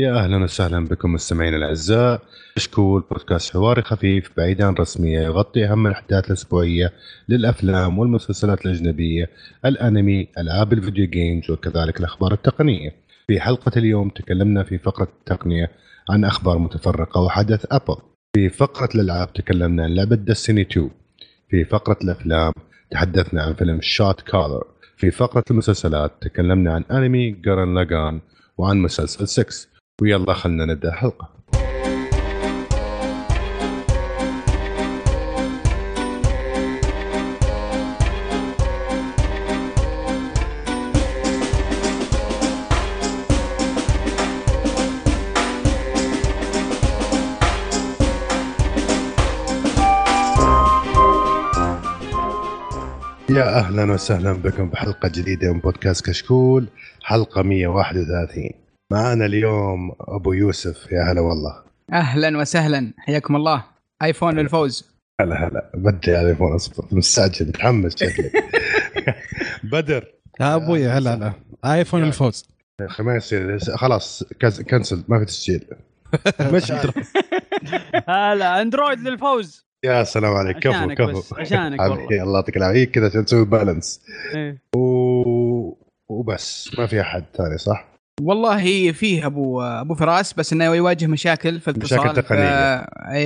يا أهلا وسهلا بكم مستمعينا الأعزاء كشكول بودكاست حواري خفيف بعيد عن رسمية يغطي أهم الأحداث الأسبوعية للأفلام والمسلسلات الأجنبية، الأنمي، ألعاب ال video games وكذلك الأخبار التقنية. في حلقة اليوم تكلمنا في فقرة التقنية عن أخبار متفرقة وحدث أبل. في فقرة الألعاب تكلمنا عن لعبة Destiny 2. في فقرة الأفلام تحدثنا عن فيلم Shot Caller. في فقرة المسلسلات تكلمنا عن أنمي Gurren Lagann وعن مسلسل 6 ويلا خلنا نبدأ الحلقة يا أهلا وسهلا بكم بحلقة جديدة من بودكاست كشكول حلقة 131 معنا اليوم أبو يوسف. يا هلا والله. أهلا وسهلا. حياكم الله. آيفون للفوز. هلا هلا. بدي على آيفون أصبر. مستعجل متحمس شكلي. بدر. يا أبوي هلا هلا. آيفون الفوز. ما يصير. خلاص كنسل. ما في تسجيل. مش هلا أندرويد للفوز. يا سلام عليك. كفو كفو. عشانك والله. الله يعطيك العافية. كذا عشان تسوي بالانس إيه. و... وبس. ما في أحد ثاني صح؟ والله فيه أبو أبو فراس بس إنه يواجه مشاكل في الاتصال. مشاكل تقنية.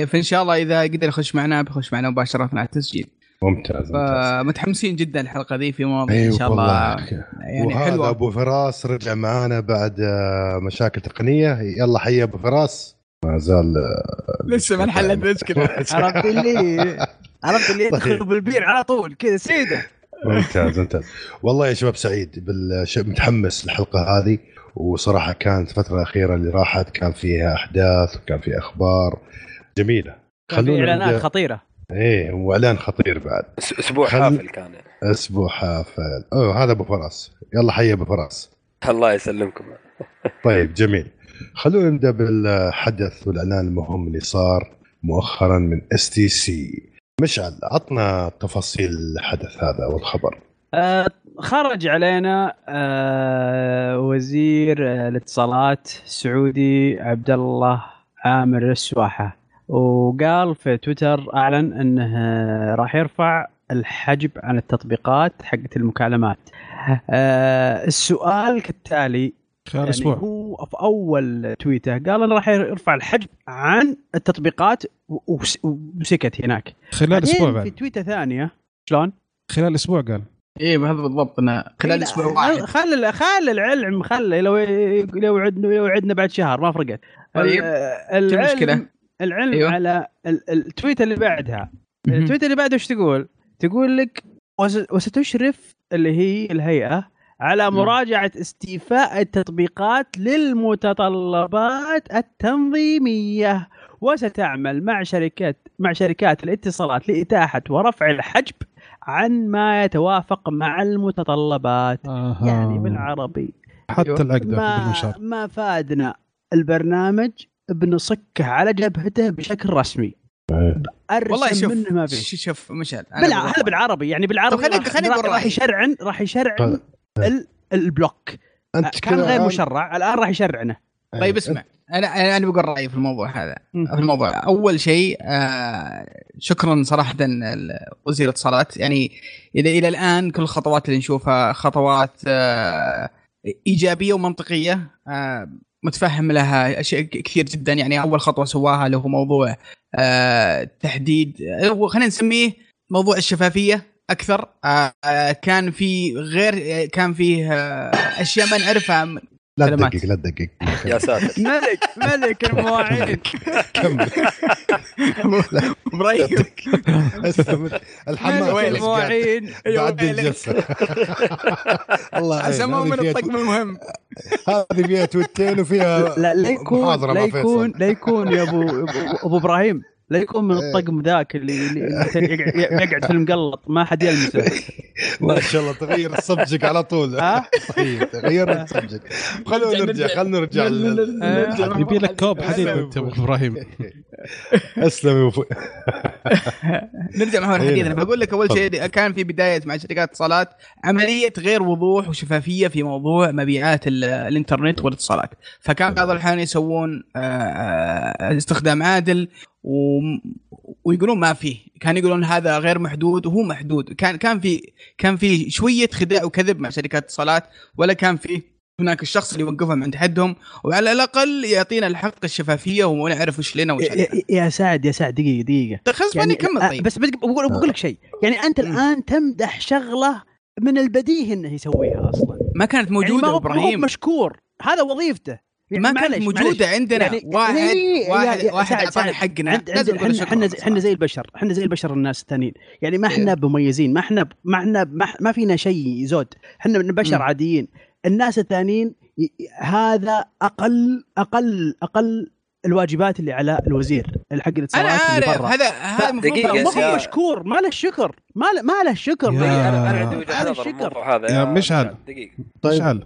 ف... فإن شاء الله إذا قدر يخش معنا بيخش معنا مباشرة على التسجيل ممتاز فمتحمسين جدا الحلقة ذي في مواضيع أيوة إن شاء الله يعني وهذا حلوة. أبو فراس رجع معانا بعد آه، مشاكل تقنية. يلا حي أبو فراس. ما زال آه، لسه ما انحلت المشكلة. عرفت اللي عرفت اللي يدخل. بالبير على طول كذا سيده. ممتاز ممتاز. والله يا شباب سعيد متحمس الحلقة هذه. وصراحة كانت الفترة الأخيرة اللي راحت كان فيها أحداث وكان في أخبار جميلة. خلونا إعلانات خطيرة. إيه وإعلان خطير بعد. أسبوع خل... حافل كان. أسبوع حافل. أوه هذا أبو فراس. يلا حي أبو فراس. الله يسلمكم. طيب جميل. خلونا نبدأ بالحدث والإعلان المهم اللي صار مؤخرا من STC مشعل عطنا تفاصيل الحدث هذا والخبر. آه خرج علينا آه وزير الاتصالات السعودي عبد الله عامر السواحة وقال في تويتر أعلن إنه راح يرفع الحجب عن التطبيقات حقت المكالمات. آه السؤال كالتالي خلال يعني أسبوع هو في أول تويته قال إنه راح يرفع الحجب عن التطبيقات وسكت هناك. خلال أسبوع بعد في تويته ثانية شلون؟ خلال أسبوع قال إيه هذا بالضبط إنه خلال أسبوع واحد. خل خل العلم خل لو لو عدنا لو عدنا بعد شهر ما فرقت. طيب العلم العلم أيوه؟ على التويت اللي بعدها. التويت اللي بعدها إيش تقول؟ تقول لك وستشرف اللي هي الهيئة على مراجعة استيفاء التطبيقات للمتطلبات التنظيمية. وستعمل مع شركات مع شركات الاتصالات لإتاحة ورفع الحجب عن ما يتوافق مع المتطلبات آه. يعني بالعربي. حتى. العقده ما. ما فادنا البرنامج بنصكه على جبهته بشكل رسمي. والله شوف منه ما في. شوف مشعل بلا هذا بالعربي يعني بالعربي خليني خليني راح, راح يشرعن راح يشرعن طيب. البلوك. أنت كان غير مشرع الآن راح يشرعنه. طيب اسمع. أنا أنا بقول رأيي في الموضوع هذا. في الموضوع. أول شيء آه شكرا صراحة وزير الاتصالات. يعني إلى إلى الآن كل الخطوات اللي نشوفها خطوات آه إيجابية ومنطقية. آه متفهم لها أشياء كثير جدا. يعني أول خطوة سواها اللي هو موضوع آه تحديد خلينا نسميه موضوع الشفافية أكثر. آه كان في غير كان فيه آه أشياء ما نعرفها لا تدقق لا تدقق. يا ساتر. ملك ملك المواعيد كمل. إبراهيم الحمام وين المواعين. بعد الجلسه الله اسموه من الطقم المهم. هذه فيها تويتين وفيها لا لا يكون لا يكون لا يكون يا أبو أبو إبراهيم. لا يكون من الطقم ذاك اللي, اللي يقعد في المقلط ما حد يلمسه. ما شاء الله تغير السبجك على طول. ها؟ تغير السبجك خلونا نرجع خلونا نرجع يبي لك كوب حديد انت أبو إبراهيم. أسلم نرجع محور إيه. حديثنا بقول لك أول شيء كان في بداية مع شركات اتصالات عملية غير وضوح وشفافية في موضوع مبيعات ال- الإنترنت والاتصالات. فكان بعض الأحيان يسوون آه، آه، استخدام عادل و... ويقولون ما فيه كان يقولون هذا غير محدود وهو محدود. كان كان في كان في شوية خداع وكذب مع شركات اتصالات ولا كان في هناك الشخص اللي يوقفهم عند حدهم وعلى الأقل يعطينا الحق الشفافية ونعرف وش لنا وش يا- علينا يا- يا سعد يا سعد دقيقة دقيقة. خلاص ماني كمل آه، طيب. بس بقول بقول لك شيء. يعني أنت. الآن تمدح شغلة من البديهي إنه يسويها أصلا. ما كانت يعني موجوده ما إبراهيم ما هو مشكور. هذا وظيفته. يعني ما كانت موجودة معلش. عندنا يعني- واحد إيه، واحد يا واحد اعطانا. حقنا إحنا إحنا. إحنا زي البشر إحنا زي البشر الناس الثانيين يعني ما إيه. إحنا بمميزين ما إحنا ما إحنا ما, ما فينا شيء زود إحنا بشر. عاديين الناس الثانيين هذا أقل أقل أقل الواجبات اللي على الوزير الحق أنا الاتصالات اللي عارف برا هذا هذا المفروض ما. هو مشكور ما له شكر ما له ما له شكر أنا أنا عندي وجهة هذا نظر هذا يا مشعل. دقيقة طيب مشعل.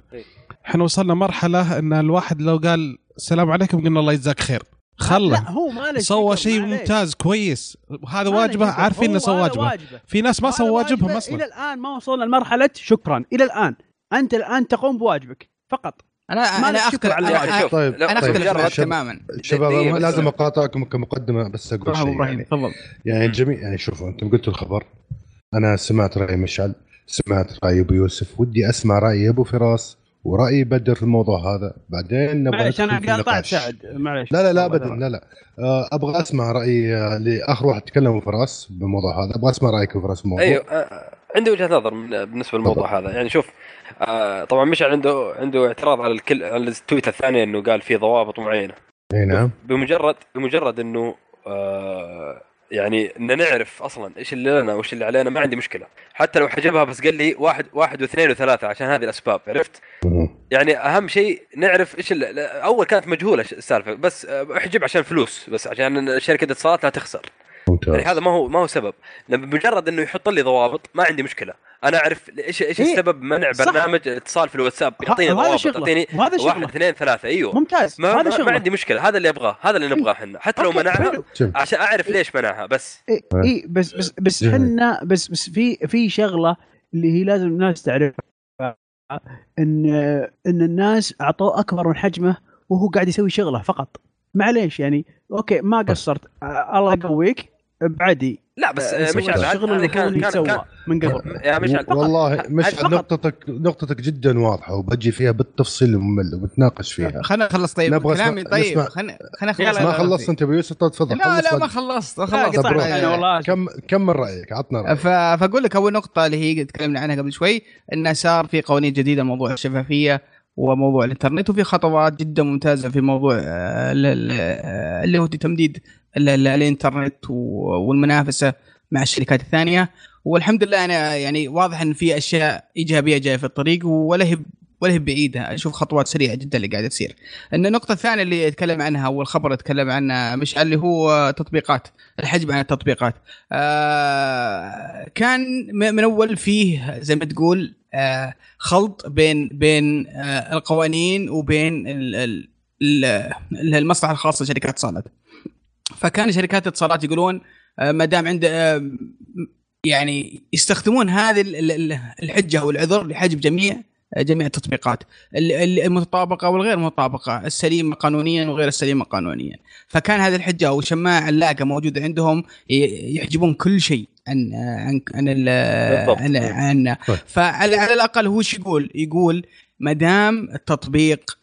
إحنا وصلنا مرحلة إن الواحد لو قال السلام عليكم قلنا الله يجزاك خير. خله لا هو ما سوى شيء. ممتاز كويس. له واجبه. عارفين إنه سوى هذا واجبه. واجبه. في ناس ما هذا سووا واجبهم واجبه. أصلا. إلى الآن ما وصلنا لمرحلة شكرا. إلى الآن. أنت الآن تقوم بواجبك. فقط. أنا ما أنا أختلف على أنا, أنا, شوف طيب، لا، أنا طيب، أختلف. تماما. شباب. لازم اقاطعكم كمقدمة بس أقول شيء. إبراهيم يعني, تفضل. يعني الجميع يعني شوفوا أنتم قلتوا الخبر. أنا سمعت رأي مشعل سمعت رأي أبو يوسف. ودي أسمع رأي أبو فراس. ورأي بدر في الموضوع هذا. بعدين نبغى معلش أنا قاطعت. سعد معلش. لا لا لا ابدا لا لا. آه، أبغى أسمع رأي آه، لآخر واحد تكلم فراس بالموضوع هذا. أبغى أسمع رأيك فراس بالموضوع أيوه آه، عندي وجهة نظر من- بالنسبة للموضوع هذا. يعني شوف طبعا مشعل عنده عنده اعتراض على الكل على التويت الثانية إنه قال في ضوابط معينة. أي نعم. بمجرد بمجرد إنه يعني ان نعرف أصلا إيش اللي لنا وإيش اللي علينا ما عندي مشكلة. حتى لو حجبها بس قال لي واحد واحد واثنين وثلاثة عشان هذه الأسباب عرفت. يعني أهم شيء نعرف إيش أول كانت مجهولة السالفة بس آه، أحجب عشان فلوس بس عشان شركه اتصالات لا تخسر ممتاز. يعني هذا ما هو ما هو سبب. لما بمجرد إنه يحط لي ضوابط ما عندي مشكلة. أنا أعرف إيش إيش إيه، السبب منع صح. برنامج اتصال في الواتساب؟ يعطيني ضوابط شغلة. يعطيني واحد اثنين ثلاثة. أيوه. ممتاز. ما, هذا ما, ما عندي مشكلة. هذا اللي أبغاه. هذا اللي نبغاه إحنا. حتى لو منعها عشان أعرف ليش منعها بس. اي إيه. بس بس بس جميل. إحنا بس بس في في شغلة اللي هي لازم الناس تعرفها ان إن الناس أعطوه أكبر من حجمه وهو قاعد يسوي شغلة فقط. معليش يعني أوكي ما قصرت. آه، الله يقويك. بعدي لا بس آه، آه، مشعل الشغل هذه اللي كان كان, كان من قبل يا مشعل والله مش فقط. نقطتك نقطتك جدا واضحة وبجي فيها بالتفصيل الممل وبتناقش فيها خلينا نخلص طيب نبغى كلامي طيب نسمع. خلينا خلينا نخلص ما خلصت أنت ابو يوسف طيب تفضل لا لا. ما خلصت لا خلصت والله كم كمل رأيك عطنا رأيك. فأقول لك أول نقطة اللي هي تكلمنا عنها قبل شوي انه صار في قوانين جديدة موضوع الشفافية وموضوع الإنترنت وفي خطوات جدا ممتازة في موضوع آه، ال- ال- آه، اللي هو تمديد الإنترنت والمنافسة مع الشركات الثانية والحمد لله أنا يعني واضح إن في أشياء إيجابية جاية في الطريق ولا هي ولا هي بعيدة أشوف خطوات سريعة جدا اللي قاعدة تصير. إن النقطة الثانية اللي يتكلم عنها والخبر يتكلم عنها مشعل اللي هو تطبيقات الحجب عن التطبيقات. آه كان من أول فيه زي ما تقول آه خلط بين بين آه القوانين وبين ال- ال- ال- المصلحة الخاصة لشركات اتصالات. فكان شركات الاتصالات يقولون آه، ما دام عند آه، يعني يستخدمون هذه ال- ال- الحجة أو العذر لحجب جميع آه، جميع التطبيقات ال- ال- المتطابقة والغير مطابقه السليمه قانونيا وغير السليمه قانونيا فكان هذه الحجة أو شماعه اللاقه موجودة عندهم يحجبون كل شيء عن عن عن. عن, عن طيب. فعلى على الأقل هو إيش يقول؟ يقول ما دام التطبيق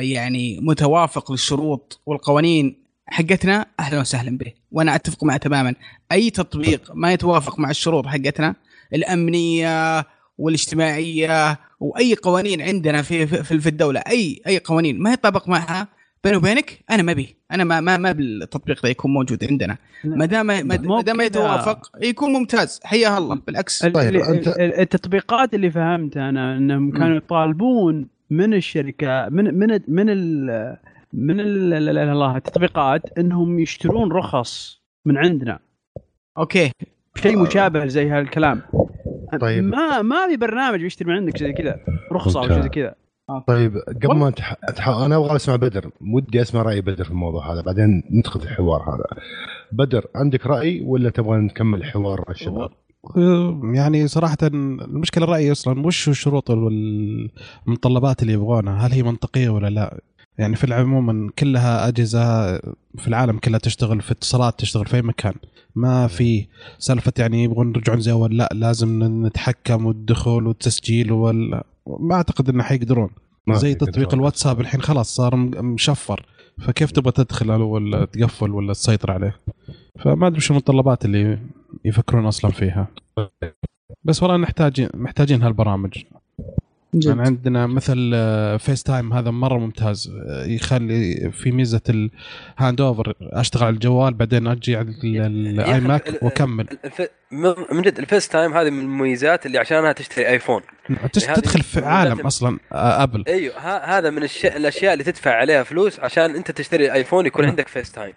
يعني متوافق للشروط والقوانين حقتنا أهلا وسهلا به. وأنا أتفق معه تماما. أي تطبيق ما يتوافق مع الشروط حقتنا الأمنية والاجتماعية وأي قوانين عندنا في في في الدولة أي أي قوانين ما يطابق معها بيني وبينك أنا ما بي أنا ما ما ما بالتطبيق ده يكون موجود عندنا. ما دام ما دام. يتوافق يكون ممتاز. حياه الله. بالعكس. ال- طيب، أنت- ال- التطبيقات اللي فهمت أنا إنهم كانوا يطالبون من الشركة من من من ال من ال- ال- ال- الله التطبيقات إنهم يشترون رخص من عندنا. أوكي. شيء مشابه زي هالكلام. طيب. ما ما في برنامج بيشتري من عندك زي كذا رخصة أو شيء زي كذا. طيب قبل ما تح... تح... أنا أبغى أسمع بدر. ودي أسمع رأي بدر في الموضوع هذا بعدين ندخل في الحوار هذا. بدر عندك رأي ولا تبغى نكمل الحوار مع الشباب؟ يعني صراحة المشكلة الرأي أصلا وش الشروط والمتطلبات اللي يبغونها؟ هل هي منطقية ولا لا؟ يعني في العموم كلها أجهزة في العالم كلها تشتغل في اتصالات تشتغل في أي مكان. ما في سالفة يعني يبغون يرجعون زي أول لا لازم نتحكم والدخول والتسجيل وال ما أعتقد أنه حيقدرون. زي تطبيق الواتساب الحين خلاص صار مشفر. فكيف تبغى تدخل ولا تقفل ولا تسيطر عليه؟ فما أدري وش المتطلبات اللي يفكرون أصلا فيها. بس والله نحتاج محتاجين هالبرامج. جد. يعني عندنا مثل Face آه، Time هذا مرة ممتاز آه، يخلي في ميزة ال hand over أشتغل على الجوال بعدين أجي على ال iMac وأكمل. من جد ال FaceTime هذه من المميزات اللي عشانها تشتري iPhone تدخل في عالم أصلا Apple أيوه هذا من الأشياء اللي تدفع عليها فلوس عشان أنت تشتري iPhone يكون عندك FaceTime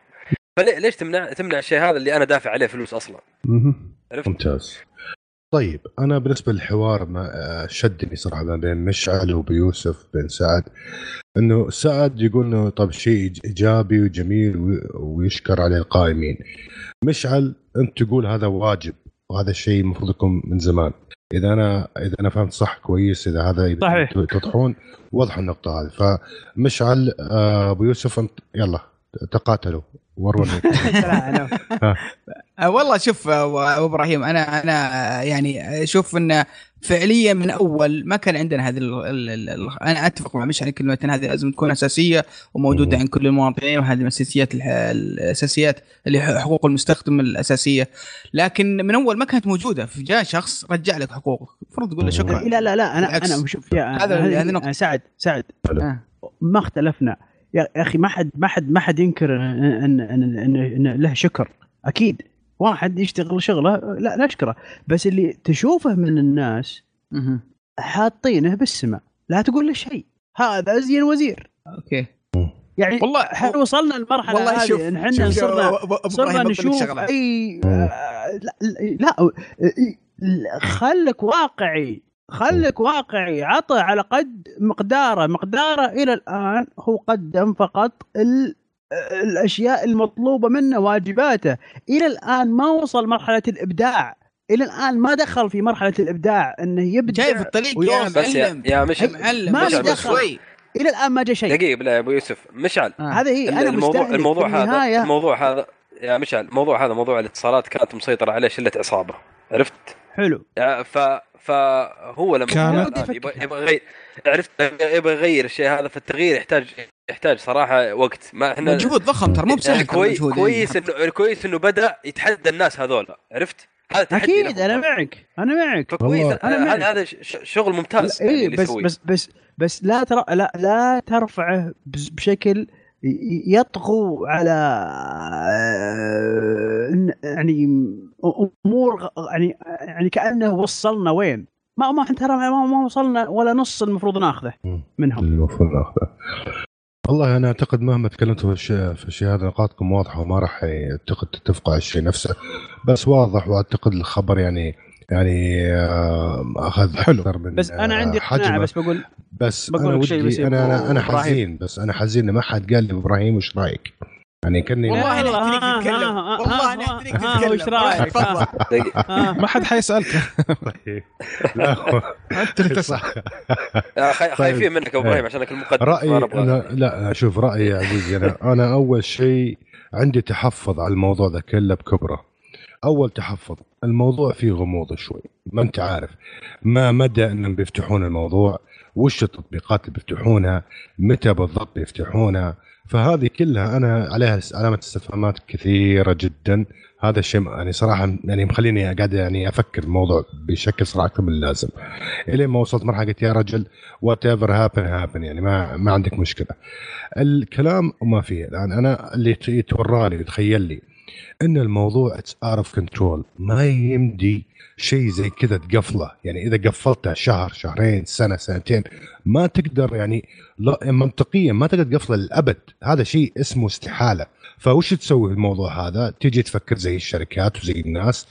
فليش تمنع تمنع الشيء هذا اللي أنا دافع عليه فلوس أصلا؟ ممتاز. طيب أنا بالنسبة للحوار ما آه، شدني صراحة ما بين مشعل وبيوسف بن سعد إنه سعد يقول إنه طب شيء إيجابي وجميل ويشكر عليه القائمين. مشعل أنت تقول هذا واجب وهذا الشيء المفروض يكون من زمان. إذا أنا إذا أنا فهمت صح كويس إذا هذا صحيح. تطحون وضح النقطة هذه. فمشعل آه، أبو يوسف أنت يلا تقاتلوا وروني. والله شوف آه، أبو إبراهيم أنا أنا يعني أشوف انه فعليا من أول ما كان عندنا هذه أنا أتفق مع مشعل كلمة إن هذه لازم تكون أساسية وموجودة عند كل المواطنين وهذه من الاساسيات الأساسيات اللي حقوق المستخدم الأساسية. لكن من أول ما كانت موجودة فجاء شخص رجع لك حقوقك المفروض تقول له شكرا. لا لا لا أنا أنا شوف هذا هذا سعد سعد. ما اختلفنا. يا أخي ما حد ما حد ما حد ينكر إن إن إن, إن له شكر. أكيد. واحد يشتغل شغله لا لا اشكره بس اللي تشوفه من الناس حاطينه بالسماء لا تقول له شيء. هذا ازين وزير. أوكي. يعني والله إحنا وصلنا لمرحله والله شوف إحنا صرنا صرنا نشوف أي آه، لا, لا خلك واقعي خلك واقعي عطى على قد مقداره مقداره إلى الآن هو قدم فقط ال الأشياء المطلوبة منه واجباته. إلى الآن ما وصل مرحلة الإبداع. إلى الآن ما دخل في مرحلة الإبداع إنه يبدع جاي في الطريق يا بس يا, يا مشعل معلم ما دخل. شوي إلى الآن ما جاء شيء. دقيقه بالله يا أبو يوسف. مشعل. آه. هذا هي أنا الموضوع الموضوع هذا الموضوع هذا يا مشعل الموضوع هذا موضوع الاتصالات كانت مسيطرة عليه شلة عصابه عرفت؟ حلو. ف فهو لما كانت يبغى يغير عرفت؟ يبغى يغير الشيء هذا فالتغيير يحتاج يحتاج صراحة وقت. ما إحنا مجهود ضخم ترى مو بسهل كويس كويس انه كويس إنه بدأ يتحدى الناس هذول عرفت؟ هذا تحدي أكيد أنا معك أنا معك. فكويس هذا هذا شغل ممتاز إيه يعني بس بس بس بس لا ترى لا لا ترفعه بشكل يطغوا على آه، يعني أمور يعني يعني كأنه وصلنا وين؟ ما ما ترى ما وصلنا ولا نص المفروض ناخذه منهم. المفروض ناخذه. والله أنا أعتقد مهما تكلمتوا في الشيء في الشيء هذا نقاطكم واضحة وما راح اعتقد تتفقوا على الشيء نفسه. بس واضح وأعتقد الخبر يعني يعني آه، أخذ حلو. أكثر من بس أنا عندي اقناع بس بقول بس بقول أنا ودي بس أنا أنا, أنا حزين بس أنا حزين ما حد قال لي إبراهيم وش رأيك؟ يعني كاني والله أنا تتكلم والله أنا تتكلم وش رايك؟ ما حد حيسألك. طيب لا أنت اللي تسال خايفين منك أبو إبراهيم عشانك المقدم رأيي أنا لا شوف رأيي يا عزيزي أنا أنا أول شيء عندي تحفظ على الموضوع ذا كله بكبره. أول تحفظ الموضوع فيه غموض شوي. ما أنت عارف. ما مدى إنهم بيفتحون الموضوع؟ وش التطبيقات اللي بيفتحونها؟ متى بالضبط بيفتحونها؟ فهذه كلها أنا عليها علامة استفهامات كثيرة جدا. هذا الشيء يعني صراحة يعني مخليني قاعد يعني أفكر الموضوع بشكل صراحة أكثر من اللازم إلين ما وصلت مرحلة قلت يا رجل whatever happen happen يعني ما ما عندك مشكلة. الكلام ما فيه. الآن أنا اللي يتورى لي يتخيل لي إن الموضوع it's out of control ما يمدي شيء زي كذا تقفله. يعني إذا قفلته شهر شهرين سنة سنتين ما تقدر يعني لا منطقيا ما تقدر تقفله للأبد. هذا شيء اسمه استحالة. فوش تسوي الموضوع هذا؟ تيجي تفكر زي الشركات وزي الناس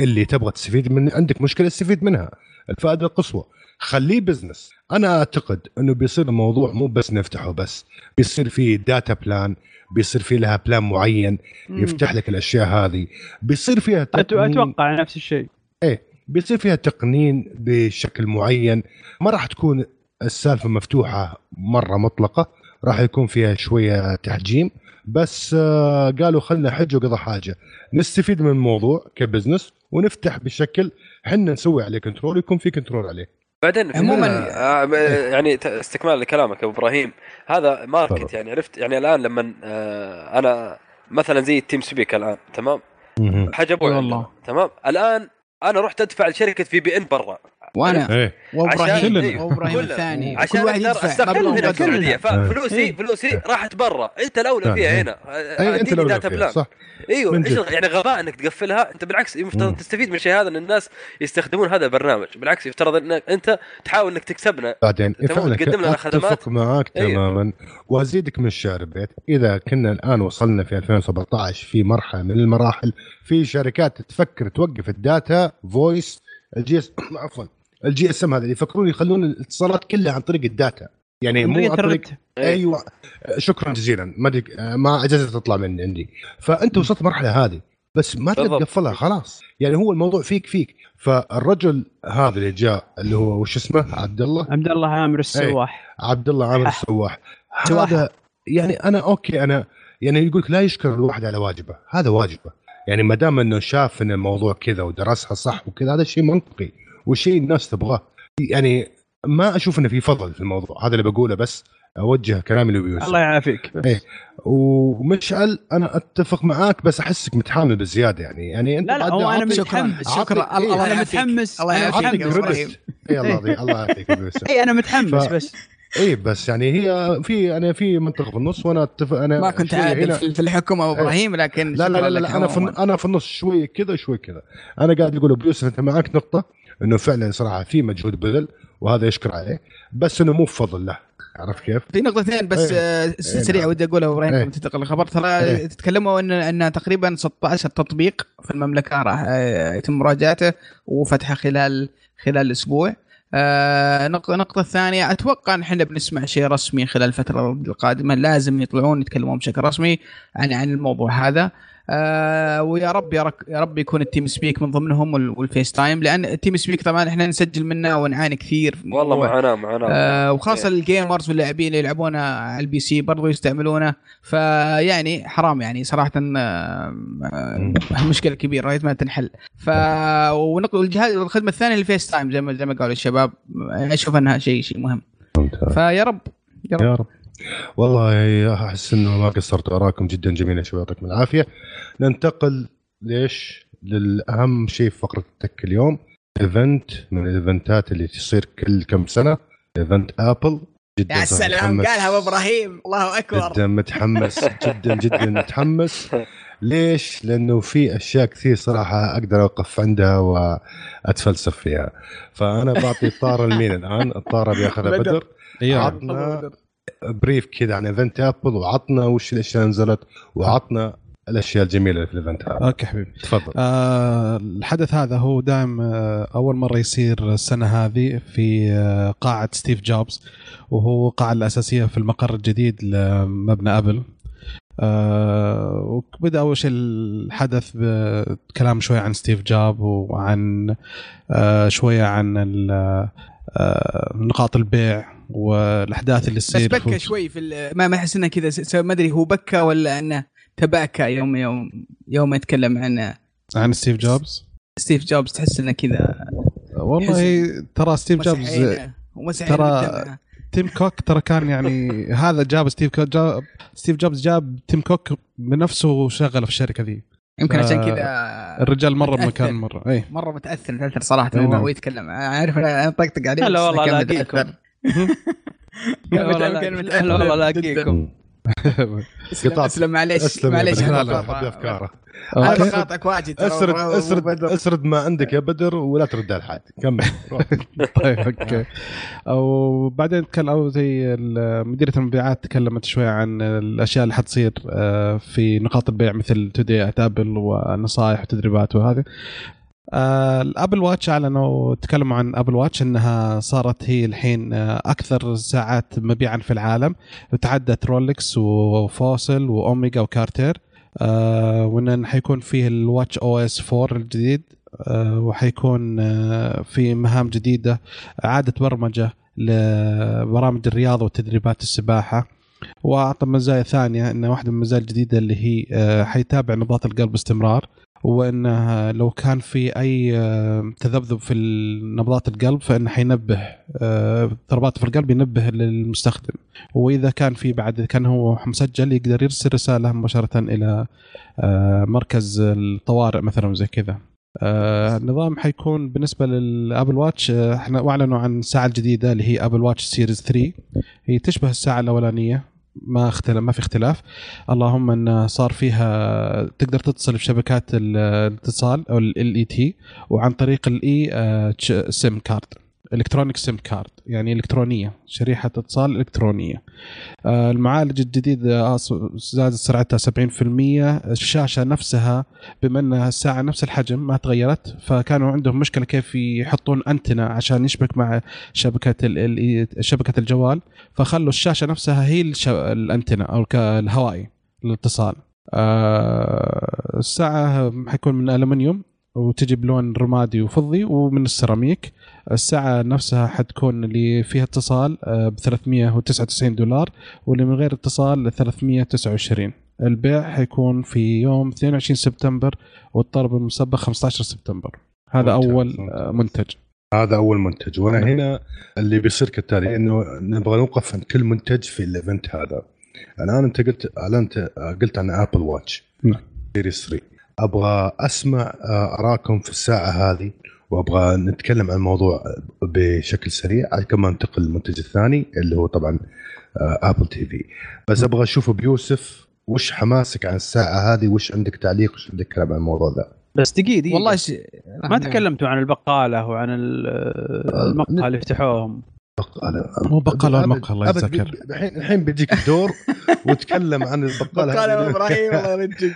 اللي تبغى تستفيد من عندك مشكلة تستفيد منها. الفائدة القصوى. خليه business أنا أعتقد إنه بيصير الموضوع مو بس نفتحه بس. بيصير في data plan بيصير في لها plan معين يفتح لك الأشياء هذه. بيصير فيها تقنين أتوقع نفس الشيء. إيه. بيصير فيها تقنين بشكل معين. ما راح تكون السالفة مفتوحة مرة مطلقة. راح يكون فيها شوية تحجيم بس آه قالوا خلنا حج وقضى حاجة. نستفيد من الموضوع ك business ونفتح بشكل حنا نسوي عليه control يكون في control عليه. بعدين عموما آه يعني استكمال لكلامك أبو إبراهيم. هذا market يعني عرفت؟ يعني الآن لما آه أنا مثلا زي ال TeamSpeak الآن تمام؟ حجبوا والله. تمام؟ الآن أنا رحت أدفع لشركة VPN برا. وأنا إيه. وإبراهيم إيه. وإبراهيم الثاني. عشان كل واحد يدفع. هنا في السعوديه ففلوسي إيه. فلوسي راحت برا. أنت الأولى فيها هنا. أنت الأولى فيها. صح. إيوه يعني غباء إنك تقفلها؟ أنت بالعكس يفترض تستفيد من الشيء هذا إن الناس يستخدمون هذا البرنامج بالعكس يفترض إنك أنت تحاول إنك تكسبنا. بعدين تقدم لنا خدمات. اتفق معاك. تماما. وأزيدك من الشعر بيت. إذا كنا الآن وصلنا في 2017 في مرحلة من المراحل في شركات تفكر توقف ال data voice ال GS عفوا. ال GSM هذا يفكرون يخلون الاتصالات كلها عن طريق ال data. يعني مو عن طريق أيوه. شكرا جزيلا. ما ادري ما أجازة تطلع من عندي. فأنت وصلت المرحله هذه بس ما تقفلها خلاص. يعني هو الموضوع فيك فيك. فالرجل هذا اللي جاء اللي هو وش اسمه؟ عبد الله؟ عبد الله عامر السواح. عبد الله عامر السواح. هذا يعني أنا أوكي أنا يعني يقول لا يشكر الواحد على واجبه. هذا واجبه. يعني ما دام إنه شاف إن الموضوع كذا ودرسها صح وكذا هذا شيء منطقي. والشيء الناس تبغاه. يعني ما أشوف إنه في فضل في الموضوع. هذا اللي بقوله بس أوجه كلامي لبيوسف الله يعافيك. إيه. ومشعل أنا أتفق معاك بس أحسك متحامل بزياده يعني. يعني أنت لا لا هو أنا متحمس. شكرا. الله أنا متحمس الله يعافيك. الله الله يعافيك اي أنا متحمس بس. اي بس يعني هي في أنا في منطقة في النص وأنا أتفق أنا ما كنت عادل في الحكم أبو إبراهيم لكن لا لا لا, لا, لا أنا في أنا في النص شوي كذا شوي كذا أنا قاعد أقول أبو يوسف أنت معك نقطة إنه فعلا صراحة في مجهود بذل وهذا يشكر عليه بس إنه مو بفضل له عرفت كيف؟ في نقطتين بس إيه. آه، سريع إيه. ودي أقولها إبراهيم إيه. تنتقل الخبر ترى إيه. تتكلموا إن إن تقريبا 16 تطبيق في المملكة راح آه، يتم مراجعته وفتحه خلال خلال أسبوع آه النقطة الثانية أتوقع أن إحنا بنسمع شيء رسمي خلال الفترة القادمة لازم يطلعون يتكلمون بشكل رسمي عن عن الموضوع هذا. آه ويا رب يا, رك يا رب يكون ال TeamSpeak من ضمنهم وال FaceTime لأن ال TeamSpeak طبعا إحنا نسجل منه ونعاني كثير. والله معاناة معاناة. آه وخاصة إيه. ال gamers واللاعبين اللي يلعبونه على ال PC برضو يستعملونه. فيعني حرام يعني صراحة آه مشكلة كبيرة ريت ما تنحل. ف والجهاز الخدمة الثانية ال FaceTime زي ما زي ما قالوا الشباب أشوف أنها شيء شيء مهم. فيا رب يا رب, يا رب. والله أحس إنه ما قصرت اراكم جدا جميلة شباب يعطيكم العافية. ننتقل ليش؟ للأهم شيء في فقرة ال tech اليوم event من ال events اللي تصير كل كم سنة event أبل جدا يا سلام قالها أبو إبراهيم الله أكبر. جدا متحمس جدا جدا متحمس. ليش؟ لأنه في أشياء كثير صراحة أقدر أوقف عندها وأتفلسف فيها. فأنا بعطي الطارة لمين الآن؟ الطارة بياخذها بدر. عطنا brief كذا عن event أبل وعطنا وش الأشياء اللي نزلت وعطنا الأشياء الجميلة في ال event هذا okay حبيبي. تفضل. آه الحدث هذا هو دائم آه أول مرة يصير السنة هذه في آه قاعة ستيف جوبز وهو القاعه الأساسية في المقر الجديد لمبنى أبل. آه وبدأ أول شيء الحدث بكلام شوية عن ستيف جوبز وعن آه شوية عن نقاط البيع والأحداث اللي تصير. بس بكى شوي في ما ما أحس إنه كذا ما أدري هو بكى ولا إنه تباكى يوم يوم يوم يتكلم عن عن ستيف جوبز؟ ستيف جوبز تحس إنه كذا والله ترى ستيف جوبز ترى تيم كوك ترى كان يعني هذا جاب ستيف كوك جاب ستيف جوبز جاب تيم كوك بنفسه وشغله في الشركة ذي. يمكن عشان كذا الرجال مرة بمكان مرة. اي مرة متأثر متاثر صراحة هو نعم. يتكلم. عارف أنا طقطق عليه لا والله لاقيكم. لا والله لاقيكم. اسلم معليش معليش. أفكاره. أنا بقاطعك واجد اسرد اسرد أسرد ما عندك يا بدر ولا ترد على حد. كمل. طيب okay. وبعدين أو زي مديرة المبيعات تكلمت شوية عن الأشياء اللي حتصير آه، في نقاط البيع مثل Today at Apple ونصائح وتدريبات وهذه. ال Apple Watch أعلنوا تكلموا عن Apple Watch إنها صارت هي الحين آه، أكثر ساعات مبيعا في العالم. وتعدت رولكس وفوسل وأوميجا وكارتير آه وإن حيكون فيه الواتش أو اس 4 الجديد آه وحيكون في مهام جديدة إعادة برمجة لبرامج الرياضة وتدريبات السباحة. وأعطى مزايا ثانية إن واحدة من المزايا الجديدة اللي هي حيتابع نبضات القلب باستمرار. وانه لو كان في أي آه، تذبذب في نبضات القلب فإنه حينبه آه، ضربات في القلب ينبه للمستخدم. وإذا كان في بعد كان هو مسجل يقدر يرسل رسالة مباشرة إلى آه، مركز الطوارئ مثلا زي كذا. النظام حيكون بالنسبة لل Apple Watch إحنا أعلنوا عن الساعة الجديده اللي هي Apple Watch Series 3 هي تشبه الساعة الأولانية. ما اختلف ما في اختلاف. اللهم إن صار فيها تقدر تتصل بشبكات الاتصال أو ال LTE وعن طريق ال e SIM card. electronic SIM card يعني إلكترونية شريحة اتصال إلكترونية. آه، المعالج الجديد آه، زادت سرعتها 70% الشاشة نفسها بما أنها الساعة نفس الحجم ما تغيرت فكانوا عندهم مشكلة كيف يحطون انتنا عشان يشبك مع شبكة شبكة الجوال. فخلوا الشاشة نفسها هي الانتنا أو الهوائي للاتصال. آه، الساعة حيكون من الومنيوم وتجي بلون رمادي وفضي ومن السيراميك. الساعة نفسها حتكون اللي فيها اتصال ب 399 دولار واللي من غير اتصال 329 البيع حيكون في يوم 22 سبتمبر والطلب المسبق 15 سبتمبر. هذا أول منتج. هذا أول منتج. وأنا نعم. هنا اللي بيصير كالتالي إنه نبغى نوقف عن كل منتج في ال event هذا. الآن أنت قلت اعلنت قلت عن Apple Watch نعم. Series 3 أبغى أسمع آه، أراكم في الساعة هذه وأبغى نتكلم عن الموضوع بشكل سريع. كما ننتقل للمنتج الثاني اللي هو طبعا Apple TV بس أبغى أشوف يوسف وش حماسك عن الساعة هذه وش عندك تعليق وش عندك كلام عن الموضوع ذا؟ بس دقيقه دقيقه والله ش... ما تكلمتوا عن البقالة وعن آه، المقهى اللي فتحوهم. بقالة مو بقالة ولا مقهى الله يتذكر الحين الحين بيجيك الدور وتكلم عن البقالة. بقالة إبراهيم الله يرجيك.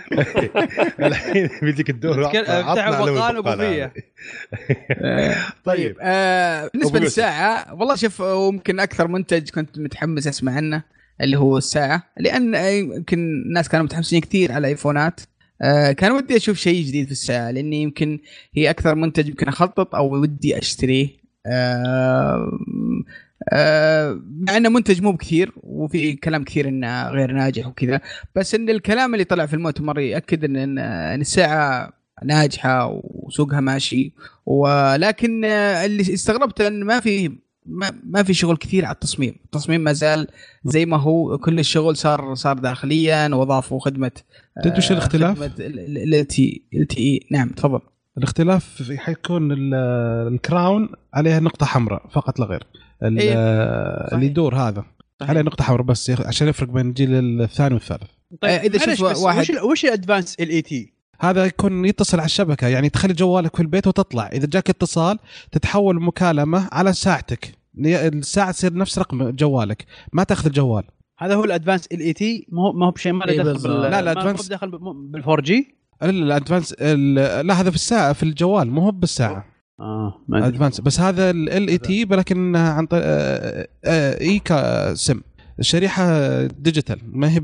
الحين بيجيك الدور افتحوا بقالة وقضية طيب آه بالنسبة للساعة والله شوف ممكن أكثر منتج كنت متحمس أسمع عنه اللي هو الساعة. لأن يمكن الناس كانوا متحمسين كثير على آيفونات. آه كان ودي أشوف شيء جديد في الساعة لأني يمكن هي أكثر منتج يمكن أخطط أو ودي أشتريه. آه آه مع انه منتج مو بكثير وفي كلام كثير انه غير ناجح وكذا. بس إن الكلام اللي طلع في المؤتمر يأكد ان ان الساعة ناجحة وسوقها ماشي. ولكن اللي استغربت إن ما في ما, في شغل كثير على التصميم، التصميم ما زال زي ما هو. كل الشغل صار صار داخليا وأضافوا خدمة تدري وش الاختلاف؟ ال تي نعم تفضل. الاختلاف حيكون ال crown عليها نقطة حمراء فقط لا غير. إيه. اللي يدور هذا صحيح. عليه نقطة حمراء بس عشان يفرق بين الجيل الثاني والثالث. طيب إذا شفت واحد وش وش ال advance LTE هذا يكون يتصل على الشبكة يعني تخلي جوالك في البيت وتطلع. إذا جاك اتصال تتحول مكالمة على ساعتك. الساعة تصير نفس رقم جوالك. ما تأخذ الجوال. هذا هو ال advance LTE ما هو بشيء ما له إيه، دخل لا لا ال advance دخل بال 4 G ال advance لا هذا في الساعة في الجوال مو هو بالساعة. آه advance بس هذا LTE ولكن عن طريق اي كا سم الشريحة digital ما هي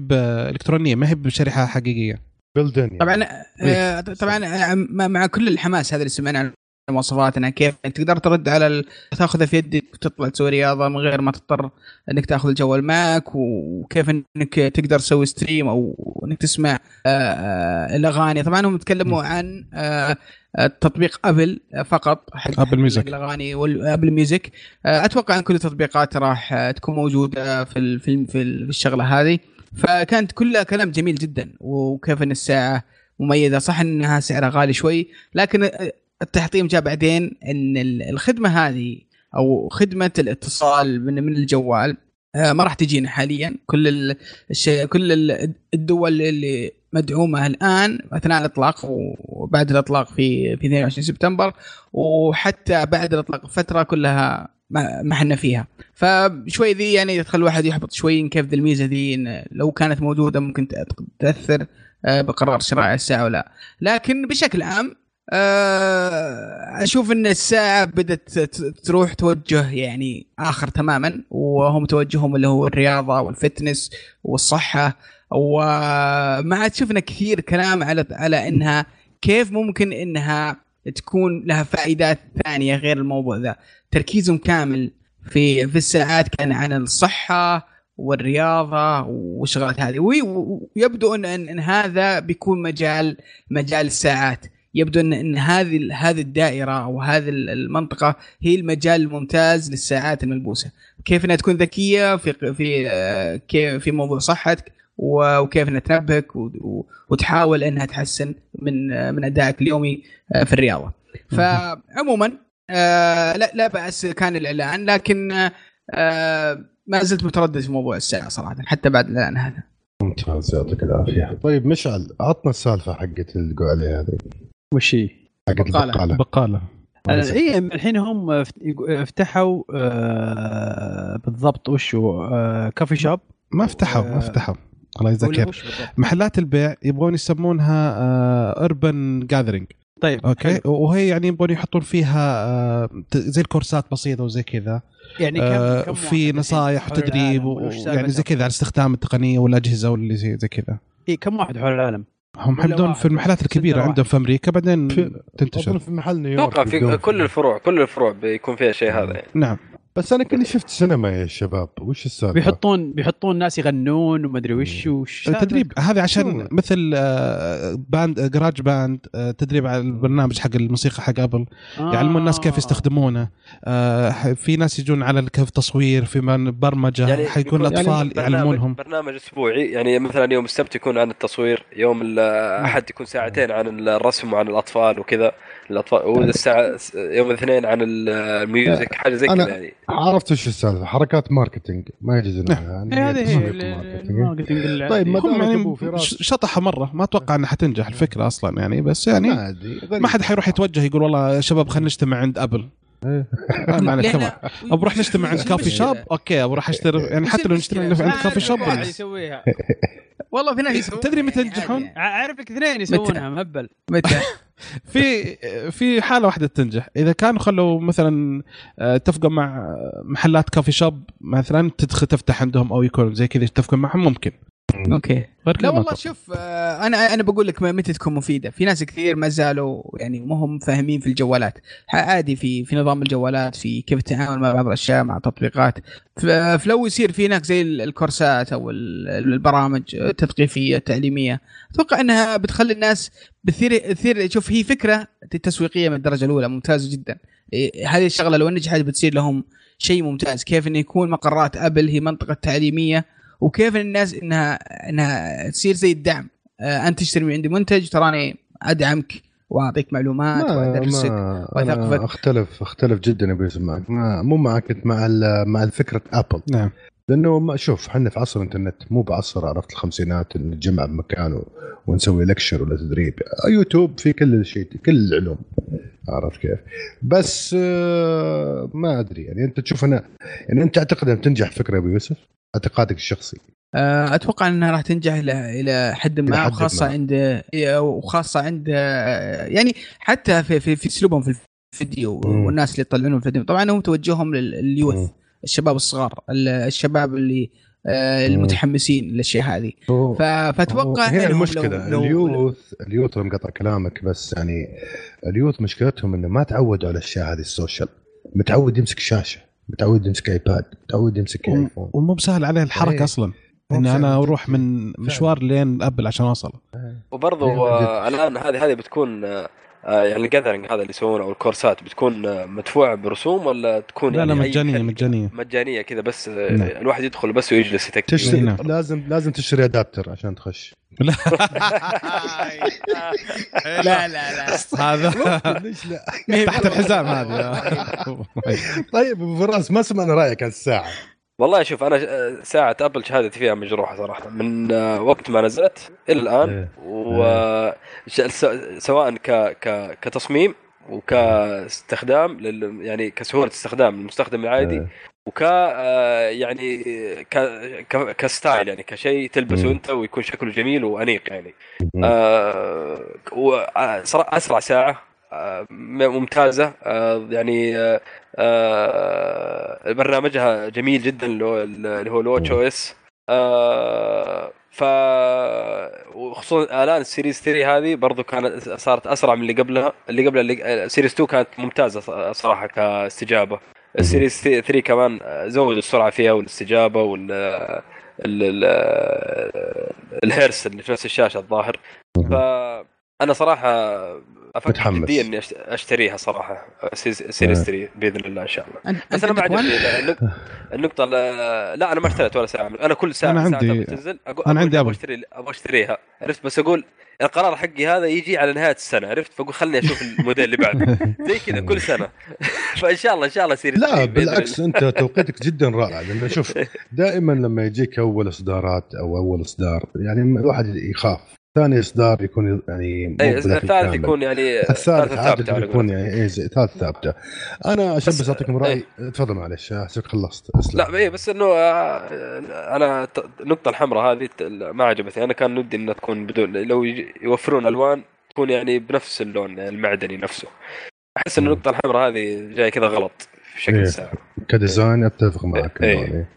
إلكترونية ما هي بشريحة حقيقية. طبعا آه، طبعا آه، مع كل الحماس هذا اللي سمعنا المواصفات انها كيف انك تقدر ترد على ال... تاخذها في يدك وتطلع تسوي رياضة من غير ما تضطر إنك تاخذ الجوال معك وكيف إنك تقدر تسوي stream أو إنك تسمع آه، آآ الأغاني. طبعا هم تكلموا عن آه، تطبيق أبل فقط. حق Apple Music الأغاني و Apple Music أتوقع إن كل التطبيقات راح تكون موجودة في في في الشغلة هذه. فكانت كلها كلام جميل جدا وكيف إن الساعة مميزة. صح إنها سعرها غالي شوي لكن التحطيم جاء بعدين إن الخدمة هذه أو خدمة الاتصال من من الجوال آه، ما راح تجينا حاليا. كل الشيء كل الدول اللي مدعومة الآن أثناء الإطلاق وبعد الإطلاق في في 22 سبتمبر وحتى بعد الإطلاق فتره كلها ما إحنا فيها. فشوي ذي يعني يدخل الواحد يحبط شوي كيف ذي الميزة ذي لو كانت موجودة ممكن تأثر آه، بقرار شراء الساعة ولا. لكن بشكل عام أشوف إن الساعة بدأت تروح توجه يعني آخر تماما وهم توجههم اللي هو الرياضة والفتنس والصحة وما عاد شفنا كثير كلام على على إنها كيف ممكن إنها تكون لها فائدات ثانية غير الموضوع ذا. تركيزهم كامل في في الساعات كان عن الصحة والرياضة والشغلات هذه. ويبدو إن, إن هذا بيكون مجال مجال الساعات. يبدو ان إن هذه هذه الدائرة أو هذه المنطقة هي المجال الممتاز للساعات الملبوسة. كيف إنها تكون ذكية في في كيف في موضوع صحتك وكيف إنها تنبهك وتحاول إنها تحسن من من أدائك اليومي آه، في الرياضة. فعموما آه، لا لا بأس كان الإعلان لكن آه، ما زلت متردد في موضوع الساعة صراحة حتى بعد الإعلان هذا. ممتاز يعطيك العافية. طيب مشعل عطنا السالفة حقت اللي تقول عليها. هذه وش هي؟ حقت البقالة. بقالة. اي الحين هم فتحوا آه بالضبط وش هو؟ آه coffee shop ما فتحوا ما فتحوا الله يذكر محلات البيع يبغون يسمونها urban gathering طيب okay؟ حلو. وهي يعني يبغون يحطون فيها آه زي الكورسات بسيطة وزي كذا. يعني كم, آه كم في نصائح وتدريب يعني زي كذا على استخدام التقنية والأجهزة واللي زي, زي كذا. اي كم واحد حول العالم؟ هم حيبدون في المحلات الكبيرة عندهم في أمريكا بعدين تنتشر. في محل نيويورك أتوقع في كل الفروع كل الفروع بيكون فيها شيء هذا يعني. نعم. بس أنا كني شفت سينما يا شباب. وش السالفة؟ بيحطون بيحطون ناس يغنون وما ادري وش وش تدريب هذا عشان مثل band GarageBand تدريب على البرنامج حق الموسيقى حق Apple آه. يعلمون الناس كيف يستخدمونه. آه في ناس يجون على كيف تصوير في من برمجة يعني حيكون الأطفال يعني يعلمونهم. برنامج أسبوعي. يعني مثلا يوم السبت يكون عن التصوير يوم الاحد يكون ساعتين عن الرسم وعن الأطفال وكذا. الأطفال والساعة يوم الاثنين عن ال music حاجة زي كذا يعني. عرفت وش السالفة حركات marketing ما يجوز يعني هذه هي ال marketing طيب ما يعني شطحة مرة ما أتوقع إنها حتنجح الفكرة أصلا يعني بس يعني ما حد حيروح يتوجه يقول والله يا شباب خلينا نجتمع عند أبل. معنا كمان أبو روح نجتمع عند كافي شوب أوكي أبو راح أشتري يعني حتى لو نجتمع عند كافي شوب يسويها. والله في ناس يسوون تدري متى ينجحون؟ عارف لك اثنين يسوونها مهبل. متى؟ في في حالة واحدة تنجح. إذا كانوا خلوا مثلا آه، اتفقوا مع محلات كافي شوب مثلا تدخل تفتح عندهم أو يكون زي كذا يتفقوا معهم ممكن. أوكي. لا والله شوف آه، أنا أنا بقول لك متى تكون مفيدة. في ناس كثير ما زالوا يعني ما هم فاهمين في الجوالات. عادي في في نظام الجوالات في كيف التعامل مع بعض الأشياء مع تطبيقات. فلو يصير في هناك زي الكورسات أو البرامج التثقيفيه التعليميه أتوقع إنها بتخلي الناس تصير شوف هي فكرة تسويقية من الدرجة الأولى ممتازه جدا. إيه، هذه الشغلة لو نجحت بتصير لهم شيء ممتاز. كيف إنه يكون مقرات ابل هي منطقة تعليمية وكيف الناس إنها إنها تصير زي الدعم. آه أنت تشتري من عندي منتج تراني أدعمك وأعطيك معلومات وادرسك واثقفك اختلف أختلف جدا أبو يوسف معك. ما مو معك مع مع الفكرة ابل نعم. لأنه ما شوف إحنا في عصر الإنترنت مو بعصر عرفت؟ الخمسينات نتجمع بمكان ونسوي لكشر ولا تدريب. يوتيوب في كل شيء كل العلوم. عرفت كيف؟ بس آه، ما أدري. يعني أنت تشوف أنا يعني أنت تعتقد ان تنجح فكرة ابو يوسف؟ اعتقادك الشخصي. آه، أتوقع إنها راح تنجح إلى حد ما وخاصة عند وخاصة عند آه، يعني حتى في في, في أسلوبهم في الفيديو والناس اللي يطلعون الفيديو. طبعا هم توجههم لليوث. الشباب الصغار الشباب اللي آه، المتحمسين للاشياء هذه. فأتوقع هي المشكلة. لو اليوث اليوث مقطع كلامك بس يعني اليوث مشكلتهم إنه ما تعودوا على الأشياء هذه السوشيال. متعود يمسك شاشة متعود يمسك iPad متعود يمسك iPhone ومو بسهل عليه الحركة إيه. أصلا. اني أنا أروح من مشوار لين Apple عشان أوصل. وبرضه الآن هذه هذه بتكون آه، آه، يعني ال gathering هذا اللي يسوونه أو الكورسات بتكون آه، مدفوعة برسوم ولا تكون لا يعني لا مجانية مجانية. مجانية كذا بس نعم. الواحد يدخل بس ويجلس يتكتب. تشتري. نعم. لازم لازم تشتري adapter عشان تخش. لا لا لا. هذا ليش لا؟ تحت الحزام هذه. طيب أبو فراس ما سمعنا رأيك عن الساعة. والله شوف أنا ساعة Apple شهادتي فيها مجروحة صراحة من وقت ما نزلت إلى الآن إيه. و إيه. سواء ك... ك... كتصميم وكاستخدام لل... يعني كسهولة استخدام للمستخدم العادي إيه. وك آه، يعني ك... ك... ك style يعني كشيء تلبسه أنت ويكون شكله جميل وأنيق يعني آه أسرع ساعة آه ممتازة آه يعني آه, آه، برنامجها جميل جدا اللي هو ال watchOS آه ف وخصوصا الآن ال Series 3 هذه برضو كانت صارت أسرع من اللي قبلها اللي قبلها اللي ال Series 2 كانت ممتازة صراحة كاستجابة. ال Series 3 كمان زود السرعة فيها والاستجابة وال ال الهيرس اللي في نفس الشاشة الظاهر. فانا صراحة أفكر جديا إني أشتريها صراحة. Series 3 بإذن الله إن شاء الله. بس أنا ما عجبني النقطة لا أنا ما اشتريت ولا ساعة. أنا كل ساعة أنا عندي تنزل أنا عندي أبغى أشتري أبغى أشتريها. عرفت؟ بس أقول القرار حقي هذا يجي على نهاية السنة عرفت؟ فأقول خلني أشوف الموديل اللي بعده. زي كذا كل سنة. فإن شاء الله إن شاء الله يصير لا بالعكس أنت توقيتك جدا رائع. لأن شوف دائما لما يجيك أول إصدارات أو أول إصدار يعني الواحد يخاف. ثاني إصدار يكون يعني اي الثالث يكون يعني الثالث ثابته يكون يعني اي ثالث ثابتة. أنا عشان بس اعطيكم رأي. إيه. تفضل معلش احسك خلصت. اسلم. لا اي بس إنه آه، أنا النقطة الحمراء هذه ما عجبتني. أنا كان ودي إنها تكون بدون لو يوفرون ألوان تكون يعني بنفس اللون المعدني نفسه. أحس إن النقطة الحمراء هذه جاية كذا غلط في شكل إيه. الساعة ك design أتفق معك إيه.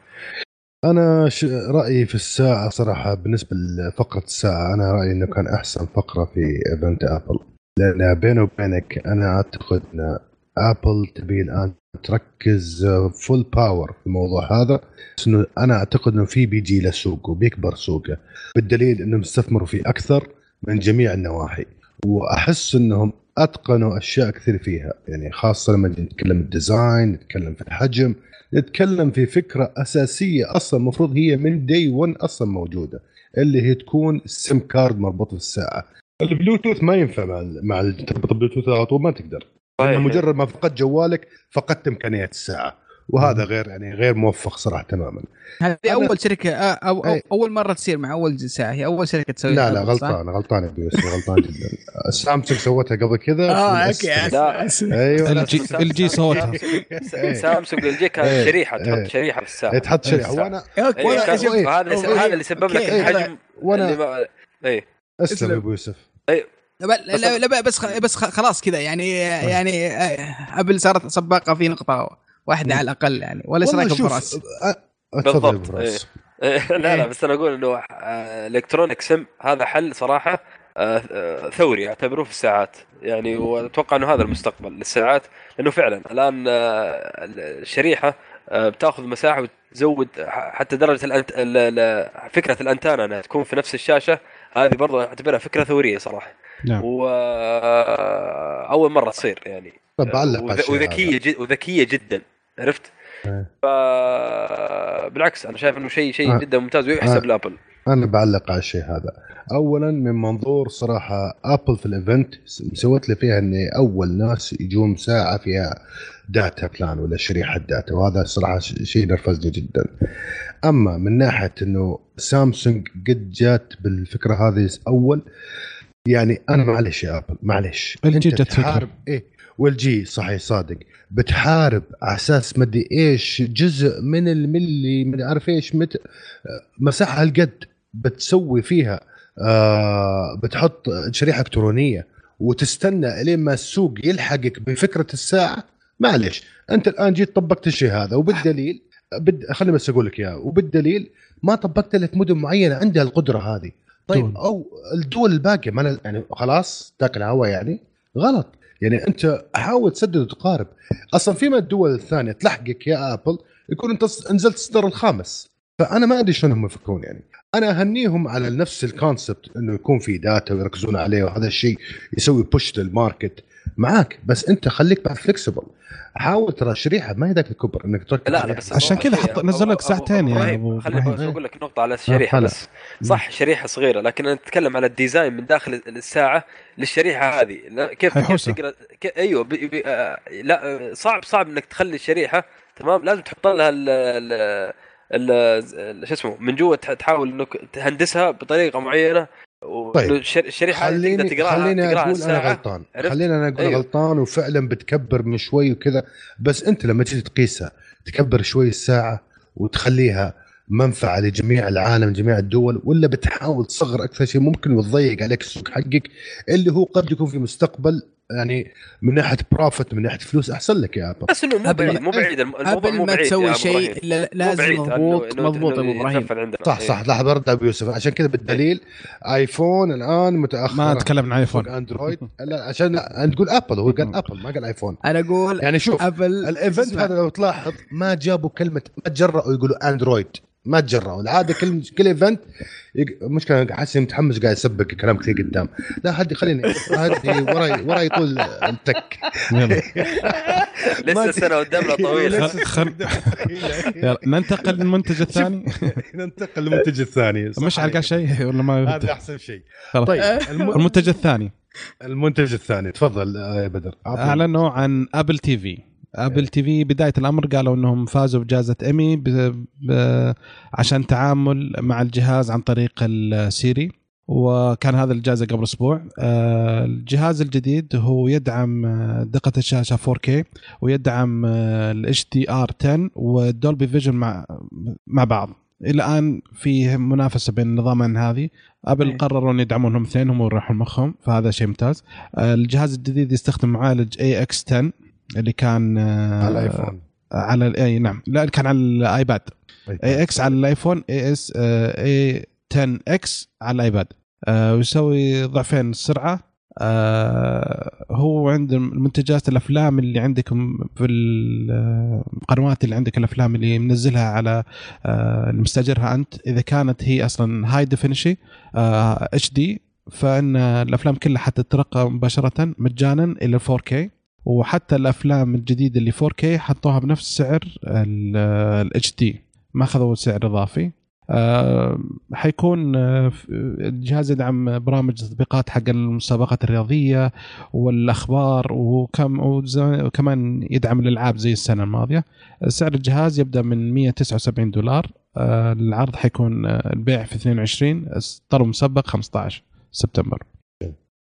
أنا ش... رأيي في الساعة صراحة بالنسبة لفقرة الساعة أنا رأيي إنه كان أحسن فقرة في event Apple. لأن بيني وبينك أنا أعتقد إن Apple تبي الآن تركز full power في الموضوع هذا. بس إنه أنا أعتقد إنه في بيجي له سوق وبيكبر سوقه. بالدليل إنهم استثمروا فيه أكثر من جميع النواحي. وأحس إنهم اتقنوا أشياء كثير فيها. يعني خاصة لما نتكلم ال design نتكلم في الحجم نتكلم في فكرة أساسية أصلا المفروض هي من day 1 أصلا موجودة اللي هي تكون ال SIM card مربوط في الساعة. البلوتوث ما ينفع مع مع تربط البلوتوث على طول ما تقدر. مجرد ما فقدت جوالك فقدت إمكانيات الساعة. وهذا غير يعني غير موفق صراحة تماما. هذه أول شركة أو, أو أول مرة تصير مع أول ساعه هي أول شركة تسوي لا لا غلطان غلطان يا بيوسف غلطان جدا. سامسونج سوتها قبل كذا. آه okay أيوه. LG LG سوتها Samsung LG كانت شريحة تحط شريحة في الساعة تحط شريحة. وأنا هذا هذا اللي سبب لك الحجم وأنا اي اسلم يا أبو يوسف. اي لا لا بس بس خلاص كذا يعني يعني Apple صارت سباقة في نقطة. واحدة على الأقل يعني ولا إيش رأيك بفراس؟ بالضبط. إيه. إيه. لا لا بس أنا أقول إنه الكترونيك سم هذا حل صراحة آه، آه، ثوري اعتبروه في الساعات. يعني وأتوقع إنه هذا المستقبل للساعات لأنه فعلا الآن آه، الشريحة بتأخذ مساحة وتزود حتى درجة الأنت... فكرة الانتانه إنها تكون في نفس الشاشة. هذه برضه أعتبرها فكرة ثورية صراحة. نعم. واول مرة تصير يعني. طب علق وذكية جد... وذكية جدا. عرفت؟ إيه. ف بالعكس أنا شايف إنه شيء شيء آه. جدا ممتاز ويحسب آه. ل Apple أنا بعلق على الشيء هذا اولا من منظور صراحة Apple في ال event سوت لي فيها إني أول ناس يجون ساعة فيها data plan ولا شريحة data وهذا صراحة شيء نرفزني جدا أما من ناحية إنه سامسونج قد جات بالفكرة هذه أول يعني أنا معلش يا Apple معلش أنت تحارب إيه والجي صحيح صادق بتحارب على أساس مدري إيش جزء من الملي من عارف إيش مت مساحة هالقد بتسوي فيها آه بتحط شريحة إلكترونية وتستنى لين ما السوق يلحقك بفكرة الساعة. معلش أنت الآن جيت طبقت الشيء هذا وبالدليل بد... خليني بس أقول لك إياه وبالدليل ما طبقت في مدن معينة عندها القدرة هذه. طيب أو الدول الباقية ما يعني خلاص تاكل هوا يعني غلط. يعني أنت حاول تسدد وتقارب. أصلا فيما الدول الثانية تلحقك يا أبل يكون انت نزلت الصدر الخامس. فأنا ما أدري شلون هم يفكرون يعني. أنا أهنيهم على نفس ال concept إنه يكون في data ويركزون عليه وهذا الشيء يسوي push لل market معاك بس أنت خليك بعد flexible حاول ترى الشريحه ما هي ذاك الكبر إنك تركز لا لا بس عشان كذا حط نزل لك ساعتين يا أبو خليني أقول لك نقطة على الشريحه بس. صح شريحة صغيرة لكن أنا أتكلم على ال design من داخل الساعة للشريحة هذه. كيف كيف تقرأ؟ أيوه بي بي آه لا صعب صعب إنك تخلي الشريحة تمام؟ لازم تحط لها شو اسمه من جوا تحاول إنك تهندسها بطريقة معينة. طيب الشريحه خليني تقراها خليني تقراها أقول أنا غلطان. خليني أنا أقول أيوه. غلطان وفعلا بتكبر من شوي وكذا بس أنت لما تيجي تقيسها تكبر شوي الساعة وتخليها منفعة لجميع العالم جميع الدول ولا بتحاول تصغر أكثر شيء ممكن وتضيق عليك السوق حقك اللي هو قد يكون في مستقبل يعني من ناحية profit من ناحية فلوس أحسن لك يا ابل بس انه مو بعيد مو بعيد الموضوع مو بعيد ما تسوي شيء لازم مضبوط مضبوط أبو إبراهيم صح صح لحظه برد أبو يوسف. عشان كذا بالدليل ايفون الآن متاخر ما اتكلم عن ايفون اندرويد لا عشان أنت تقول ابل هو قال ابل ما قال ايفون أنا أقول يعني شوف ابل ال event هذا لو تلاحظ ما جابوا كلمة ما تجرأوا يقولوا اندرويد ما تجرأوا العاده كل كل event مشكلة حاسس متحمس قاعد يسبق كلام كثير قدام. لا هدي خليني هدي وراي وراي طول ال tech. لسه سنة قدامنا طويلة. ننتقل للمنتج الثاني. ننتقل للمنتج الثاني. مش على شيء ولا ما هذا أحسن شيء. طيب المنتج الثاني. المنتج الثاني. تفضل يا بدر. أعلنوا عن ابل تي في ابل تي في بداية الأمر قالوا إنهم فازوا بجائزة ايمي ب... ب... عشان تعامل مع الجهاز عن طريق السيري وكان هذا الجائزة قبل أسبوع. آه، الجهاز الجديد هو يدعم آه، دقة الشاشة 4K ويدعم ال HDR 10 وال Dolby Vision مع مع بعض. إلى الآن في منافسة بين النظامين هذه. ابل أيه. قرروا إن يدعمونهم اثنين هم مخهم فهذا شيء ممتاز. آه، الجهاز الجديد يستخدم معالج A 10 X اللي كان آه، على الآيفون. على أي نعم. لا كان على الآيباد. إي إكس على الآيفون إي إس إي 10 إكس على الآيباد. آه، ويسوي ضعفين السرعه آه هو عند المنتجات الأفلام اللي عندكم في القنوات اللي عندك الأفلام اللي منزلها على آه المستاجرها أنت. إذا كانت هي أصلا high definition اتش دي فإن الأفلام كلها حتترقى مباشرة مجانا إلى 4K وحتى الأفلام الجديدة اللي 4K حطوها بنفس سعر الاتش دي. ما أخذوا سعر إضافي. أه حيكون آه، الجهاز يدعم برامج تطبيقات حق المسابقات الرياضية والأخبار وكم وكمان يدعم الألعاب زي السنة الماضية. سعر الجهاز يبدأ من 179 دولار. أه العرض حيكون آه، البيع في 22 طلب مسبق 15 سبتمبر.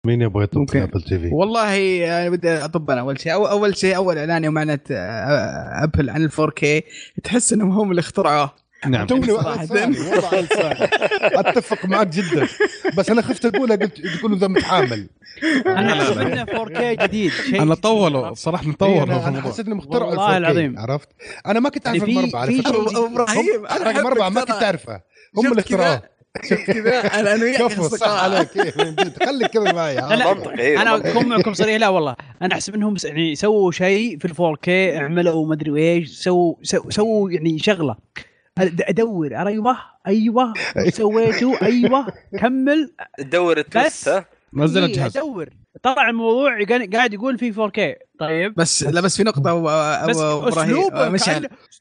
مين يبغى يطب في ابل تي في؟ والله أنا بدي أطب أنا أول شيء. أول شيء أول إعلان يوم أعلنت أبل عن ال 4K تحس إنهم هم اللي اخترعوه. نعم. توني أتفق معك جدا. بس أنا خفت اقولها قلت تقول ذا متحامل. أنا احسب إنه 4K جديد. شيء أنا طولوا صراحة مطولوا أنا حسيت إنهم اخترعوا والله العظيم. عرفت؟ أنا ما كنت أعرف المربع على فكرة. أبراهيم أنا المربع ما كنت أعرفه. هم اللي اخترعوه. شفت كذا؟ أنا أنا وياك صح عليك. خليك كذا معي. منطقي أنا اكون معكم صريح. لا والله. أنا احسب إنهم يعني سووا شيء في الفور كي عملوا ما أدري إيش سووا سووا يعني شغلة. أدور. أيوه. أيوه. سويته أيوه. كمل. تدور التوست نزل إيه، الجهاز. أدور. طلع الموضوع قاعد يقول في 4K طيب. بس لا بس في نقطة ابو إبراهيم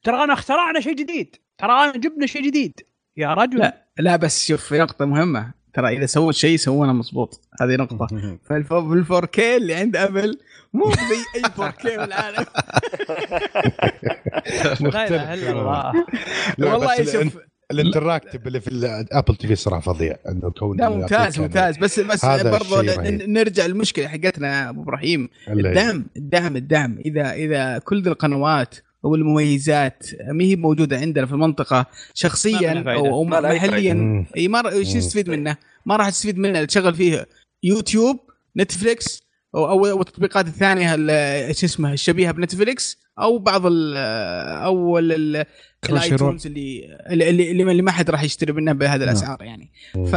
ترى انا اخترعنا شيء جديد. ترى انا جبنا شيء جديد. يا رجل. لا. لا بس شوف في نقطة مهمة. ترى إذا سووا شيء سوونه مضبوط. هذه نقطة. فال 4K اللي عند أبل مو زي أي 4K في العالم. لا إله إلا الله. والله شوف ال interactive اللي في الابل تي في صراحة فظيع. إنه كون لا ممتاز ممتاز. بس بس برضو نرجع للمشكلة حقتنا أبو إبراهيم. الدعم الدعم الدعم. اذا إذا كل القنوات والمميزات ما هي موجودة عندنا في المنطقة شخصيا أو, أو محليا. أي ما إيش نستفيد منه؟ ما راح تستفيد منه. تشغل فيه يوتيوب نتفليكس أو أو التطبيقات الثانية شو اسمه الشبيهة بنتفليكس أو بعض ال أو الآيتونز اللي اللي اللي ما حد راح يشتري منها بهذه نعم. الأسعار يعني. ف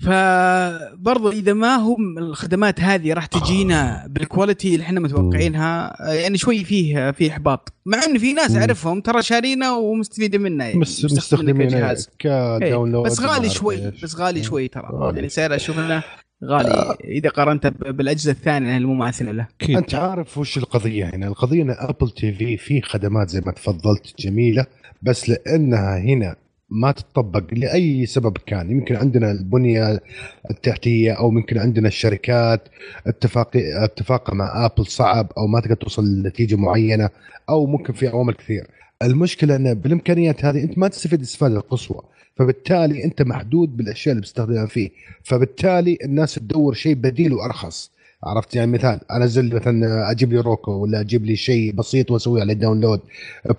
فبرضه إذا ما هم الخدمات هذه راح تجينا بال quality اللي إحنا متوقعينها يعني شوي فيه فيه إحباط. مع إن في ناس أعرفهم ترى شارينا ومستفيدين منه يعني بس مستخدمين ك download بس غالي شوي بس غالي شوي ترى. يعني سعر أشوف إنه غالي إذا قارنته بالأجهزة الثانية المماثله له. أنت عارف وش القضية هنا؟ القضية إن ابل تي في في خدمات زي ما تفضلت جميلة بس لأنها هنا ما تطبق لأي سبب كان. يمكن عندنا البنية التحتية أو ممكن عندنا الشركات اتفاق اتفاق مع آبل صعب أو ما تقدر توصل لنتيجة معينة أو ممكن في عوامل كثير. المشكلة إن بالإمكانيات هذه أنت ما تستفيد الاستفاده القصوى. فبالتالي أنت محدود بالأشياء اللي بتستخدمها فيه. فبالتالي الناس تدور شيء بديل وأرخص. عرفت؟ يعني مثال انزل مثلا أجيب لي روكو ولا أجيب لي شيء بسيط واسوي عليه download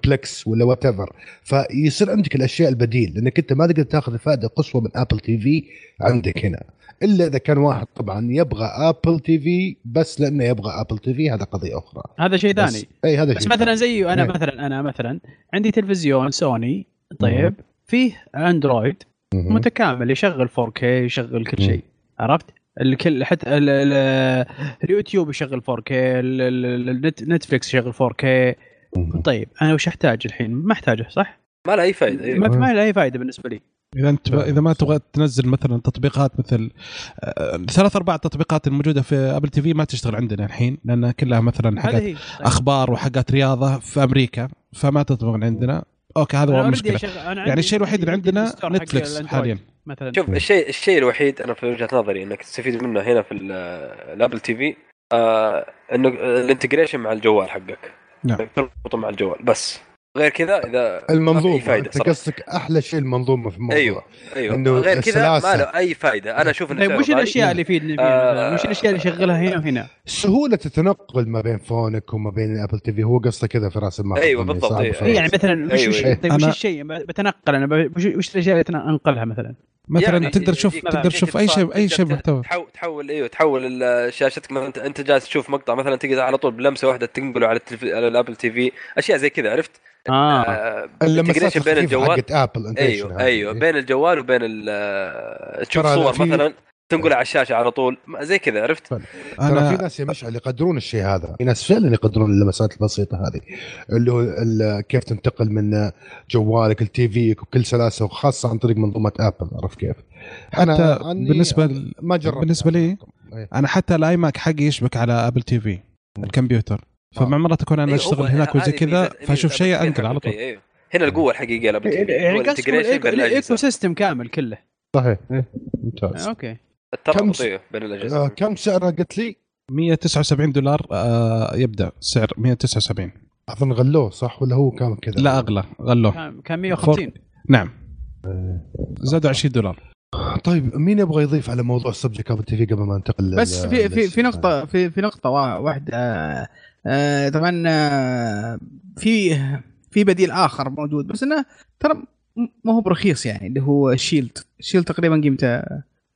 Plex ولا whatever فيصير عندك الأشياء البديل لأنك أنت ما تقدر تاخذ الفائده قصوى من ابل تي في عندك هنا. إلا إذا كان واحد طبعا يبغى ابل تي في بس لأنه يبغى ابل تي في هذا قضية أخرى. هذا شيء ثاني. إي هذا بس شيء مثلا زي أنا مثلا أنا مثلا عندي تلفزيون سوني طيب فيه اندرويد متكامل يشغل 4K يشغل كل شيء عرفت؟ الكل حتى اليوتيوب يشغل 4K نتفلكس يشغل 4K طيب أنا وش أحتاج الحين؟ ما أحتاجه صح؟ ما له أي فائده أيوة. ما, ما له أي فائده بالنسبة لي. إذا انت إذا ما تبغى تنزل مثلا تطبيقات مثل آه، ثلاث أربع تطبيقات الموجودة في Apple TV ما تشتغل عندنا الحين لانها كلها مثلا حاجات أخبار وحاجات رياضة في أمريكا فما تطبق عندنا. أوكي هذا هو المشكلة. يعني الشيء الوحيد اللي عندنا نتفلكس حاليا. مثلا. شوف الشيء الشيء الوحيد أنا في وجهة نظري إنك تستفيد منه هنا في ال Apple TV آه إنه ال integration مع الجوال حقك. نعم. تربطه مع الجوال بس. غير كذا إذا المنظومة. فايدة أنت قصدك أحلى شيء المنظومة في الموضوع أيوه أيوه. إنه غير كذا ما له أي فائده أنا أشوف انه طيب وش الأشياء اللي يفيدني فيها؟ آه وش الأشياء اللي يشغلها هنا وهنا؟ سهولة التنقل ما بين فونك وما بين Apple TV هو قصده كذا في رأس المال أيوه بالضبط. أيوة. يعني مثلا وش, أيوة. طيب وش الشيء؟ بتنقل أنا وش الأشياء اللي انقلها مثلا؟ مثلا يعني تقدر تشوف تقدر تشوف أي شيء أي شيء محتوى. تحول تحول أيوه تحول شاشتك مثلا انت جالس تشوف مقطع مثلا تقدر على طول بلمسة واحدة تنقله على, على ال Apple TV أشياء زي كذا عرفت؟ آه, آه اللمسات بين الجوال ابل أيوه أيوه بين الجوال وبين تشوف صور مثلا تنقل على الشاشة على طول زي كذا عرفت؟ أنا في ناس يا مشعل يقدرون الشيء هذا، في ناس فعلا يقدرون اللمسات البسيطة هذه اللي هو كيف تنتقل من جوالك ل TV ك وكل سلاسة وخاصة عن طريق منظومة ابل عرفت كيف؟ أنا بالنسبة ما جربت بالنسبة لي أنا حتى ال iMac حقي يشبك على Apple TV الكمبيوتر. فمع مرات اكون أنا إيه، أشتغل هناك وزي كذا فأشوف شيء أنقل على طول. أيوه. هنا القوة الحقيقية يعني الايكو سيستم كامل كله. صحيح إيه. ممتاز. أوكي. الترابط بين الأجهزة. آه كم سعره قلت لي؟ 179 دولار آه يبدأ سعر 179 أظن غلوه صح؟ ولا هو كان كذا؟ لا أغلى. غلوه. كان 150 نعم. آه. زادوا 20 دولار. طيب مين يبغى يضيف على موضوع subject Apple TV قبل ما ننتقل بس في في في نقطه في في نقطة واحدة. آه آه طبعا آه في في بديل آخر موجود بس إنه ترى ما هو برخيص يعني اللي هو Shield Shield تقريبا قيمته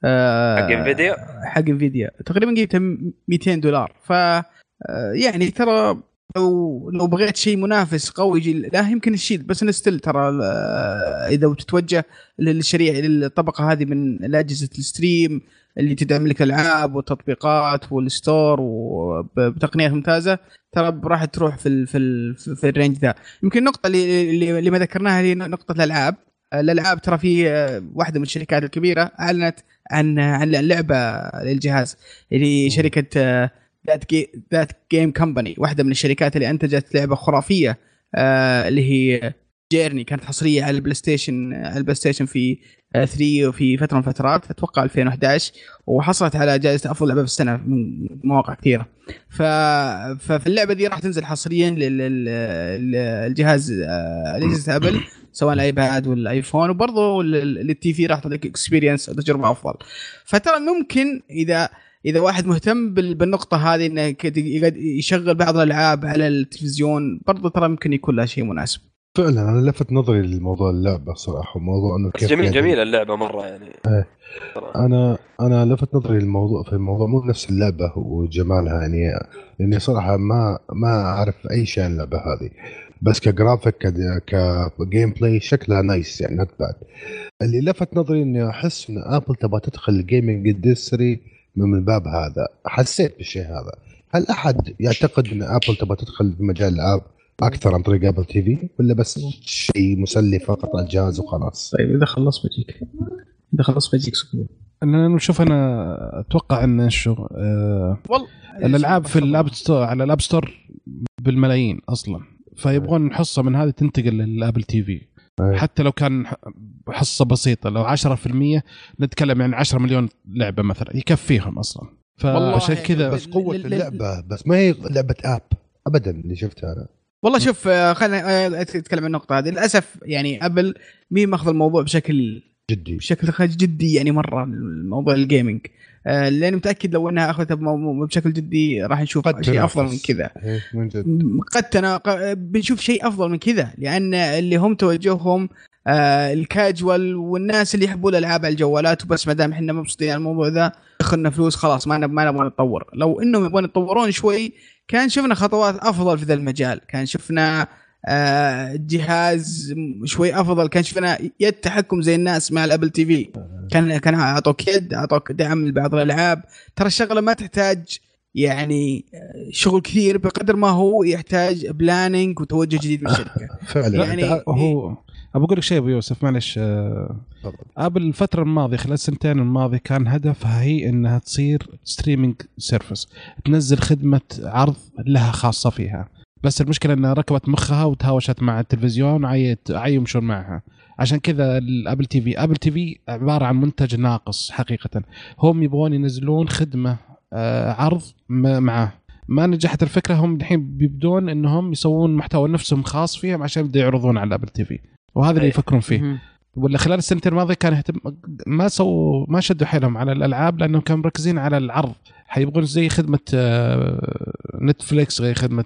آه حق انفيديا حق انفيديا تقريبا قيمته 200 دولار. ف آه، يعني ترى لو لو بغيت شيء منافس قوي يجي لا يمكن ال Shield بس انه still ترى آه، إذا بتتوجه للشريحة للطبقة هذه من اجهزه ال stream اللي تدعم لك الالعاب والتطبيقات وال store وبتقنيات ممتازة ترى راح تروح في في في ال range ذا. يمكن النقطه اللي اللي ما ذكرناها هي نقطة الألعاب. الألعاب ترى في آه، واحدة من الشركات الكبيرة أعلنت عن عن لعبة للجهاز اللي شركة that that game company واحدة من الشركات اللي أنتجت لعبة خرافية آه اللي هي Journey كانت حصرية على ال PlayStation على ال PlayStation في 3 وفي فترة من الفترات أتوقع 2011 وحصلت على جائزة أفضل لعبة في السنة من مواقع كثيرة. ف... ففي اللعبة دي راح تنزل حصريا للجهاز آه، اجهزه ابل سواء الآيباد والآيفون وبرضه لل TV راح تعطيك experience تجربه أفضل. فترى ممكن إذا إذا واحد مهتم بالنقطة هذه إنه يشغل بعض الألعاب على التلفزيون برضه ترى ممكن يكون لها شيء مناسب. فعلا أنا لفت نظري لموضوع اللعبة صراحة موضوع إنه كيف جميل يعني جميلة اللعبة مرة يعني. إيه. أنا أنا لفت نظري الموضوع في الموضوع مو نفس اللعبة وجمالها يعني لأني صراحة ما ما أعرف أي شيء عن اللعبة هذه. بس ك graphic ك gameplay شكلها nice يعني not bad اللي لفت نظري إني أحس إن ابل تبغى تدخل ال gaming industry من الباب هذا. حسيت بالشيء هذا. هل أحد يعتقد أن آبل تبغى تدخل في مجال الالعاب أكثر عن طريق Apple TV؟ ولا بس شيء مسلي فقط على الجهاز وخلاص؟ طيب إذا خلص بجيك. إذا خلص بجيك أنا نشوف أنا أتوقع أن شو آه والله الالعاب في ال App Store على ال App Store بالملايين أصلا. فيبغون حصة من هذه تنتقل لل Apple TV. أيه. حتى لو كان حصة بسيطة لو 10% نتكلم عن 10 مليون لعبة مثلا يكفيهم أصلا. فعشان كذا بس قوة اللعبة بس ما هي لعبة app ابدا اللي شفتها أنا. والله شوف آه، خلينا آه، أتكلم عن النقطة هذه. للأسف يعني أبل مي ماخذة الموضوع بشكل جدي. بشكل جدي يعني مرة الموضوع ال gaming لأني متأكد لو إنها أخذتها بشكل جدي راح نشوف شيء أفضل من كذا. إيه، من جد. قد تنا... بنشوف شيء أفضل من كذا لأن اللي هم توجههم آه الكاجوال والناس اللي يحبون الألعاب على الجوالات وبس ما دام إحنا مبسوطين على الموضوع ذا دخلنا فلوس خلاص ما ما نبغى نتطور. لو إنهم يبغون يتطورون شوي كان شفنا خطوات أفضل في ذا المجال. كان شفنا آه جهاز شوي أفضل. كان شفنا يد تحكم زي الناس مع ال Apple TV. كان كان أعطوك يد أعطوك دعم لبعض الألعاب. ترى الشغلة ما تحتاج يعني شغل كثير بقدر ما هو يحتاج planning وتوجه جديد من الشركة. فعلا. يعني هو ابى أقول لك شيء أبو يوسف معلش آه، ابل الفترة الماضية خلال السنتين الماضية كان هدفها هي إنها تصير streaming service تنزل خدمة عرض لها خاصة فيها. بس المشكلة إنها ركبت مخها وتهاوشت مع التلفزيون وعيت يمشون معها. عشان كذا الابل TV ابل TV عبارة عن منتج ناقص حقيقة. هم يبغون ينزلون خدمة آه، عرض معه ما نجحت الفكرة هم الحين بيبدون إنهم يسوون محتوى نفسهم خاص فيهم عشان يبدأوا يعرضون على الابل TV وهذا اللي يفكرون فيه. ولا خلال السنتين الماضية كان يهتم ما سووا ما شدوا حيلهم على الألعاب لأنهم كانوا مركزين على العرض. حيبغون زي خدمة نتفليكس آه، زي خدمة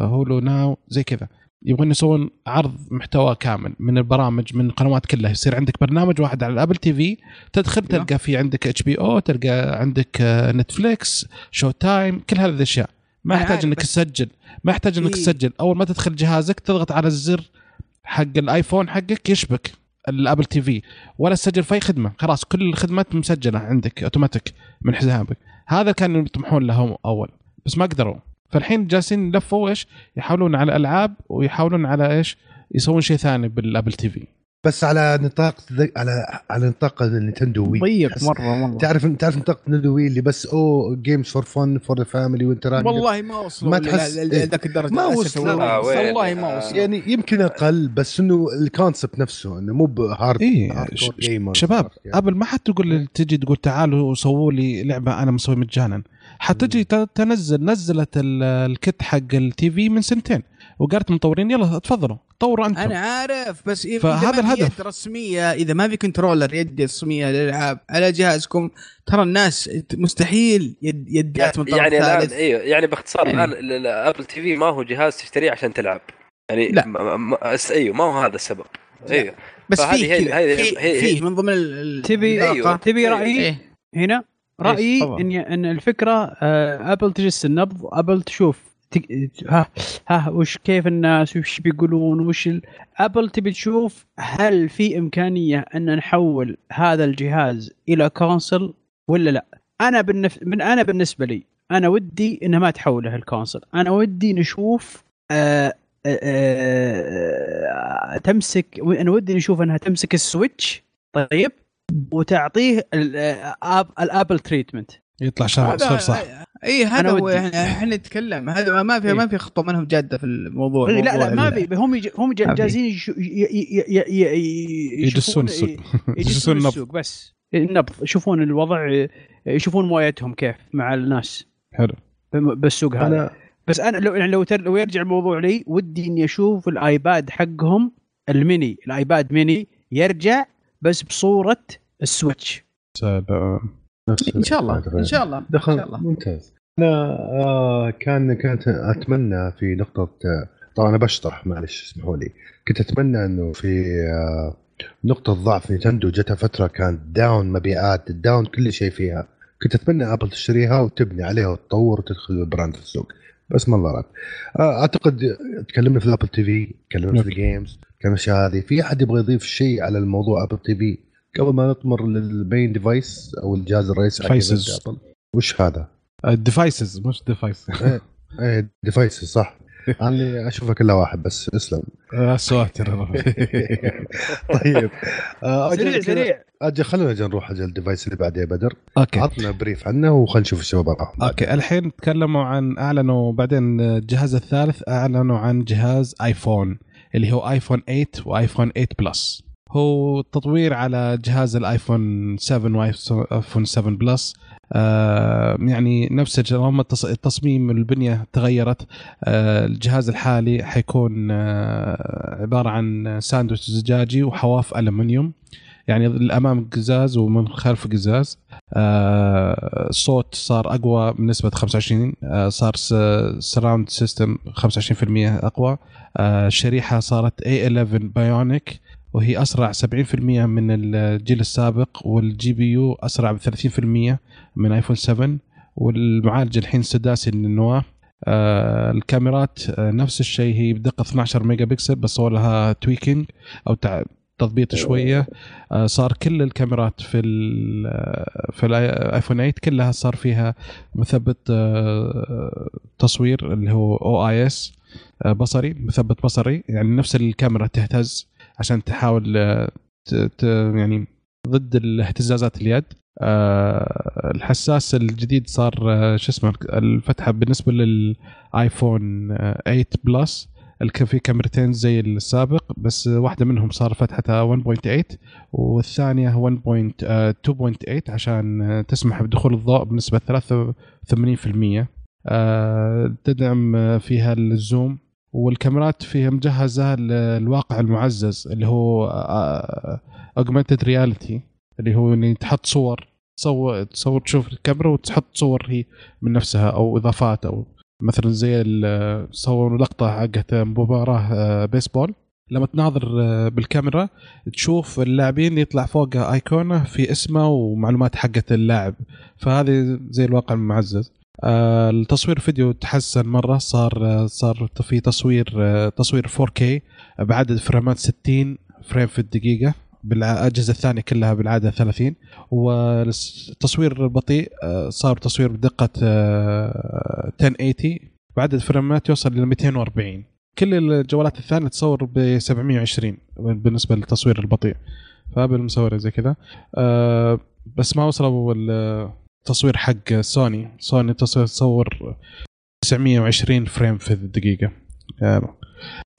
هولو آه، now زي كذا. يبغون يسوون عرض محتوى كامل من البرامج من القنوات كلها. يصير عندك برنامج واحد على الابل TV تدخل. تلقى في عندك HBO تلقى عندك نتفليكس Showtime كل هذه الأشياء. ما يحتاج إنك تسجل. ما يحتاج إنك إيه. تسجل. أول ما تدخل جهازك تضغط على الزر حق الآيفون حقك يشبك. الأبل TV. ولا تسجل في أي خدمة. خلاص كل الخدمات مسجلة عندك اوتوماتيك من حسابك. هذا كانوا يطمحون له أول. بس ما قدروا. فالحين جالسين يلفوا إيش؟ يحاولون على الالعاب ويحاولون على إيش؟ يسوون شيء ثاني بالأبل TV. بس على نطاق على على نطاق النينتندو وي ضيق مرة والله. تعرف تعرف نطاق النينتندو وي اللي بس أو games for fun for the family وأنت والله ما وصلوا ما تحس ذاك الدرجة. ما وصلوا. آه والله ما وصلوا. يعني يمكن أقل بس إنه ال concept نفسه إنه مو بهارد إيه شباب يعني. قبل ما حتقول تجي تقول تعالوا سووا لي لعبة أنا مسوي مجانا. حتجي تنزل نزلت الكت حق التي في من سنتين. وقالت مطورين يلا تفضلوا طوروا أنتم. أنا عارف بس إذا فهذا الهدف. يد رسميه إذا ما في كنترولر يد رسميه للألعاب على جهازكم ترى الناس مستحيل يد يدات من يعني الآن إيوه يعني باختصار يعني. الآن الابل تي في ما هو جهاز تشتريه عشان تلعب. يعني لا. إيوه ما هو هذا السبب. إيوه. بس فيه هي هي فيه من ضمن تبي أيوه. تبي رأيي؟ إيه؟ هنا رأيي إن إن الفكرة ابل تجس النبض ابل تشوف ها ها وش كيف الناس وش بيقولون وش. أبل تبي تشوف هل في إمكانية أن نحول هذا الجهاز إلى console ولا لا أنا بالنف... من أنا بالنسبة لي أنا ودي انها ما تحوله ال console أنا ودي نشوف آآ آآ آآ تمسك أنا ودي نشوف إنها تمسك ال Switch طيب وتعطيه الأبل treatment يطلع شهر صح. اي هذا هو إحنا نتكلم. هذا ما في ما في خطوة منهم جادة في الموضوع لا لا ما في. هم هم جاهزين يدسون السوق. يدسون السوق بس. النبض. يشوفون الوضع يشوفون مويتهم كيف مع الناس. حلو. بالسوق هذا. بس أنا لو يعني لو لو يرجع الموضوع لي ودي إني أشوف الآيباد حقهم الميني. الآيباد ميني يرجع بس بصورة ال Switch. إن شاء الله إن شاء الله دخل ان شاء الله. ممتاز. أنا آه كان كنت أتمنى في نقطة طبعا أنا بشطح معلش اسمحوا لي. كنت أتمنى إنه في آه نقطة ضعف نينتندو جتها فترة كانت down مبيعات down كل شيء فيها. كنت أتمنى ابل تشتريها وتبني عليها وتطور وتدخل ال brand في السوق. بس ما الله آه أعتقد تكلمنا في الابل TV تكلمنا في ال games كان هذه. في أحد يبغى يضيف شيء على الموضوع ابل TV قبل ما نطمر لل main device أو الجهاز الرئيسي devices وش هذا؟ ال devices مش device إيه devices صح. أنا اشوفها كلها واحد بس اسلم. يا ساتر طيب. آه، سريع سريع. أجل خلينا إجل نروح أجل ال device اللي بعده يا بدر. okay. عطنا brief عنه وخلينا نشوف الشباب راحوا. okay الحين تكلموا عن أعلنوا بعدين الجهاز الثالث أعلنوا عن جهاز ايفون اللي هو ايفون 8 وايفون 8 Plus هو تطوير على جهاز الايفون 7 وايفون 7 Plus. آه يعني نفس رغم التصميم البنية تغيرت. آه الجهاز الحالي حيكون آه عبارة عن ساندويتش زجاجي وحواف الومنيوم يعني الأمام قزاز ومن خلف قزاز. الصوت صار أقوى بنسبة 25 آه صار surround system 25% أقوى. الشريحه صارت A11 Bionic وهي أسرع 70% من الجيل السابق وال GPU أسرع ب 30% من آيفون 7 والمعالج الحين سداسي للنواة. آه الكاميرات آه نفس الشيء هي بدقة 12 ميجا بكسل بس صار لها tweaking أو تضبيط شوية. آه صار كل الكاميرات في في الايفون 8 كلها صار فيها مثبت آه تصوير اللي هو OIS بصري مثبت بصري يعني نفس الكاميرا تهتز. عشان تحاول آه، يعني ضد الاهتزازات اليد. آه الحساس الجديد صار آه شو اسمه الفتحة بالنسبة للآيفون 8 بلس في كاميرتين زي السابق بس واحدة منهم صار فتحتها 1.8 والثانية 1.2.8 عشان تسمح بدخول الضوء بنسبة 83% آه تدعم فيها الزوم. والكاميرات فيها مجهزة للواقع المعزز اللي هو augmented reality اللي هو إني تحط صور تصور تصور تشوف الكاميرا وتحط صور هي من نفسها أو إضافات أو مثلا زي صوروا لقطة حقت مباراة بيسبول لما تناظر بالكاميرا تشوف اللاعبين يطلع فوق ايقونه في اسمه ومعلومات حقت اللاعب. فهذه زي الواقع المعزز. آه التصوير فيديو تحسن مرة صار آه صار في تصوير آه تصوير 4K بعدد فريمات 60 frame في الدقيقة بالأجهزة الثانية كلها بالعادة 30 والتصوير البطيء آه، صار تصوير بدقة 1080 آه، بعدد فريمات يوصل ل 240 كل الجوالات الثانية تصور ب 720 بالنسبة للتصوير البطيء. فابل زي كذا. بس ما وصلوا التصوير حق سوني. سوني تصور 920 frame في الدقيقة. أه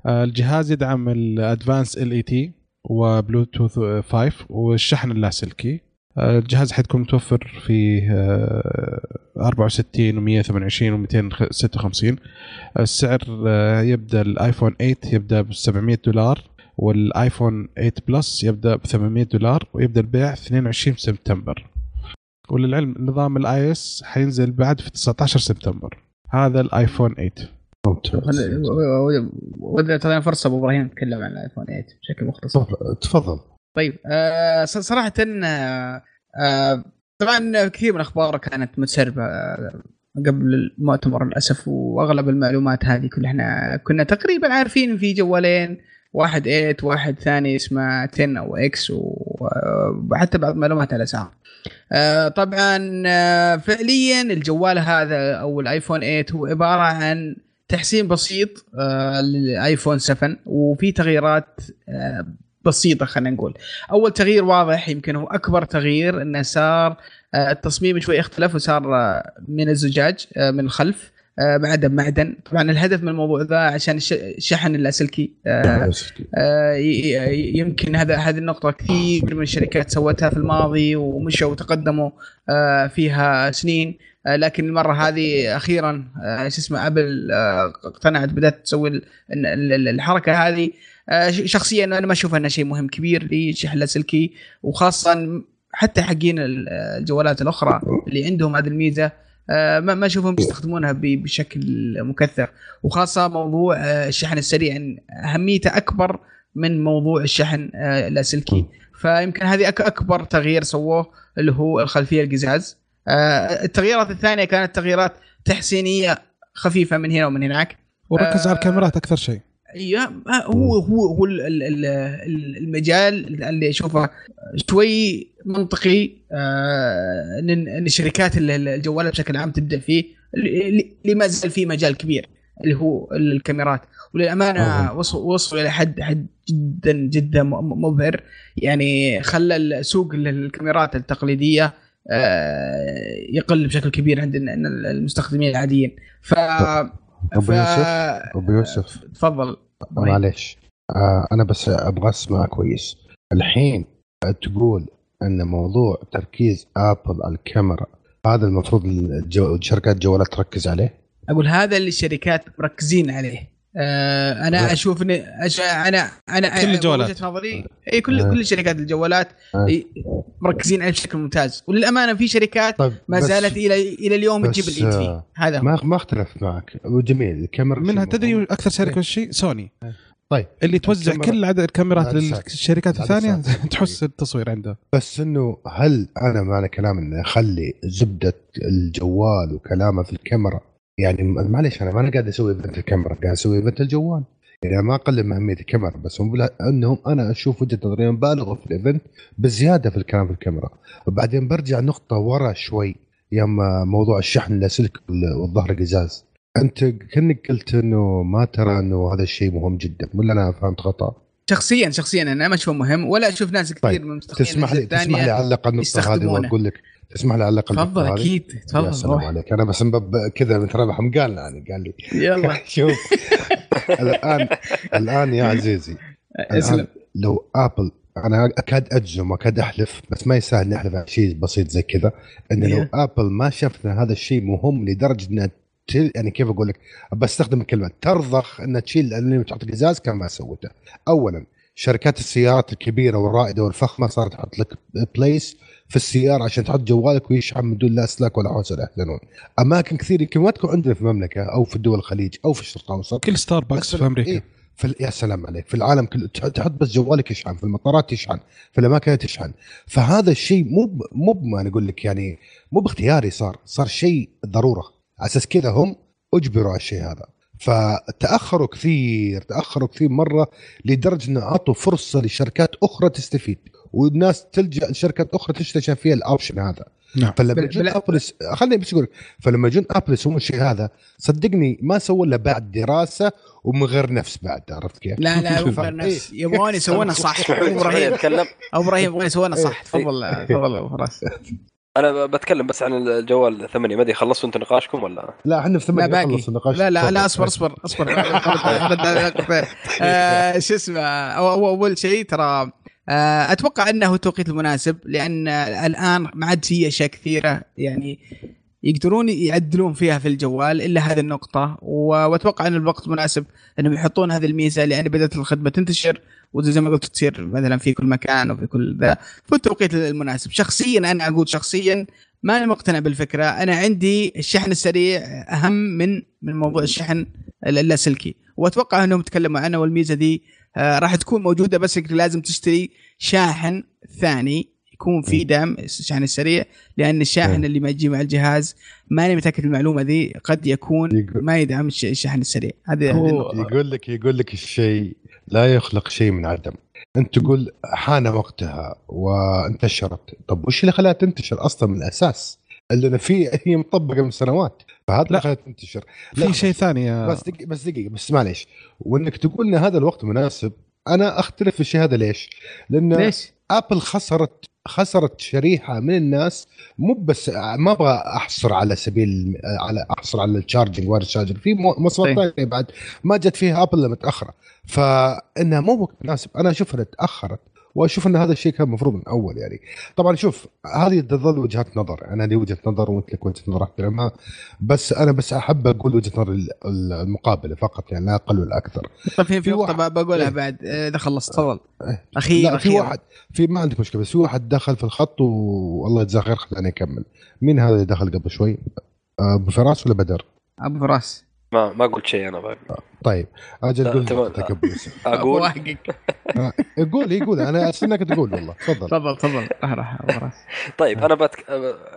الجهاز يدعم ال advanced LTE وبلوتوث 5 والشحن اللاسلكي. الجهاز حتكون متوفر في 64 و128 و256 السعر آه، يبدأ الآيفون 8 يبدأ ب 700 دولار والآيفون 8 بلس يبدأ ب 800 دولار ويبدأ البيع 22 سبتمبر. وللعلم نظام ال iOS حينزل بعد في 19 سبتمبر. هذا الايفون 8 واذا تعطينا فرصة أبو إبراهيم نتكلم عن الايفون 8 بشكل مختصر. تفضل. طيب آه صراحة آه آه طبعا كثير من الاخبار كانت متسربه آه، قبل المؤتمر للأسف وأغلب المعلومات هذه كلها إحنا كنا تقريبا عارفين في جوالين واحد 8 واحد ثاني اسمه 10 أو X وحتى بعض المعلومات على الاسعار. آه طبعا آه فعليا الجوال هذا أو الآيفون 8 هو عبارة عن تحسين بسيط آه للآيفون 7 وفي تغييرات بسيطة خلينا نقول. أول تغيير واضح يمكن هو أكبر تغيير إنه صار التصميم شوي اختلف وصار من الزجاج من الخلف معدن معدن. طبعا الهدف من الموضوع ذا عشان الشحن اللاسلكي آه، آه، يمكن هذا هذه النقطة كثير من الشركات سوتها في الماضي ومشوا وتقدموا فيها سنين. لكن المرة هذه أخيرا شو اسمه أبل اقتنعت بدأت تسوي الحركة هذه. شخصيا أنا ما أشوف انها شيء مهم كبير للشحن اللاسلكي وخاصه حتى حقين الجوالات الأخرى اللي عندهم هذه الميزة. آه، ما ما أشوفهم يستخدمونها بشكل مكثر وخاصة موضوع آه، الشحن السريع. أهميته أكبر من موضوع الشحن آه، اللاسلكي فيمكن هذه أكبر تغيير سووه اللي هو الخلفية القزاز. التغييرات الثانية كانت تغييرات تحسينية خفيفة من هنا ومن هناك. وركز على الكاميرات أكثر شيء. هو هو هو المجال اللي أشوفه شوي منطقي. آه، ان شركات الجوالات بشكل عام تبدأ فيه. اللي ما زال فيه مجال كبير اللي هو الكاميرات. وللأمانة وصلوا وصلوا إلى حد حد جدا جدا مبهر. يعني خلى سوق الكاميرات التقليدية آه، يقل بشكل كبير عند المستخدمين العاديين. ف أبو يوسف؟ أبو يوسف. تفضل. معلش آه أنا بس أبغى أسمع كويس. الحين تقول إن موضوع تركيز آبل على الكاميرا هذا المفروض الجو... شركات الجوالات تركز عليه؟ أقول هذا اللي الشركات مركزين عليه. أنا أشوف ان أش... أنا أنا كل الجوالات. وجهة نظري إي كل كل شركات الجوالات مركزين عليه بشكل ممتاز. وللأمانة في شركات طيب ما زالت إلى إلى اليوم تجيب الاي تي هذا ما ما أختلف معك. جميل الكاميرا منها تدري أكثر شركة وش شيء؟ سوني. طيب اللي توزع كل عدد الكاميرات للشركات الثانية تحس التصوير عنده. بس إنه هل أنا معنى كلام إنه اخلي زبدة الجوال وكلامه في الكاميرا يعني معلش أنا ما أنا قاعد أسوي event الكاميرا قاعد أسوي event الجوال يعني ما اقلل من أهمية الكاميرا بس هم أنهم أنا أشوف وجهة نظري بالغوا في ال event بزيادة في الكلام في الكاميرا وبعدين برجع نقطة ورا شوي يوم موضوع الشحن اللاسلكي والظهر قزاز أنت كأنك قلت إنه ما ترى إنه هذا الشيء مهم جدا ولا أنا فهمت خطا؟ شخصيا شخصيا أنا ما أشوفه مهم ولا أشوف ناس كثير طيب. من تسمح لي تسمح لي أعلق على النقطة هذه وأقول لك تسمح لي اعلق تفضل أكيد تفضل يا سلام عليك. أنا بس كذا مثل ربح قال يعني قال لي. يلا. شوف الان الآن يا عزيزي اسلم. لو ابل أنا أكاد أجزم وأكاد أحلف بس ما يسهل نحلف على شيء بسيط زي كذا إنه لو آبل ما شفنا هذا الشيء مهم لدرجة انها يعني كيف أقول لك بستخدم الكلمة ترضخ انها تشيل الالومنيوم وتحط قزاز كان ما سوته اولا شركات السيارات الكبيرة والرائدة والفخمة صارت تحط لك بليس في السيارة عشان تحط جوالك ويشحن من دون لا اسلاك ولا حوسة يحزنون أماكن كثير يمكن ما تكون عندنا في المملكة أو في دول الخليج أو في الشرق الأوسط. كل ستاربكس في أمريكا. إيه في يا سلام عليك في العالم كله تحط بس جوالك يشحن في المطارات يشحن في الأماكن تشحن. فهذا الشيء مو مو ما نقول لك يعني مو باختياري صار صار شيء ضرورة. على أساس كذا هم أجبروا على الشيء هذا. فتأخروا كثير تأخروا كثير مرة لدرجة إنه أعطوا فرصة لشركات أخرى تستفيد. والناس تلجا لشركات أخرى تشتري عشان فيها ال option هذا نعم فلما جون ابل خليني بس أقول فلما جون ابل يسوون الشيء هذا صدقني ما سووا الا بعد دراسه ومن غير نفس بعد عرفت كيف؟ لا لا من غير نفس يبغون يسوونها صح إبراهيم ابو إبراهيم يبغون يسوونها صح تفضل تفضل ابو فراس أنا بتكلم بس عن الجوال ثمانية ما ادري خلصتوا أنتم نقاشكم ولا لا إحنا في ثمانية نخلص النقاش لا لا لا اصبر اصبر اصبر آه، شو اسمه اول شيء ترى آه، أتوقع أنه التوقيت المناسب لأن الآن ما عاد في أشياء كثيرة يعني يقدرون يعدلون فيها في الجوال إلا هذه النقطة. وأتوقع أن الوقت مناسب أنهم يحطون هذه الميزة لأن بدأت الخدمة تنتشر وزي ما قلت تصير مثلا في كل مكان وفي كل ذا. في التوقيت المناسب. شخصيا أنا أقول شخصيا ما أنا مقتنع بالفكرة. أنا عندي الشحن السريع أهم من من موضوع الشحن اللاسلكي وأتوقع أنهم تكلموا عنه والميزة دي آه راح تكون موجودة بس لازم تشتري شاحن ثاني يكون في دعم الشحن السريع لأن الشاحن اللي ما يجي مع الجهاز ماني متأكد المعلومة ذي قد يكون ما يدعم الشحن السريع. هذه يقول لك يقول لك الشيء لا يخلق شيء من عدم. أنت تقول حان وقتها وانتشرت. طب وش اللي خلاها تنتشر أصلا من الأساس؟ اللي في هي مطبقة من سنوات. فهذا اللي خلاها تنتشر. في شيء ثاني يا... بس دقيقة بس دقيقة بس معليش. وإنك تقول إن هذا الوقت مناسب أنا أختلف في الشيء هذا ليش؟ لأن ليش؟ ابل خسرت خسرت شريحة من الناس مو بس ما أبغى أحصر على سبيل على أحصر على ال charging wireless charger في مواصفات. ثانية بعد ما جت فيها ابل متاخره فإنها مو وقت مناسب. أنا اشوفها تأخرت. وأشوف أن هذا الشيء كان المفروض من أول يعني. طبعا شوف هذه تظل وجهات نظر. أنا لي وجهة نظر وأنت لك وجهة نظر احترمها بس أنا بس أحب أقول وجهة نظر المقابلة فقط يعني لا أقل ولا أكثر. طيب في, في نقطة بقولها إيه؟ بعد. إذا خلصت تفضل. إيه. أخيرا في واحد في ما عندك مشكلة بس في واحد دخل في الخط والله يجزاه خير خلاني أكمل. مين هذا اللي دخل قبل شوي؟ أبو فراس ولا بدر؟ أبو فراس. ما ما قلت شيء أنا بقى. طيب أجل قول أقول قول. يقول أنا استناك تقول والله. تفضل. تفضل تفضل. راح طيب أنا بتك...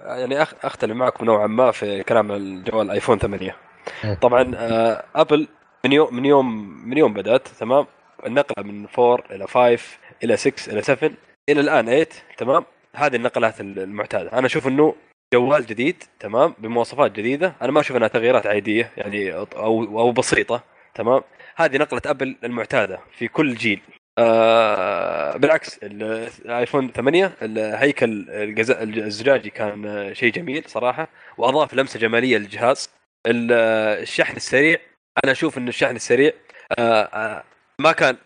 يعني أختلف معكم نوعا ما في كلام الجوال ايفون 8 إيه. طبعا آه، ابل من يوم من يوم من يوم بدأت تمام؟ النقلة من 4 إلى 5 إلى 6 إلى 7 إلى الآن 8 تمام؟ هذه النقلات المعتادة. أنا أشوف إنه جوال جديد تمام؟ بمواصفات جديدة. أنا ما أشوف إنها تغييرات عادية يعني أو أو بسيطة تمام؟ هذه نقله أبل المعتاده في كل جيل. آه بالعكس الايفون 8 الهيكل الزجاجي كان شيء جميل صراحة وأضاف لمسة جمالية للجهاز. الشحن السريع أنا أشوف انه الشحن السريع آه آه ما كان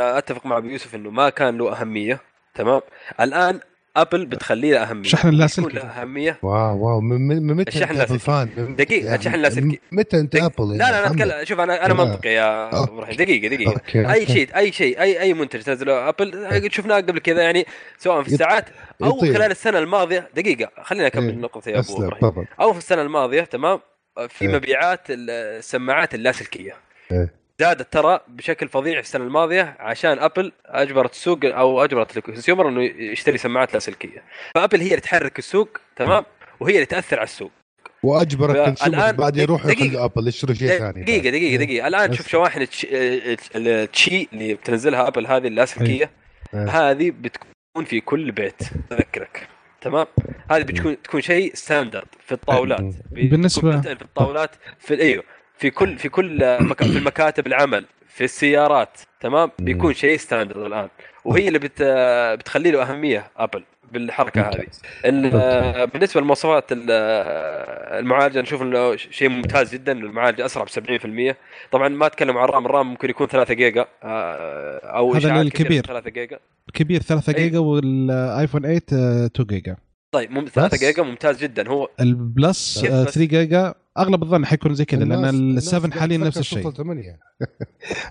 أتفق مع أبو يوسف إنه ما كان له أهمية تمام؟ الآن ابل بتخلي له أهمية. شحن اللاسلكي له أهمية. واو واو من متى الشحن اللاسلكي فان؟ دقيقة الشحن اللاسلكي متى أنت ابل لا لا لا اتكلم شوف أنا أنا منطقي يا إبراهيم دقيقة دقيقة. أوكي. أي شيء أي شيء اي أي منتج تنزله أبل. شفناه قبل كذا يعني سواء في الساعات أو خلال السنة الماضية. دقيقة خليني أكمل النقطة يا أبو إبراهيم. أو في السنة الماضية تمام في إيه. مبيعات السماعات اللاسلكيه إيه. زادت ترى بشكل فظيع في السنة الماضية عشان أبل أجبرت السوق أو أجبرت ال consumer إنه يشتري سماعات لاسلكيه فأبل هي اللي تحرك السوق تمام؟ وهي اللي تأثر على السوق. واجبر ال consumer بعد يخلوا أبل يشتروا شيء ثاني دقيقة دقيقة دقيقة. الآن شوف شواحن التشي اللي بتنزلها أبل هذه اللاسلكيه هذه بتكون في كل بيت أذكرك. تمام؟ هذه بتكون تكون شيء standard في الطاولات. بالنسبة في الطاولات في أيوه. في كل في كل في المكاتب العمل في السيارات تمام؟ بيكون شيء standard الآن. وهي اللي بت بتخلي له أهمية ابل بالحركة هذه. بالنسبة لمواصفات المعالجة نشوف إنه شيء ممتاز جدا. المعالجة أسرع ب 70% طبعا ما أتكلم عن ال RAM ال RAM ممكن يكون 3 جيجا آه، أو هذا الكبير 3 جيجا. الكبير 3 جيجا والآيفون 8 2 جيجا. طيب 3 جيجا ممتاز جدا. هو ال Plus 3 جيجا أغلب الظن حيكون زي كذا لأن ال7 حاليا نفس الشيء.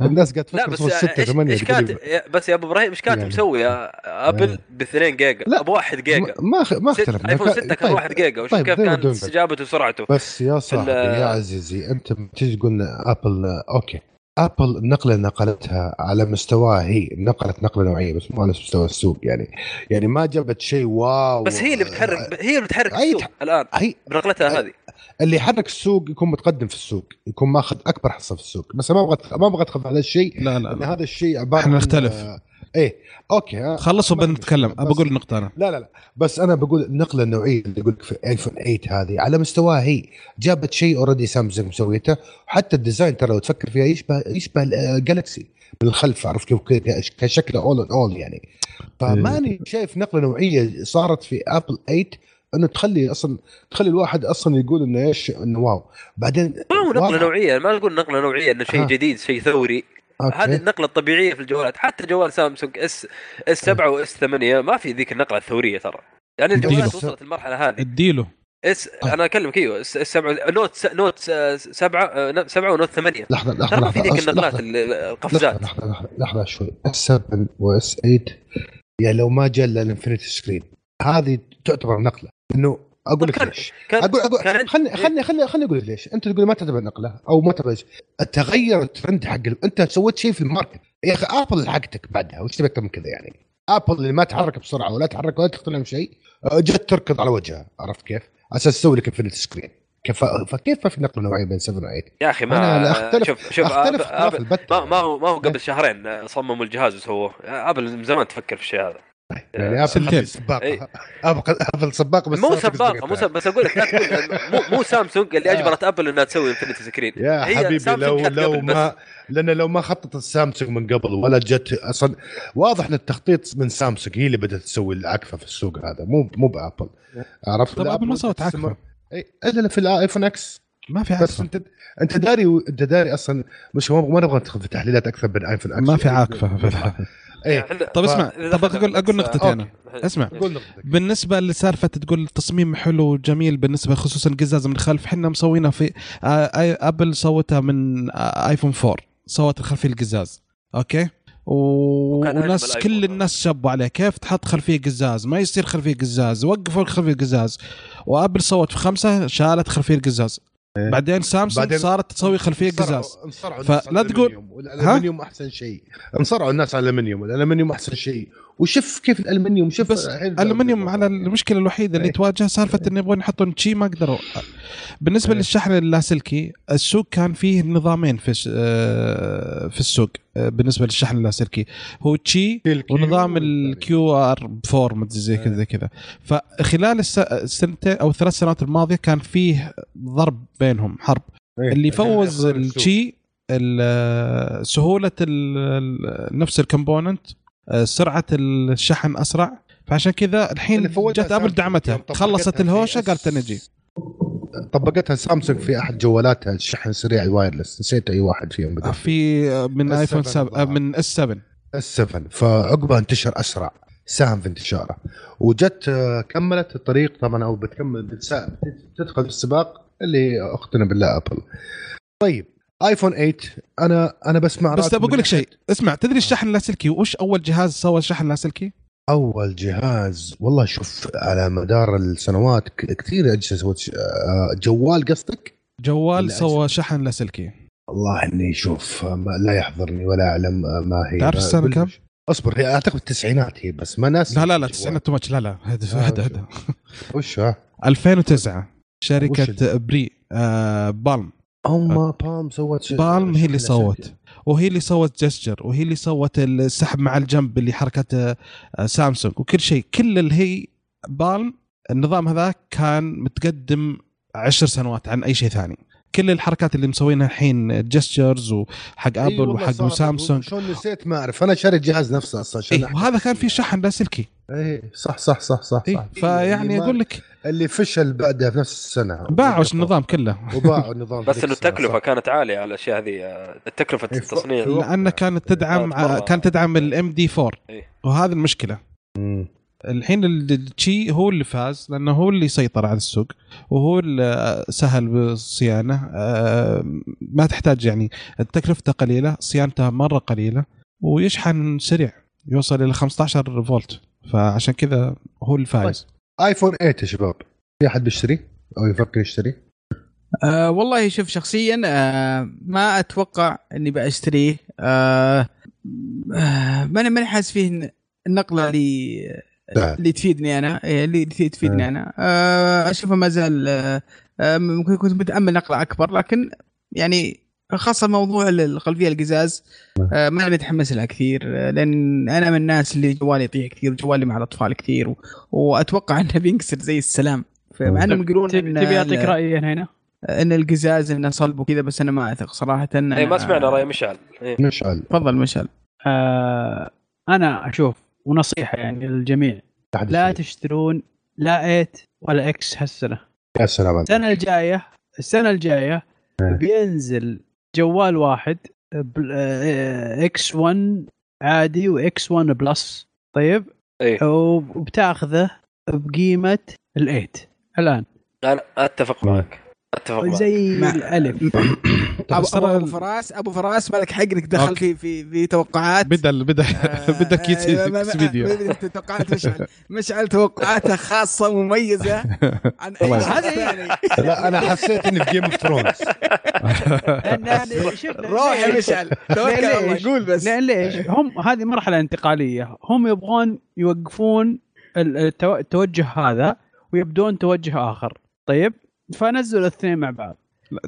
الناس قاعد تفكر بس 6 8 إيش كانت بس يا أبو إبراهيم إيش كانت يعني. مسويه أبل ب 2 جيجا؟ ب 1 جيجا. ما ما اختلف ايفون 6 كان 1 طيب، جيجا. وشوف طيب كيف كانت استجابته وسرعته؟ بس يا صاحبي يا عزيزي أنت تيجي تقول ابل أوكي. ابل النقله نقلتها على مستواها هي نقلت نقلة نوعية بس مو على مستوى السوق يعني. يعني ما جابت شيء wow. بس هي اللي بتحرك هي اللي بتحرك السوق الآن هي بنقلتها هذه. اللي يحرك السوق يكون متقدم في السوق يكون ماخذ أكبر حصة في السوق. بس ما أبغى ما أبغى ادخل في هذا الشيء لا لا, لا. هذا الشيء عبارة إحنا نختلف. آه إيه أوكي خلص وبنتكلم بقول النقطة أنا. لا لا لا. بس أنا بقول النقلة النوعية اللي يقول لك في ايفون 8 هذه على مستواها هي. جابت شيء already سامسونج مسويته وحتى الديزاين ترى لو تفكر فيها يشبه يشبه جالكسي من الخلف عرفت كيف كشكله اول ان اول يعني. فماني إيه. شايف نقلة نوعية صارت في ابل 8 إنه تخلي أصلا تخلي الواحد أصلا يقول إنه إيش إنه wow. بعدين ما هو نقلة نوعية ما نقول نقلة نوعية إنه شيء جديد شيء ثوري. أوكي. هذه النقلة الطبيعية في الجوالات حتى جوال سامسونج S S 7 و S 8 ما في ذيك النقلة الثورية ترى. يعني الجوالات وصلت المرحلة هذه. اديله. S أنا أكلمك إيوه. S 7 Note س... Note 7 7 و Note 8 لحظة لحظة ما في ذيك النقلات القفزات. لحظة لحظة لحظة شوي. S 7 و S 8 يعني لو ما جاء إلا ال infinity screen. هذه تعتبر نقلة. إنه أقول لك ليش. أقول أقول خلني خلني خلني خلني أقول لك ليش. أنت تقول ما تعتبر نقلة أو ما تعتبر تغير الترند حق أنت سويت شيء في ال market. يا أخي ابل حقتك بعدها. وش تبي أكثر من كذا يعني؟ ابل اللي ما تحرك بسرعة ولا تحرك ولا تختلف شيء جت تركض على وجهها. عرفت كيف؟ على أساس تسوي لك infinity screen كيف فكيف في نقلة نوعية بين 7 و 8 يا أخي ما أنا أختلف شوف شوف أختلف أختلف ما, ما هو ما هو قبل شهرين صمموا الجهاز وسووه. أبل من زمان تفكر في الشيء هذا. يعني آبل سباقه أبل سباقه بس مو سباقه مو بس أقول لك لا تقول مو, مو سامسونج اللي أجبرت أبل إنها تسوي infinity screen يا حبيبي لو لو ما لأن لو ما خططت سامسونج من قبل ولا جت أصلا واضح إن التخطيط من سامسونج هي اللي بدأت تسوي العكفة في السوق هذا مو مو بأبل. عرفت؟ طب ابل ما سوت عكفة. إلا في الايفون X ما في عكفة. بس انت أنت داري أنت داري أصلا مش ما نبغى ندخل في تحليلات أكثر بين ايفون X ما في عاكفه إيه. طب اسمع طب أقول أقول نقطتي أنا. اسمع بالنسبة لسالفة تقول تصميم حلو وجميل بالنسبة خصوصا القزاز من الخلف إحنا مسوينها في أبل سوتها من آيفون 4 سوت الخلفيه القزاز. أوكي؟ وناس كل الناس شبوا عليه. كيف تحط خلفية قزاز؟ ما يصير خلفية قزاز. وقفوا الخلفية قزاز. وأبل سوت في خمسة شالت خلفية القزاز إيه. بعدين سامسونج بعدين صارت تسوي خلفية قزاز. فلا تقول الألمنيوم أحسن شيء. انصرعوا الناس على الألمنيوم. الألمنيوم أحسن شيء. وشوف كيف الألمنيوم شوف بس الالمنيوم على المشكلة الوحيدة اللي إيه. تواجه سالفة إنه يبغون يحطون شيء ما قدروا. بالنسبة أيه. للشحن اللاسلكي السوق كان فيه نظامين في آه، في السوق آه، بالنسبة للشحن اللاسلكي. هو تشي ونظام ال QR 4 مدري زي كذا زي كذا. فخلال السنتين أو الثلاث سنوات الماضية كان فيه ضرب بينهم حرب. أيه. اللي فوز التشي سهولة نفس ال component سرعة الشحن أسرع. فعشان كذا الحين جت أبل دعمتها. خلصت الهوشة قالت نجي طبقتها سامسونج في أحد جوالاتها الشحن السريع ال wireless نسيت أي واحد فيهم بدأ. في من ايفون 7 من S 7 S 7 فعقبها انتشر أسرع. ساهم في انتشاره. وجت آه، كملت الطريق. طبعا أو بتكمل بتدخل في السباق اللي اختنا بالله ابل طيب. آيفون 8 أنا أنا بسمع بس بقول لك شيء اسمع تدري الشحن اللاسلكي؟ وش أول جهاز سوى الشحن اللاسلكي؟ أول جهاز والله شوف على مدار السنوات كثير أجهزة سوت آه، جوال قصدك؟ جوال سوى شحن لاسلكي. والله إني شوف لا يحضرني ولا أعلم ما هي. تعرف السنة كم؟ أصبر هي أعتقد التسعينات هي بس ما ناس لا لا لا التسعينات too much لا لا هدي هدي هدي وش ها؟ 2009 شركة Pre آه بالم. هم بالم سوت بالم هي اللي سوت وهي اللي سوت gesture وهي اللي سوت السحب مع الجنب اللي حركته آه، سامسونج. وكل شيء كل اللي هي بالم النظام هذاك كان متقدم عشر سنوات عن أي شيء ثاني. كل الحركات اللي مسوينها الحين gestures وحق ابل أيوة وحق سامسونج شلون نسيت ما أعرف. أنا شاري الجهاز نفسه أصلا عشان إيه وهذا كان في شحن لاسلكي اي صح صح صح صح, إيه صح. فيعني أقول لك. اللي فشل بعدها في نفس السنة. باعوا النظام كله. وباعوا النظام بس إنه التكلفة كانت عالية على الأشياء هذه تكلفه إيه التصنيع. لأنه كانت تدعم كانت تدعم ال MD 4 وهذه المشكلة. الحين التشي هو اللي فاز لأنه هو اللي سيطر على السوق وهو اللي سهل بالصيانه آه، ما تحتاج يعني تكلفته قليلة صيانته مرة قليلة ويشحن سريع يوصل إلى 15 فولت. فعشان كذا هو الفايز طيب. آيفون 8 يا شباب في أحد بيشتري؟ أو يفكر يشتري؟ أه والله شوف شخصيا أه ما أتوقع إني بشتريه أه أه ماني حاسس فيه النقلة اللي اللي تفيدني أنا. إيه، اللي تفيدني أنا. آه، أشوفه ما زال آه، آه، ممكن كنت متأمل نقله أكبر لكن يعني خاصة موضوع الخلفية القزاز ما أنا متحمس لها كثير لأن أنا من الناس اللي جوالي يطيح كثير وجوالي مع الأطفال كثير و... وأتوقع إنه بينكسر زي السلام. فمع انهم يقولون تبي أعطيك رأيي هنا؟ إن القزاز إنه صلب وكذا بس أنا ما أثق صراحة. اي ما سمعنا رأي مشعل. إيه. مشعل. تفضل مشعل. آه أنا أشوف ونصيحة يعني للجميع. لا تشترون لا 8 ولا X هالسنة. يا سلام السنة الجاية السنة الجاية إيه. بينزل جوال واحد X 1 عادي و X 1 Plus. طيب؟ إيه. وبتاخذه بقيمة ال8 الآن. أنا أتفق معك. أتفق زي الألف. ابو, أبو فراس أبو فراس مالك حق انك دخل في في في توقعات. بدأ بدا آه، بدأ كيس فيديو. توقعات. مشعل مشعل توقعاته خاصة مميزة. عن اي ثاني لا أنا حسيت إني في Game of Thrones روح يا مشعل. توكل الله. قول بس. لأن ليش؟ هم هذه مرحلة انتقالية. هم يبغون يوقفون التوجه هذا ويبدون توجه آخر. طيب؟ فنزلوا الاثنين مع بعض.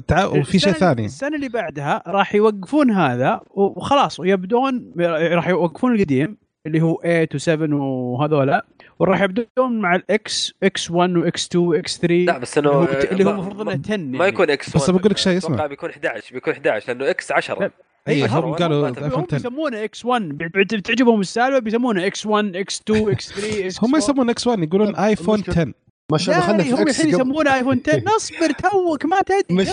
تعال وفي شيء ثاني. السنة اللي بعدها راح يوقفون هذا وخلاص ويبدون راح يوقفون القديم اللي هو 8 و7 وهذولا وراح يبدون مع الاكس إكس 1 واكس 2 واكس 3 لا بس إنه اللي هو المفروض إنه 10 ما يكون X 1 بس بقول لك شيء اسمع. بيكون 11 بيكون 11 لأنه X 10 اي هم قالوا هم يسمونه X 1 بتعجبهم السالفة بيسمونه إكس 1 إكس 2 إكس 3 هم يسمونه X 1 يقولون ايفون 10 ما شاء الله دخلنا في هم الحين يسمونه ايفون 10 اصبر توك ما تدري مش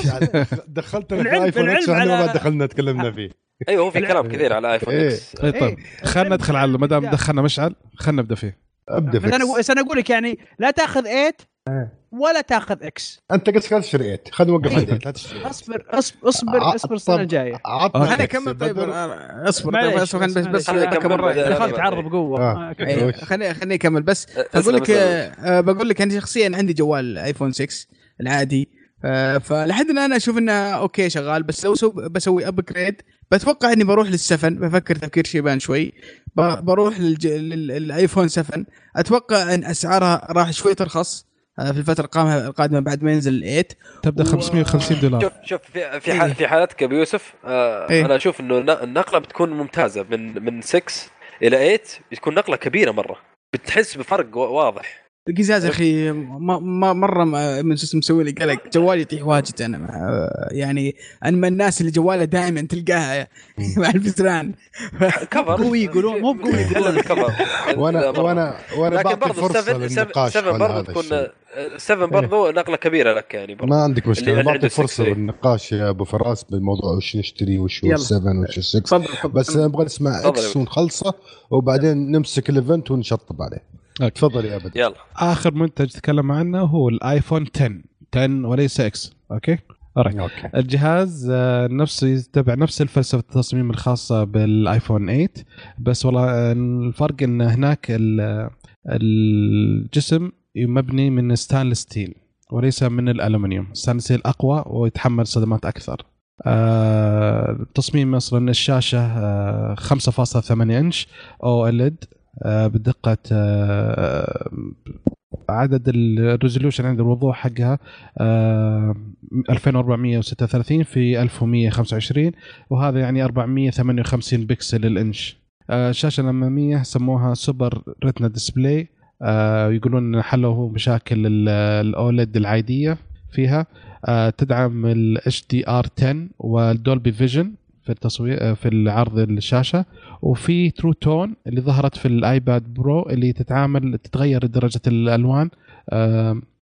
دخلتنا في ايفون X ما دخلنا تكلمنا فيه. أيوه هو في كلام كثير على ايفون X اي طيب خلينا ندخل على ما دام دخلنا مشعل خلينا نبدأ فيه. أبدأ فيه. بس أنا أقول لك يعني لا تأخذ 8 ولا تاخذ X أنت قلت خلاص تشتري خلينا نوقف على لا تشتري اصبر اصبر اصبر اصبر السنة الجاية. خليني اكمل طيب أصبر طيب بس بس دخلت تعرض بقوة. خليني خليني أكمل بس. بقول لك بقول لك أنا شخصيا عندي جوال ايفون 6 العادي. فلحد الآن أشوف إنه أوكي شغال. بس لو بسوي upgrade بتوقع إني بروح لل seven. بفكر تفكير شيبان شوي. بروح للايفون 7 أتوقع إن اسعارها راح شوي ترخص. في الفترة القادمة بعد ما ينزل ال8 تبدأ 550 دولار شوف شوف في في, إيه؟ في حالتك ابو يوسف آه إيه؟ أنا أشوف إنه النقلة بتكون ممتازة من من 6 إلى 8 بتكون نقلة كبيرة مرة بتحس بفرق واضح القزاز يا أخي مرة من شو مسوي لي قلق. جوالي يطيح واجد أنا يعني أنا من الناس اللي جواله دائما تلقاها مع الفزران كفر قوي يقولون مو بقوي يقولون. كفر وأنا وأنا وأنا بعطي فرصة للنقاش 7 برضه تكون 7 برضه نقلة كبيرة لك يعني برضو. ما عندك مشكلة. بعطي فرصة للنقاش يا أبو فراس بالموضوع وش نشتري وش هو 7 وش 6 بس نبغى نسمع إكس ونخلصه وبعدين نمسك ال event ونشطب عليه. تفضل يا بدر يلا. آخر منتج تكلم عنه هو الآيفون 10 10 وليس X. أوكي؟ أوكي. الجهاز آه، نفس يتبع نفس الفلسفة التصميم الخاصة بالآيفون 8 بس والله آه، الفرق إن هناك الجسم مبني من stainless steel وليس من الالومنيوم stainless steel أقوى ويتحمل صدمات أكثر. آه تصميم أصلا الشاشة آه 5.8 إنش أو آه، بدقة آه، عدد ال resolution عند الوضوح حقها 2436 آه، في 1125 وهذا يعني 458 بكسل للانش الشاشه الاماميه سموها Super Retina Display. يقولون حلوا مشاكل ال OLED العادية فيها. تدعم ال HDR 10 وال Dolby Vision. في التصوير في العرض الشاشة. وفي True Tone اللي ظهرت في الآيباد Pro اللي تتعامل تتغير درجة الألوان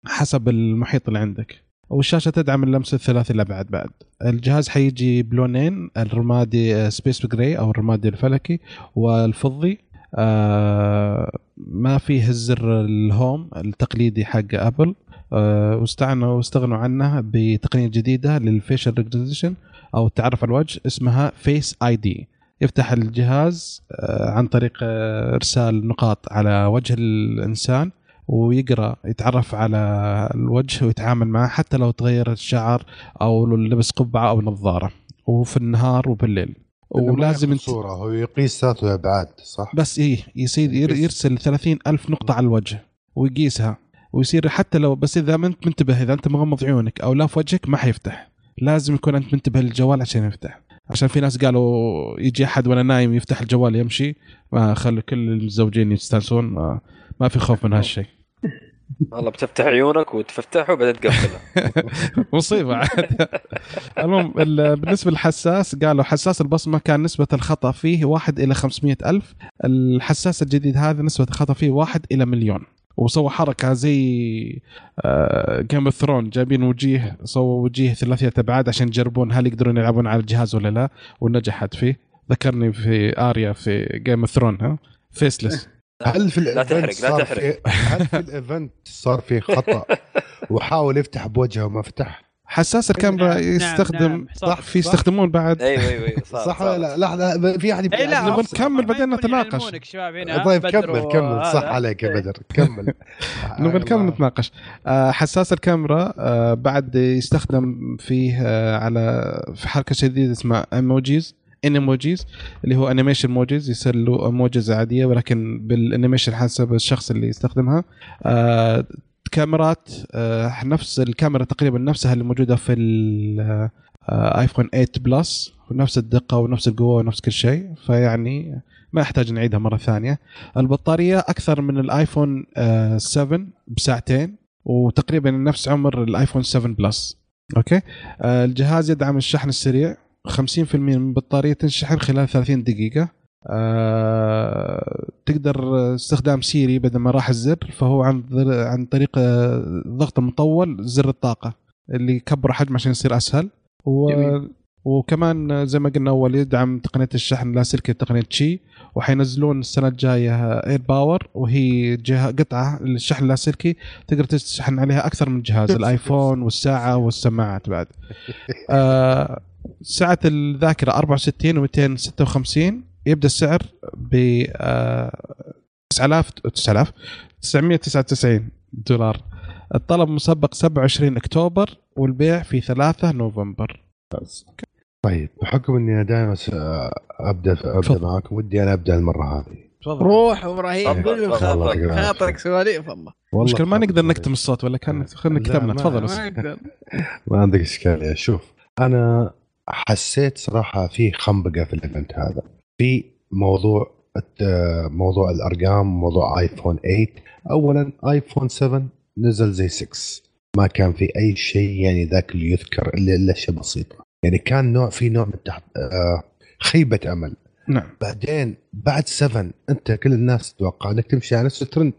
حسب المحيط اللي عندك. والشاشة تدعم اللمس الثلاثي الابعاد بعد الجهاز حيجي بلونين الرمادي space gray أو الرمادي الفلكي والفضي. آه ما فيه الزر ال home التقليدي حق ابل آه واستغنوا عنه بتقنية جديدة لل facial recognition أو التعرف على الوجه اسمها فيس اي دي يفتح الجهاز آه، عن طريق آه، إرسال نقاط على وجه الإنسان ويقرأ يتعرف على الوجه ويتعامل معه حتى لو تغير الشعر أو لبس قبعة أو نظارة وفي النهار وبالليل. ولازم صورة هو يقيس ذات الابعاد صح؟ بس إيه يصير يرسل ثلاثين ألف نقطة على الوجه ويقيسها ويصير حتى لو بس إذا ما أنت منتبه إذا أنت مغمض عيونك أو لا في وجهك ما حيفتح. لازم يكون انت منتبه للجوال عشان يفتح. عشان في ناس قالوا يجي أحد وأنا نايم يفتح الجوال يمشي. ما خلوا كل الزوجين يستانسون. ما, ما في خوف من هالشيء. والله بتفتح عيونك وتفتحه وبعدين تقفله. مصيبة. عاد المهم بالنسبة للحساس قالوا حساس البصمة كان نسبة الخطأ فيه واحد إلى 500 ألف. الحساس الجديد هذا نسبة الخطأ فيه واحد إلى مليون. وسوى حركة زي Game of Thrones جايبين وجيه سووا وجيه ثلاثية أبعاد عشان يجربون هل يقدرون يلعبون على الجهاز ولا لا ونجحت فيه. ذكرني في آريا في Game of Thrones ها؟ faceless هل في لا تحرق لا تحرق. هل في ال event صار في خطأ؟ وحاول يفتح بوجهه وما فتح حساس الكاميرا نعم يستخدم نعم صح في يستخدمون بعد. أيوه أيوه, أيوة، صح, صح ولا لا؟ لحظة في أحد نبغى نكمل بعدين نتناقش. طيب كمل كمل. صح عليك يا بدر. كمل. نبغى نكمل نتناقش. آه، حساس الكاميرا آه، بعد يستخدم فيه آه، على في حركة جديده اسمها emojis animojis اللي هو animation mojis يصير له emojis عادية ولكن بال animation حسب الشخص اللي يستخدمها. كاميرات آه، نفس الكاميرا تقريبا نفسها اللي موجودة في الايفون 8 Plus ونفس الدقة ونفس القوة ونفس كل شيء. فيعني ما يحتاج نعيدها مرة ثانية. البطارية أكثر من الآيفون 7 آه، بساعتين وتقريبا نفس عمر الآيفون 7 Plus. أوكي؟ آه، الجهاز يدعم الشحن السريع 50% من البطاريه تنشحن خلال 30 دقيقة. آه، تقدر استخدام سيري بدل ما راح الزر فهو عن عن طريق الضغط آه، المطول زر الطاقة اللي يكبر حجمه عشان يصير أسهل. و... وكمان زي ما قلنا أول يدعم تقنية الشحن اللاسلكي بتقنيه تشي وحينزلون السنة الجاية AirPower وهي جهة قطعة للشحن اللاسلكي تقدر تشحن عليها أكثر من جهاز الآيفون والساعة والسماعات بعد. آه سعه الذاكرة 64 و256 يبدأ السعر ب 9000 9000 999 دولار. الطلب مسبق 27 أكتوبر والبيع في 3 نوفمبر. طيب بحكم إني أنا دائما أبدأ أبدأ معاكم ودي أنا أبدأ المرة هذه. تفضل. روح إبراهيم خاطرك سواليف والله المشكلة ما نقدر نكتم الصوت ولا كان خلينا كتبنا تفضل. ما عندك إشكالية. شوف أنا حسيت صراحة في خنبقة في ال event هذا. في موضوع موضوع الأرقام موضوع ايفون 8 اولا ايفون 7 نزل زي 6 ما كان في أي شيء يعني ذاك اللي يذكر إلا إلا شيء بسيطة. يعني كان نوع في نوع من تحت آه خيبة أمل. نعم. بعدين بعد 7 أنت كل الناس تتوقع إنك تمشي على نفس الترند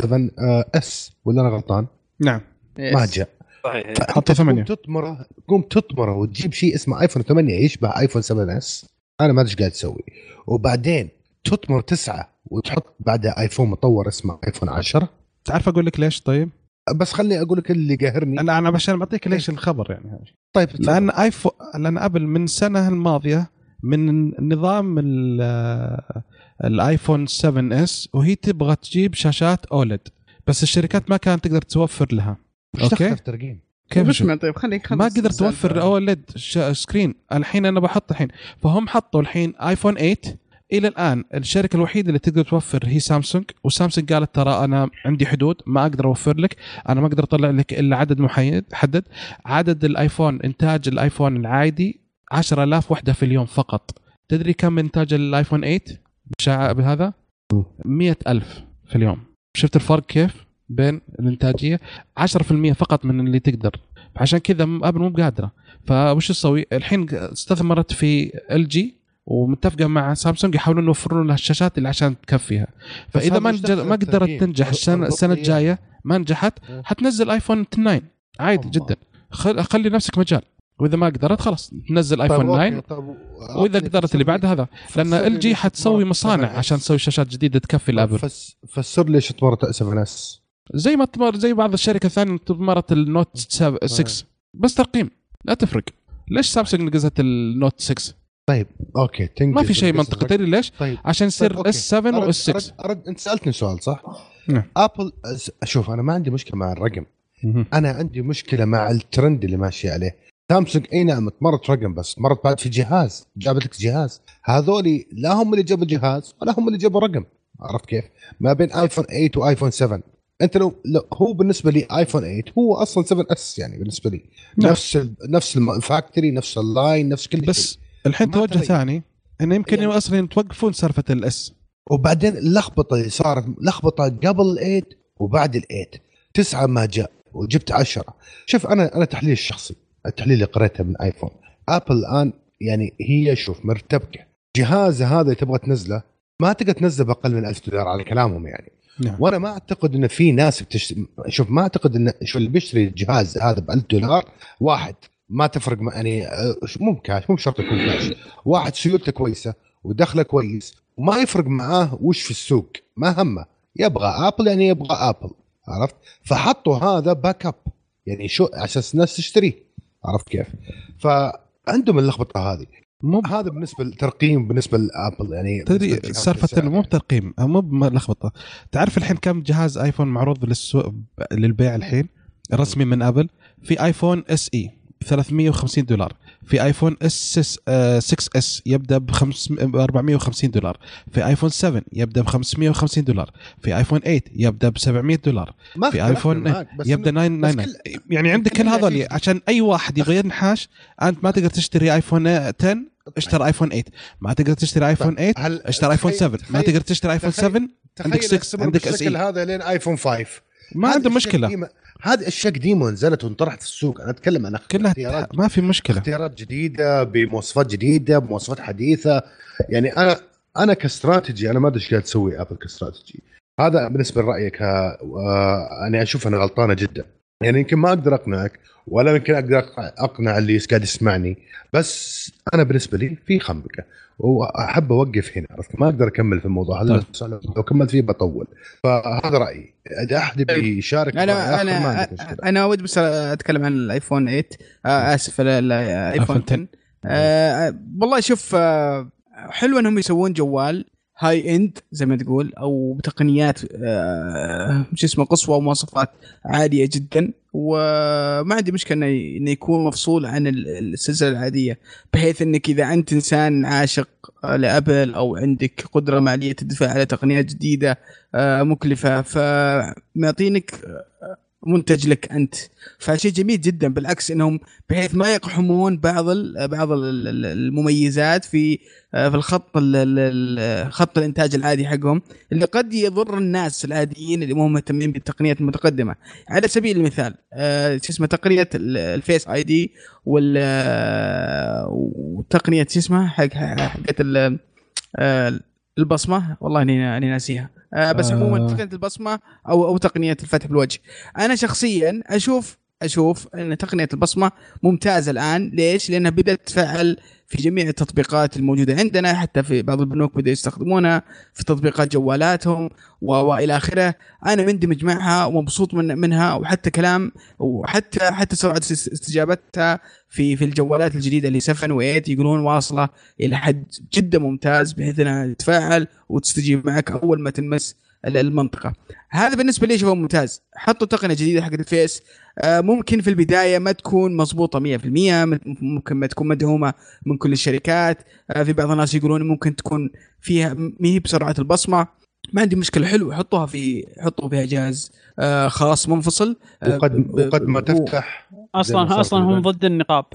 7 آه S ولا أنا غلطان؟ نعم. ما جاء. صحيح. حطوا 8 تطمره قوم تطمره وتجيب شيء اسمه ايفون 8 يشبه ايفون 7 S أنا ما أدري إيش قاعد تسوي. وبعدين تطمر تسعة وتحط بعدها ايفون مطور اسمه ايفون 10 تعرف أقول لك ليش طيب؟ بس خليني أقول لك اللي قاهرني أنا أنا عشان بعطيك ليش الخبر يعني. طيب. لأن ايفون لأن ابل من السنة الماضية من نظام الايفون 7 S وهي تبغى تجيب شاشات OLED. بس الشركات ما كانت تقدر توفر لها. أوكي؟ ترقيم كيف مش طيب خليك ما قدرت توفر OLED screen الحين أنا بحط الحين. فهم حطوا الحين ايفون 8 إلى الآن الشركة الوحيدة اللي تقدر توفر هي سامسونج وسامسونج قالت ترى أنا عندي حدود ما أقدر أوفر لك. أنا ما أقدر أطلع لك إلا عدد محدد عدد الآيفون إنتاج الآيفون العادي 10000 وحدة في اليوم فقط. تدري كم إنتاج الآيفون 8 بهذا؟ 100000 في اليوم. شفت الفرق كيف؟ بين الإنتاجية 10% فقط من اللي تقدر. عشان كذا أبل مو بقادرة. فوش تسوي؟ الحين استثمرت في إل جي ومتفقة مع سامسونج يحاولون يوفرون لها الشاشات اللي عشان تكفيها. فإذا ما ما قدرت تنجح السنة السنة الجاية ما نجحت حتنزل آيفون 9 عادي جدا. خلي نفسك مجال. وإذا ما قدرت خلاص تنزل آيفون 9 وإذا قدرت اللي بعد هذا. لأن إل جي حتسوي مصانع عشان تسوي شاشات جديدة تكفي الابل فسر لي إيش تمرت 7 S زي ما تمر زي بعض الشركة الثانية تمرت ال Note 6 بس ترقيم لا تفرق. ليش سامسونج نقزت ال Note 6 طيب أوكي ما في شيء منطقي. تدري ليش؟ طيب. عشان يصير طيب. S 7 و S 6 أرد, أرد, أنت سألتني سؤال صح؟ نعم. ابل شوف أنا ما عندي مشكلة مع الرقم. أنا عندي مشكلة مع الترند اللي ماشي عليه. سامسونج أي نعم تمرت رقم بس مرت بعد في جهاز جابت لك جهاز. هذولي لا هم اللي جابوا الجهاز ولا هم اللي جابوا رقم عرفت كيف؟ ما بين ايفون 8 وايفون 7 انت لو, لو هو بالنسبة لي ايفون 8 هو أصلا 7 S يعني بالنسبة لي. نعم. نفس ال نفس ال factory نفس ال line نفس كل شيء. بس الحين توجه ثاني انه يمكن يعني. أصلا توقفون سالفة ال S وبعدين اللخبطه اللي صارت لخبطة قبل ال8 وبعد ال8 تسعة ما جاء وجبت عشرة. شوف أنا أنا تحليل الشخصي التحليل اللي قريته من ايفون ابل الآن يعني هي شوف مرتبكة. جهاز هذا اللي تبغى تنزله ما تقدر تنزله بأقل من 1000 دولار على كلامهم يعني. نعم. وأنا ما اعتقد إن في ناس بتشتري شوف ما اعتقد ان شو اللي بيشتري الجهاز هذا ب 1000 دولار واحد ما تفرق يعني آه، مو بكاش مو بشرط يكون كاش واحد سيولته كويسة ودخله كويس وما يفرق معاه وش في السوق ما همه يبغى ابل يعني يبغى ابل عرفت؟ فحطوا هذا backup يعني شو عشان الناس تشتريه عرفت كيف؟ فعندهم اللخبطة هذه. مو هذا بالنسبة للترقيم بالنسبة لأبل يعني تدري سالفة مو بترقيم مو بلخبطه تعرف الحين كم جهاز آيفون معروض للسوق للبيع الحين؟ رسمي من آبل. في آيفون SE 350 دولار. في آيفون S 6 S يبدأ ب 450 دولار. في آيفون 7 يبدأ ب 550 دولار. في آيفون 8 يبدأ ب 700 دولار. في آيفون يبدأ 999 يعني عندك كل هذول عشان أي واحد يبغى ينحاش أنت ما تقدر تشتري آيفون 10 اشتري ايفون 8 ما تقدر تشتري ايفون 8 اشتري ايفون 7 ما تقدر تشتري ايفون 7 عندك 6 عندك S هذا لين ايفون 5 ما عنده مشكلة. هذه اشياء قديمه نزلت وانطرحت في السوق. أنا أتكلم عن كلها اختيارات ما في مشكلة. اختيارات جديدة بمواصفات جديدة بمواصفات حديثة. يعني أنا أنا كاستراتيجي أنا ما أدري إيش قاعد تسوي ابل كاستراتيجي. هذا بالنسبة لرأيك أنا يعني أشوف انها غلطانة جدا. يعني يمكن ما أقدر أقنعك ولا يمكن أقدر أقنع اللي قاعد يسمعني بس أنا بالنسبة لي في خنبقة وأحب أوقف هنا عرفت؟ ما أقدر أكمل في الموضوع هذا طيب. لو كملت فيه بطول. فهذا رأيي. إذا أحد يبي طيب. يشارك أنا أنا أنا ودي بس أتكلم عن الآيفون 8 آه آسف الايفون 10 آه والله شوف آه حلو إنهم يسوون جوال هاي إند زي ما تقول أو بتقنيات آه شو اسمه قصوى ومواصفات عاليه جدا. وما عندي مشكلة إنه إنه يكون مفصول عن السلسلة العادية بحيث إنك إذا أنت إنسان عاشق لأبل أو عندك قدرة مالية تدفع على تقنيات جديدة آه مكلفة فمعطينك منتج لك أنت. فشيء جميل جدا بالعكس إنهم بحيث ما يقحمون بعض بعض المميزات في في الخط خط الإنتاج العادي حقهم اللي قد يضر الناس العاديين اللي مو مهتمين بالتقنيات المتقدمة. على سبيل المثال آه، شو اسمه تقنية الفيس اي دي وتقنية شو اسمه حق حقت البصمة؟ والله اني ناسيها. آه بس عموما آه. تقنية البصمة أو أو تقنية الفتح بالوجه أنا شخصيا أشوف أشوف إن تقنية البصمة ممتازة الآن. ليش؟ لأنها بدأت تفعل في جميع التطبيقات الموجودة عندنا حتى في بعض البنوك بدأوا يستخدمونها في تطبيقات جوالاتهم وإلى آخره. أنا مندمج معها ومبسوط من منها وحتى كلام وحتى حتى سرعة استجابتها في في الجوالات الجديدة اللي 7 و8 يقولون واصلة إلى حد جدا ممتاز بحيث إنها تتفاعل وتستجيب معك أول ما تلمس المنطقة. هذا بالنسبة لي اشوفه ممتاز. حطوا تقنية جديدة حقت الفيس. ممكن في البداية ما تكون مضبوطة 100% ممكن ما تكون مدعومه من كل الشركات. آه، في بعض الناس يقولون ممكن تكون فيها ما هي بسرعة البصمة. ما عندي مشكلة حلو حطوها في حطوا فيها جهاز. آه، خاص منفصل. وقد وقد ما تفتح أصلا أصلا هم ضد النقاب.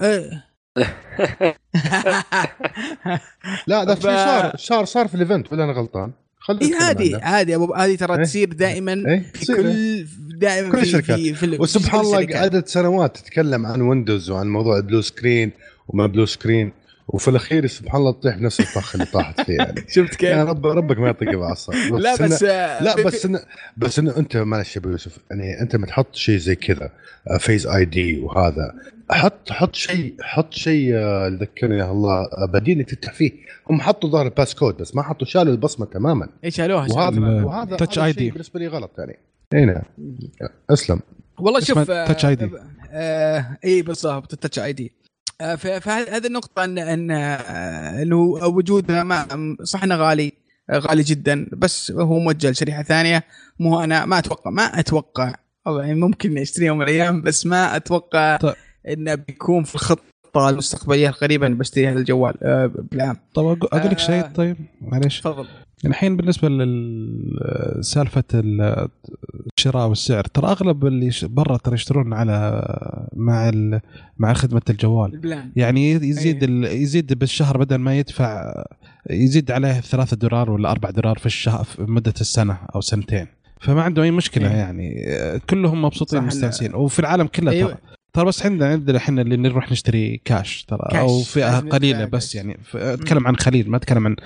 لا ده في صار صار صار في ال event ولا أنا غلطان؟ اي عادي عادي ابو هذه ترى إيه؟ تصير دائما إيه؟ في كل إيه؟ دائما كل الشركات في في وسبحان الله عدد سنوات تتكلم عن ويندوز وعن موضوع ال blue screen وما blue screen وفي الأخير سبحان الله تطيح بنفس الفخ اللي طاحت فيه يعني. شفت كيف؟ يعني رب ربك ما يعطيك بعصا لا بس إن لا بس إن بس إنه أنت معلش يا أبو يوسف يعني أنت ما تحط شيء زي كذا Face ID وهذا. حط حط شيء حط شيء آه، ذكرني يا الله آه، بديل إنك تفتح فيه. هم حطوا ظهر ال passcode بس ما حطوا شالوا البصمة تماما. اي شالوها وهذا وهذا Touch ID بالنسبة لي غلط يعني. اي نعم. أسلم. والله شوف Touch ID اي بالضبط ال Touch ID فهذه النقطة ان أن آه، انه وجودها ما صح أنه غالي غالي جدا بس هو موجه لشريحة ثانية مو أنا ما أتوقع ما أتوقع يعني ممكن اشتري يوم من الأيام بس ما أتوقع طيب. إنه بيكون في الخطه المستقبلية القريبة بشتري هذا الجوال. آه، بالعام طيب أقول لك شيء آه، طيب معليش. تفضل. الحين بالنسبة لسالفه الشراء والسعر ترى أغلب اللي برا ترى يشترون على مع مع خدمة الجوال. البلان. يعني يزيد أيه. يزيد بالشهر بدل ما يدفع يزيد عليه 3 دولار ولا 4 دولار في الشهر في مدة السنة أو سنتين. فما عنده أي مشكلة أيه. يعني كلهم مبسوطين مستانسين وفي العالم كله أيوة. ترى. ترى بس عندنا عندنا إحنا اللي نروح نشتري كاش ترى كاش. أو فئة قليلة بس يعني أتكلم عن خليل ما أتكلم عن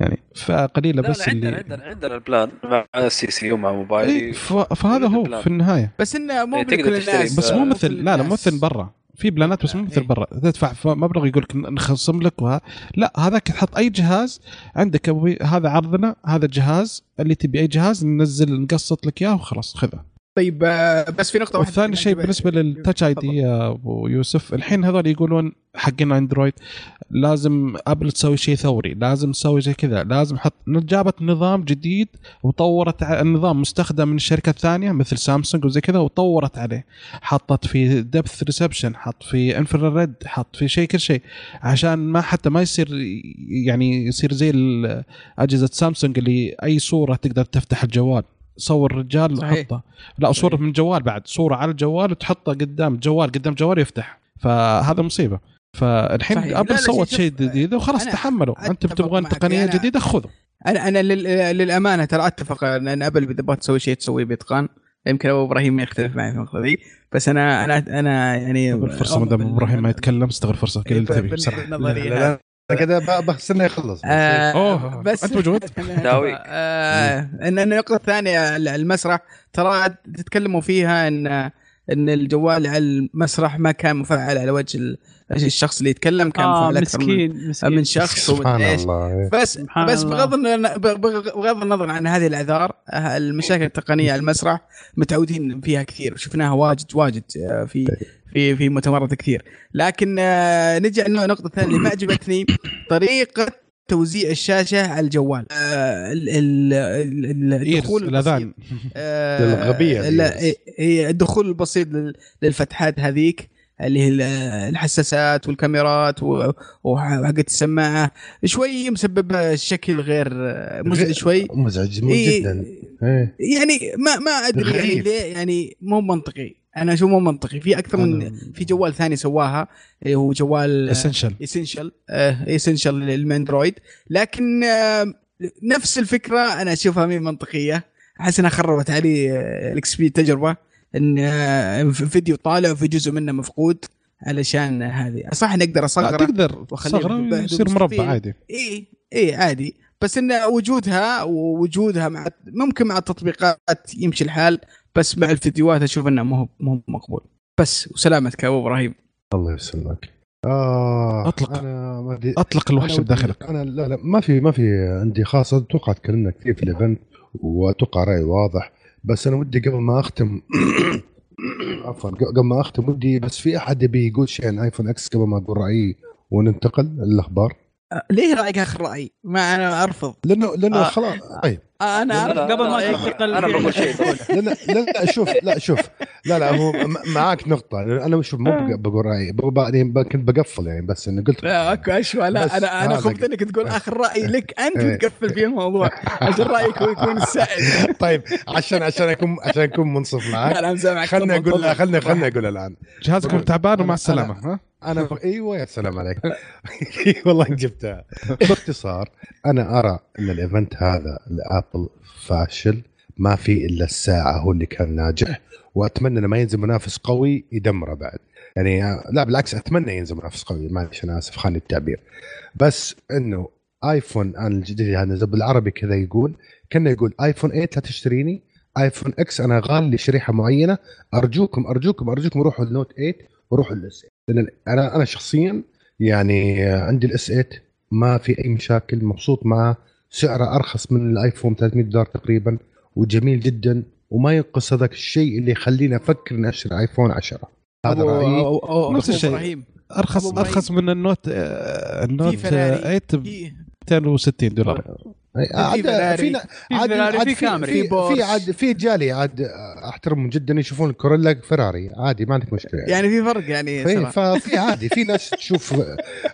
يعني فئة قليلة بس لا اللي عندنا عندنا ال plan مع ال STC ومع موبايلي إيه فهذا هو في النهاية. بس إنه مو يعني الناس. بس مو مثل لا لا مو مثل برا. في بلانات بس مو مثل إيه. برا تدفع مبلغ يقول لك نخصم لك وها. لا هذاك تحط أي جهاز عندك هذا عرضنا هذا الجهاز اللي تبي أي جهاز ننزل نقسط لك إياه وخلاص خذه. طيب آه، بس في نقطة واحدة ثاني شيء بالنسبة لل Touch ID يا أبو يوسف الحين هذول يقولون حقين اندرويد لازم ابل تسوي شيء ثوري لازم تسوي زي كذا لازم حط جابت نظام جديد وطورت النظام مستخدم من شركات ثانية مثل سامسونج وزي كذا وطورت عليه. حطت في depth perception حط في infrared حط في شيء كل شيء. عشان ما حتى ما يصير يعني يصير زي أجهزة سامسونج اللي أي صورة تقدر تفتح الجوال. صور رجال وحطه. لا صورة من جوال بعد. صورة على الجوال وتحطها قدام جوال قدام جوال يفتح. فهذا مصيبة. فالحين أبل صوت شيء جديد وخلاص تحملوا. أنتم تبغون تقنية جديدة خذوا. أنا أنا للأمانة ترى أتفق إن أبل إذا تبغى تسوي شيء تسويه بإتقان. يمكن أبو إبراهيم ما يختلف معي في النقطة دي بس أنا أنا أنا يعني فرصه ما دام أبو إبراهيم ما يتكلم استغل فرصه كل اللي تبي بصراحه كذا بستنى يخلص آه أوه بس أنت موجود ناوي آه ان النقطة الثانية المسرح ترى تتكلموا فيها ان إن الجوال على المسرح ما كان مفعل على وجه الشخص اللي يتكلم كان آه مفعل أكثر مسكين من, مسكين من شخص سبحان الله إيه. بس بس بغض بغض النظر عن هذه الأعذار المشاكل التقنية على المسرح متعودين فيها كثير. شفناها واجد واجد آه، في في في مؤتمرات كثير. لكن آه، نجي على النقطه الثانية اللي ما عجبتني طريقة توزيع الشاشة على الجوال. آه، الدخول الأذان. الغبية الدخول البسيط للفتحات هذيك اللي هي الحساسات والكاميرات وحقت السماعة. شوي مسبب شكل غير مزعج شوي. مزعج جدا. إيه. يعني ما ما أدري يعني ليه يعني مو منطقي. أنا أشوف مو منطقي. في أكثر من في جوال ثاني سواها اللي هو جوال Essential Essential Essential للاندرويد لكن آه، نفس الفكرة أنا أشوفها مي منطقية. أحس إنها خربت علي آه، الإكس بي تجربة. إن آه، فيديو طالع وفي جزء منه مفقود علشان هذه. صح نقدر أصغره تقدر تصغره يصير مربع عادي. إي إي عادي. بس إن وجودها ووجودها مع ممكن مع التطبيقات يمشي الحال. بس مع الفيديوهات أشوف إنه مو مو مقبول. بس وسلامتك يا أبو إبراهيم. الله يسلمك. آه أطلق. أنا ما دي أطلق الوحش بداخلك. أنا لا لا ما في ما في عندي خاصه أتوقع تكلمنا كثير في ال event وأتوقع رايي واضح. بس أنا ودي قبل ما أختم عفوا قبل ما أختم ودي بس في أحد يبي يقول شيء عن ايفون إكس قبل ما أقول رأيي وننتقل للأخبار؟ ليه رأيك آخر رأي؟ ما أنا أرفض. لأنه لأنه آه خلاص طيب. آه أنا قبل ما تنتقل أنا بقول شيء. لا لا لا شوف لا شوف. لا لا هو معاك نقطة. أنا شوف مو بقول رأيي. بعدين كنت بقفل يعني بس انه قلت لا اكو اشوى لا أنا أنا خفت إنك تقول آخر رأي لك. أنت إيه. وتقفل في الموضوع. عشان رايك يكون السائد طيب عشان عشان اكون عشان أكون منصف معك. لا لا خلني أقول خلني خلني أقول الآن. جهازكم تعبان ومع السلامة ها؟ أنا ف... أيوه يا سلام عليك. والله جبتها. باختصار أنا أرى إن الإيفنت هذا لأبل فاشل ما في إلا الساعة هو اللي كان ناجح وأتمنى إنه ما ينزل منافس قوي يدمره بعد. يعني لا بالعكس أتمنى ينزل منافس قوي معلش أنا اسف خاني التعبير بس إنه آيفون أنا الجديد هذا نزل بالعربي كذا يقول كأنه يقول آيفون 8 لا تشتريني آيفون إكس أنا غالي شريحة معينة أرجوكم أرجوكم أرجوكم روحوا ال Note 8 وروحوا ال S لأن أنا أنا شخصيا يعني عندي ال S 8 ما في أي مشاكل مبسوط معه. سعره أرخص من الايفون 300 دولار تقريبا وجميل جدا وما ينقص هذاك الشيء اللي يخليني أفكر إني أشتري ايفون 10 هذا رأيي. نفس الشيء. ارخص أرخص من ال Note ال Note 8 ب 260 دولار. عاد في عاد عاد في كامري. في في عاد في جالي عاد احترمهم جدا يشوفون الكورولا فيراري عادي ما عندك مشكلة. يعني في فرق يعني ففي عادي في ناس تشوف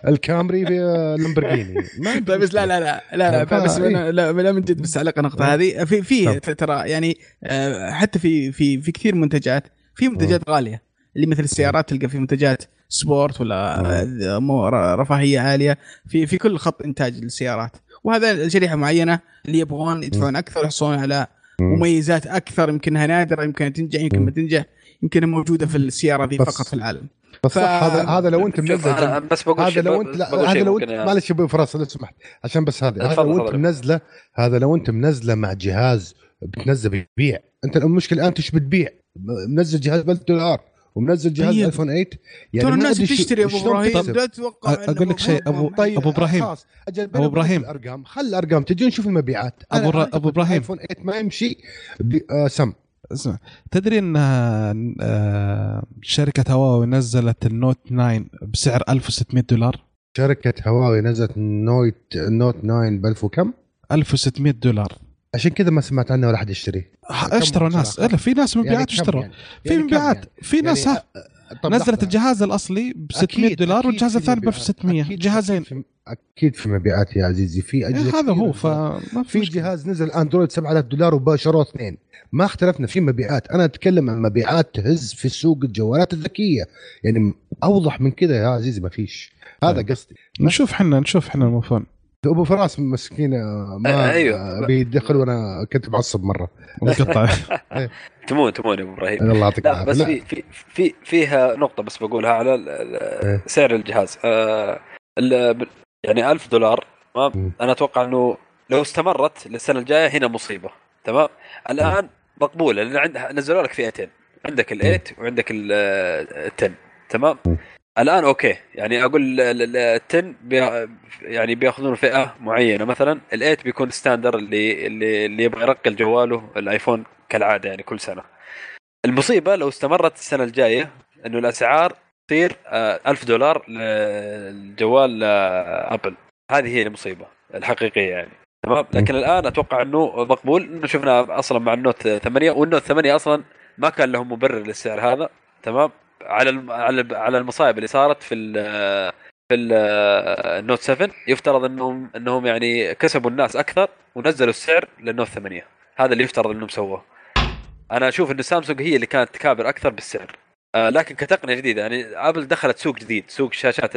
الكامري في لامبرجيني طيب بس لا لا لا لا لا بس لا, لا من جد بس على النقطه هذه. في في ترى يعني آه، حتى في في في كثير منتجات في منتجات غالية. اللي مثل السيارات تلقى في منتجات سبورت ولا رفاهية عالية. في في كل خط إنتاج للسيارات. وهذا شريحة معينة اللي يبغون يدفعون أكثر يحصلون على مميزات أكثر يمكنها نادرة يمكن تنجح يمكن ما تنجح يمكنها موجودة في السيارة ذي فقط في العالم. بس ف... هذا هذا لو أنت منزل بس بقول هذا لو انت لا هذا لو انت معلش أبو فراس لو سمحت عشان بس هذا هذا لو أنت منزله هذا لو أنت منزله مع جهاز بتنزل بيبيع أنت المشكلة الآن إيش بتبيع منزل جهاز ب 1000 دولار. ومنزل جهاز طيب. آيفون 8 يعني ترى الناس بتشتري أبو إبراهيم. لا تتوقع أقول لك شيء ابو طيب. أبو إبراهيم. أبو إبراهيم. الأرقام. خل الأرقام. تجي نشوف المبيعات. أبو ابو إبراهيم. آيفون 8 ما يمشي آه سم. اسمع. تدري إن آه شركة هواوي نزلت ال Note 9 بسعر 1600 دولار؟ شركة هواوي نزلت Note Note 9 ب 1000 وكم 1600 دولار. عشان كذا ما سمعت عنه ولا أحد يشتري اشتروا ناس. لا في ناس مبيعات يعني اشتروا. يعني؟ في يعني مبيعات. يعني؟ في ناس يعني نزلت الجهاز الأصلي ب 600 دولار والجهاز الثاني ب 1600 جهازين. أكيد في مبيعات يا عزيزي. في أجهزة هذا هو فما في, في جهاز نزل أندرويد 7000 دولار وباشروه اثنين. ما اختلفنا في مبيعات. أنا أتكلم عن مبيعات تهز في سوق الجوالات الذكية. يعني أوضح من كذا يا عزيزي ما فيش. هذا طيب. قصدي. نشوف إحنا نشوف إحنا المفون أبو فراس مسكين ما آه أيوه. بيدخل وأنا كنت معصب مرة. مقطع. تمون تمون يا أبو إبراهيم. الله يعطيك العافية. بس في في في فيها نقطة بس بقولها على إيه. سعر الجهاز. آه يعني 1000 دولار تمام أنا أتوقع إنه لو استمرت للسنة الجاية هنا مصيبة. تمام؟ الآن مقبولة لأن نزلوا لك فئتين. عندك ال8 وعندك ال10 تمام؟ الآن okay. يعني أقول ال ten بي يعني بيأخذون فئة معينة. مثلا ال eight بيكون standard اللي اللي, اللي يبغى يرقي جواله الايفون كالعادة يعني كل سنة. المصيبة لو استمرت السنة الجاية إنه الأسعار تصير 1000 آه، دولار للجوال ابل هذه هي المصيبة الحقيقية يعني. تمام؟ لكن الآن أتوقع إنه مقبول إنه شفنا أصلا مع ال Note 8 وال Note 8 أصلا ما كان لهم مبرر للسعر هذا. تمام؟ على على على المصايب اللي صارت في ال في ال Note 7 يفترض انهم إنهم يعني كسبوا الناس أكثر ونزلوا السعر لل Note 8 هذا اللي يفترض إنهم سووه. أنا أشوف انه سامسونج هي اللي كانت تكابر أكثر بالسعر. آه لكن كتقنية جديدة. يعني ابل دخلت سوق جديد سوق الشاشات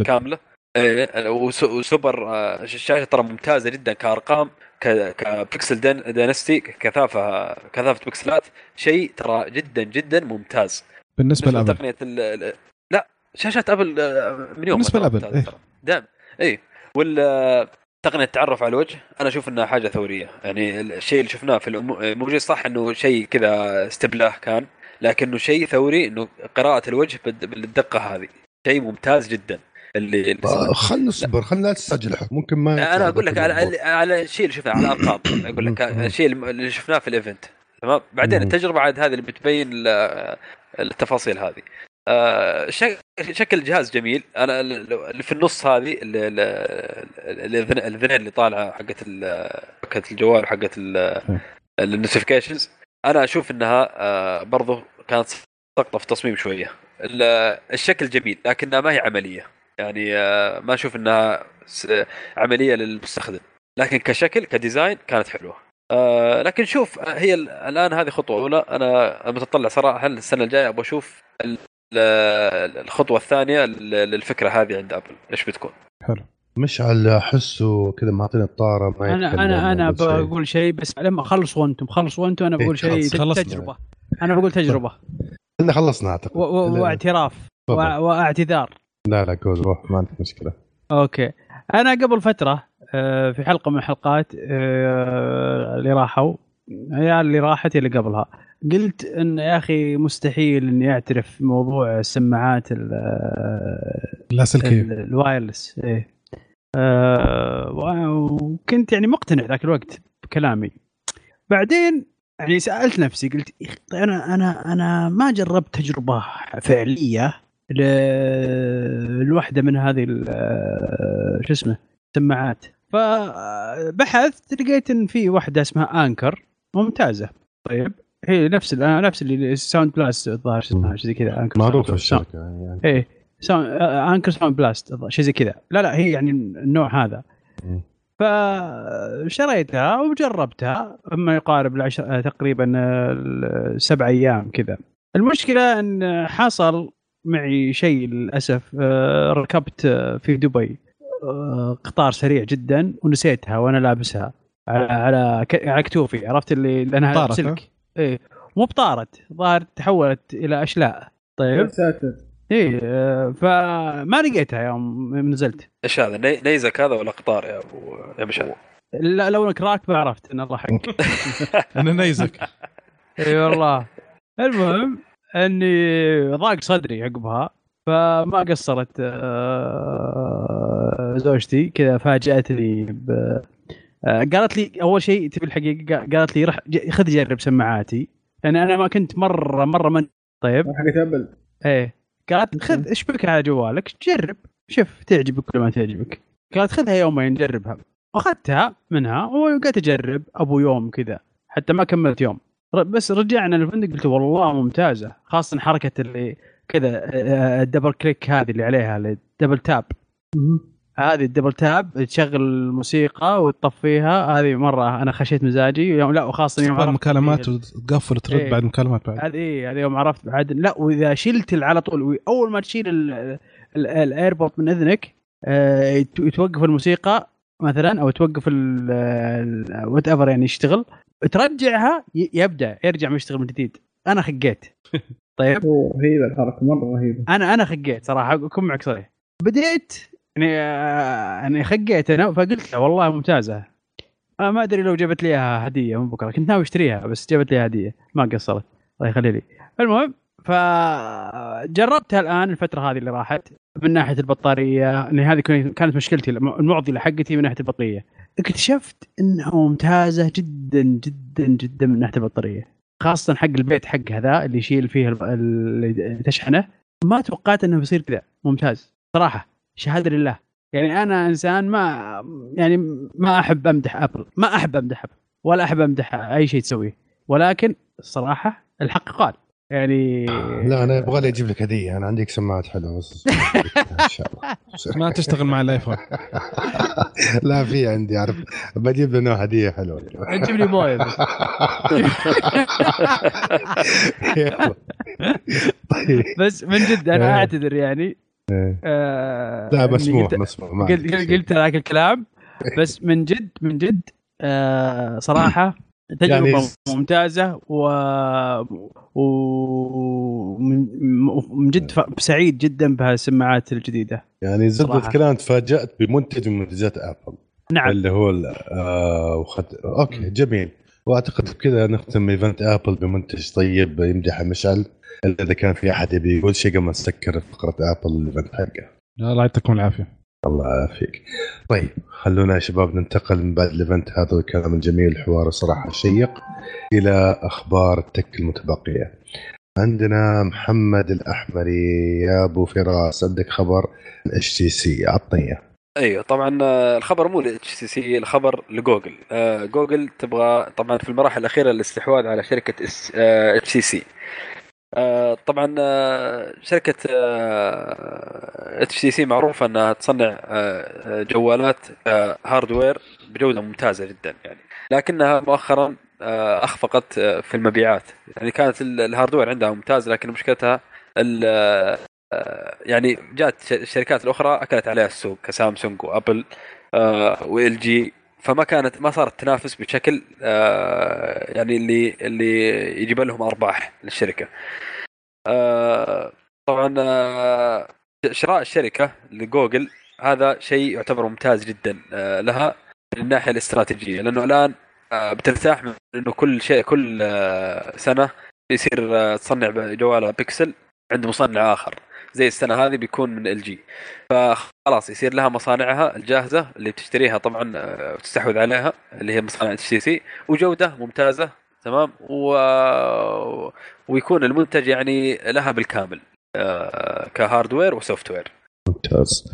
الكامله إيه وسوبر آه، الشاشه ترى ممتازة جدا كأرقام. ك pixel density كثافة كثافة بكسلات شيء ترى جدا جدا ممتاز. بالنسبة لأبل. تقنيه ال لا شاشات أبل آه، من يوم بالنسبة لأبل إيه؟ دائم. اي وال تقنية التعرف على الوجه أنا أشوف إنها حاجة ثورية. يعني الشيء اللي شفناه في الموجود صح إنه شيء كذا استهبال كان لكنه شيء ثوري إنه قراءة الوجه بالدقة هذه. شيء ممتاز جدا. اللي, خلنا نصبر خلنا لا تستعجل ممكن ما أنا أقول لك على على الشيء اللي شفناه على الارقام أقول لك الشيء اللي شفناه في ال event. تمام؟ بعدين التجربة عاد هذه اللي بتبين التفاصيل هذه. آه شكل الجهاز جميل. أنا اللي في النص هذه الاذنين اللي طالعة حقت حقت الجوال وحقت ال notifications أنا أشوف إنها آه برضو كانت سقطة في التصميم شوية. الشكل جميل لكنها ما هي عملية. يعني آه ما أشوف إنها عملية للمستخدم. لكن كشكل كديزاين كانت حلوة. آه لكن شوف هي الآن هذه خطوة أولى. أنا متطلع صراحة السنة الجاية أبغى أشوف الخطوة الثانية للفكرة هذه عند أبل؟ إيش بتكون؟ حلو. مشعل احسه كذا معطينا الطارة ما أنا أنا أنا بقول شيء. بس لما خلصوا أنتم خلصوا أنتم أنا بقول شيء تجربة. أنا بقول تجربة. إحنا خلصنا أعتقد. واعتراف. واعتذار. لا لا قول روح ما عندك مشكلة. أوكي. أنا قبل فترة آه، في حلقة من الحلقات آه، اللي راحوا يا اللي راحت اللي قبلها. قلت إن يا أخي مستحيل إني أعترف موضوع السماعات اللاسلكيه ال wireless إيه. وكنت يعني مقتنع ذاك الوقت بكلامي. بعدين يعني سألت نفسي قلت طيب أنا أنا أنا ما جربت تجربة فعلية لواحدة من هذه شو اسمه السماعات فبحثت لقيت إن في واحدة اسمها Anker ممتازة. طيب. هي نفس نفس اللي Sound Blast الظاهر شو اسمها شيء زي كذا Anker معروفه الشركة يعني. إيه. Sound Anker Sound Blast شيء زي كذا. لا لا هي يعني النوع هذا. فشريتها وجربتها ما يقارب العشر تقريبا سبع أيام كذا. المشكلة إن حصل معي شيء للأسف. آه، ركبت في دبي آه، قطار سريع جدا ونسيتها وأنا لابسها على على على كتوفي. عرفت اللي لأنها سلك. إيه. مو بطارت ظاهر تحولت إلى أشلاء. طيب. ساتر آه، فما لقيتها يوم نزلت. إيش هذا؟ نيزك هذا ولا قطار يا أبو يا مشعل لا لونك راكب عرفت إن الله حق أنا نيزك. إي والله. المهم اني ضاق صدري عقبها فما قصرت آه، زوجتي. كذا فاجأتني ب آه، قالت لي أول شيء تبي الحقيقة قالت لي رح خذ جرب سماعاتي. يعني أنا ما كنت مرة مرة من طيب. حقت Apple إيه. قالت خذ اشبكها على جوالك؟ جرب. شوف تعجبك ولا ما تعجبك. قالت خذها يومين جربها. أخذتها منها وقعدت أجرب. أبو يوم كذا. حتى ما كملت يوم. بس رجعنا الفندق قلت والله ممتازة خاصة حركة اللي كذا ال double آه، click هذه اللي عليها ال double tap هذه ال double tap تشغل الموسيقى وتطفيها هذه مرة أنا خشيت مزاجي يوم لا وخاصة يوم عرفت مكالمات وتقفل وترد إيه. بعد مكالمات بعد. هذه إيه هذه يوم عرفت بعد. لا وإذا شلت على طول أول ما تشيل ال AirPod من إذنك آه يتوقف الموسيقى مثلا أو توقف whatever يعني يشتغل. ترجعها يبدأ يرجع يشتغل من جديد. أنا خقيت. طيب. رهيبة الحركة مرة رهيبة. أنا أنا خقيت صراحة أكون معك صريح. بديت يعني آه، يعني خقيت أنا فقلت له والله ممتازة. أنا ما أدري لو جابت لي إياها هدية من بكرة. كنت ناوي أشتريها بس جابت لي هدية. ما قصرت. الله يخلي لي. المهم فجربتها الآن الفترة هذه اللي راحت. من ناحية البطارية إن هذه كانت مشكلتي المعضلة حقتي من ناحية البطارية. اكتشفت إنها ممتازة جدا جدا جدا من ناحية البطارية. خاصة حق البيت حق هذا اللي يشيل فيه اللي تشحنه. ما توقعت إنه بيصير كذا. ممتاز. صراحة شهادة لله. يعني أنا إنسان ما يعني ما أحب أمدح أبل. ما أحب أمدح أبل. ولا أحب أمدح أي شيء تسويه. ولكن الصراحه الحق قال. يعني لا أنا يبغى لي أجيب لك هدية. أنا عندك سماعات حلوة. بس إن شاء الله. ما تشتغل مع الآيفون. لا في عندي أعرف. بجيب له نوع هدية حلوة. جيب لي موية. طيب بس من جد أنا إيه. أعتذر يعني. إيه. آه لا مسموح مسموح قلت ذاك الكلام. بس من جد من جد آه صراحة تجربة يعني ممتازة و ومن جد سعيد جدا بهالسماعات الجديدة. يعني زبده كلام تفاجات بمنتج من منتجات Apple نعم. اللي هو آه وخد... okay جميل. وأعتقد بكذا نختم event Apple بمنتج طيب يمدح مشعل إلا إذا كان في أحد يبي يقول شيء قبل ما نسكر فقرة Apple ال event حقه. الله يعطيكم العافية. الله يعافيك. طيب خلونا يا شباب ننتقل من بعد ال event. هذا الكلام الجميل الحوار الصراحه شيق إلى أخبار ال tech المتبقية. عندنا محمد الأحمري يا أبو فراس عندك خبر HTC عطني أيوه طبعا آه، الخبر مو ل HTC الخبر لجوجل. آه، جوجل تبغى طبعا في المراحل الأخيرة الاستحواذ على شركة HTC آه، طبعا آه، شركة HTC معروفة إنها تصنع آه، جوالات hardware بجودة ممتازة جدا يعني. لكنها مؤخرا أخفقت في المبيعات. يعني كانت ال hardware عندها ممتاز لكن مشكلتها يعني جات الشركات الأخرى أكلت عليها السوق ك Samsung و Apple و LG فما كانت ما صارت تنافس بشكل آه يعني اللي اللي يجيب لهم أرباح للشركة. آه طبعا آه شراء الشركة لجوجل هذا شيء يعتبر ممتاز جدا آه لها من الناحية الاستراتيجية لأنه الآن آه بترتاح من إنه كل شيء كل آه سنة يصير آه تصنع جوال بيكسل عند مصنع آخر زي السنة هذه بيكون من LG فخلاص يصير لها مصانعها الجاهزة اللي بتشتريها طبعا آه، وتستحوذ عليها اللي هي مصانع HTC وجودة ممتازة تمام؟ و... ويكون المنتج يعني لها بالكامل آه، ك hardware و software ممتاز.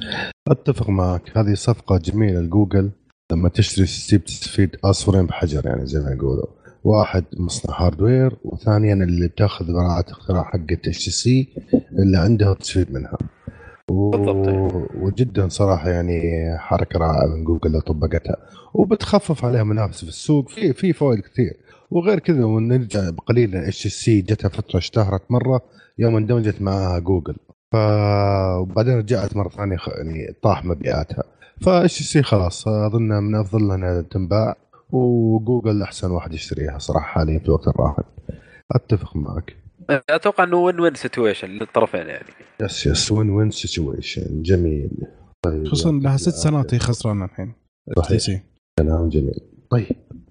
أتفق معك. هذه صفقة جميلة لجوجل. لما تشتري تستفيد عصفورين بحجر يعني زي ما يقولوا. واحد مصنع hardware وثانيا اللي بتاخذ براءة اختراع حق HTC اللي عندها تستفيد منها. و... وجدا صراحة يعني حركة رائعة من جوجل لو طبقتها. وبتخفف عليها منافسه في السوق. في في فوائد كثير. وغير كذا ونرجع قليلا HTC جتها فترة اشتهرت مرة يوم اندمجت معها جوجل. ف وبعدين رجعت مرة ثانية يعني طاح مبيعاتها. ف HTC خلاص أظن من أفضل انها تنباع. وجوجل أحسن واحد يشتريها صراحة حاليا في الوقت الراهن. أتفق معك. أتوقع إنه win-win situation للطرفين يعني. yes yes win-win situation جميل. طيب خصوصا لها ست سنوات هي خسرانة الحين. صحيح. كلام جميل. طيب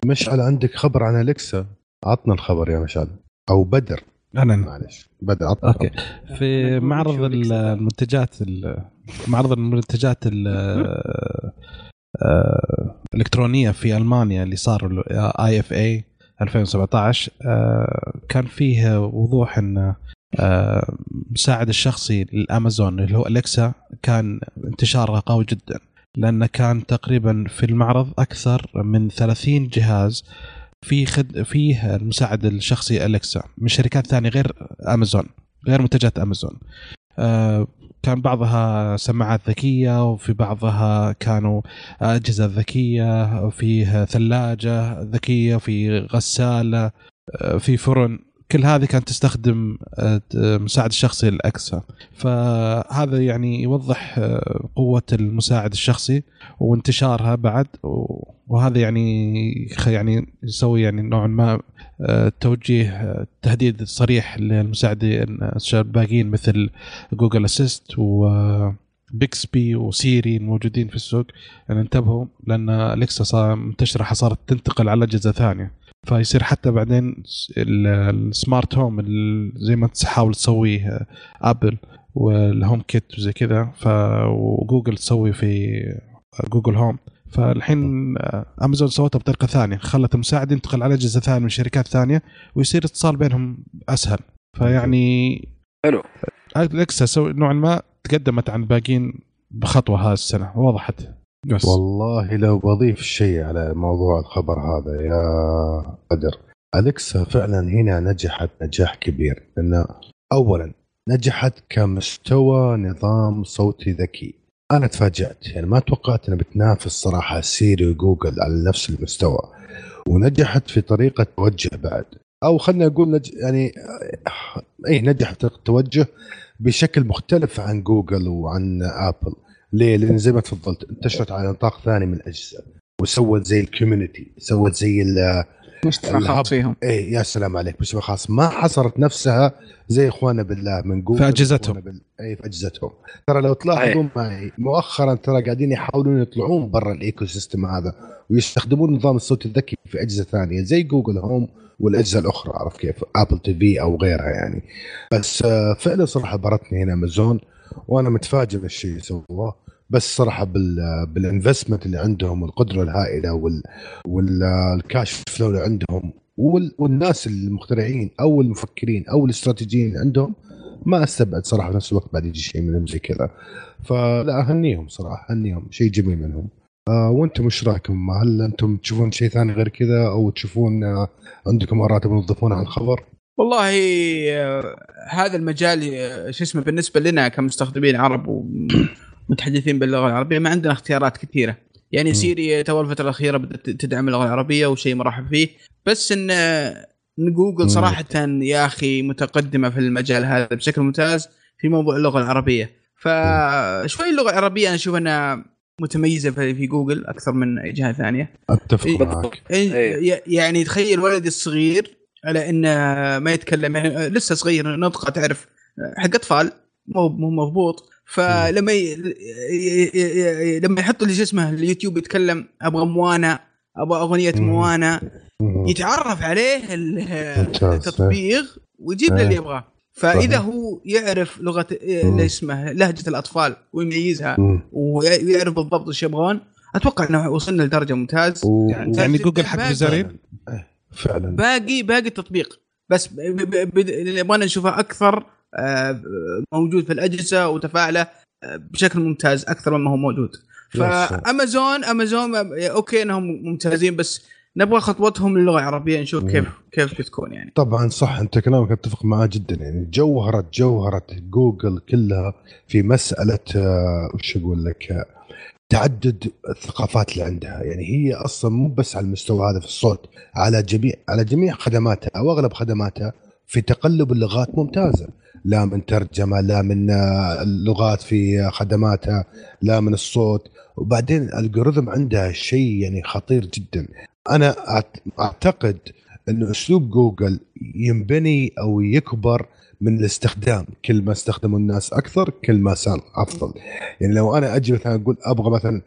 مشعل عندك خبر عن Alexa عطنا الخبر يا مشعل. أو بدر. أنا معلش. بدر عطنا okay. في معرض المنتجات معرض المنتجات آه، الالكترونيه في ألمانيا اللي صار IFA 2017 كان فيه وضوح إن آه، مساعد الشخصي للامازون اللي هو الكسا كان انتشاره قوي جدا لأنه كان تقريبا في المعرض أكثر من 30 جهاز في خد فيه المساعد الشخصي الكسا من شركات ثانية غير أمازون غير منتجات أمازون. آه، كان بعضها سماعات ذكية وفي بعضها كانوا أجهزة ذكية وفيه ثلاجة ذكية في غسالة في فرن. كل هذه كانت تستخدم مساعد الشخصي Alexa فهذا يعني يوضح قوة المساعد الشخصي وانتشارها بعد وهذا يعني يعني يسوي يعني نوعا ما توجيه تهديد صريح للمساعدين الباقيين مثل Google Assist و Bixby و Siri الموجودين في السوق. يعني انتبهوا لأن Alexa صار منتشرة صارت تنتقل على أجهزة ثانية. فيصير حتى بعدين ال smart home زي ما تحاول تسويه Apple وال HomeKit وزي كذا. فجوجل تسوي في Google Home فالحين امازون سوتها بطريقة ثانية. خلت المساعد ينتقل على أجهزة ثانية من شركات ثانية ويصير اتصال بينهم أسهل. فيعني حلو. Alexa نوعا ما تقدمت عن الباقيين بخطوة هذه السنة. وضحت. بس. والله لو بضيف شيء على موضوع الخبر هذا يا قدر اليكسا فعلا هنا نجحت نجاح كبير. لأن اولا نجحت كمستوى نظام صوتي ذكي. أنا تفاجأت يعني ما توقعت انها بتنافس صراحة سيري وجوجل على نفس المستوى ونجحت في طريقة توجه بعد أو خلينا نقول نج... يعني اي نجحت في التوجه بشكل مختلف عن جوجل وعن Apple ليه؟ لأن زي ما تفضلت انتشرت على نطاق ثاني من الأجهزة وسوت زي ال community سوت زي مجتمع خاص فيهم. اي يا سلام عليك مجتمع خاص. ما حصرت نفسها زي اخوانا بالله من جوجل في اجهزتهم بال... اي في اجهزتهم ترى لو تلاحظون معي مؤخرا ترى قاعدين يحاولون يطلعون برا ال ecosystem هذا ويستخدمون نظام الصوت الذكي في اجهزه ثانية زي Google Home والاجهزه الأخرى عرف كيف؟ آبل تي في أو غيرها يعني. بس آه، فعلا صراحة بهرتني هنا أمازون وأنا متفاجئ بالشيء اللي سووه بس صراحة بال بال investment اللي عندهم والقدره الهائلة وال وال cash flow اللي عندهم والناس المخترعين أو المفكرين أو الاستراتيجيين عندهم ما أستبعد صراحة في نفس الوقت بعد يجي شيء منهم زي كذا فلا أهنيهم صراحة أهنيهم شيء جميل منهم آه وأنتم إيش رأيكم؟ هل أنتم تشوفون شيء ثاني غير كذا أو تشوفون آه عندكم آراء تبون تضيفونها على الخبر؟ والله آه هذا المجال آه، شو اسمه بالنسبة لنا كمستخدمين عرب ومتحدثين باللغة العربية ما عندنا اختيارات كثيرة. يعني سيري تو الفترة الأخيرة بدأت تدعم اللغة العربية وشيء مرحب فيه. بس إن جوجل صراحة يا أخي متقدمة في المجال هذا بشكل ممتاز في موضوع اللغة العربية. فشوي اللغة العربية أنا أشوف أنها متميزة في جوجل أكثر من جهة ثانية. أتفق إيه، معك. إيه يعني تخيل ولدي الصغير على انه ما يتكلم يعني لسه صغير نطقة تعرف حق أطفال مو مو مضبوط. فلما ي... لما يحط لي شو اسمه اليوتيوب يتكلم أبغى موانا أبغى أغنية موانا يتعرف عليه التطبيق ويجيب له اللي إيه. يبغاه. فإذا هو يعرف لغة اللي اسمه لهجة الأطفال ويميزها ويعرف بالضبط إيش يبغون أتوقع إنه وصلنا لدرجة ممتاز. و... يعني, يعني جوجل حق بزارين فعلا. باقي باقي التطبيق. بس اللي يبغانا نشوفها أكثر موجود في الأجهزة وتفاعله آه، بشكل ممتاز أكثر مما هو موجود. فأمازون أمازون okay إنهم ممتازين بس نبغى خطوتهم للغة العربية نشوف كيف كيف بتكون يعني. طبعا صح أنت كلامك أتفق معاه جدا يعني. جوهره جوهرة جوجل كلها في مسألة آه، وش أقول لك تعدد الثقافات اللي عندها. يعني هي أصلا مو بس على المستوى هذا في الصوت على جميع على جميع خدماتها أو أغلب خدماتها في تقلب اللغات ممتازة. لا من ترجمة لا من اللغات في خدماتها لا من الصوت. وبعدين الالجوريثم عندها شيء يعني خطير جدا. أنا أعتقد إنه أسلوب جوجل ينبني أو يكبر من الاستخدام. كل ما استخدموا الناس أكثر كل ما صار أفضل. يعني لو أنا أجي مثلا أقول أبغى مثلا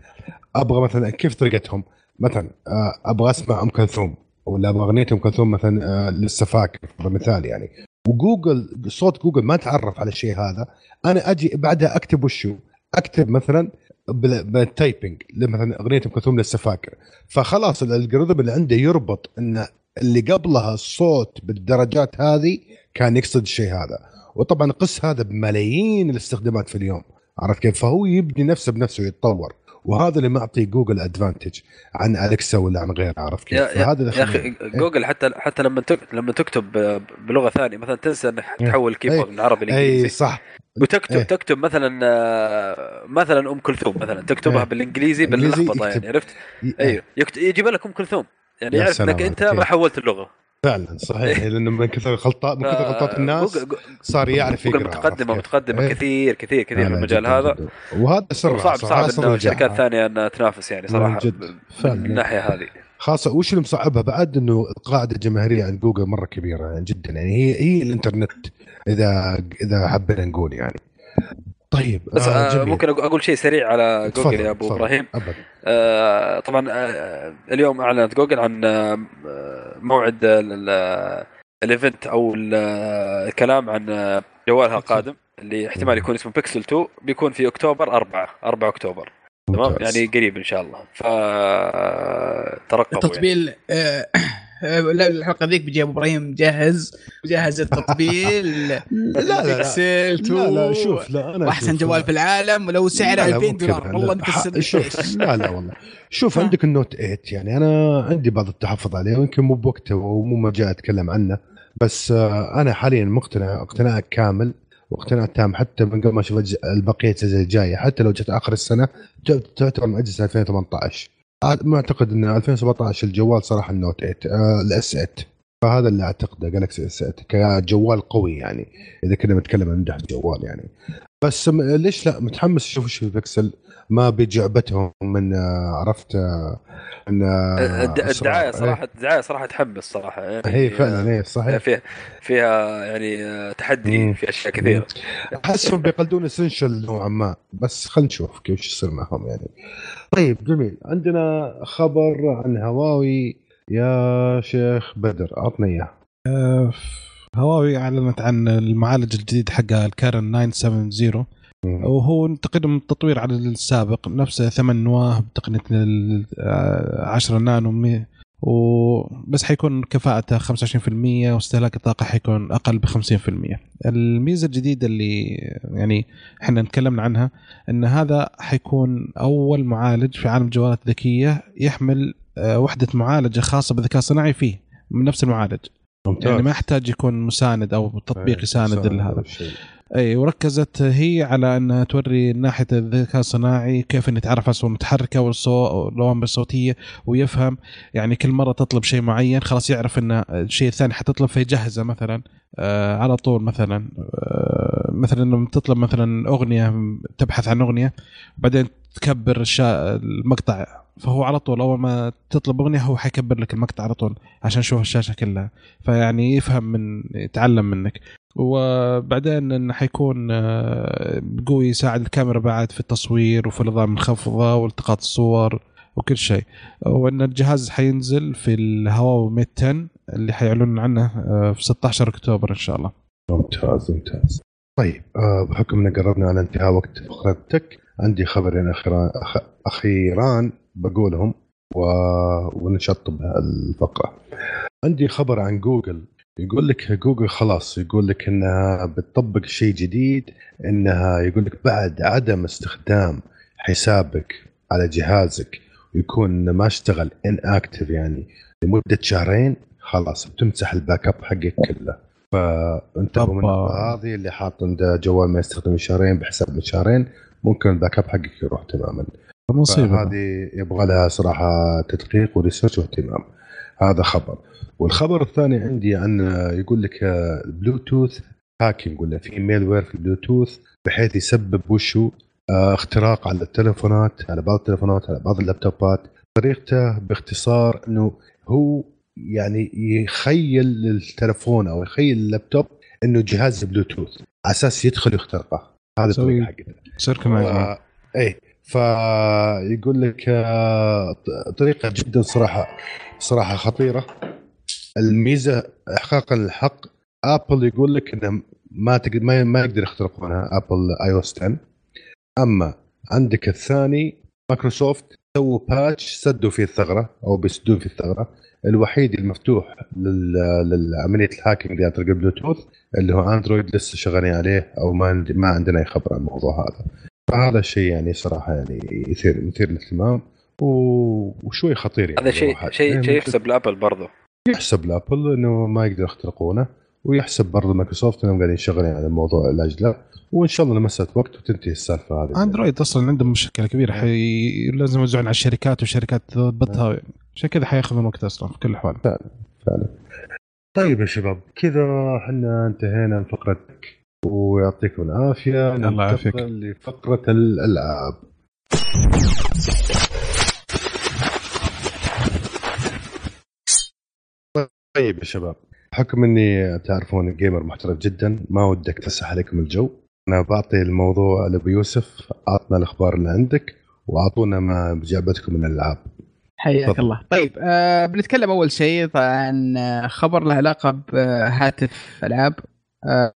أبغى مثلا كيف طريقتهم؟ مثلا آه، أبغى أسمع أم كلثوم ولا أبغى أغنية أم كلثوم مثلا آه، لسه فاكر مثال يعني. وجوجل صوت جوجل ما تعرف على الشيء هذا. أنا أجي بعدها أكتب وشو؟ أكتب مثلا بال typing مثلا أغنية أم كلثوم لسه فاكر فخلاص ال algorithm اللي عنده يربط إن اللي قبلها الصوت بالدرجات هذه كان يقصد الشيء هذا. وطبعا قس هذا بملايين الاستخدامات في اليوم. عرفت كيف؟ فهو يبني نفسه بنفسه يتطور. وهذا اللي معطي جوجل advantage عن أليكسا ولا عن غيره عرف كيف؟ yeah, هذا يا أخي إيه. جوجل حتى حتى لما لما تكتب بلغة ثانية مثلا تنسى إنك إيه. تحول keyboard من عربي لإنجليزي اي صح وتكتب إيه. تكتب مثلا آه، مثلا أم كلثوم مثلا تكتبها إيه. بالإنجليزي باللخبطة يعني عرفت؟ أيوه يجيب لك أم كلثوم يعني يعرف إنك أنت ما حولت اللغة فعلا صحيح. إيه. لأنه من كثر الخلطات من كثر غلطات الناس صار يعرف يقرأ متقدمة متقدمة كثير كثير كثير في المجال هذا. وهذا سر صعب صعب إنه شركات ثانية إنها تنافس يعني صراحة. جد. فعلا. من الناحية هذه. خاصة وش اللي مصعبها؟ بعد إنه القاعدة الجماهيرية عند جوجل مرة كبيرة جدا يعني هي هي الإنترنت اذا إذا حبينا نقول يعني. طيب بس آه, آه، ممكن أقول شيء سريع على جوجل يا أبو إبراهيم. آه طبعا آه اليوم أعلنت جوجل عن آه موعد ال event أو الكلام عن جوالها القادم اللي احتمال يكون اسمه بيكسل 2 بيكون في أكتوبر 4 4 أكتوبر. تمام؟ يعني قريب إن شاء الله. فترقبوا التطبيق يعني. لا الحلقة ذيك بيجي أبو إبراهيم مجهز مجهز التطبيل. لا لا لا, لا لا شوف لا أنا وأحسن جوال في العالم ولو سعره 2000 دولار. والله انت شوف لا لا والله. شوف عندك النوت 8 يعني أنا عندي بعض التحفظ عليه ويمكن مو بوقته ومو ما جاء أتكلم عنه بس آه، أنا حاليا مقتنع اقتناع كامل واقتناع تام حتى من قبل ما أشوف البقية الجاية حتى لو جت آخر السنة تعتبر من اجهزه 2018 ما أعتقد إن 2017 الجوال صراحة النوت 8 آه الاس 8 فهذا اللي أعتقده جالكسي اس 8 كجوال قوي يعني. إذا كنا بنتكلم عن الجوال يعني. بس ليش لا؟ متحمس أشوف إيش في بيكسل ما بجعبتهم من آه، عرفت آه، من آه، الدعاية صراحة الدعاية صراحة تحمس صراحة. يعني هي فعلا هي صحيح. فيها فيها يعني تحدي في أشياء كثيرة. أحسهم بيقلدون Essential نوعا ما. بس خلينا نشوف كيف يصير معهم يعني. طيب جميل. عندنا خبر عن هواوي. يا شيخ بدر اعطنا إياه. هواوي أعلنت عن المعالج الجديد حقها الكارن 970 وهو تقدم تطوير على السابق نفسه ثمان نواه بتقنية ال 10 نانو وبس حيكون كفاءته 25% واستهلاك الطاقة حيكون أقل ب 50% الميزة الجديدة اللي يعني إحنا تكلمنا عنها إن هذا حيكون أول معالج في عالم الجوالات الذكية يحمل آه، وحدة معالجة خاصة بالذكاء الصناعي فيه من نفس المعالج. ممتاز. يعني ما يحتاج يكون مساند أو تطبيق إيه، يساند هذا أي وركزت هي على أنها توري ناحية الذكاء الصناعي كيف انه يتعرف على الصوت المتحركه واللوامب الصوتية ويفهم. يعني كل مرة تطلب شيء معين خلاص يعرف إن الشيء الثاني حتطلب فيجهزه مثلا آه على طول مثلا آه مثلا لما تطلب مثلا أغنية تبحث عن أغنية بعدين تكبر المقطع فهو على طول أول ما تطلب أغنية هو حيكبر لك المقطع على طول عشان يشوف الشاشة كلها. فيعني يفهم من يتعلم منك. وبعدين انه حيكون آه، قوي يساعد الكاميرا بعد في التصوير وفي النظام المنخفضه والتقاط الصور وكل شيء. وإن الجهاز حينزل في الهواوي ميت 10 اللي حيعلنون عنه آه، في 16 أكتوبر إن شاء الله. ممتاز ممتاز. طيب آه، بحكم إن قربنا على انتهاء وقت فقرتك عندي خبرين اخيران أخيران. بقولهم و... ونشطب الفقرة. عندي خبر عن جوجل. يقول لك جوجل خلاص يقول لك إنها بتطبق شيء جديد إنها يقول لك بعد عدم استخدام حسابك على جهازك ويكون ما اشتغل inactive يعني لمدة شهرين خلاص بتمسح ال backup حقك كله. فانتبهوا من هذه اللي حاط عنده جوال ما يستخدم شهرين بحساب من شهرين ممكن ال backup حقك يروح تماما. مصيبة. هذه يبغى لها صراحة تدقيق و research واهتمام. هذا خبر. والخبر الثاني عندي عن يقول لك بلوتوث hacking ولا في malware في البلوتوث بحيث يسبب وشو؟ آه، اختراق على التلفونات على بعض التلفونات على بعض اللابتوبات. طريقته باختصار إنه هو يعني يخيل للتلفون أو يخيل اللابتوب إنه جهاز بلوتوث على أساس يدخل يخترقه هذا الطريقة حقته شركه و... اي فيقول لك آه، طريقة جدا صراحة صراحة خطيرة. الميزة احقاقا للحق آبل يقول لك إنه ما تقدر ما, يقدر يخترقونها آبل iOS 10 أما عندك الثاني مايكروسوفت سووا patch سدوا فيه الثغرة أو بيسدون فيه الثغرة. الوحيد المفتوح للعملية ال hacking طريق البلوتوث اللي هو اندرويد لسه شغالين عليه أو ما ما عندنا خبر عن الموضوع هذا. فهذا الشيء يعني صراحة يعني يثير مثير الاهتمام وشوي خطير يعني هذا شيء شيء يعني شيء يحسب لأبل برضه. يحسب لأبل إنه ما يقدر يخترقونه ويحسب برضه مايكروسوفت إنهم قاعدين شغالين على الموضوع لاجله وإن شاء الله مساله وقت وتنتهي السالفة هذه. أندرويد أصلا عندهم مشكلة كبيرة حي... لازم يوزعون على الشركات والشركات تضبطها. عشان كذا حياخذون وقت أصلا في كل الاحوال فعلا فعلا. طيب يا شباب كذا إحنا انتهينا من فقرتك. ويعطيكم العافية الله يعافيك. لفقرة الألعاب. طيب يا شباب بحكم إني تعرفون جيمر محترف جدا ما ودك تفسح عليكم الجو. أنا بعطي الموضوع لأبو يوسف اعطنا الأخبار اللي عندك وأعطونا ما بجعبتكم من الألعاب. حياك الله. طيب آه بنتكلم أول شيء عن خبر له علاقة بهاتف العاب آه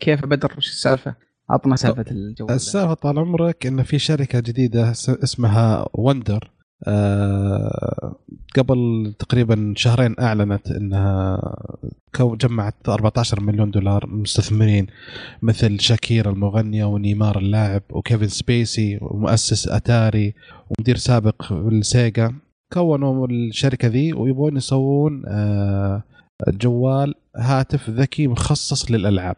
كيف بدر؟ وش السالفة؟ عطنا سالفة الجوال السالفة طال عمرك إن في شركة جديدة اسمها وندر آه قبل تقريبا شهرين أعلنت إنها جمعت 14 مليون دولار مستثمرين مثل شاكيرا المغنية ونيمار اللاعب وكيفن سبيسي ومؤسس أتاري ومدير سابق في السيجا كونوا الشركة ذي ويبغون يسوون آه جوال هاتف ذكي مخصص للألعاب.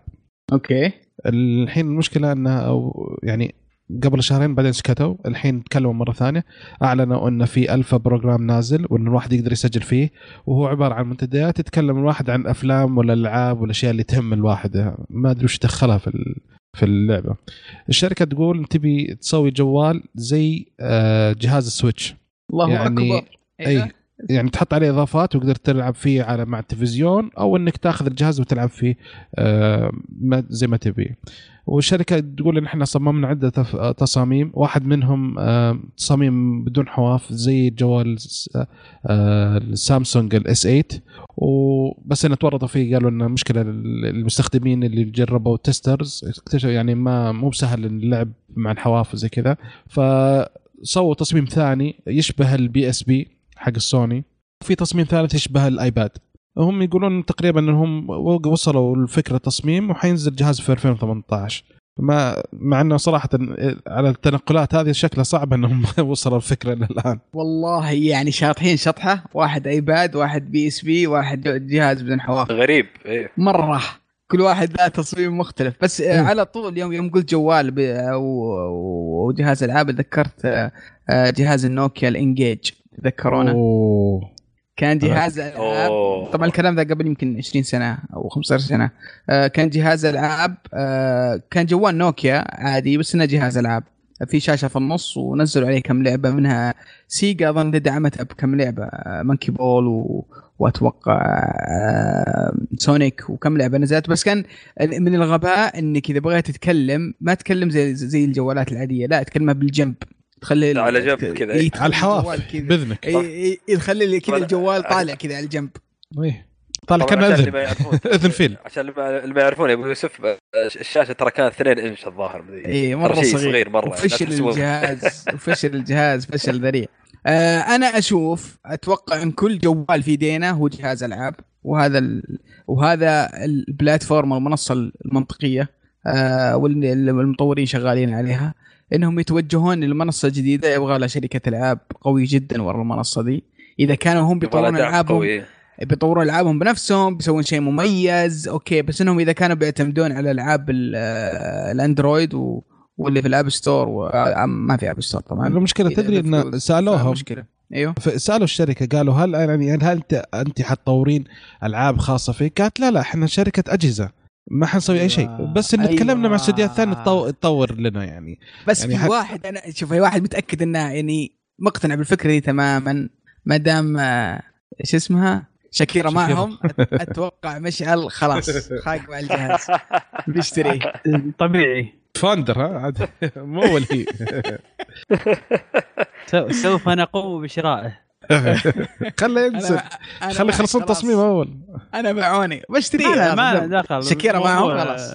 okay. الحين المشكلة انها أو يعني قبل شهرين بعدين سكتوا الحين تكلموا مرة ثانية أعلنوا انه في alpha program نازل وإن الواحد يقدر يسجل فيه وهو عبارة عن منتديات يتكلم الواحد عن أفلام ولا ألعاب والاشياء اللي تهم الواحد ما أدري وش دخلها في في اللعبة. الشركة تقول تبي تسوي جوال زي آه، جهاز السويتش. الله يعني أكبر. اي إيه. يعني تحط عليه إضافات وتقدر تلعب فيه على مع التلفزيون أو إنك تأخذ الجهاز وتلعب فيه آه، زي ما تبي. والشركة تقول إن إحنا صممنا عدة تصاميم. واحد منهم آه، تصاميم بدون حواف زي جوال سامسونج الاس 8 وبس ان تورطوا فيه قالوا ان مشكلة المستخدمين اللي جربوا testers اكتشفوا يعني ما مو بسهل اللعب مع الحواف وزي كذا. فسووا تصميم ثاني يشبه ال PSP حق السوني. في تصميم ثالث يشبه الآيباد. هم يقولون تقريبا إنهم وصلوا لفكره تصميم وحينزل جهاز في 2018 ما مع إنه صراحة على التنقلات هذه شكلها صعب إنهم وصلوا الفكرة الآن. والله يعني شاطحين شطحة. واحد آيباد واحد PSP واحد جهاز بدون حواف. غريب إيه. مرة. كل واحد له تصميم مختلف. بس م. على طول يوم يوم قلت جوال وجهاز ألعاب ذكرت آه، جهاز النوكيا ال N-Gage تذكرونا أوه. كان جهاز العاب طبعا الكلام ذا قبل يمكن 20 سنة أو 15 سنة. آه كان جهاز العاب آه كان جوال نوكيا عادي بس إنه جهاز ألعاب. في شاشة في النص ونزلوا عليه كم لعبة منها سيجا أظن دعمتها بكم لعبة Monkey Ball و... وأتوقع آه Sonic وكم لعبة نزلت. بس كان من الغباء إنك إذا بغيت تتكلم ما تتكلم زي زي الجوالات العادية لا تكلمها بالجنب. تخلي على جنب كذا. إيه على الحواف بإذنك. يخلي كذا الجوال طالع كذا على الجنب إيه. طالع كان أذن. أذن فيل. عشان اللي ما يعرفون أبو يوسف الشاشة ترى كانت 2 إنش الظاهر اي مرة صغير, صغير مرة. فشل الجهاز. فشل الجهاز فشل ذريع. آه أنا أشوف أتوقع إن كل جوال في دينا هو جهاز ألعاب. وهذا ال... وهذا البلاتفورم المنصة المنطقية آه والمطورين شغالين عليها. إنهم يتوجهون للمنصة الجديدة يبغى لها شركة ألعاب قوية جدا ورا المنصة دي. إذا كانوا هم بيطورون ألعابهم بيطورون ألعابهم بنفسهم بيسوون شيء مميز أوكي. بس إنهم إذا كانوا بيعتمدون على ألعاب الأندرويد و... واللي في ال App Store و... آه، ما في App Store طبعا. المشكلة تدري إن سالوهم مشكلة. أيوه. سألوا الشركة قالوا هل يعني هل انت أنت حتطورين ألعاب خاصة فيك؟ قالت لا لا إحنا شركة أجهزة. ما حنسوي أي شيء. أيوة. بس إن أيوة. تكلمنا مع استديوهات ثانية تطور لنا يعني. بس يعني في حت... واحد أنا شوف في واحد متأكد إنه يعني مقتنع بالفكرة دي تماما. ما دام آه، إيش اسمها؟ شكيرة معهم أتوقع مشعل خلاص خاق مع الجهاز. بيشتري. طبيعي. فاندر ها؟ عاد. مو اول هي سوف نقوم بشرائه. خله ينزل. خلي يخلصون التصميم أول. أنا معوني. بشتري ما دخل شكيرة معهم خلاص.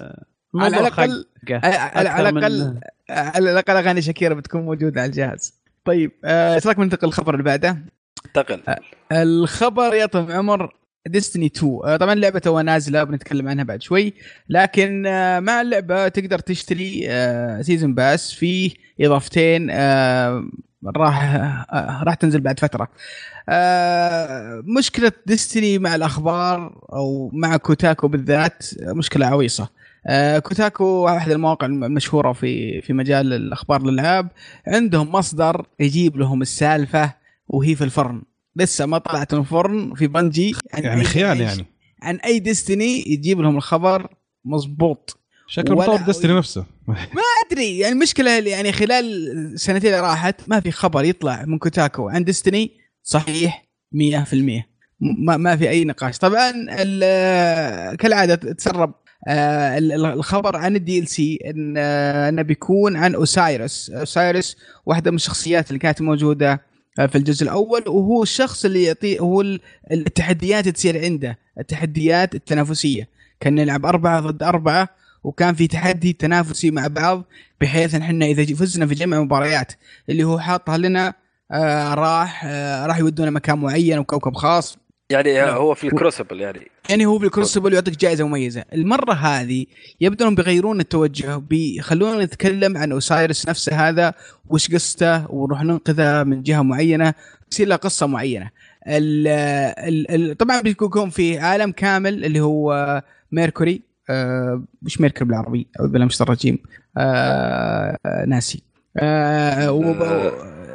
على الاقل على الاقل على الأقل أغاني شكيرة بتكون موجودة على الجهاز. طيب آه، إيش رايك ننتقل الخبر اللي بعده؟ انتقل. آه، الخبر يا طويل العمر Destiny 2 آه، طبعا اللعبه تو نازلة بنتكلم عنها بعد شوي. لكن مع اللعبة تقدر تشتري season pass في إضافتين راح راح تنزل بعد فترة. آه، مشكلة Destiny مع الأخبار أو مع Kotaku بالذات مشكلة عويصة. آه، Kotaku واحد المواقع المشهورة في في مجال الأخبار الالعاب عندهم مصدر يجيب لهم السالفة وهي في الفرن. لسه ما طلعت من الفرن في Bungie. يعني خيال يعني. عن أي Destiny يجيب لهم الخبر مضبوط. شكل مطور Destiny نفسه. ما أدري يعني المشكلة يعني خلال السنتين اللي راحت ما في خبر يطلع من Kotaku عن Destiny. صحيح 100% ما ما في أي نقاش. طبعا كالعادة تسرب آه، الخبر عن ال DLC إن آه، إنه بيكون عن Osiris Osiris واحدة من الشخصيات اللي كانت موجودة آه، في الجزء الأول وهو الشخص اللي يعطي هو التحديات تصير عنده التحديات التنافسية. كان نلعب أربعة ضد أربعة وكان في تحدي تنافسي مع بعض بحيث إن إحنا إذا فزنا في جميع المباريات اللي هو حاطها لنا آه راح آه راح يودونه مكان معين وكوكب خاص. يعني نعم. هو في الكروسبل يعني. يعني هو في الكروسبل ويعطيك جائزة مميزة. المرة هذه يبدو انهم بيغيرون التوجه بيخلونا نتكلم عن أوسايرس نفسه هذا وش قصته ونروح ننقذه من جهة معينة تصير له قصة معينة. ال ال ال طبعا بيكون في عالم كامل اللي هو Mercury. آه مش ميركوري بالعربي اعوذ بالله من الرجيم آه ناسي. آه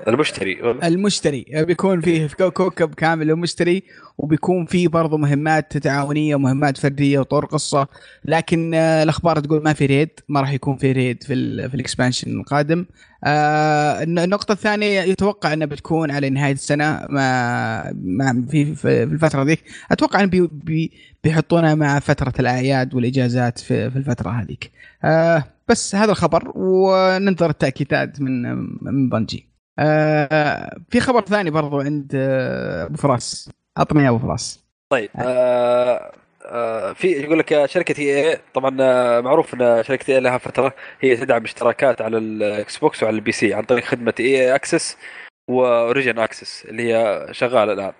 المشتري المشتري. بيكون فيه في كوكب كامل المشتري وبيكون فيه برضه مهمات تعاونية ومهمات فردية وطور قصة. لكن آه، الأخبار تقول ما في raid ما راح يكون في raid في, في ال expansion القادم. آه النقطة الثانية يتوقع أنها بتكون على نهاية السنة ما, ما في, في الفترة ذيك. أتوقع إن بي بي بيحطونها مع فترة الأعياد والإجازات في, في الفترة هذيك. آه بس هذا الخبر وننتظر التأكيدات من من Bungie آه في خبر ثاني برضو عند آه، أبو فراس. عطني يا أبو فراس. طيب آه. آه في يقول لك شركة EA طبعا آه، معروف إن شركة EA لها فترة هي تدعم اشتراكات على الإكس بوكس وعلى ال PC عن طريق خدمة EA Access و Origin Access اللي هي شغالة الآن.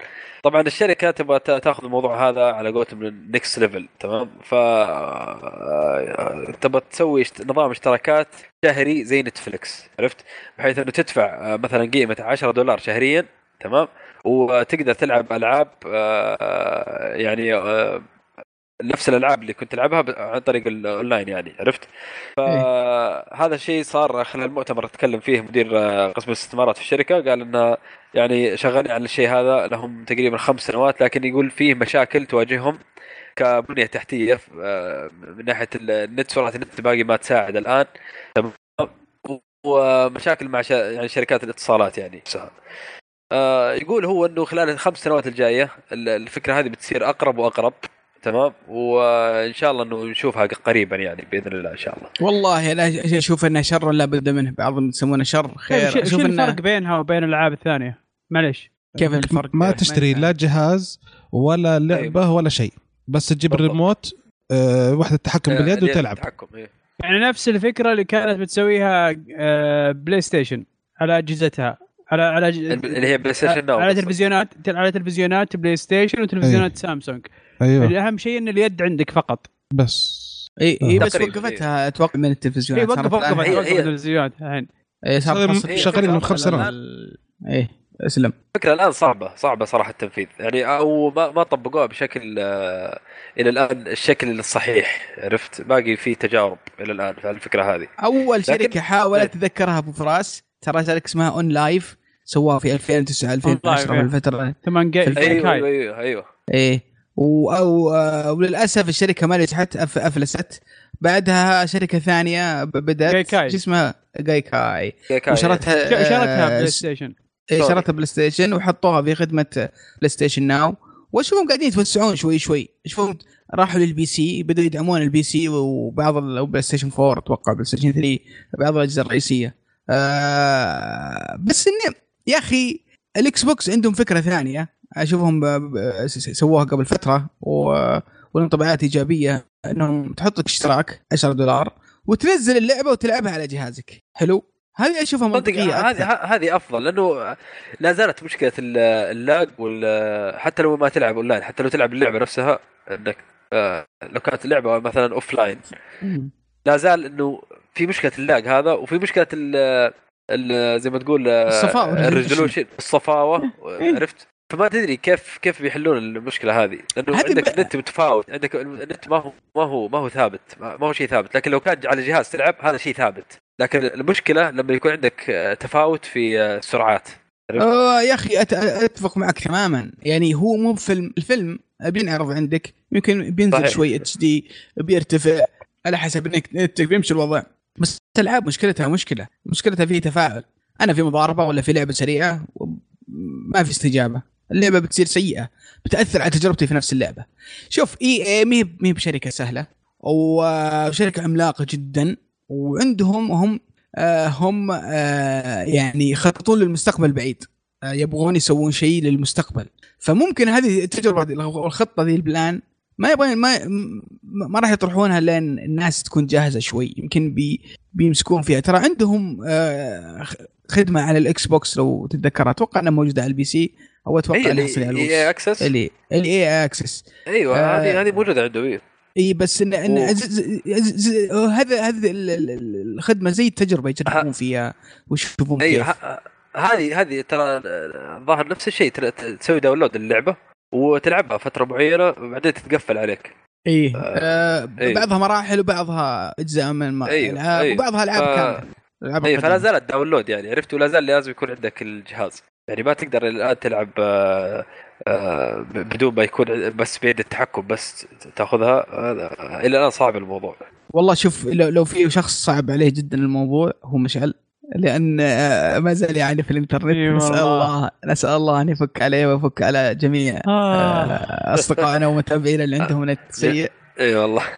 طبعا الشركة تبغى تأخذ الموضوع هذا على قولتهم next level تمام؟ ف آه، تبغى تسوي نظام اشتراكات شهري زي نتفلكس عرفت؟ بحيث إنه تدفع آه، مثلا قيمة 10 دولار شهريا تمام؟ وتقدر تلعب ألعاب آه، يعني نفس الألعاب اللي كنت تلعبها عن طريق الاونلاين يعني عرفت؟ فهذا الشيء صار خلال المؤتمر تكلم فيه مدير قسم الاستثمارات في الشركة قال إنه يعني شغالين على الشيء هذا لهم تقريبا خمس سنوات لكن يقول فيه مشاكل تواجههم كبنية تحتية من ناحية النت سرعة النت باقي ما تساعد الآن. ومشاكل مع يعني شركات الاتصالات يعني نفسها. آه، يقول هو إنه خلال الخمس سنوات الجاية الفكرة هذه بتصير أقرب وأقرب. تمام؟ وإن شاء الله إنه نشوفها قريبا يعني بإذن الله إن شاء الله. والله أنا أشوف انها شر لا بد منه. بعضهم يسمونه شر خير. طيب، شو الفرق بينها وبين الألعاب الثانية؟ معليش. كيف الفرق ما تشتري لا جهاز ولا لعبة أيوة. ولا شيء. بس تجيب الريموت أه وحدة التحكم آه، باليد وتلعب. التحكم إيه. يعني نفس الفكرة اللي كانت بتسويها بلاي ستيشن على أجهزتها. على على اللي هي بلاي ستيشن على تلفزيونات على تلفزيونات بلاي ستيشن وتلفزيونات أيه. سامسونج أيوه. الأهم شيء إن اليد عندك فقط. بس. إي إي بس وقفتها أتوقع من التلفزيونات إي وقف وقف التلفزيونات الحين. إي شغالين من خمس سنوات. إي أسلم. الفكرة الآن صعبة صعبة صراحة التنفيذ. يعني أو ما ما طبقوها بشكل آه، إلى الآن الشكل الصحيح. عرفت؟ باقي في تجارب إلى الآن في الفكرة هذه. أول شركة حاولت تذكرها أبو فراس ترى شركه اسمها OnLive سواها في 2009 2010 في الفترة ثمان أيوه أيوه أيوه. إيه أو آه، وللأسف الشركة ما نجحت أفلست. بعدها شركة ثانية بدأت. شو اسمها؟ Gaikai وشرتها شرتها بلاي ستيشن شرتها بلاي ستيشن وحطوها في خدمة PlayStation Now. واشوفهم قاعدين يتوسعون شوي شوي. اشوفهم راحوا لل PC بدوا يدعمون ال PC وبعض البلاي ستيشن 4 أتوقع بلاي ستيشن 3 بعض الأجهزة الرئيسية. آه بس إني يا أخي ال Xbox عندهم فكرة ثانية. أشوفهم سووها قبل فترة والانطباعات إيجابية إنهم تحط لك اشتراك 10 دولار وتنزل اللعبة وتلعبها على جهازك. حلو؟ هذه أشوفها منطقية هذه هذه أفضل لأنه لا زالت مشكلة ال lag وال حتى لو ما تلعب أونلاين حتى لو تلعب اللعبة نفسها إنك آه، لو كانت اللعبة مثلا offline لا زال إنه في مشكلة ال lag هذا وفي مشكلة ال زي ما تقول الصفاوه ال resolution الصفاوة عرفت؟ فما تدري كيف كيف بيحلون المشكلة هذه؟ لأنه عندك. النت متفاوت عندك النت ما هو ما هو ما هو ثابت ما هو شيء ثابت. لكن لو كان على جهاز تلعب هذا شيء ثابت. لكن المشكلة لما يكون عندك تفاوت في السرعات. آه يا أخي أتفق معك تماما. يعني هو مو فيلم الفيلم بينعرض عندك يمكن بينزل صحيح. شوي HD بيرتفع على حسب انك نتك بيمشي الوضع. بس الألعاب مشكلتها مشكلة. مشكلتها في تفاعل. أنا في مضاربة ولا في لعبة سريعة ما في استجابة. اللعبة بتصير سيئة بتأثر على تجربتي في نفس اللعبة. شوف إي إي مي مي بشركة سهلة وشركة عملاقة جدا وعندهم هم آه هم آه يعني يخططون للمستقبل البعيد آه يبغون يسوون شيء للمستقبل. فممكن هذه التجربة الخطة ذي ال plan ما يبغى ما ما راح يطرحونها لين الناس تكون جاهزة شوي. يمكن بي بيمسكون فيها. ترى عندهم خدمة على ال Xbox لو تتذكر أتوقع إنها موجودة على ال PC. أو أتوقع انها حصريه على EA Access. اللي EA Access. أيوه هذه آه هذه موجودة عنده اي إي بس ان, إن هذا هذا الخدمة زي التجربة يجربون فيها ويشوفون كيف هذه هذه ترى ظاهر نفس الشيء. تسوي download اللعبه وتلعبها فترة معينه وبعدين تتقفل عليك. إيه آه إيه. بعضها مراحل وبعضها أجزاء من أيوه. ألعاب أيوه. وبعضها ألعاب ف... كاملة. اي فلا زالت download يعني. عرفت ولا زال لازم يكون عندك الجهاز. يعني ما تقدر الان تلعب آه آه بدون ما يكون بس بيد التحكم بس تاخذها إلى الآن صعب الموضوع. والله شوف لو, لو في شخص صعب عليه جدا الموضوع هو مشعل. لأن آه، ما زال يعاني في الانترنت نسأل الله نسأل الله أن يفك عليه ويفك على جميع آه. آه. أصدقائنا ومتابعينا اللي عندهم نت سيء. إي والله.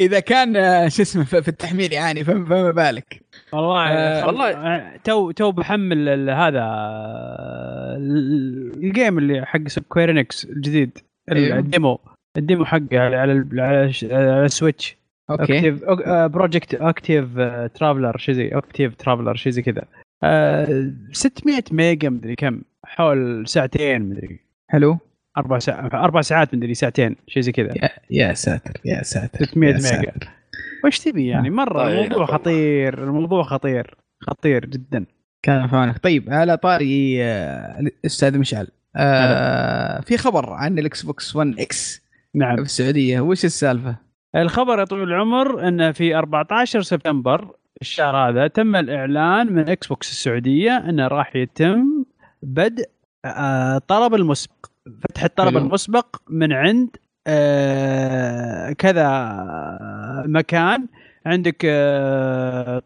إذا كان شو اسمه في التحميل يعاني فما بالك. والله آه والله تو تو بحمل هذا ال game اللي حق Square Enix الجديد أيوه. ال demo. ال demo حقه على على على ال Switch okay. Octopath Project Octopath Traveler شيء زي Octopath Traveler شيء زي كذا. 600 آه، ميجا مدري كم حول ساعتين مدري. حلو. أربع ساعات أربع ساعات مدري ساعتين شيء زي كذا. يا, يا ساتر يا ساتر 600 ميجا. وش تبي يعني؟ مرة طيب. الموضوع خطير الموضوع خطير خطير جدا. كان فانك طيب على طاري آه، الاستاذ مشعل آه في خبر عن ال Xbox 1 X نعم. في السعودية وش السالفة؟ الخبر يا طويل العمر انه في 14 سبتمبر الشهر هذا تم الإعلان من Xbox السعودية انه راح يتم بدء آه، طلب المسبق فتح الطلب المسبق من عند آه، كذا مكان. عندك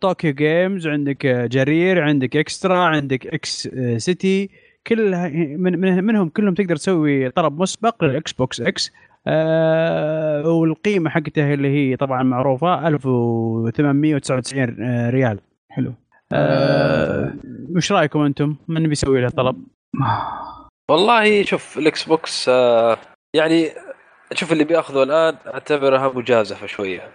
Tokyo Games عندك جرير عندك eXtra عندك X City. كل من منهم كلهم تقدر تسوي طلب مسبق لل Xbox X. آه والقيمة حقته اللي هي طبعا معروفة 1899 آه، ريال. حلو. آه وش رأيكم أنتم؟ من بيسوي له طلب؟ والله شوف ال Xbox آه يعني شوف اللي بياخذه الآن اعتبرها مجازفة شوية.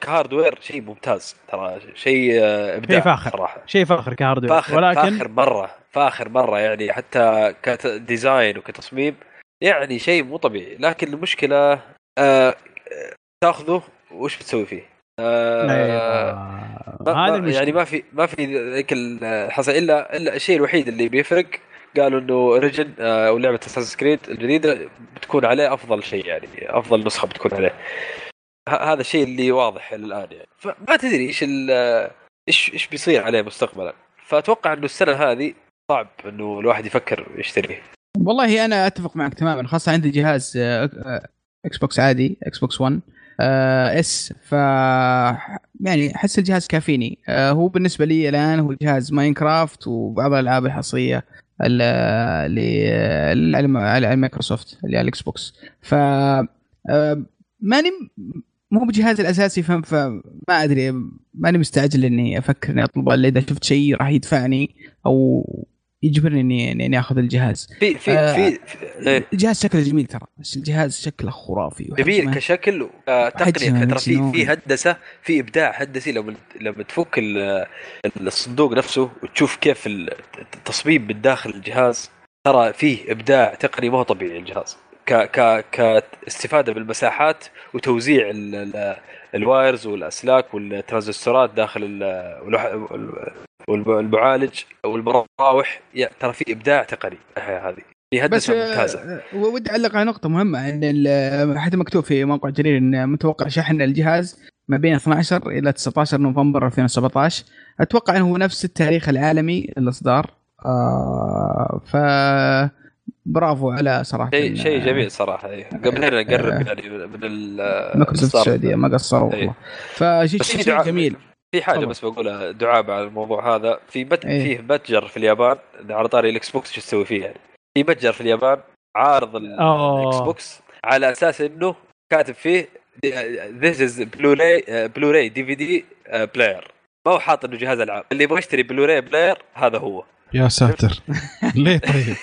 ك hardware شيء ممتاز ترى شيء آه، إبداع شيء فاخر. صراحة. شيء فاخر ك hardware. فاخر ولكن فاخر مرة فاخر مرة يعني حتى ك design وكتصميم يعني شيء مو طبيعي. لكن المشكلة آه تاخذه وش بتسوي فيه؟ آه أيوة. هذا يعني ما في ما في ذيك الا إلا الشيء الوحيد اللي بيفرق قالوا إنه Origin آه أو لعبة Assassin's Creed الجديدة بتكون عليه أفضل شيء يعني أفضل نسخة بتكون عليه. هذا الشيء اللي واضح الآن يعني. فما تدري إيش إيش إيش بيصير عليه مستقبلا. فأتوقع إنه السنة هذه صعب إنه الواحد يفكر يشتريه. والله أنا أتفق معك تماما خاصة عندي جهاز Xbox عادي Xbox 1 S ف يعني أحس الجهاز كافيني. آه، هو بالنسبة لي الآن هو جهاز Minecraft وبعض الألعاب الحصرية. على مايكروسوفت اللي على ال Xbox. ف آه، ماني مو بجهازي الأساسي فما أدري ماني مستعجل إني أفكر إني أطلبه إلا إذا شفت شيء راح يدفعني أو يجبرني اني اني آخذ الجهاز. في في آه في, في الجهاز شكله جميل ترى بس الجهاز شكله خرافي جميل كشكل آه تقنية ترى في في هندسة في إبداع هندسي. لما لما تفك الصندوق نفسه وتشوف كيف التصميم من داخل الجهاز ترى فيه إبداع تقني ما هو طبيعي الجهاز. ك ك كاستفادة بالمساحات وتوزيع ال wires والأسلاك والترانزستورات داخل والمعالج والمراوح ترى في إبداع تقني هذه. في هندسه ممتازة. آه، ودي أعلق على نقطة مهمة إن حتى مكتوب في موقع جرير إن متوقع شحن الجهاز ما بين 12 إلى 19 نوفمبر 2017 أتوقع إنه هو نفس التاريخ العالمي للإصدار. آه ف برافو على صراحة. شيء شيء جميل صراحة إيه. قبل نقرب آه يعني من المايكروسوفت السعودية ما قصروا والله. فشيء شيء جميل. في حاجة طبعا. بس بقولها دعابه على الموضوع هذا. في بت... إيه. فيه متجر في اليابان على طاري الإكس بوكس شو تسوي فيه يعني في متجر في اليابان عارض الإكس بوكس على أساس إنه كاتب فيه this is Blu-ray Blu-ray DVD player ما هو حاط إنه جهاز ألعاب. اللي يبغى يشتري Blu-ray player هذا هو. يا ساتر. ليه طيب؟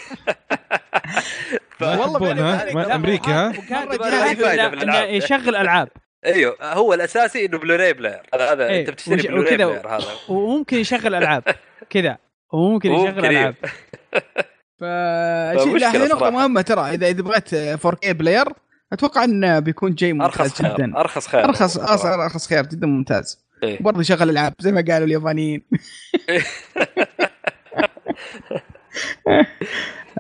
والله أمريكا ها؟ يشغل ألعاب. أيوه هو الأساسي إنه Blu-ray player. هذا هذا إيه. أنت بتشتري Blu-ray player هذا. وممكن يشغل ألعاب. كذا. وممكن يشغل ألعاب. فشيء هذه نقطة مهمة ترى. إذا إذا بغيت 4K player أتوقع إنه بيكون جاي ممتاز أرخص خير. جدا. أرخص خير أرخص أرخص خير جدا ممتاز. إيه؟ برضه يشغل ألعاب زي ما قالوا اليابانيين.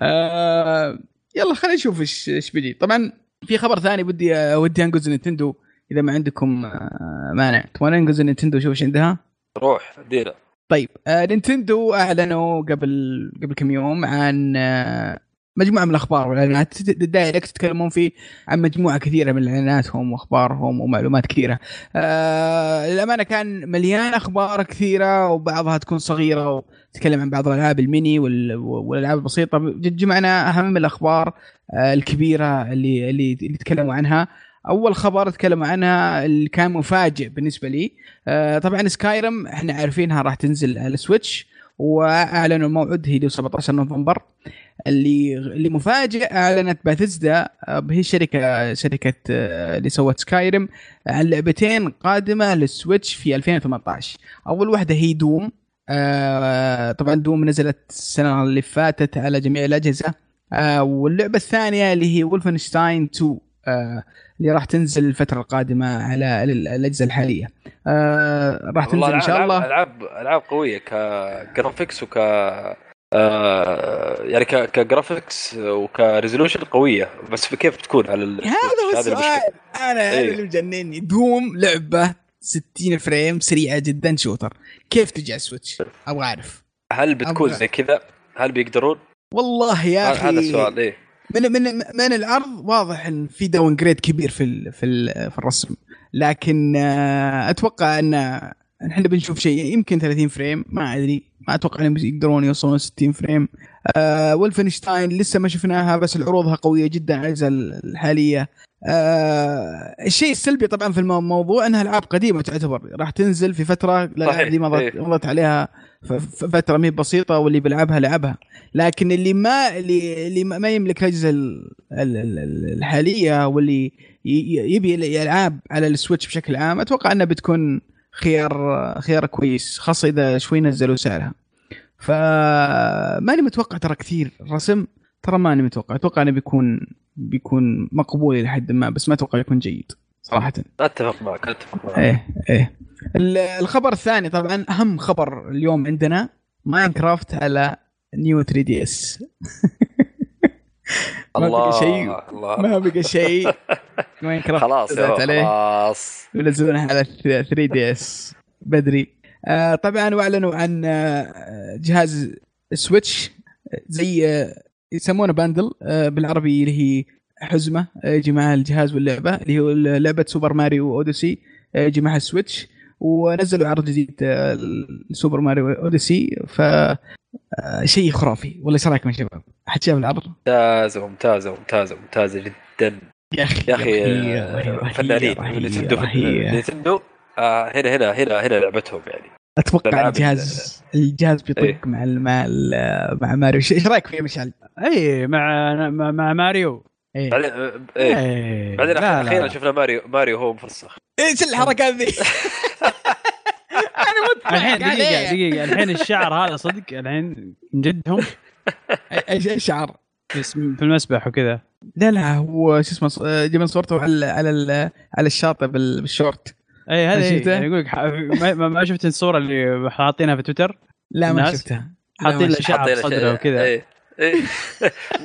آه يلا خلينا نشوف إيش إيش بيجي. طبعا في خبر ثاني بدي ودي انقز نينتندو إذا ما عندكم آه، مانع. تبغى ننقز نينتندو شوف إيش عندها؟ روح دينا طيب آه نينتندو أعلنوا قبل قبل كم يوم عن آه مجموعة من الأخبار. والاعلانات direct يتكلمون فيه عن مجموعة كثيرة من إعلاناتهم وأخبارهم ومعلومات كثيرة. آه للأمانة كان مليان أخبار كثيرة وبعضها تكون صغيرة وتتكلم عن بعض الألعاب الميني والألعاب البسيطة. جمعنا أهم الأخبار آه الكبيرة اللي اللي اللي تكلموا عنها. أول خبر تكلموا عنها اللي كان مفاجئ بالنسبة لي آه طبعا سكايرم إحنا عارفينها راح تنزل على السويتش وأعلنوا الموعد هي 17 نوفمبر. اللي اللي مفاجئ أعلنت بيثيسدا هي شركة شركة آه، اللي سوت سكايرم عن لعبتين قادمة للسويتش في 2018 أول واحدة هي دوم. آه، طبعا دوم نزلت السنة اللي فاتت على جميع الأجهزة. آه، واللعبة الثانية اللي هي ولفنشتاين 2 اللي راح تنزل الفترة القادمة على الأجهزة الحالية. راح تنزل إن شاء الله. العاب العاب قوية ك graphics وك آه يعني ك graphics وك resolution قوية. بس كيف بتكون على هذا هو السؤال. أنا إيه. اللي مجنني. دوم لعبة 60 frame سريعة جدا shooter. كيف تجي على السويتش؟ أبغى أعرف. هل بتكون زي كذا؟ هل بيقدرون؟ والله يا أخي. هذا السؤال إيه. من من من العرض واضح إن في downgrade كبير في في في الرسم. لكن آه، أتوقع إن إحنا بنشوف شيء يمكن 30 frame ما أدري ما أتوقع إنهم يقدرون يوصلون 60 frame. آه ولفنشتاين لسه ما شفناها بس العروضها قوية جدا على الأجهزة الحالية. آه الشيء السلبي طبعا في الموضوع إنها ألعاب قديمة تعتبر راح تنزل في فترة الالعاب دي مضت مضت عليها فترة مي بسيطة واللي بيلعبها لعبها. لكن اللي ما اللي اللي ما يملك الأجهزة الحالية واللي يبي الالعاب على السويتش بشكل عام أتوقع إنها بتكون خيار خيار كويس خاصة إذا شوي نزلوا سعرها. فماني متوقع ترى كثير. رسم ترى ماني متوقع. أتوقع إنه بيكون بيكون مقبول إلى حد ما بس ما أتوقع يكون جيد صراحة. أتفق معك أتفق معك. إيه إيه. الخبر الثاني طبعا أهم خبر اليوم عندنا ماينكرافت على New 3DS ما بقى شيء. ما بقى شيء. خلاص خلاص. ينزلونها على 3DS بدري. آه طبعا واعلنوا عن آه جهاز سويتش زي آه يسمونه bundle بالعربي اللي هي حزمة. يجي معها الجهاز واللعبة اللي هو لعبة سوبر ماريو اوديسي يجي معها السويتش ونزلوا عرض جديد آه، سوبر ماريو اوديسي ف شيء خرافي ولا إيش رأيكم يا شباب؟ أحد شاف العرض؟ ممتازة ممتازة ممتازة ممتازة جدا يا أخي يا أخي فنانين نينتندو نينتندو هنا هنا هنا هنا لعبتهم يعني أتوقع الجهاز الجهاز بيطق إيه. مع مع مع ماريو إيش رايك فيه مشعل؟ اي مع مع ماريو إيه بعدين إيه, إيه. بعدين أخيرا شفنا ماريو ماريو هو مفسخ إيش الحركات ذي؟ الحين دقيقة دقيقة. الحين الشعر هذا صدق الحين من جدهم. إيش إيش شعر؟ في المسبح وكذا. لا لا هو شو اسمه جبنا صورته على على على الشاطئ بالشورت. أي هذه يعني يقول لك ما شفت الصورة اللي حاطينها في تويتر؟ لا ما شفتها. حاطين له شعر صدره وكذا. إيه.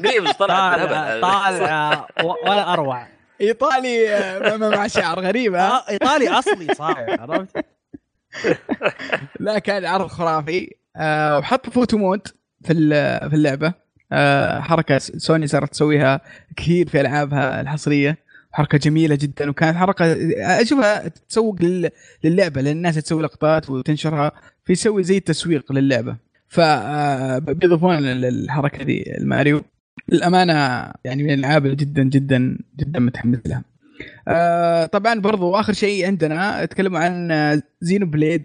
إيه طالع طالع ولا أروع. إيطالي آه، مع شعر غريب ها؟ آه، إيطالي أصلي صاير عرفت؟ لا كان عرض خرافي. وحط photo mode في في اللعبة. أه حركة سوني صارت تسويها كثير في ألعابها الحصرية. حركة جميلة جدا وكانت حركة أشوفها تسوق للعبة لأن الناس تسوي لقطات وتنشرها فيسوي زي التسويق للعبة. فبيضيفون الحركه دي الماريو للأمانة يعني من الألعاب جدا جدا جدا متحمس لها. آه طبعا برضو آخر شيء عندنا تكلموا عن زينو بليد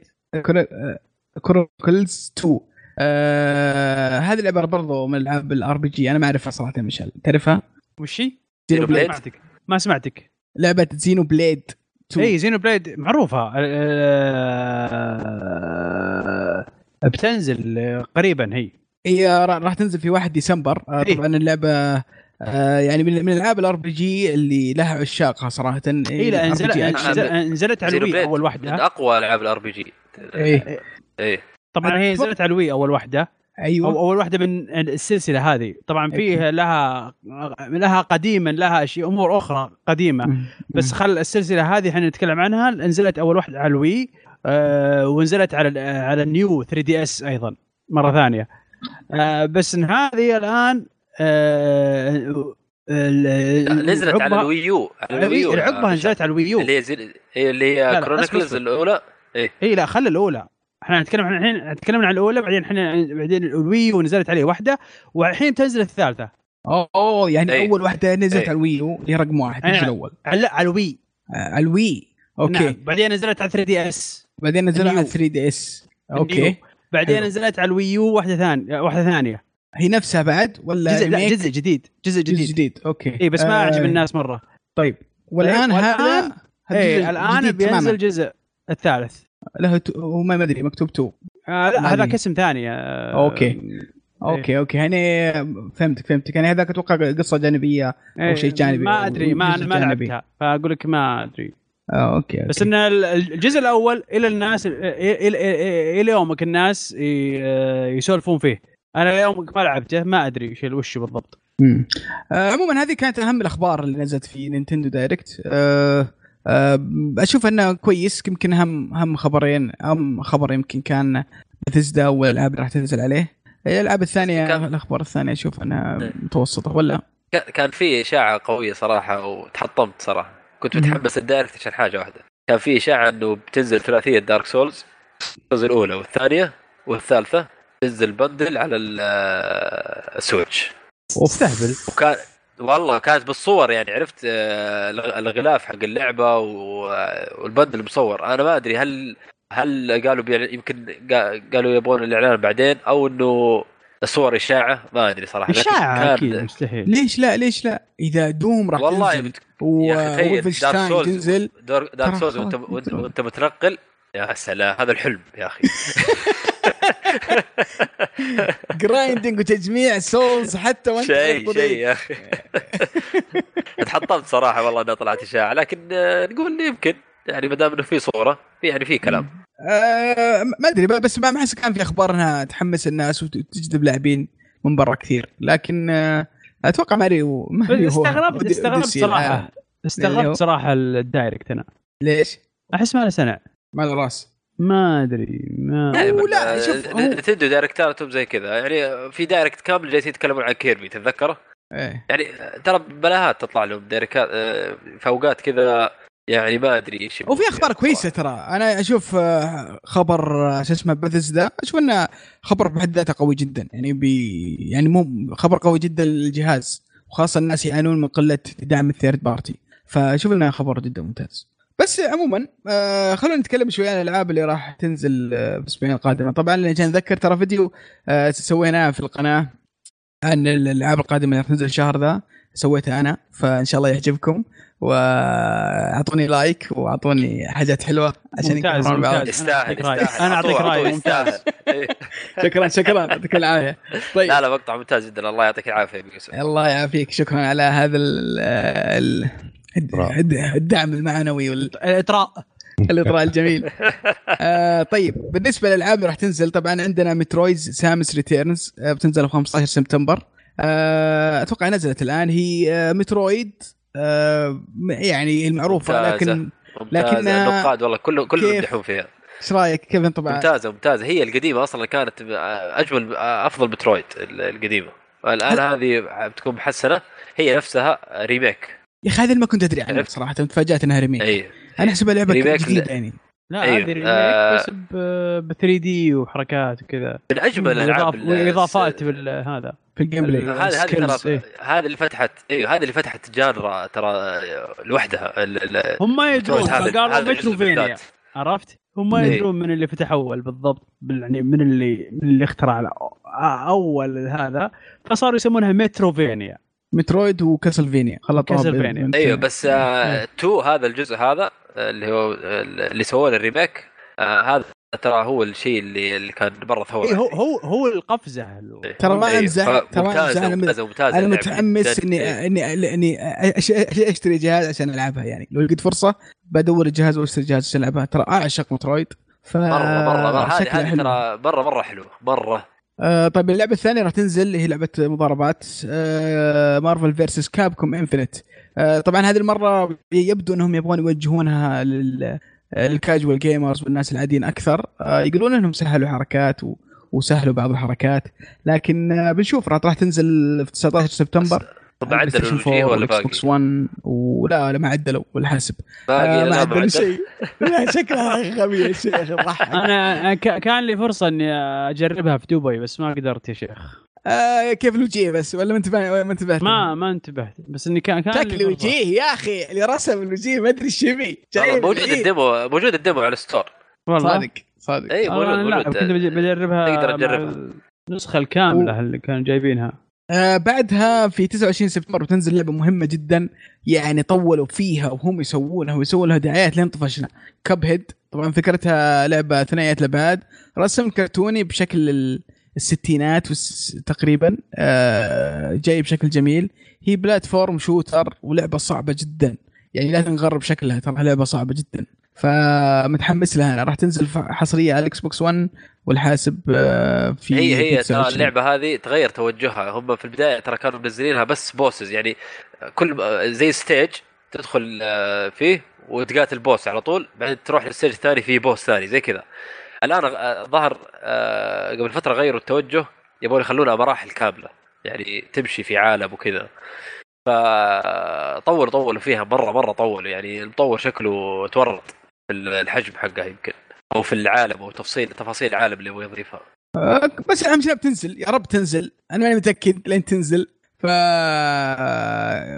كرونيكلز 2 آه هذه اللعبه برضو من ألعاب ال RPG أنا ما أعرفها صراحة مشعل. تعرفها؟ وش هي؟ زينو بليد ما سمعتك. لعبة زينو بليد اي زينو بليد معروفة. أه بتنزل قريبا هي. هي راح تنزل في 1 ديسمبر. آه، طبعا اللعبة آه يعني من من العاب ال RPG اللي لها عشاقها صراحة. اي لا نزلت نزلت على الوي أول واحدة. من أقوى ألعاب ال RPG اي اي طبعا هي نزلت على الوي أول واحدة. أيوه. أو أول واحدة من السلسلة هذه. طبعا فيه لها لها قديما لها أشياء أمور أخرى قديمة. بس خل السلسلة هذه إحنا نتكلم عنها. نزلت أول واحدة على الوي آه ونزلت على على النيو 3DS أيضا مرة ثانية. آه بس هذه الآن آه نزلت على الويو على الويو العقبة نزلت على الويو اللي هي زي اللي هي كرونيكلز الأولى؟ اي إيه لا خلي الأولى. إحنا نتكلم عن الحين تكلمنا عن الأولى بعدين إحنا بعدين الويو نزلت عليه واحدة والحين تنزل الثالثة. أوه يعني أي. أول واحدة نزلت أي. على الويو اللي رقم واحد. مش الأول؟ لا على الوي. على الوي. أوكي. نعم. بعدين نزلت على 3DS. بعدين نزلت على 3DS. أوكي. بعدين. نزلت على الويو واحدة ثانية واحدة ثانية. هي نفسها بعد ولا جزء لا جزء جديد. جزء جديد جزء جديد. أوكي. اي بس ما آه. أعجب الناس مرة. طيب. والآن هذا إيه الآن بينزل الجزء الثالث. له هو ما أدري مكتوب 2 آه لا هذاك اسم ثاني. آه أوكي. إيه. أوكي أوكي. يعني فهمتك فهمتك. يعني هذاك أتوقع قصة جانبية أو إيه، شيء جانبي. ما أدري ما ما لعبتها. فأقول لك ما أدري. أوكي, أوكي. بس إن الجزء الأول إلى الناس إلى يومك الناس يسولفون فيه. أنا يومك ما لعبته ما أدري إيش وش بالضبط. امم آه عموما هذه كانت أهم الأخبار اللي نزلت في نينتندو دايركت. آه آه أشوف أنه كويس يمكن اهم اهم خبرين اهم خبر يمكن كان بثزدا والالعاب اللي راح تنزل عليه. الألعاب الثانية كان... الأخبار الثانية أشوف أنها إيه. متوسطة ولا؟ كان في إشاعة قوية صراحة وتحطمت صراحة. كنت متحمس الدايركت عشان حاجة واحدة. كان في إشاعة إنه بتنزل ثلاثية دارك سولز الأولى والثانية والثالثة. تنزل bundle على السويتش. واستهبل وكان والله كانت بالصور يعني عرفت آه، الغلاف حق اللعبة وال bundle مصور. أنا ما أدري هل هل قالوا يمكن قالوا يبغون الإعلان بعدين أو إنه الصور إشاعة؟ ما أدري صراحة إشاعة أكيد مستحيل. ليش لا؟ ليش لا؟ إذا دوم راح والله تنزل وولفنشتاين تنزل دارك سولز وانت, وأنت متنقل يا سلام هذا الحلم يا أخي. grinding وتجميع سولز حتى وأنت شيء شيء يا أخي. تحطمت صراحة والله انها طلعت اشاعه لكن آه، نقول يمكن. يعني ما دام إنه في صورة في يعني في كلام. آه ما أدري بس ما أحس كان في أخبار انها تحمس الناس وتجذب لاعبين من برا كثير. لكن آه أتوقع ماريو ماريو استغربت استغربت صراحة. استغربت صراحة الدايركت أنا. ليش؟ أحس ما له سنع ما له راس. ما أدري ما يعني لا شوف نتندو دايركتاتهم زي كذا. يعني في دايركت كامل جالسين يتكلمون عن كيربي تتذكره؟ إيه. يعني ترى بلاهات تطلع لهم دايركات آه، في اوقات كذا يعني ما أدري إيش وفي أخبار كويسة ترى. أنا أشوف آه، خبر آه، شو اسمه بثزدا أشوف إنه خبر بحد ذاته قوي جدا. يعني بي يعني مو خبر قوي جدا للجهاز وخاصة الناس يعانون من قلة دعم ال third party فأشوف إنه خبر جدا ممتاز. بس عموما آه خلونا نتكلم شوي عن الألعاب اللي راح تنزل آه الأسبوعين القادمة. طبعا عشان نذكر ترى فيديو آه سويناه في القناة عن الألعاب القادمة اللي راح تنزل الشهر ذا. سويته أنا فإن شاء الله يعجبكم. وأعطوني like وأعطوني حاجات حلوة عشان ممتاز ممتاز. يستاهل أنا أعطيك رأي ممتاز. شكرا شكرا يعطيك العافية. طيب. لا لا مقطع ممتاز جدا. الله يعطيك العافية الله يعافيك. شكرا على هذا ال الدعم المعنوي والاطراء الإطراء. الجميل. آه طيب بالنسبة للألعاب اللي راح تنزل طبعا عندنا مترويد سامس ريتيرنز آه بتنزل 15 سبتمبر. آه أتوقع نزلت الآن. هي آه مترويد آه يعني المعروفة لكن لكن النقاد والله كله كله يمدحون فيها. إيش رأيك؟ كيف طبعا ممتازة ممتازة. هي القديمة أصلا كانت أجمل أفضل مترويد القديمة. الآن هذه بتكون محسنه هي نفسها ريميك. يا أخي هذا ما كنت أدري عنه صراحة تفاجأت إنها remake أيه. أنا احسبها لعبه جديده يعني لا أيوه. هذه ريميك آه بس ب 3D وحركات وكذا من أجمل الالعاب وإضافات هذا في ال gameplay هذه هذه ترى إيه؟ هذه اللي فتحت أيوه هذه اللي فتحت genre ترى لوحدها هم ما يدرون قالوا متروفينيا عرفت؟ هم ما إيه. يدرون من اللي فتح أول بالضبط يعني من اللي من اللي اخترع أول هذا فصاروا يسمونها مترويدفينيا مترويد وكاسلفينيا. خلطوها كاسلفينيا. أيوه بس آه تو هذا الجزء هذا اللي هو اللي سووه ال remake آه هذا ترى هو الشيء اللي اللي كان برا ثوره إيه هو هو هو القفزة ترى ما انزع ترى ما أنا متحمس إني إني إني أشتري جهاز عشان ألعبها يعني. لو لقيت فرصة بدور الجهاز وأشتري جهاز عشان ألعبها. ترى أعشق مترويد. ف مرة مرة هذه هذه ترى مرة مرة حلو. مرة. آه طيب اللعبة الثانية راح تنزل اللي هي لعبة مضاربات آه مارفل فيرسس كابكوم انفنت آه طبعا هذه المرة يبدو إنهم يبغون يوجهونها لل ال casual gamers والناس العاديين أكثر. آه، يقولون إنهم سهلوا حركات وسهلوا بعض باقي لكن آه، بنشوف راح تنزل في 19 سبتمبر. طب عدلوا الوجيه ولا باقي؟ بوكس 1 ولا لا ما عدلوا ولا حاسب. باقي آه ما عدلوا شيء. لا شكلها غبي يا شيخ أنا كان لي فرصة إني أجربها في دبي بس ما قدرت يا شيخ. آه كيف الوجيه بس؟ ولا ما انتبهت ما انتبهت؟ ما ما انتبهت بس إني كان كان شكل الوجيه يا أخي اللي رسم الوجيه ما أدري إيش يبي. موجود ال demo موجود ال demo على ال store. والله. صادق صادق. اي موجود لا كنت بجربها تقدر تجربها. النسخة الكاملة اللي كانوا جايبينها. آه بعدها في 29 سبتمبر بتنزل لعبة مهمة جدا. يعني طولوا فيها وهم يسوونها ويسوون لها دعايات لين طفشنا. Cuphead طبعا فكرتها لعبة ثنائيه الابعاد رسم كرتوني بشكل الستينات تقريبا آه، جاي بشكل جميل. هي platform shooter ولعبة صعبة جدا. يعني لا تنغر بشكلها ترى لعبة صعبة جدا. فمتحمس لها أنا راح تنزل حصرية على ال Xbox 1 والحاسب آه، في هي هي ترى اللعبة هذه تغير توجهها. هم في البداية ترى كانوا منزلينها بس bosses يعني كل زي stage تدخل آه، فيه وتقاتل boss على طول بعدين تروح لل stage الثاني في boss ثاني زي كذا. الآن آه، ظهر قبل فترة غيروا التوجه يبغون يخلونها مراحل كاملة يعني تمشي في عالم وكذا. فطول طولوا فيها مرة مرة طولوا يعني المطور شكله تورط في الحجم حقها يمكن. أو في العالم أو تفصيل تفاصيل العالم اللي يبغى يضيفها. بس أهم شيء بتنزل. يا رب تنزل. أنا ماني متأكد لين تنزل. ف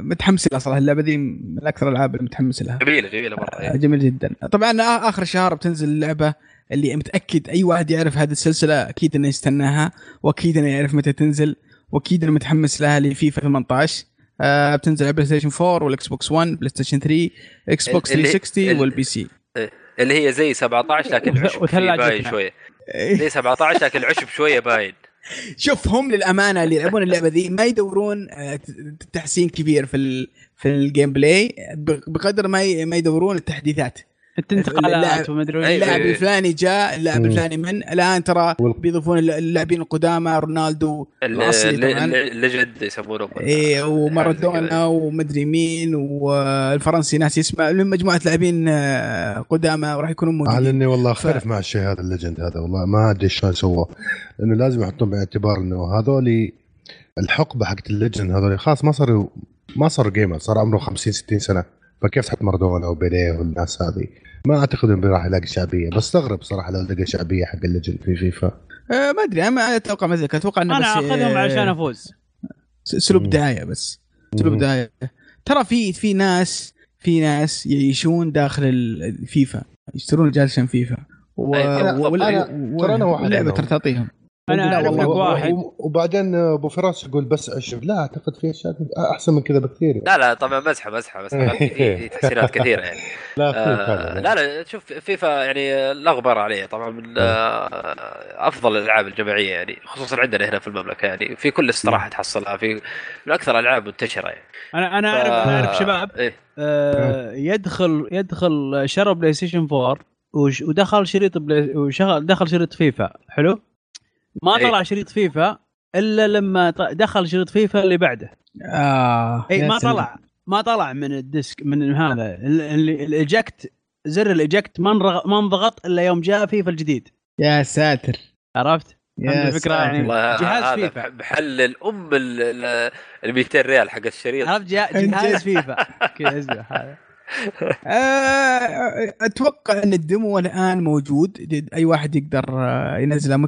متحمس لها صراحة. اللعبة دي من أكثر الألعاب اللي متحمس لها. جميلة جميلة مرة. جميل جدا. طبعا آخر الشهر بتنزل اللعبة. اللي متأكد أي واحد يعرف هذه السلسلة أكيد إنه يستناها وأكيد إنه يعرف متى تنزل وأكيد إنه متحمس لها لفيفا 18 آه بتنزل على PlayStation 4 وال Xbox 1 PlayStation 3 Xbox 360 وال PC اللي هي زي 17 لكن العشب باين شوية. إيه. زي 17 لكن العشب شوية باين. شوف هم للأمانة اللي يلعبون اللعبة ذي ما يدورون آه، تحسين كبير في في ال gameplay بقدر ما ما يدورون التحديثات. الانتقالات وما أدري اللاعب الفلاني جاء اللاعب الفلاني من. الآن ترى بيضيفون اللاعبين القدامى رونالدو الأصلي طبعا. ال legend يسمونه. اي ومارادونا ومدري مين والفرنسي ناس يسمع مجموعة لاعبين آه، قدامى وراح يكونوا موجودين. على إني والله أختلف ف... مع الشيء هذا ال legend هذا والله ما أدري شلون سووه. لأنه لازم يحطون باعتبار إنه هذول الحقبة حقت ال legend هذول خلاص ما صاروا ما صار gamer صار عمره 50 60 سنة. فكيف تحط مارادونا وبيليه والناس هذه ما أعتقد إنه راح يلاقي شعبية. بس استغرب صراحة لو لقى شعبية حق ال legend في فيفا. أه ما أدري. أنا أتوقع مثلك أتوقع إنه أنا أخذهم عشان أفوز. اسلوب دعاية بس. اسلوب دعاية. ترى في في ناس في ناس يعيشون داخل الفيفا يشترون عشان فيفا. و... ترى أنا واحد اللعبه ترى تعطيهم. أنا أعرف لك واحد. وبعدين أبو فراس يقول بس عشب لا أعتقد في أشياء أحسن من كذا بكثير. لا لا طبعا مزحه مزحه بس في تحسينات كثيرة يعني. لا آه لا لا شوف فيفا يعني لا غبار عليه. طبعا من آه أفضل الألعاب الجماعية يعني خصوصا عندنا هنا في المملكة يعني. في كل استراحة تحصلها. في من أكثر الألعاب منتشرة يعني. أنا أنا أعرف أنا أعرف شباب إيه؟ آه يدخل يدخل شرى PlayStation 4 ودخل شريط play وشغل دخل شريط فيفا. حلو؟ ما إيه. طلع شريط فيفا إلا لما دخل شريط فيفا اللي بعده. آه اي ما طلع ما طلع من ال disc من هذا ال eject زر ال eject ما ما انضغط إلا يوم جاء فيفا الجديد. يا ساتر. عرفت؟ الفكرة يعني جهاز فيفا. بحل الأم ال 200 ريال حق الشريط. عرفت؟ جهاز فيفا. كذا أتوقع إن ال demo الآن موجود. أي واحد يقدر آه، ينزله.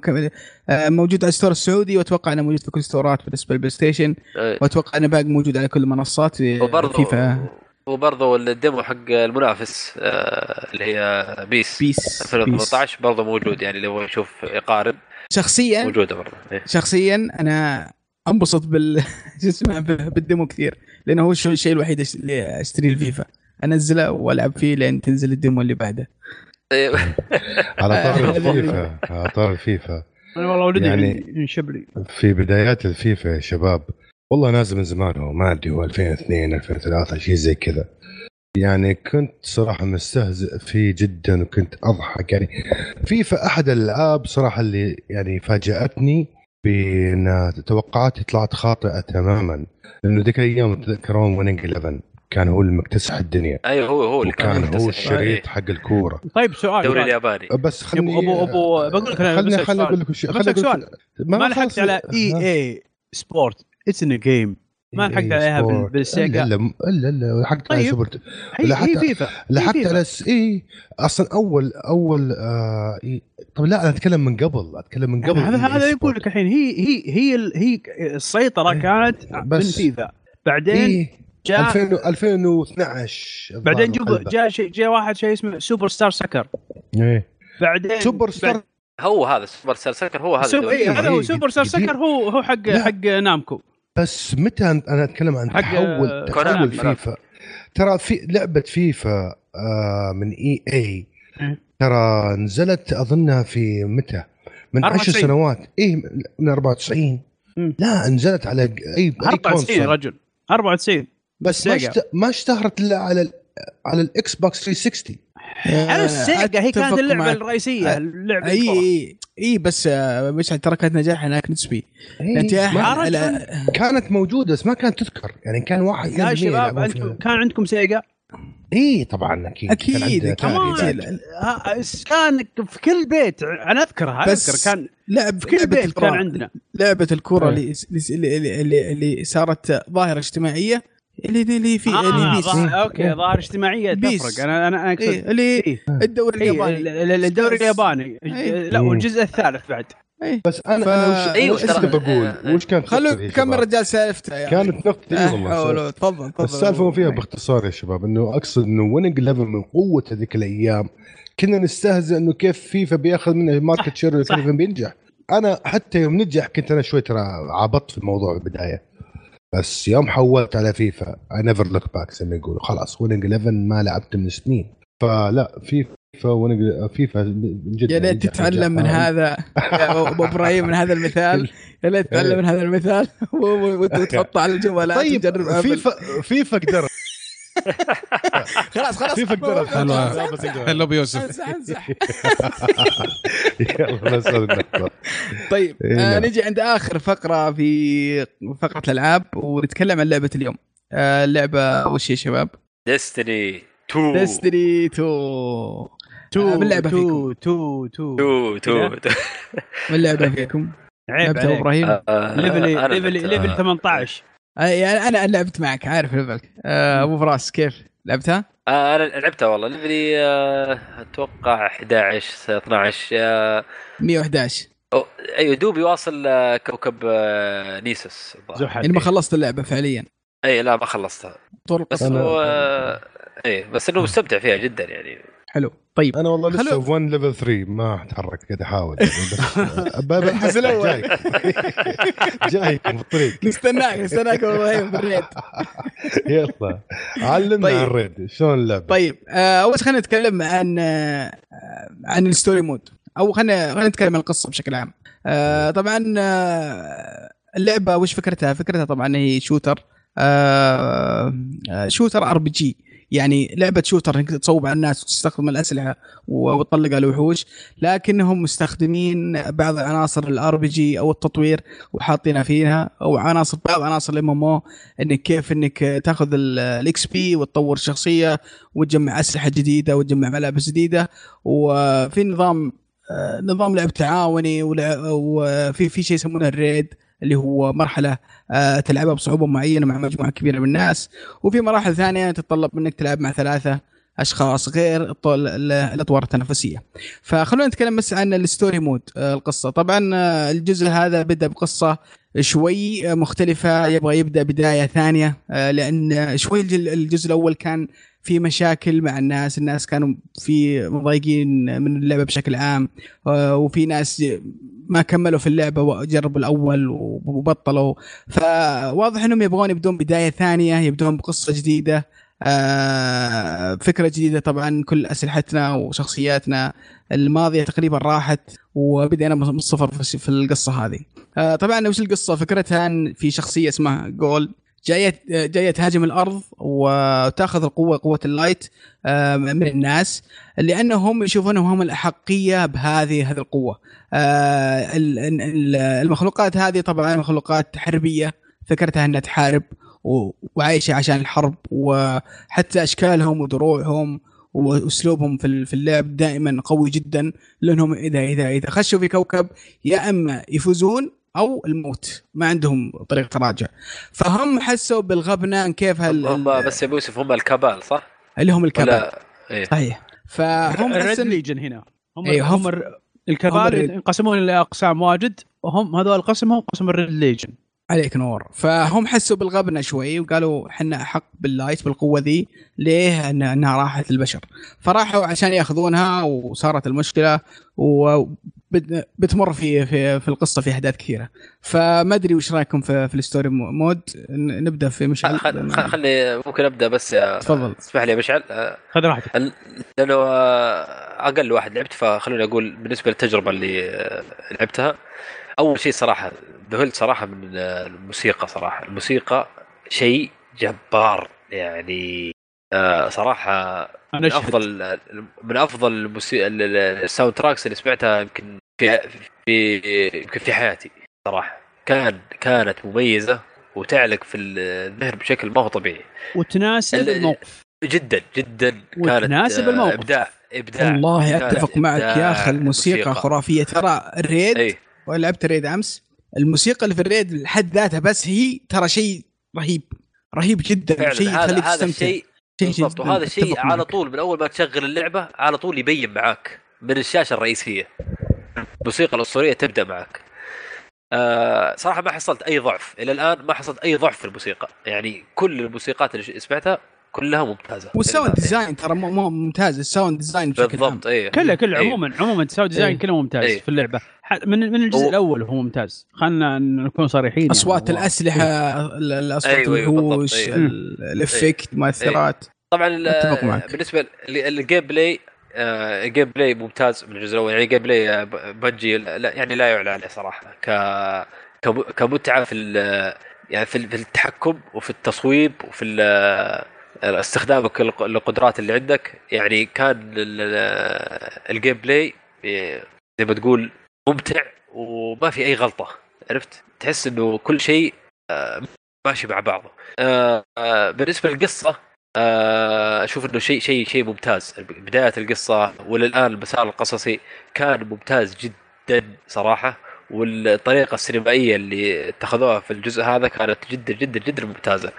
آه، موجود على ال store السعودي وأتوقع إنه موجود في كل ال store ات بالنسبة لل PlayStation. وأتوقع إنه باقي موجود على كل المنصات وبرضه فيفا. وبرضه ال demo حق المنافس آه اللي هي PES. PES 2018 برضه موجود يعني لو يشوف يقارن. شخصيا موجودة برضه إيه. شخصيا أنا أنبسط بال شو اسمه بال demo كثير. لأنه هو الشيء الوحيد اللي اشتري الفيفا انزله والعب فيه لين تنزل ال demo اللي بعده. طيب. على طار الفيفا على طار الفيفا أنا والله ولدي يعني ينشب لي. في بدايات الفيفا يا شباب والله نازل من زمان هو ما أدري هو 2002 2003 شيء زي كذا. يعني كنت صراحة مستهزئ فيه جدا وكنت أضحك. يعني فيفا أحد الألعاب صراحة اللي يعني فاجأتني بأن توقعاتي طلعت خاطئة تماما. لأنه ذيك الأيام تذكرون ويننج 11 كان هو اللي مكتسح الدنيا. أيوه هو هو اللي كان هو الشريط حق الكورة. طيب سؤال الدوري الياباني. بس خلني ابو ابو بقول لك خلني خلني أقول لك شيء. خليني سؤال. ما لحقت على إي اي سبورت اتس ان جيم ما لحقت عليها بالسيجا. الا الا الا لحقت طيب. على سوبر هي فيفا. لحقت على إي. أصلا اول أول آه إيه. طب لا أنا أتكلم من قبل. أتكلم من قبل هذا هذا يقول لك الحين هي هي هي هي السيطرة إيه. كانت من فيفا. بعدين إيه. جاء 2012 بعدين جاء شيء جاء واحد شيء اسمه سوبر ستار سكر. إيه. بعدين سوبر ستار هو هذا سوبر ستار سكر هو هذا سوبر إيه هذا هو Super Star Soccer هو هو حق لا. حق Namco. بس متى أنا أتكلم عن تحول تحول فيفا. ترى في لعبة فيفا آه من EA. ترى نزلت أظنها في متى؟ من 10 سنوات. اي من 94 م. لا نزلت على اي 94 يا رجل. 94 بس ما, اشت... ما اشتهرت إلا على ال... على ال Xbox 360 على ال Sega هي كانت اللعبة الرئيسية اللعبة إي إي إي بس مش ترى كانت نجاح هناك نسبي. انت كانت موجودة بس ما كانت تذكر. يعني كان واحد يا شباب أنتم كان عندكم Sega؟ إي طبعا أكيد. أكيد كمان كان في كل بيت؟ أنا أذكرها أذكر كان لعب في كل بيت كان عندنا. لعبة الكره اللي اللي, اللي, اللي صارت ظاهرة اجتماعية. اللي اللي في آه ال PES. Okay ظاهر اجتماعية تفرق. أنا أنا أقصد إيه اللي إيه. الدوري الياباني. إيه الدوري الياباني. إيه. لا والجزء الثالث بعد. أيه. بس أنا ف... أنا وش, أيوة وش كنت بقول وش كانت خلوا كم رجال سالفته يعني. كانت نقطتي آه والله تفضل تفضل. السالفة فيها باختصار يا شباب إنه أقصد إنه Winning 11 من قوة هذيك الأيام؟ كنا نستهزئ إنه كيف فيفا بياخذ منه market share كيف بينجح. أنا حتى يوم نجح كنت أنا شوي ترى عبطت في الموضوع البداية. بس يوم حولت على FIFA I never look back زي ما يقولوا. خلاص Winning 11 ما لعبت من سنين. فلا فيفا ونج... فيفا جدا يا ليت تتعلم من هذا. ابو إبراهيم من هذا المثال. يا ليت تتعلم من هذا المثال. وتحطه على الجوالات طيب FIFA FIFA قدر خلاص خلاص فيفا قدر هلو بيوسف. امزح امزح يلا طيب آه نجي عند آخر فقرة في فقرة الألعاب ونتكلم عن لعبة اليوم. آه اللعبة وش يا شباب؟ Destiny 2 Destiny 2 Two مين لعبه two two two. two two. مين لعبه فيكم؟ عيب لعبت إبراهيم؟ level level level 18 يعني أنا لعبت معك عارف level ك أبو فراس كيف؟ لعبتها؟ أنا لعبتها والله. level ي أتوقع 11 12 111 أيوه دوبي واصل كوكب Nessus. يعني ما خلصت اللعبة فعليا. أي لا ما خلصتها. طول بس هو أي بس إنه مستمتع فيها جدا يعني. حلو. طيب أنا والله لسه في 1 level 3 ما أتحرك قاعد احاول يعني بس الأول جايك جايك في الطريق نستناك نستناك إبراهيم في ال raid. يلا علمنا طيب. عن ال raid شلون اللعبه طيب آه أول خلينا نتكلم عن آه عن ال story mode أو خلينا خلينا نتكلم عن القصة بشكل عام. آه طبعا اللعبة وش فكرتها؟ فكرتها طبعا هي shooter shooter RPG يعني لعبة shooter إنك تصوب على الناس وتستخدم الأسلحة وتطلق على الوحوش لكنهم مستخدمين بعض عناصر ال RPG أو التطوير وحاطينها فيها أو عناصر بعض عناصر ال MMO إنك كيف إنك تأخذ ال XP وتطور الشخصيه وتجمع أسلحة جديدة وتجمع ملابس جديدة وفي نظام نظام لعب تعاوني وفي في شيء يسمونه ال raid اللي هو مرحلة آه تلعبها بصعوبة معينة مع مجموعة كبيرة من الناس. وفي مراحل ثانية تتطلب منك تلعب مع ثلاثة أشخاص غير الأطوار التنافسية. فخلونا نتكلم بس عن ال story mode القصة. طبعا الجزء هذا بدأ بقصة شوي مختلفة يبغى يبدأ بداية ثانية لأن شوي الجزء الأول كان في مشاكل مع الناس الناس كانوا في مضايقين من اللعبة بشكل عام وفي ناس ما كملوا في اللعبة وجربوا الأول وبطلوا. فواضح إنهم يبغون يبدون بداية ثانية يبدون بقصة جديدة آه فكرة جديدة طبعا كل أسلحتنا وشخصياتنا الماضية تقريبا راحت وبدينا من الصفر في القصة هذه. آه طبعا وش القصة؟ فكرتها ان في شخصية اسمها جول. جاية جاية تهاجم الأرض وتأخذ القوة قوة اللايت آه، من الناس لأنهم يشوفونهم هم الأحقية بهذه هذه القوة. آه، المخلوقات هذه طبعا مخلوقات حربية فكرتها إنها تحارب وعايشة عشان الحرب وحتى أشكالهم ودروعهم وأسلوبهم في اللعب دائما قوي جدا لأنهم إذا إذا إذا خشوا في كوكب يا إما يفوزون أو الموت ما عندهم طريقة تراجع فهم حسوا بالغبنة كيف هال هم بس يا يوسف هم ال Cabal صح؟ اللي هم ال Cabal إيه؟ صحيح. فهم ال Red Legion هنا. هم أيوه هم ال Cabal ينقسمون إلى أقسام واجد وهم هذول القسم هم قسم ال Red Legion عليك نور. فهم حسوا بالغبنة شوي وقالوا إحنا احق بال light بالقوة ذي ليه إنها راحت للبشر؟ فراحوا عشان يأخذونها وصارت المشكلة وبتمر في في في القصة في أحداث كثيرة. فما أدري وش رأيكم في, في ال story mode؟ نبدأ في مشعل. خل... خلي ممكن أبدأ بس تفضل. اسمح لي يا مشعل. خذ راحتك. لأنه أقل واحد لعبت فخلوني أقول بالنسبة للتجربة اللي لعبتها أول شيء صراحة ذهلت صراحة من الموسيقى صراحة. الموسيقى شيء جبار يعني آه صراحة من أفضل من أفضل الموسيقى ال soundtracks اللي سمعتها يمكن في في يمكن في حياتي صراحة. كان كانت مميزة وتعلق في الذهن بشكل ما هو طبيعي. وتناسب الموقف. جدا جدا كانت وتناسب الموقف. إبداع إبداع والله أتفق معك يا أخي الموسيقى خرافية. ترى ال raid أي. ولعبت ال raid أمس. الموسيقى اللي في ال raid لحد ذاتها بس هي ترى شيء رهيب. رهيب جدا. شيء يخليك تستمتع. بالضبط. وهذا الشيء على طول من أول ما تشغل اللعبة على طول يبين معاك من الشاشة الرئيسيه الموسيقى الأسطورية تبدأ معك آه صراحة ما حصلت أي ضعف. إلى الآن ما حصلت أي ضعف في الموسيقى. يعني كل الموسيقات اللي سمعتها كلها ممتازة وال sound design ترى مو ممتاز ال sound design بشكل بالضبط اي كله كله أيه. عموما عموما ال sound design أيه. كله ممتاز أيه. في اللعبة من من الجزء و... الأول هو ممتاز خلينا نكون صريحين أصوات يعني. الأسلحة الأصوات أيوة الوحوش أيوة. ال effect المؤثرات أيه. طبعا بالنسبة لل gameplay ال gameplay ممتاز من الجزء الأول يعني ال gameplay بنجي لا يعني لا يعلى عليه صراحة ك كمتعة في يعني في التحكم وفي التصويب وفي استخدامك للقدرات اللي عندك. يعني كان ال gameplay زي ما تقول ممتع وما في أي غلطة عرفت؟ تحس إنه كل شيء آه، ماشي مع بعضه. آه، آه، بالنسبة للقصة أشوف إنه شيء شيء شيء ممتاز. بداية القصة وللان المسار القصصي كان ممتاز جدا صراحة. والطريقة السينمائية اللي اتخذوها في الجزء هذا كانت جدا جدا جدا ممتازة.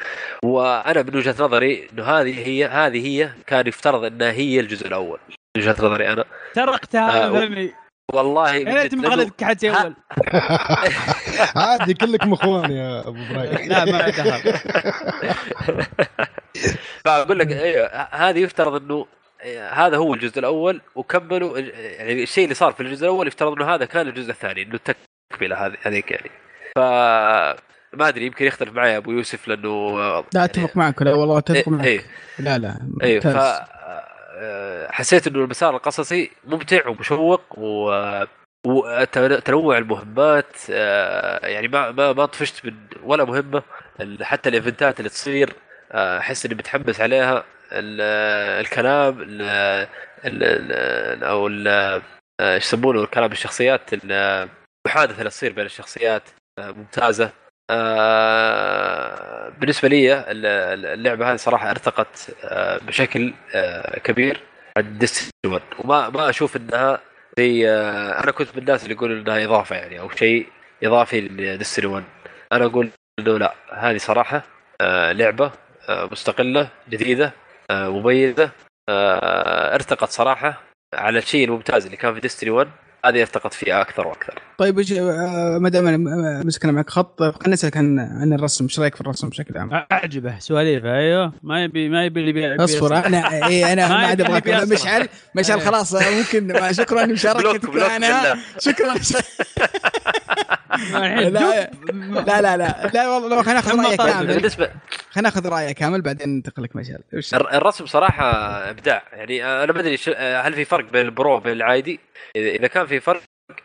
وأنا من وجهة نظري إنه هذه هي هذه هي كان يفترض إنها هي الجزء الأول. من وجهة نظري أنا. سرقتها آه والله انت مغلط حتى أول. عادي كلكم اخوان يا أبو إبراهيم. لا ما عندها فأقول لك أيوه هذه يفترض إنه هذا هو الجزء الأول وكملوا يعني الشيء اللي صار في الجزء الأول يفترض انه هذا كان الجزء الثاني إنه التكملة هذه هذيك يعني. ف ما أدري يمكن يختلف معي أبو يوسف لأنه لا أتفق يعني معك لا والله أتفق إيه معك. إيه. لا لا أيوه ف حسيت إنه المسار القصصي ممتع ومشوق و وتنوع المهمات آه، يعني ما ما ما طفشت من ولا مهمة حتى الإيفنتات اللي تصير آه، أحس إني متحمس عليها. الكلام ال أو إيش يسمونه كلام الشخصيات المحادثة اللي تصير بين الشخصيات ممتازة. آه، بالنسبة لي اللعبة هذه صراحة أرتقت آه، بشكل آه، كبير عن ديستني 1 وما ما أشوف إنها زي أنا كنت من الناس اللي يقولوا إنها إضافة يعني أو شيء إضافي لديستني 1 أنا أقول إنه لا هذه صراحة لعبة مستقلة جديدة مميزة. آه ارتقت صراحة على الشيء الممتاز اللي كان في ديستني 1 هذه ارتقت فيها أكثر وأكثر. طيب إيش آه، ما دام مسكنا معك خط خلينا نسألك عن عن الرسم. إيش رأيك في الرسم بشكل عام؟ أعجبه سواليفه أيوه. ما يبي ما يبي اللي أصبر أنا اي أنا ما عاد أبغاك. مشعل مشعل خلاص ممكن شكرا لمشاركتك معنا. شكرا. لا لا لا لا. لا والله خلينا ناخذ رأيك كامل. بالنسبة خلينا ناخذ رأيك كامل بعدين ننتقل لك مشعل الرسم صراحة إبداع. يعني أنا ما أدري هل في فرق بين ال pro وبين العادي؟ إذا كان في فرق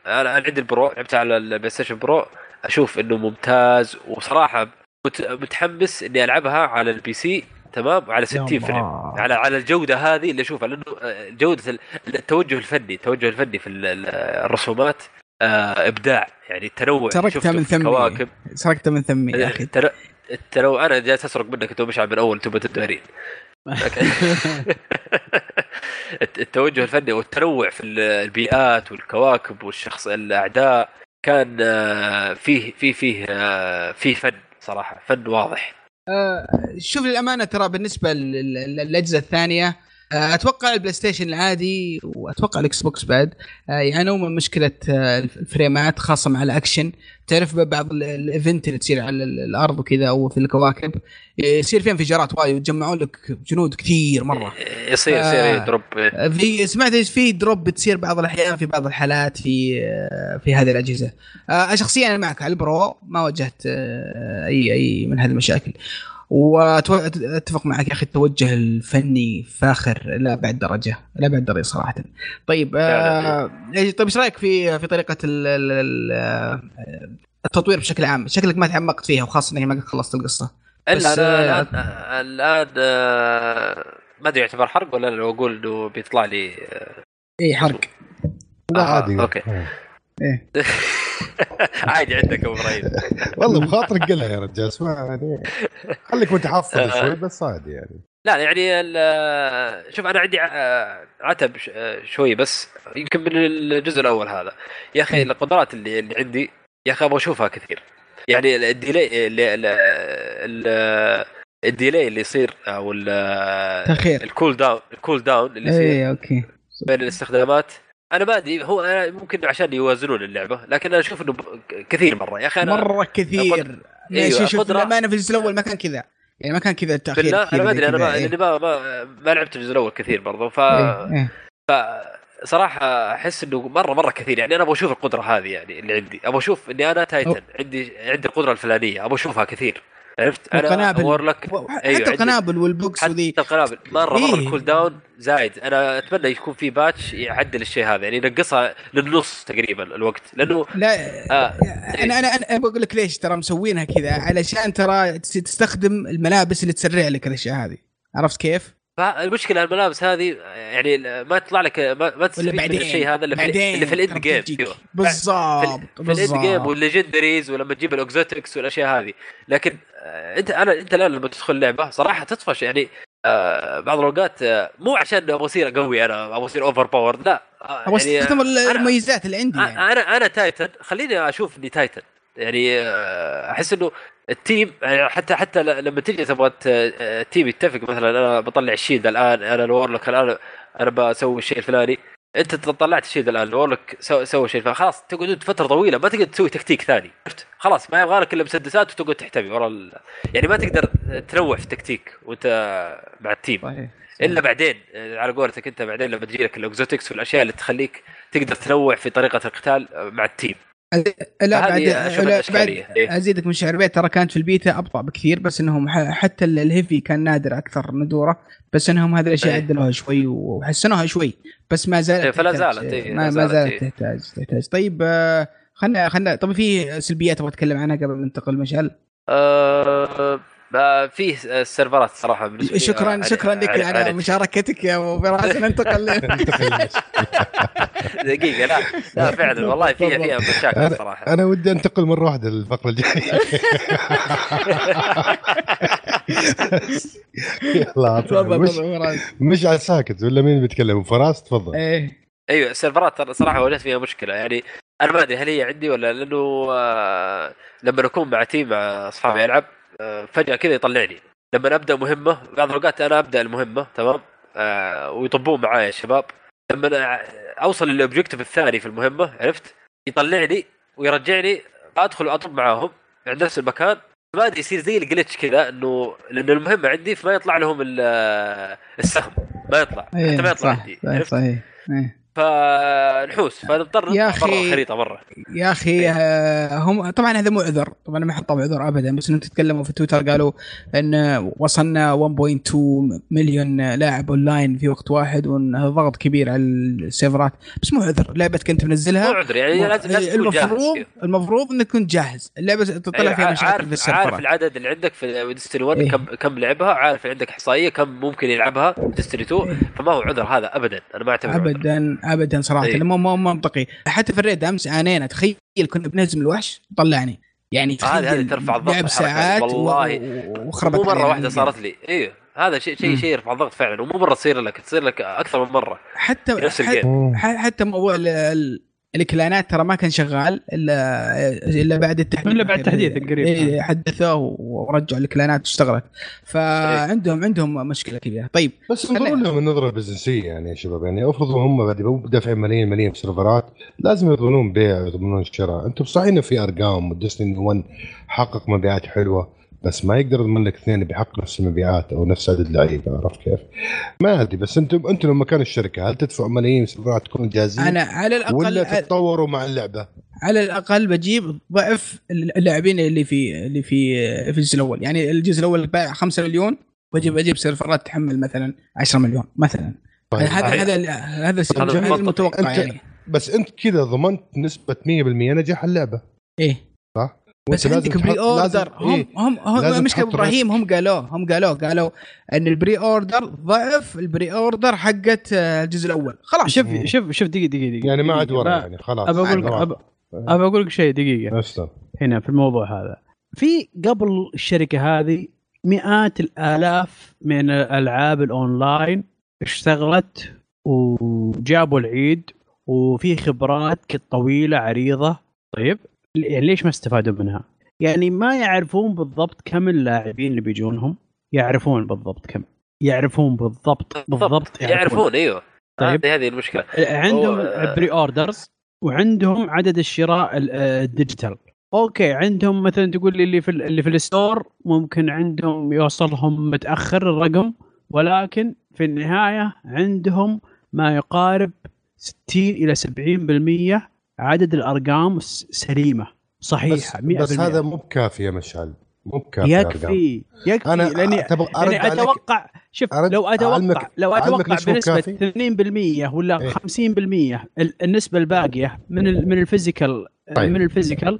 أنا عندي ال pro لعبت على البلاي ستيشن pro. أشوف إنه ممتاز وصراحة متحمس إني ألعبها على ال PC تمام؟ على 60 frame. على على الجودة هذه اللي أشوفها لأنه آه، جودة التوجه الفني التوجه الفني في الرسومات آه، إبداع. يعني التنوع سرقتها من ثمي كواكب سرقتها من ثمي يا أخي. التنوع أنا جالس اسرق منك أنت مشعل من اول تبى تدارين التوجه الفني والتنوع في البيئات والكواكب والشخص الأعداء كان آه، فيه فيه فيه آه، فيه فن صراحة فن واضح. آه، شوف للأمانة ترى بالنسبة للأجهزة الثانية أتوقع البلاي ستيشن العادي وأتوقع الإكس بوكس بعد. يعانون من مشكلة الفريمات خاصة مع الأكشن. تعرف بعض ال event اللي تصير على الأرض وكذا أو في الكواكب يصير فيها انفجارات وايد ويتجمعون لك جنود كثير مرة. يصير يصير drop في سمعت في drop بتصير بعض الأحيان في بعض الحالات في في هذه الأجهزة. شخصيا أنا معك على ال pro ما واجهت اي أي من هذه المشاكل. واتفق معك يا أخي التوجه الفني فاخر لا بعد درجة لا بعد درجة صراحة. طيب آه طيب إيش رأيك في في طريقة التطوير بشكل عام؟ شكلك ما تعمقت فيها وخاصة إنك ما خلصت القصة. إلا الان الآن آه، ما أدري يعتبر حرق ولا لو أقول إنه بيطلع لي آه، اي حرق. لا آه عادي. أوكي. إيه. عادي عندك أبو إبراهيم والله بخاطرك قلها يا رجال اسمع يعني خليك متحفظ آه. شوي بس عادي يعني. لا يعني شوف أنا عندي آه، عتب آه، شوي بس يمكن من الجزء الأول هذا. يا أخي القدرات اللي, اللي عندي يا أخي أبغى أشوفها كثير. يعني ال delay اللي ال delay اللي يصير أو تأخير. ال cooldown ال cooldown اللي يصير اي okay. بين الاستخدامات أنا ما أدري هو أنا ممكن عشان يوازنون اللعبة لكن أنا أشوف إنه كثير مرة يا أخي أنا مرة كثير إيوه شوف ما أنا في الجزء الأول ما كان كذا يعني ما كان كذا التأخير لا أنا ما أدري أنا ما, إيه. ما, ما, ما لعبت الجزء الأول كثير برضو ف إيه. إيه. ف صراحة أحس إنه مره مرة كثير يعني أنا أبغى أشوف القدرة هذه يعني اللي عندي أبغى أشوف إني أنا Titan عندي عندي القدرة الفلانية أبغى أشوفها كثير عرفت؟ أنا القنابل. لك أيوة حتى القنابل والبوكس وذي. حتى القنابل. مره مرة إيه؟ ال cooldown زايد. أنا أتمنى يكون في patch يعدل الشيء هذا يعني ينقصها للنص تقريبا الوقت لأنه لا آه أنا أنا أنا بقول لك ليش ترى مسوينها كذا علشان ترى تستخدم الملابس اللي تسرع لك الأشياء هذه. عرفت كيف؟ فالمشكلة الملابس هذه يعني ما تطلع لك ما, ما تستفيد من الشيء هذا اللي في, اللي في ال end game بالضبط في ال end game وال legendaries ولما تجيب ال exotics والأشياء هذه. لكن آه، أنت أنا أنت الآن لما تدخل لعبة صراحة تطفش يعني آه بعض الأوقات آه مو عشان أبغى اصير قوي أنا أبغى اصير overpower لا آه أبغى يعني استخدم المميزات اللي عندي يعني. أنا أنا Titan خليني أشوف إني Titan يعني أحس إنه ال team يعني حتى حتى لما تجي تبغى ال team يتفق مثلا أنا بطلع ال shield الآن أنا ال Warlock الآن أنا بسوي الشيء الفلاني. أنت طلعت الشيء الآن ال Warlock سوى سو شيء فخلاص تقعدون فترة طويلة ما تقدر تسوي تكتيك ثاني. عرفت؟ خلاص ما يبغى لك إلا مسدسات وتقعد تحتمي ورا ال... يعني ما تقدر تنوع في التكتيك وأنت مع ال team. صحيح. إلا بعدين على قولتك أنت بعدين لما تجي لك ال exotics والأشياء اللي تخليك تقدر تنوع في طريقة القتال مع ال team. لا بعد لا بعد إيه؟ أزيدك من شعر بيت ترى كانت في البيتا أبطأ بكثير بس إنهم حتى ال heavy كان نادر أكثر ندورة بس إنهم هذه الأشياء إيه؟ عدلوها شوي وحسنوها شوي بس ما زالت إيه فلا زالت إيه ما, ما زالت إيه؟ تحتاج تحتاج طيب آه، خلنا خلنا طب في سلبيات أبغى أتكلم عنها قبل ما ننتقل مشعل؟ أه فيه السيرفرات صراحة شكرا شكرا لك على مشاركتك يا أبو فراس. ننتقل دقيقة لا. لا فعلا والله فيها فيها مشاكل صراحة. أنا ودي أنتقل مرة واحدة للفقرة الجاية. يلا تفضل مش على ساكت ولا مين بيتكلم؟ فراس تفضل. إيه. أيوه السيرفرات صراحة واجهت فيها مشكلة. يعني أنا ما أدري هل هي عندي ولا لأنه آه، لما اكون مع team مع أصحابي ألعب فجأة كذا يطلعني. لما أبدأ مهمة بعض الأوقات أنا أبدأ المهمة تمام؟ آه ويطبون معايا الشباب. لما أوصل لل objective الثاني في المهمة عرفت؟ يطلعني ويرجعني أدخل وأطب معاهم عند نفس المكان. ما أدري يصير زي ال glitch كذا إنه لأن المهمة عندي فما يطلع لهم السهم. ما يطلع. حتى ما يطلع عندي عرفت؟ صحيح. إيه. فنحوس فنضطر يا أخي الخريطة مره يا أخي إيه. آه، هم طبعا هذا مو عذر طبعا ما حطوا عذر ابدا بس إنهم تتكلموا في تويتر قالوا إن وصلنا 1.2 مليون لاعب اونلاين في وقت واحد وإن هذا ضغط كبير على السيرفرات. بس مو عذر لعبة كنت منزلها. مو عذر يعني لازم المفروض المفروض إنك تكون جاهز. اللعبة تطلع إيه، فيها مشاكل عارف في السيرفرات. عارف العدد اللي عندك في Destiny 1 إيه؟ كم كم لعبها عارف عندك إحصائية كم ممكن يلعبها Destiny 2 إيه؟ فما هو عذر هذا ابدا أنا ما أعتبره ابدا. ابدا صراحة إيه؟ مو مو منطقي. حتى في ال raid أمس عانينا تخيل كنا بنهزم الوحش طلعني. يعني هذه هذه ترفع الضغط لعب ساعات والله. وخربت مو مرة واحدة صارت لي. أيوه هذا شيء شيء شيء يرفع الضغط فعلا ومو مرة تصير لك تصير لك أكثر من مرة. حتى نفس ال game. حتى موضوع الكلانات ترى ما كان شغال الا إلا بعد التحديث. إلا بعد التحديث القريب. إيه حدثوه ورجعوا الكلانات اشتغلت فعندهم عندهم مشكلة كبيرة. طيب بس انظروا لهم النظره البزنسيه يعني يا شباب. يعني افرضوا هم بعد دافعين ملايين ملايين في سيرفرات لازم يضمنون بيع ويضمنون شراء. أنتم صحيح إنه في أرقام وديستني 1 حقق مبيعات حلوة. بس ما يقدر يضمن لك اثنين بيحقق نفس المبيعات أو نفس عدد لعيبة عرفت كيف؟ ما أدري بس أنتم أنتم لما كان الشركة هل تدفعوا ملايين سيرفرات تكونوا جاهزين؟ أنا على الأقل ولا تتطوروا مع اللعبة؟ على الأقل بجيب ضعف اللاعبين اللي في اللي في في الجزء الأول يعني الجزء الأول باع 5 مليون بجيب أجيب سيرفرات تحمل مثلا 10 مليون مثلا طيب. هذا هذا هذا المتوقع يعني بس أنت كذا ضمنت نسبة 100% نجاح اللعبة إيه بس عندك pre-order هم إيه؟ هم هم مشكله إبراهيم هم قالوا هم قالوا قالوا إن ال pre-order ضعف ال pre-order حقت آه، الجزء الأول. خلاص. شوف شوف شوف دقيقة دقيقة يعني ما عاد ورا يعني خلاص. ابى أقول لك ابى أقول لك شيء دقيقة. أسلم. هنا في الموضوع هذا. في قبل الشركة هذه مئات الآلاف من الألعاب الأونلاين اشتغلت وجابوا العيد وفي خبرات طويلة عريضة. طيب. ليش ما استفادوا منها؟ يعني ما يعرفون بالضبط كم اللاعبين اللي بيجونهم. يعرفون بالضبط كم. يعرفون بالضبط بالضبط. يعرفون, يعرفون أيوه. طيب. هذه المشكلة. عندهم pre-orders وعندهم عدد الشراء ال digital. okay عندهم مثلا تقول لي اللي في اللي في ال store ممكن عندهم يوصلهم متأخر الرقم ولكن في النهاية عندهم ما يقارب 60 إلى 70% عدد الأرقام سليمة صحيحة بس, 100% بس هذا مو بكافي يا مشعل مو بكافي يكفي يكفي أنا لاني يعني أتوقع شوف لو أتوقع لو أتوقع بنسبة 2% ولا إيه؟ 50% النسبة الباقية من من ال physical طيب. من ال physical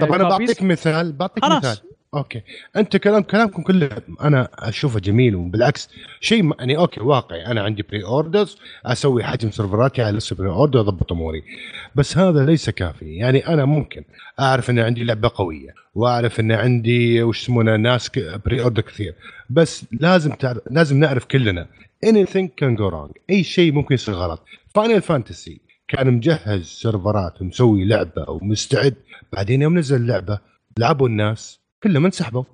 طب أنا بعطيك مثال بعطيك مثال. okay. أنت كلام كلامكم كله أنا أشوفه جميل وبالعكس شيء يعني okay واقعي. أنا عندي pre-orders أسوي حجم سيرفراتي على لسه pre-order وأضبط أموري. بس هذا ليس كافي. يعني أنا ممكن أعرف إن عندي لعبة قوية وأعرف إن عندي وش يسمونه ناس pre-order كثير. بس لازم تعرف لازم نعرف كلنا anything can go wrong. أي شيء ممكن يصير غلط. Final Fantasy كان مجهز سيرفرات ومسوي لعبة ومستعد. بعدين يوم نزل اللعبة لعبوا الناس كلهم انسحبوا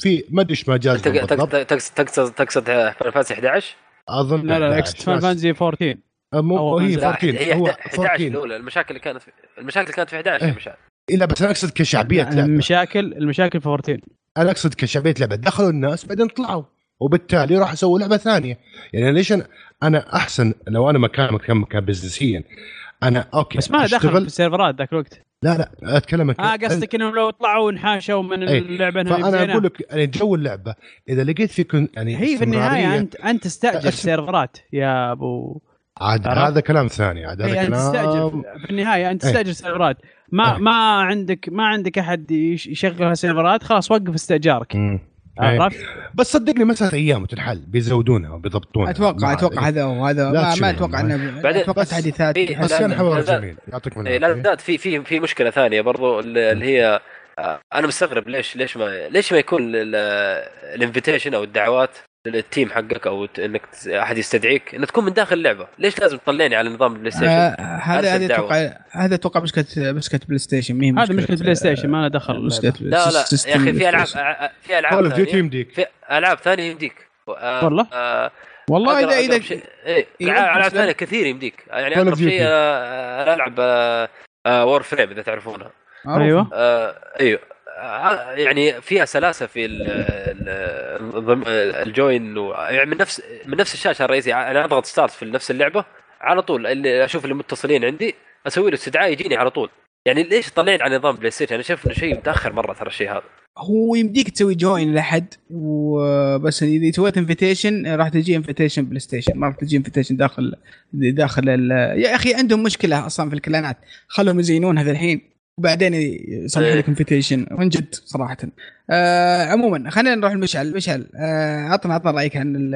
في ما أدري إيش ما جاز تقصد تقصد تقصد Final Fantasy 11 أظن لا لا X Final Fantasy 14 مو هي 14 هو 11 الأولى. المشاكل اللي كانت في المشاكل اللي كانت في 11 إيه. مشاكل لا بس أنا أقصد كشعبية لعبة. المشاكل المشاكل في 14 أنا أقصد كشعبية لعبة. دخلوا الناس بعدين طلعوا. وبالتالي راح أسوي لعبة ثانية. يعني ليش أنا, أنا أحسن لو أنا مكان مكان مكان بزنسيا. أنا أوكي بس ما دخل في السيرفرات ذاك الوقت. لا لا اتكلمك آه قصدك إنهم لو طلعوا ونحاشوا من إيه اللعبة فأنا أقول لك يعني جو اللعبة إذا لقيت في كن يعني هي في النهاية انت أنت تستأجر سيرفرات يا أبو عاد هذا كلام ثاني عاد هذا كلام تستأجر في النهاية أنت تستأجر إيه. سيرفرات. ما إيه. ما عندك ما عندك أحد يشغل سيرفرات خلاص وقف استئجارك عرفت؟ بس صدقني مساله أيام وتنحل بيزودونها وبيضبطونها أتوقع أتوقع هذا وهذا ما, ما أتوقع انه بعدين أتوقع تحديثات بس كان حوار جميل. يعطيك من لا في في في مشكلة ثانية برضو اللي هي آه، أنا مستغرب ليش ليش ما ليش ما يكون ال invitation أو الدعوات لل team حقك أو إنك أحد يستدعيك؟ انك تكون من داخل اللعبة، ليش لازم تطلعني على نظام ال PlayStation؟ آه هذا هذا أتوقع هذا أتوقع مشكله مشكله PlayStation مين هذا مشكلة PlayStation ما له دخل مشكله لا لا يا أخي في العاب في ألعاب ثانية. يمديك. في ألعاب ثانية يمديك. آه والله؟ آه والله اذا اذا شيء إيه. ألعاب ثانية كثير يمديك. يعني اقرب شيء ألعب Warframe إذا تعرفونها. أيوه. إيوه. يعني فيها سلاسة في ال join يعني من نفس من نفس الشاشة الرئيسية. أنا أضغط start في نفس اللعبة على طول. اللي أشوف اللي متصلين عندي أسوي له استدعاء يجيني على طول. يعني ليش طلعين عن نظام PlayStation؟ أنا شايف إنه شيء متأخر مرة ترى الشيء هذا. هو يمديك تسوي join لاحد وبس إذا سويت invitation راح تجي invitation PlayStation. ما راح تجي invitation داخل داخل يا أخي عندهم مشكلة أصلا في الكلانات. خلهم يزينون هذا الحين. وبعدين يصلح لك invitation من جد صراحة. آه عموما خلينا نروح لمشعل مشعل آه عطنا عطنا رأيك عن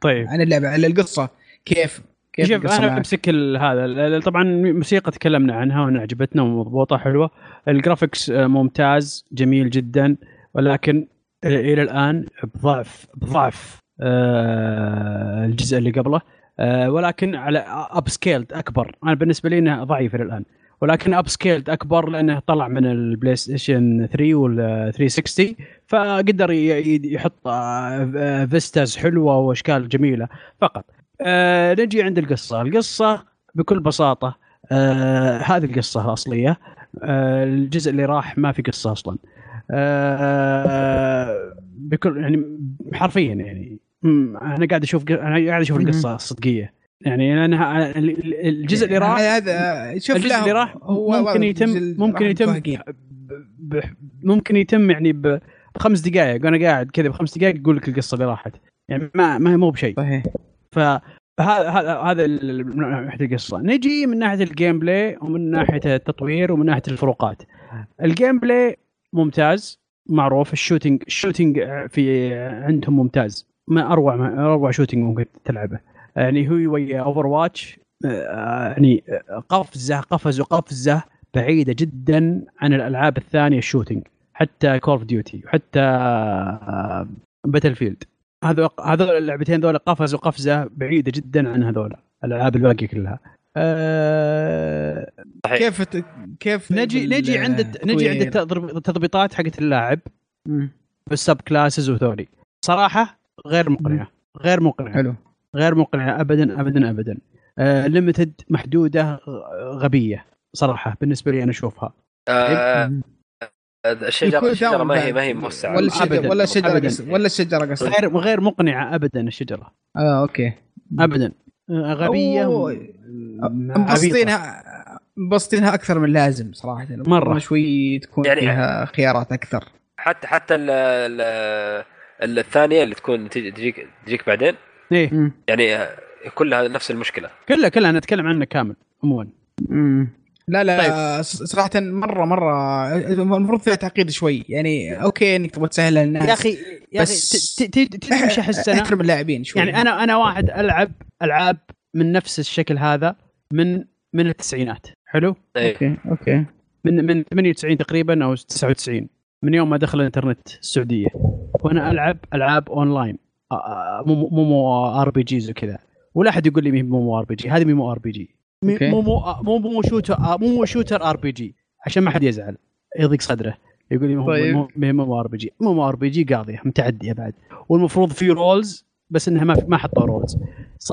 طيب. عن اللعبة عن القصة. كيف كيف شوف أنا امسك هذا طبعا موسيقى تكلمنا عنها وانها عجبتنا ومضبوطة حلوة. ال graphics آه، ممتاز جميل جدا ولكن إلى الآن بضعف بضعف آه الجزء اللي قبله. آه ولكن على upscaled أكبر. أنا بالنسبة لي انه ضعيف إلى الان ولكن upscaled أكبر لأنه طلع من ال PlayStation 3 وال 360 فقدر يحط فيستاز آه، حلوة وإشكال جميلة فقط. آه نجي عند القصة. القصة بكل بساطة آه هذه القصة الاصليه آه الجزء اللي راح ما في قصة أصلا. آه بكل يعني حرفيا يعني أنا قاعد أشوف أنا قاعد أشوف القصة الصدقيه يعني لانها الجزء اللي راح هذا شوف الجزء اللي راح ممكن يتم ممكن يتم ممكن يتم يعني بخمس دقائق وأنا قاعد كذا بخمس دقائق يقول لك القصة اللي راحت. يعني ما ما هي مو بشيء. صحيح. فهذا هذا هذا من ناحية القصة. نجي من ناحية ال gameplay ومن ناحية التطوير ومن ناحية الفروقات. ال gameplay ممتاز معروف. ال shooting ال shooting في عندهم ممتاز. ما أروع ما أروع shooting ممكن تلعبه. يعني هو ويا Overwatch يعني قفزة قفز وقفزة بعيدة جدا عن الألعاب الثانية ال shooting حتى Call of Duty وحتى Battlefield هذول هذول اللعبتين ذولا قفزوا قفزه بعيدة جدا عن هذول الألعاب الباقيه كلها. أه كيف كيف نجي نجي عند نجي عند التضبيطات حقت اللاعب بال subclasses وذولي صراحة غير مقنعة. غير مقنعة. حلو. غير مقنعه ابدا ابدا ابدا. آه limited محدودة غبية صراحة بالنسبة لي أنا أشوفها. آه الشجره الشجره ما هي ما هي موسعة. ولا الشجره ولا الشجره ولا الشجره قصدي غير غير مقنعة ابدا الشجرة. آه okay. ابدا. آه، غبية مبسطينها مبسطينها أكثر من لازم صراحة. مرة. شوي تكون يعني فيها خيارات أكثر. حتى حتى ال ال الثانية اللي تكون تجيك تجيك بعدين؟ إيه. يعني كلها نفس المشكلة. كلها كلها نتكلم عنها كامل عموما. لا لا طيب. صراحة مرة مرة المفروض فيها تعقيد شوي. يعني okay إنك تبغى تسهلها للناس يا أخي يا أخي تمشي أحس أنا؟ احترم اللاعبين شوي. يعني أنا أنا واحد ألعب ألعاب من نفس الشكل هذا من من التسعينات. حلو؟ أيه. okay okay. من من 98 تقريبا أو 99 من يوم ما دخل الإنترنت السعودية. وأنا ألعب ألعاب أونلاين. مو مو ار بي جيز وكذا. ولا أحد يقول لي مو مو ار بي جي هذه مو ار بي جي مو مو مو مو شوتر مو مو شوتر ار بي جي عشان ما حد يزعل. يضيق صدره. يقول لي طيب. مو مو ار بي جي مو مو ار بي جي قاضيه متعدية بعد. والمفروض في rules بس إنها ما ما حطوا rules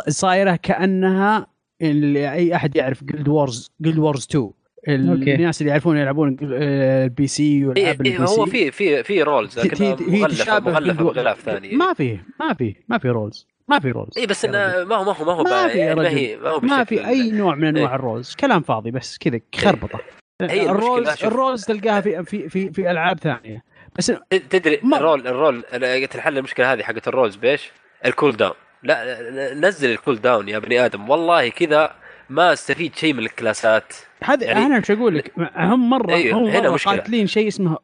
صايرة كأنها اللي أي أحد يعرف Guild Wars Guild Wars 2 الناس اللي يعرفون يلعبون ال PC والعاب ال PC هو في في في rules لكن هي تشابه مغلف بغلاف ثاني ما في ما في ما في رولز ما في رولز اي بس إنه ما هو ما هو ما هو ما في يعني ما, هي ما, هو ما في أي نوع من أنواع إيه؟ ال rules كلام فاضي بس كذا خربطة. هي ال rules ال rules تلقاها في في في, في ألعاب ثانية. بس تدري ما... ال role ال role الحل المشكلة هذه حقت ال rules بإيش؟ ال cooldown لا نزل ال cooldown يا بني آدم. والله كذا ما استفيد شيء من ال class ات. هذا يعني أنا إيش أقول لك هم مرة أيوه. هم هنا مرة قاتلين شيء اسمه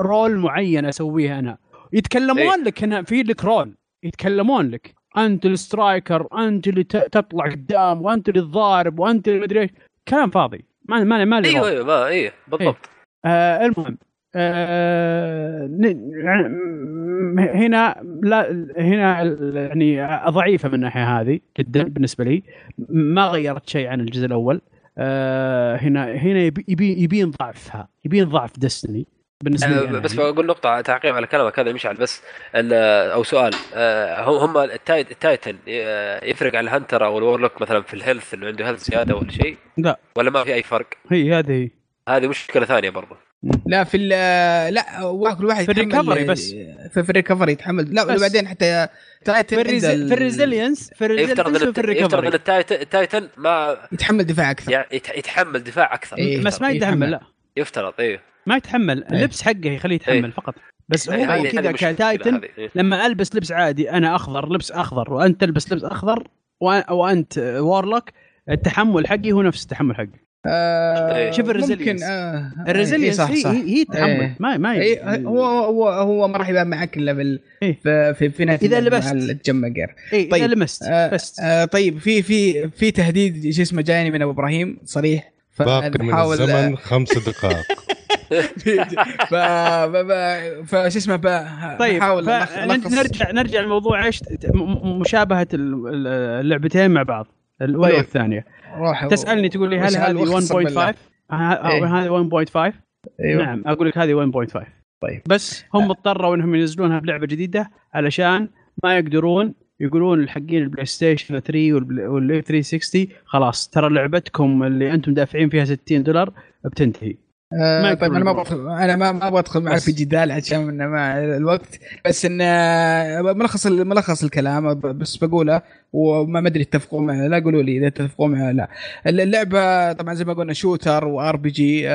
role معين اسويه أنا. يتكلمون أيوه. لك هنا في لك role. يتكلمون لك. أنت ال striker أنت اللي تطلع قدام وأنت اللي الضارب وأنت اللي مدري إيش. كلام فاضي. ما ما ما أيوه أيوه أيوه بالضبط. إيه. آه المهم آه هنا لا هنا يعني ضعيفه من الناحية هذه جدا بالنسبة لي. ما غيرت شيء عن الجزء الأول. آه هنا هنا يبي يبين ضعفها يبين ضعف Destiny بالنسبة لي أه بس بقول نقطة تعقيب على كلامك هذا مشعل بس أو سؤال. أه هم ال Titan يفرق عن ال Hunter أو ال Warlock مثلا في ال health إنه عنده health زيادة ولا شيء؟ لا. ولا ما في أي فرق؟ هي هذه. هي هذه مشكلة ثانية برضه لا في لا كل واحد في ال recovery بس. في, في ال recovery يتحمل. لا بعدين حتى Titan في, الريز... في ال resilience في ال resilience يفترض ان يفترض إن ال Titan ما يتحمل دفاع أكثر. يعني يتحمل دفاع أكثر. إيه بس ما يتحمل لا. يفترض إيه. ما يتحمل. إيه. اللبس حقه يخليه يتحمل إيه؟ فقط. بس هو إيه كذا ك Titan إيه؟ لما ألبس لبس عادي أنا أخضر لبس أخضر وأنت تلبس لبس أخضر وأنت Warlock التحمل حقي هو نفس التحمل حقي آه شوف ال resilience آه ال resilience هي, هي, هي التحمل إيه. ما ما إيه هو هو هو ما راح يبان معك إلا في إيه؟ في في, في نهايه اذا لبست الجمجر إيه طيب اذا لمست آه آه طيب في في في تهديد شو اسمه جايني من أبو إبراهيم صريح؟ باقي من الزمن خمس دقائق. ف فش اسمه طيب نرجع نرجع لموضوع إيش؟ مشابهة اللعبتين مع بعض. الاولى طيب. والثانيه روح تسألني تقول لي هل هذه 1.5 هذه 1.5 إيوه. نعم أقول لك هذه 1.5 طيب. بس هم. اضطروا إنهم ينزلونها بلعبه جديدة علشان ما يقدرون يقولون الحقين البلاي ستيشن 3 وال 360 خلاص ترى لعبتكم اللي أنتم دافعين فيها 60 دولار بتنتهي. آه طيب أنا ما بدخل أنا ما ما بدخل معك في جدال عشان مع الوقت. بس ان ملخص ملخص الكلام بس بقوله وما أدري تتفقوا معي لا قولوا لي إذا تتفقوا معي لا. اللعبة طبعا زي ما قلنا shooter و RPG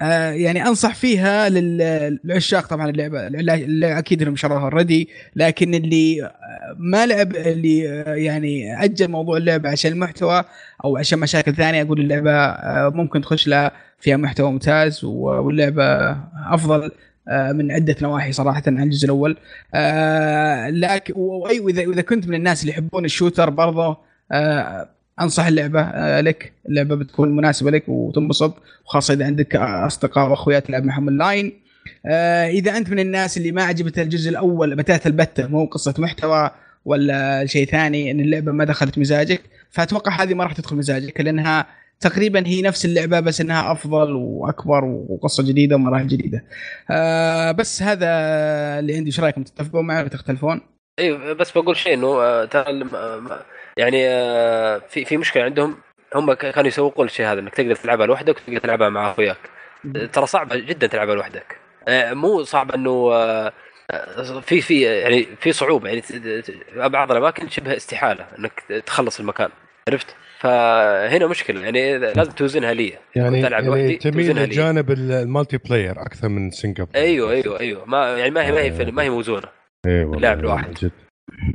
يعني أنصح فيها للعشاق. طبعا اللعبة اللي أكيد إنهم شروها already لكن اللي آه، ما لعب اللي آه، يعني أجل موضوع اللعبة عشان المحتوى أو عشان مشاكل ثانية أقول اللعبة ممكن تخش لها فيها محتوى ممتاز واللعبة أفضل آه، من عدة نواحي صراحة عن الجزء الأول. آه، لكن وايوه اذا اذا كنت من الناس اللي يحبون ال shooter برضه آه، أنصح اللعبة لك اللعبة بتكون مناسبة لك وتنبسط وخاصة إذا عندك أصدقاء وأخويات تلعب معهم أونلاين إذا أنت من الناس اللي ما عجبت الجزء الأول بتات البته مو قصة محتوى ولا شيء ثاني إن اللعبة ما دخلت مزاجك فأتوقع هذه ما راح تدخل مزاجك لأنها تقريبا هي نفس اللعبة بس إنها أفضل وأكبر وقصة جديدة ومراحل جديدة. آه بس هذا اللي عندي إيش رأيكم تتفقون معي ولا تختلفون؟ أيوه بس بقول شيء إنه آه، ترى يعني آه، في في مشكلة عندهم. هم كانوا يسوقون الشيء هذا إنك تقدر تلعبها لوحدك وتقدر تلعبها مع أخوياك. ترى صعب جدا تلعبها لوحدك. آه، مو صعب إنه في في يعني في صعوبة. يعني بعض الأماكن شبه استحالة إنك تخلص المكان. عرفت؟ فهنا مشكلة. يعني لازم توزنها لي. يعني, يعني تميل لجانب ال multiplayer أكثر من single أيوه أيوه أيوه. ما يعني ما هي ما هي ما هي موزونة. أيوه لاعب الواحد جد.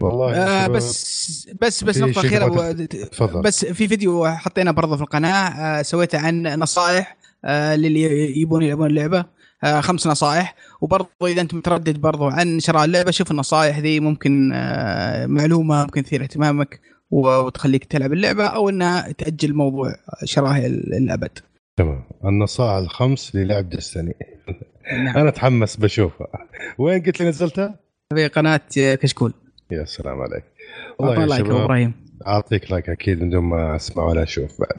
والله آه بس بس بس نقطة أخيرة تفضل. بس في فيديو حطينا برضه في القناة آه سويته عن نصائح آه للي يبون يلعبون اللعبة آه خمس نصائح. وبرضه إذا أنت متردد برضه عن شراء اللعبة شوف النصائح ذي ممكن آه معلومة ممكن تثير اهتمامك وتخليك تلعب اللعبة أو انها تأجل موضوع شرائها للابد. تمام. النصائح الخمس للعب Destiny. نعم. أنا أتحمس بشوفها. وين قلت لي نزلتها؟ في قناة كشكول. يا سلام عليك. والله like إبراهيم. أعطيك like أكيد من دون ما أسمع ولا أشوف بعد.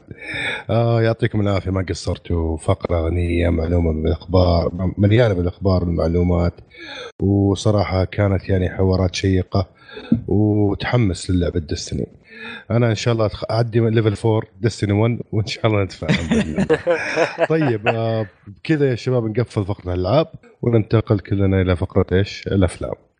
آه يعطيكم العافية ما قصرتوا فقره غنية معلومة بالإخبار مليانة بالإخبار والمعلومات. وصراحة كانت يعني حوارات شيقة وتحمس للعبه Destiny أنا إن شاء الله أعدي ليفل 4 دستني 1 وإن شاء الله نتفاهم طيب آه بكذا يا شباب نقفل فقرة الألعاب وننتقل كلنا إلى فقرة إيش؟ الأفلام.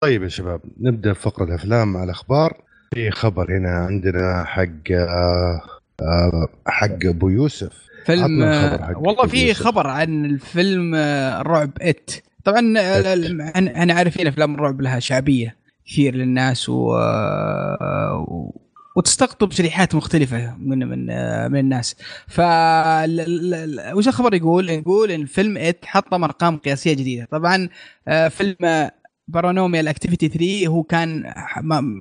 طيب يا شباب نبدأ فقرة الأفلام مع الأخبار. في خبر هنا عندنا حق آه، آه، حق أبو يوسف. فيلم والله في خبر عن الفيلم آه، الرعب It. طبعا إحنا عارفين أفلام الرعب لها شعبية كثير للناس و... وتستقطب شريحات مختلفة من من من الناس. ف وش الخبر يقول؟ يقول إن فيلم It حطم أرقام قياسية جديدة، طبعا فيلم Paranormal Activity 3 هو كان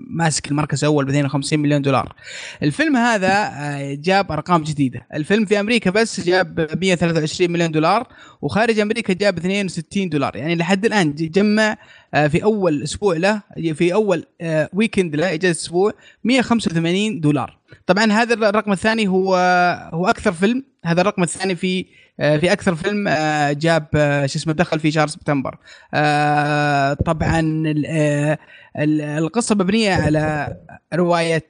ماسك المركز الأول ب 52 مليون دولار. الفيلم هذا آه، جاب أرقام جديدة. الفيلم في أمريكا بس جاب 123 مليون دولار وخارج أمريكا جاب 62 دولار. يعني لحد الآن جمع آه، في أول أسبوع له في أول ويكند له اجازه أسبوع 185 دولار. طبعا هذا الرقم الثاني هو هو أكثر فيلم. هذا الرقم الثاني في آه، في أكثر فيلم آه، جاب آه، شو اسمه دخل في شهر سبتمبر. طبعا القصة مبنية على رواية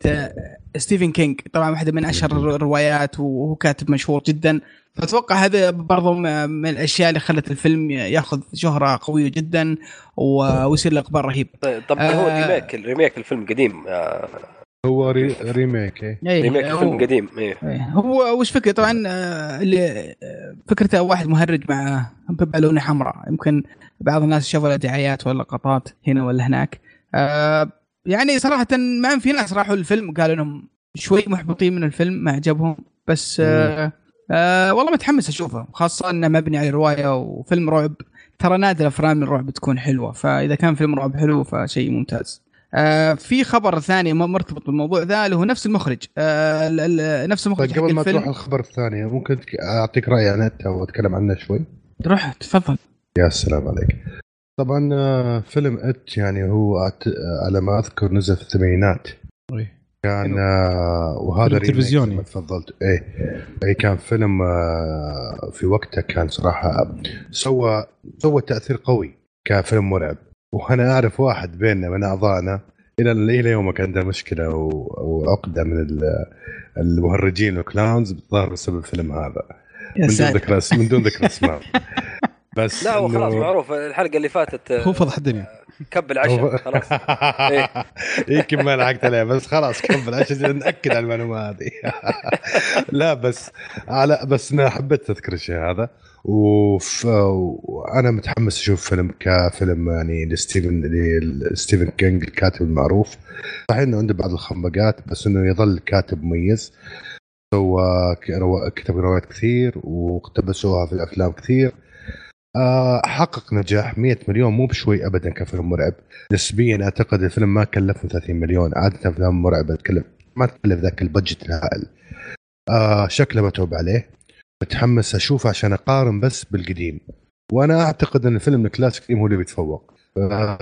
ستيفن كينج. طبعا واحدة من أشهر الروايات وهو كاتب مشهور جدا. فأتوقع هذا برضو من الأشياء اللي خلت الفيلم يأخذ شهرة قوية جدا ويصير له إقبال رهيب. طيب طب هو ريميك ريميك الفيلم قديم هو re remake إيه. remake فيلم قديم إيه. إيه هو وش فكرة؟ طبعا آه، اللي آه، فكرته واحد مهرج مع ببالونه حمراء. يمكن بعض الناس شافوا له دعايات ولا لقطات هنا ولا هناك. آه يعني صراحة ما في ناس راحوا الفيلم قالوا إنهم شوي محبطين من الفيلم ما عجبهم. بس آه آه والله متحمس أشوفه خاصة إنه مبني على رواية وفيلم رعب. ترى نادر أفلام الرعب تكون حلوة فإذا كان فيلم رعب حلو فشيء ممتاز. آه في خبر ثاني مرتبط بالموضوع ذا اللي هو نفس المخرج. آه نفس المخرج طيب قبل ما تروح الخبر الثاني ممكن أعطيك رأي عن انت واتكلم عنه شوي؟ روح تفضل. يا سلام عليك. طبعا آه، فيلم It يعني هو على ما أذكر نزل في الثمانينات. كان آه وهذا تلفزيوني. تفضلت. إيه. اي كان فيلم آه في وقته كان صراحة سوى سوى تأثير قوي كفيلم مرعب. وأنا أعرف واحد بيننا من أعضائنا إلى إلى يومك عنده مشكلة وعقدة من المهرجين وال clowns بالظاهر بسبب الفيلم هذا. من دون ذكر من دون ذكر أسماء. بس لا هو خلاص معروف الحلقة اللي فاتت هو فضح الدنيا. كب العشاء خلاص. إيه. يمكن ما لحقت عليه بس خلاص كب العشاء نأكد على المعلومة هذه. لا بس على بس أنا حبيت اذكر الشيء هذا. وف... وأنا متحمس أشوف فيلم كفيلم يعني لستيفن لستيفن كينج الكاتب المعروف. صحيح إنه عنده بعض الخنبقات بس إنه يظل كاتب مميز. سوى كتب روايات كثير واقتبسوها في الأفلام كثير. آه، حقق نجاح 100 مليون مو بشوي ابدا كفيلم مرعب. نسبيا أعتقد الفيلم ما كلفه 30 مليون. عادة أفلام مرعبة تكلف ما تكلف ذاك البجت الهائل آه شكله متعوب عليه. متحمس اشوفه عشان أقارن بس بالقديم. وأنا أعتقد إن الفيلم الكلاسيك هو اللي بيتفوق.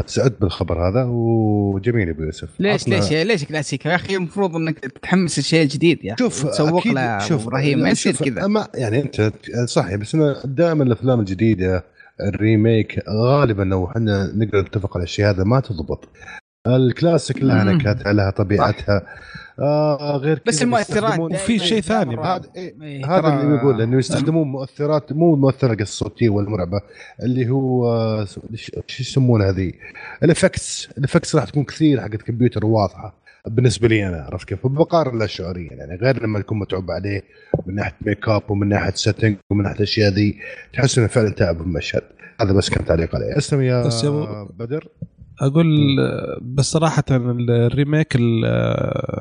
سعدت بالخبر هذا وجميل أبو يوسف. ليش ليش ليش كلاسيك يا أخي؟ المفروض إنك تتحمس الشيء الجديد يا شوف تسوق له شوف إبراهيم ما يصير كذا. ما يعني أنت صحيح بس دائما الأفلام الجديدة ال remake غالبا لو إحنا نقدر نتفق على الشيء هذا ما تضبط. الكلاسيك لها نكهتها لها طبيعتها آه غير بس المؤثرات. وفي شيء ثاني هذا إيه إيه هذا اللي يقول انه يستخدمون مؤثرات مو المؤثرات الصوتية والمرعبة اللي هو شو يسمونها هذه ال effects. ال effects راح تكون كثير حقت كمبيوتر واضحة بالنسبة لي أنا عرفت كيف؟ بقارن له شعوريا يعني غير لما يكون متعوب عليه من ناحية make up ومن ناحية setting ومن ناحية الأشياء ذي تحس إنه فعلا تعب المشهد هذا بس كان تعليق عليه. اسلم يا بدر. أقول بس صراحة ال remake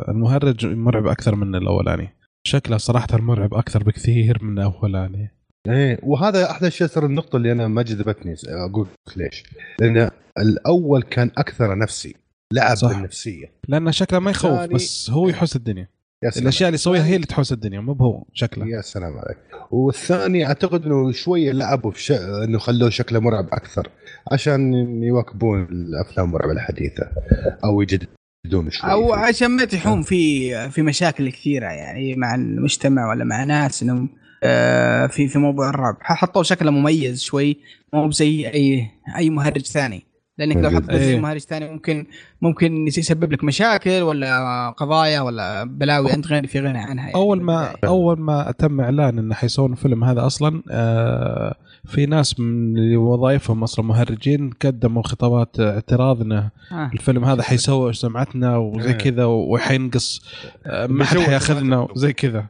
المهرج مرعب أكثر من الأولاني. شكله صراحة مرعب أكثر بكثير من الأولاني. إيه وهذا أحد الأشياء ترى النقطة اللي أنا ما جذبتني أقول ليش؟ لأن الأول كان أكثر نفسي لعب صح. بالنفسية. لأن شكله ما يخوف بس هو يحس الدنيا. الأشياء اللي يسويها هي اللي تحوس الدنيا مو بهو شكله. يا سلام عليك. والثاني أعتقد إنه شوية لعبوا في ش... إنه خلوه شكله مرعب أكثر. عشان يواكبون الأفلام المرعبه الحديثه أو يجددون شوي أو عشان ما تحوم في في مشاكل كثيرة يعني مع المجتمع ولا مع ناس إنهم آه، في في موضوع الرعب. حطوا شكله مميز شوي مو زي اي أي مهرج ثاني. لأنك لو حطيت إيه. مهرج ثاني ممكن ممكن يسبب لك مشاكل ولا قضايا ولا بلاوي. أنت غير في غنى عنها يعني. أول ما أول ما تم إعلان انه حيسوون الفيلم هذا أصلا آه في ناس من وظائفهم أصلا مهرجين قدموا خطابات اعتراض إنه آه. الفيلم هذا حيسوي سمعتنا وزي إيه. كذا وحينقص آه ما حد حيأخذنا وزي كذا.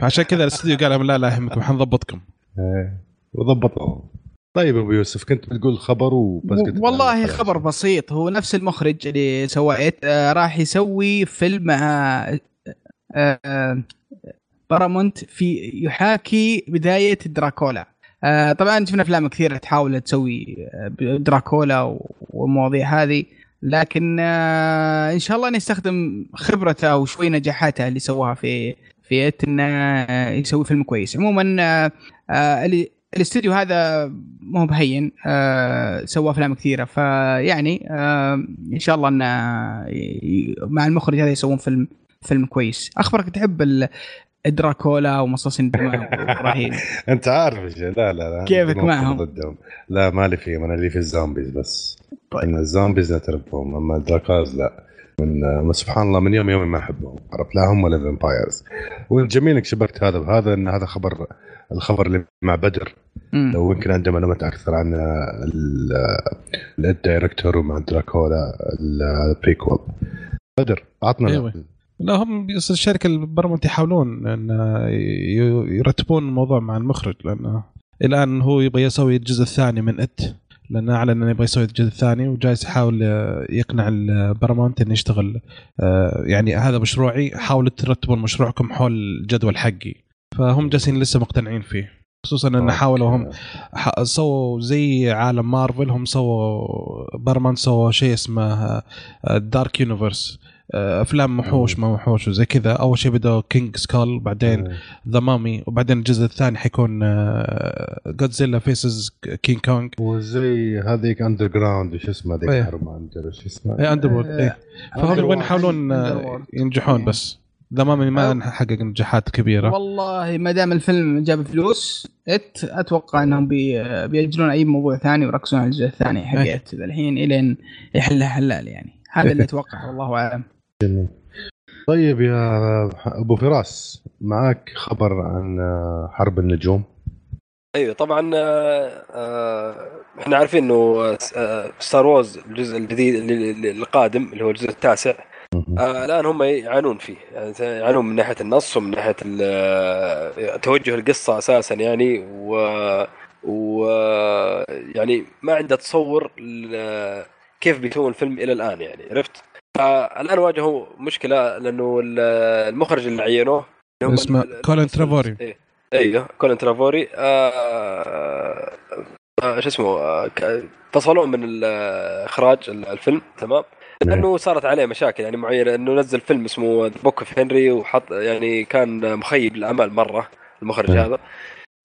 عشان كذا الاستوديو قال لا لا يهمكم حنضبطكم. إيه وضبطوا طيب أبو يوسف كنت بتقول خبر وبس قلت والله خبر بسيط هو نفس المخرج اللي سوى آه راح يسوي فيلم مع آه آه بارامونت في يحاكي بداية دراكولا. آه طبعا شفنا أفلام كثيرة تحاول تسوي دراكولا والمواضيع هذه لكن آه إن شاء الله انه يستخدم خبرته وشوي نجاحاته اللي سواها في في إنه يسوي فيلم كويس. عموما آه الاستوديو هذا مو بهين آه سوى أفلام كثيرة فيعني آه إن شاء الله إنه مع المخرج هذا يسوون فيلم فيلم كويس. أخبرك تحب دراكولا ومصاصين الدماء وابراهيم أنت عارف لا لا لا كيفك معهم؟ ضدهم لا مالي فيهم أنا اللي في الزومبيز بس. طيب. الزومبيز نتربهم أما الدراكوز لا. من سبحان الله من يوم يومي ما احبهم عرفت؟ لا هم ولا الفامبايرز والجميل إنك شبكت هذا بهذا إن هذا خبر الخبر اللي مع بدر. مم. لو يمكن عنده معلومات أكثر عن الدايركتور ومع دراكولا البريكول بدر عطنا أيوة. لا هم الشركة البرمنت يحاولون إن يرتبون الموضوع مع المخرج لأنه الآن هو يبغى يسوي الجزء الثاني من إت لأنه أعلن إنه يبغى يسوي الجزء الثاني وجالس يحاول يقنع البرمونت إنه يشتغل. آه، يعني هذا مشروعي حاولوا ترتبون مشروعكم حول الجدول حقي. فهم جالسين لسه مقتنعين فيه. خصوصا انه حاولوا هم سووا زي عالم مارفل هم سووا برمان سووا شيء اسمه دارك يونيفرس آه، أفلام وحوش ما وحوش وزي كذا. أول شيء بدأوا كينج سكال بعدين ذا مامي وبعدين الجزء الثاني حيكون جودزيلا فيسز كينج كونج وزي هذيك اندر جراوند شو اسمه هذيك إيه. حرب شو اسمه؟ اي اندر وورد اي فهم يحاولون آه، ينجحون بس. ذا مامي ما حقق نجاحات كبيرة. والله ما دام الفيلم جاب فلوس إت أتوقع إنهم بي بيأجلون أي موضوع ثاني ويركزون على الجزء الثاني حق ات الحين الين يحلها حلال يعني. هذا اللي اتوقعه والله أعلم. طيب يا أبو فراس معك خبر عن حرب النجوم؟ أيوه طبعا آه، آه، إحنا عارفين إنه ستار آه، وورز الجزء الجديد القادم اللي هو الجزء التاسع الآن هم يعانون فيه. يعني يعانون من ناحية النص ومن ناحية توجه القصة أساسا يعني و و يعني ما عنده تصور كيف بيسوون الفيلم إلى الآن يعني. عرفت؟ الان واجهوا مشكلة لأنه المخرج اللي عينوه اسمه كولين ترافوري. إيه. أيوه كولين ترافوري. آه آه شو اسمه آه فصلوه من إخراج الفيلم تمام؟ لأنه صارت عليه مشاكل يعني معينة إنه نزل فيلم اسمه Book of Henry وحط يعني كان مخيب الآمال مرة المخرج هذا.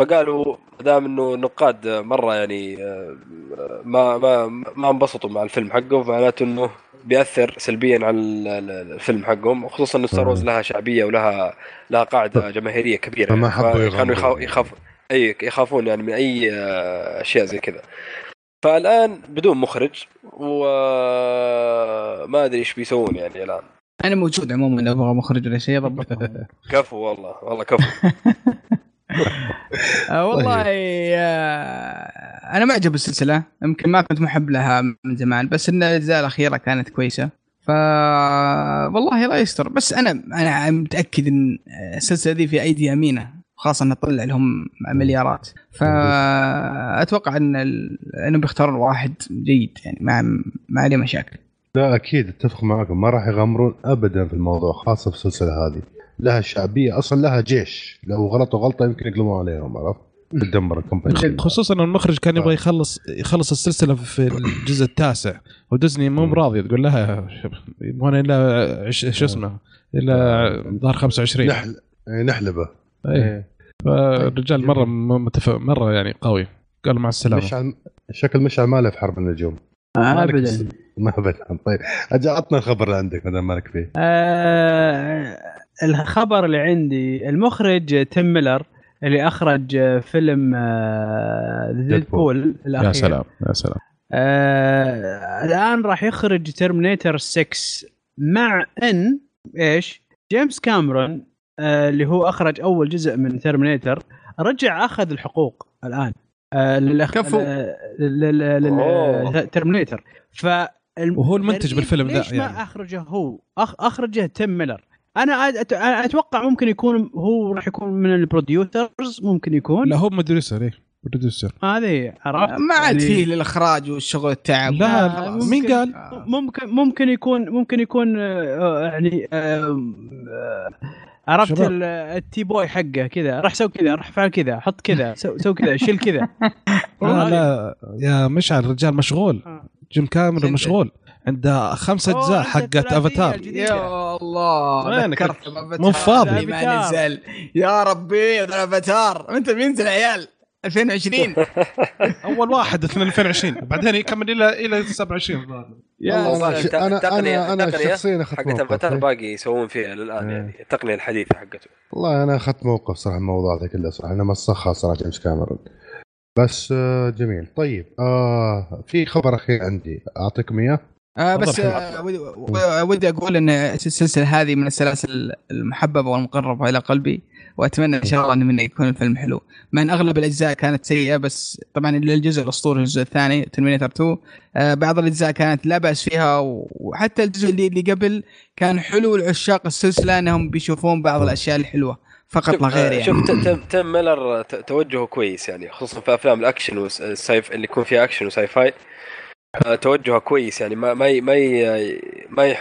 فقالوا دام إنه النقاد مرة يعني آه، ما ما ما انبسطوا مع الفيلم حقه معناته إنه بيأثر سلبيا على الفيلم حقهم وخصوصا انه ستار لها شعبية ولها لها قاعدة جماهيرية كبيرة. فما حبوا كانوا يخافوا أي يخافون يعني من أي آه، أشياء زي كذا. فالآن بدون مخرج وما أدري إيش بيسوون يعني الآن. أنا موجود عموما لو أبغى مخرج ولا شيء كفو والله والله كفو. آه، والله طيب. أنا معجب بالسلسلة. يمكن ما كنت محب لها من زمان بس إن الأجزاء الأخيرة كانت كويسة. ف والله الله يستر. بس أنا أنا متأكد إن السلسلة دي في أيدي أمينة خاصة إنها تطلع لهم مليارات. فاتوقع إن ال... إنهم بيختارون واحد جيد يعني ما ما عليه مشاكل. لا أكيد أتفق معكم ما راح يغامرون ابدا في الموضوع خاصة في السلسلة هذه. لها شعبية أصلا لها جيش. لو غلطوا غلطة يمكن يقلبون عليهم عرفت؟ تدمر الكومباني خصوصا المخرج كان يبغى يخلص يخلص السلسلة في الجزء التاسع. وديزني مو براضيه تقول لها يبغون إلا شو اسمه؟ إلا ظهر 25 نحل نحلبه. اي إيه. فالرجال طيب. مرة متفق مرة يعني قوي. قال مع السلامة. مشعل شكل مشعل ما له في حرب النجوم. ابدا. ما ابدا. طيب أجل عطنا الخبر اللي عندك ما مالك فيه. آه الخبر اللي عندي المخرج تيم ميلر اللي أخرج فيلم Deadpool الاخير يا سلام يا سلام. آه الآن راح يخرج Terminator 6 مع إن إيش؟ جيمس كاميرون آه اللي هو أخرج أول جزء من Terminator رجع أخذ الحقوق الآن آه للأخ... كفو. لل Terminator ف وهو المنتج بالفيلم ذا ليش يعني. ما أخرجه هو؟ أخ... أخرجه تيم ميلر. أنا أتوقع ممكن يكون هو راح يكون من ال producers ممكن يكون. لا هو producer إيه producer. هذه عرفت ما عاد يعني فيه للإخراج والشغل التعب لا مين قال؟ ممكن ممكن يكون ممكن يكون آه، يعني آه، عرفت التي بوي حقه كذا. راح سوي كذا راح فعل كذا حط كذا سو, سو كذا شيل كذا. لا لا يا مشعل الرجال مشغول. آه. جيم كاميرون مشغول. عنده خمس أجزاء حقت افاتار يا الله ذكرت مو فاضي. ما نزل يا ربي افاتار انت بينزل عيال؟ 2020 أول واحد 2020 بعدين يكمل إلى إلى 27 يا الله أنا أنا أنا شخصيا أخذت حقت الفترة باقي يسوون فيها للان يعني إيه. التقنية الحديثة حقته. والله أنا أخذت موقف صراحة الموضوع هذا كله صراحة. أنا مسخها صراحة جيمس كاميرون. بس آه، جميل. طيب آه في خبر أخير عندي. أعطيكم إياه؟ آه بس آه ودي أقول إن السلسلة هذه من السلاسل المحببة والمقربة إلى قلبي وأتمنى إن شاء الله انه منه يكون الفيلم حلو. مع ان أغلب الأجزاء كانت سيئة بس طبعا الجزء الأسطوري الجزء الثاني ترمينيتر 2 آه بعض الأجزاء كانت لا بأس فيها وحتى الجزء اللي, اللي قبل كان حلو لعشاق السلسلة إنهم بيشوفون بعض الأشياء الحلوة فقط لا غير يعني. شوف تم, تم ميلر توجهه كويس يعني خصوصا في أفلام ال action وال sci-fi اللي يكون فيها action و sci-fi آه، توجهه كويس يعني ما ما ما ما,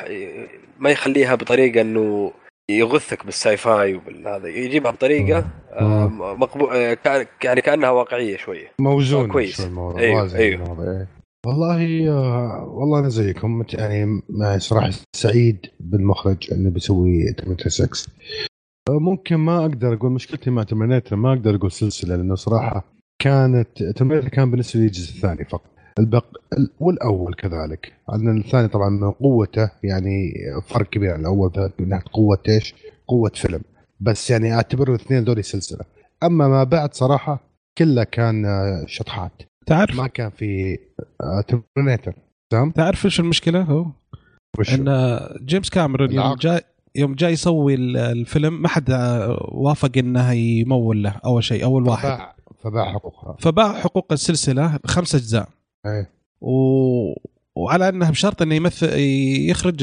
ما يخليها بطريقة إنه يغثك بال sci-fi وهذا يجيبها بطريقة آه، مقبول آه، يعني كأنها واقعية شوية. موزون كويس. أيوه أيوه إيه. والله والله أنا زيكم. يعني صراحة سعيد بالمخرج إنه بيسوي Terminator 6 ممكن ما أقدر أقول مشكلتي مع Terminator ما أقدر أقول سلسلة لأنه صراحة كانت Terminator كان بالنسبة لي الجزء الثاني فقط. البق والأول كذلك. عندنا الثاني طبعا من قوته يعني فرق كبير. عن الأول من ناحيه قوة إيش؟ قوة فيلم. بس يعني أعتبر الاثنين دول سلسلة. أما ما بعد صراحة كله كان شطحات. تعرف ما كان في ترمينيتر تمام؟ تعرف إيش المشكلة؟ هو؟ إن جيمس كاميرون يوم جاي يوم جاي يسوي الفيلم ما حد وافق إنه يمول له أول شيء أول واحد. فباع فباع حقوقها. فباع حقوق السلسلة خمس أجزاء. إيه. و... وعلى أنه بشرط إنه يمثل يخرج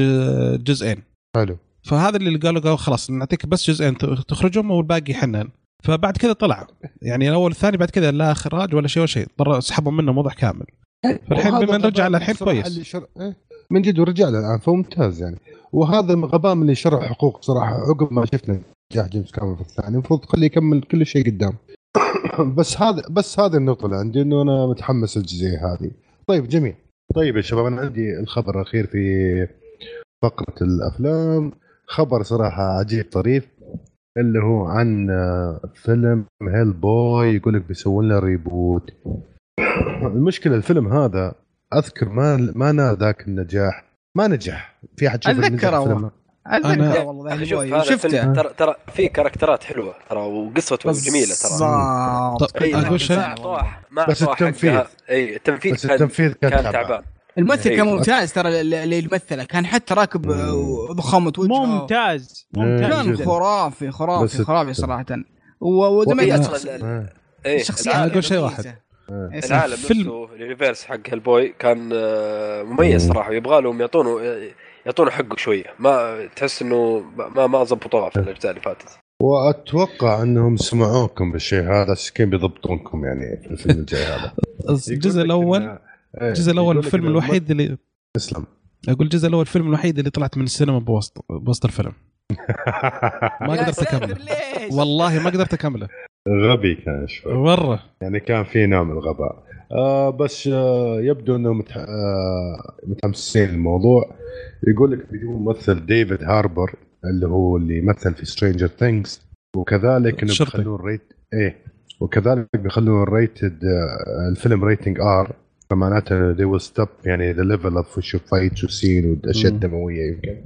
جزئين. حلو. فهذا اللي قالوا قالوا خلاص نعطيك بس جزئين تخرجهم والباقي حنان. فبعد كذا طلع. يعني الأول الثاني بعد كذا لا اخراج ولا شيء ولا شيء. اضطر سحبوا منه موضوع كامل. فالحين بما رجع الحين كويس. شر... إيه؟ من جد ورجع له الآن فممتاز يعني. وهذا غباء من اللي شرح حقوق صراحة عقب ما شفنا نجاح جيمس كامل في الثاني المفروض تخليه يكمل كل شيء قدام. بس هذا بس هذه النقطة اللي عندي إنه أنا متحمس الجزئيه هذه. طيب جميل. طيب يا شباب أنا عندي الخبر الأخير في فقرة الأفلام. خبر صراحة عجيب طريف اللي هو عن فيلم Hellboy يقول لك بيسوون له reboot المشكلة الفيلم هذا أذكر ما ما نال ذاك النجاح. ما نجح. في أحد شاف اتذكر أنا والله شفته. ترى ترى في كاركترات حلوة ترى وقصته جميلة ترى. طيب أقول شيء. بس التنفيذ. إي التنفيذ بس التنفيذ كان, كان تعبان. الممثل كان ممتاز ترى اللي يمثله كان حتى راكب ضخامه وجهه. ممتاز ممتاز. كان خرافي خرافي خرافي صراحة. وزمان الشخصيات أقول شيء واحد. العالم نفسه ال universe حق Hellboy كان مميز صراحة. يبغى لهم يعطونه يعطونه حقه شوية. ما تحس إنه ما ما ضبطوها في الأجزاء اللي فاتت. وأتوقع إنهم سمعوكم بالشيء هذا كيف بيضبطونكم يعني في الفيلم الجاي هذا؟ الجزء الأول إيه، الجزء الأول الفيلم الوحيد اللي تسلم. أقول الجزء الأول الفيلم الوحيد اللي طلعت من السينما بوسط بوسط الفيلم. ما قدرت أكمله. والله ما قدرت أكمله. غبي كان شوي. مرة. يعني كان في نوع من الغباء. آه بس آه يبدو إنه متح... آه متحمسين الموضوع يقول لك بيجيبوا ممثل ديفيد هاربر اللي هو اللي يمثل في Stranger Things وكذلك إنه بيخلون rate إيه وكذلك بيخلون ال rated آه الفيلم rating R فمعناته they will step up يعني the level of وش fight و scene والاشياء الدموية يمكن.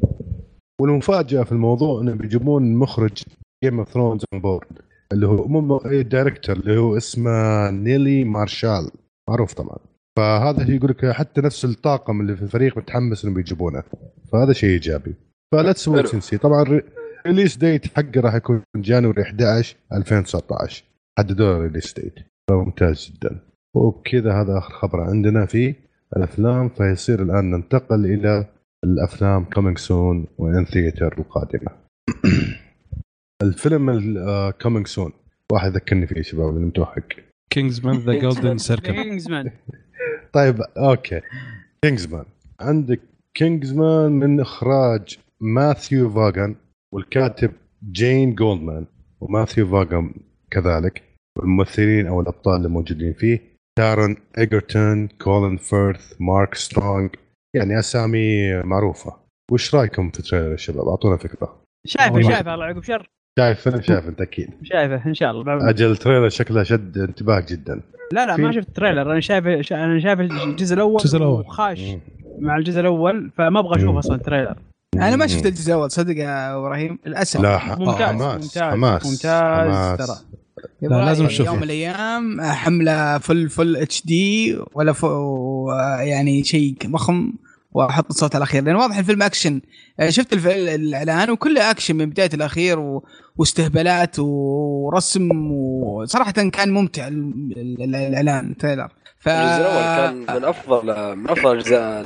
والمفاجأة في الموضوع إنه بيجيبون مخرج Game of Thrones on board اللي هو مو ال director اللي هو اسمه نيل مارشال معروف طبعا. فهذا يقول لك حتى نفس الطاقم اللي في الفريق متحمس إنهم يجيبونه. فهذا شيء إيجابي. ف let's wait see طبعا release date حقه راح يكون January 11 2019 حددوا release date فممتاز جدا. وبكذا هذا آخر خبر عندنا في الأفلام. فيصير الآن ننتقل إلى الأفلام coming soon و in theater القادمة. الفيلم ال coming soon واحد ذكرني فيه شباب اللي متوحق Kingsman The Golden Circle Kingsman طيب أوكي. Kingsman عندك Kingsman من إخراج ماثيو فون والكاتب جين جولدمان وماثيو فون كذلك والممثلين أو الأبطال الموجودين فيه. تارن ايجرتون كولين فيرث مارك سترونج يعني أسامي معروفة. وش رأيكم في ال trailer يا شباب؟ أعطونا فكرة. شايفه شايفه الله يعقب شر. شايف فيلم شايف أنت أكيد. شايفه إن شاء الله. أجل ال trailer شكله شد انتباهك جدا. لا لا ما شفت ال trailer أنا شايف أنا شايف الجزء الأول الجزء الأول. خاش مع الجزء الأول فما أبغى أشوف أصلا ال trailer أنا ما شفت الجزء الأول صدق يا إبراهيم. للأسف. لا ممتاز ممتاز حماس ممتاز ترى. لا لازم نشوف يوم من الأيام حملة full full HD ولا يعني شيء ضخم. وأحط الصوت الأخير لأن واضح الفيلم اكشن آه، شفت الإعلان وكله اكشن من بداية الأخير و... واستهبالات ورسم وصراحه كان ممتع الإعلان trailer. ف... الجزء الأول كان من افضل من أفضل أجزاء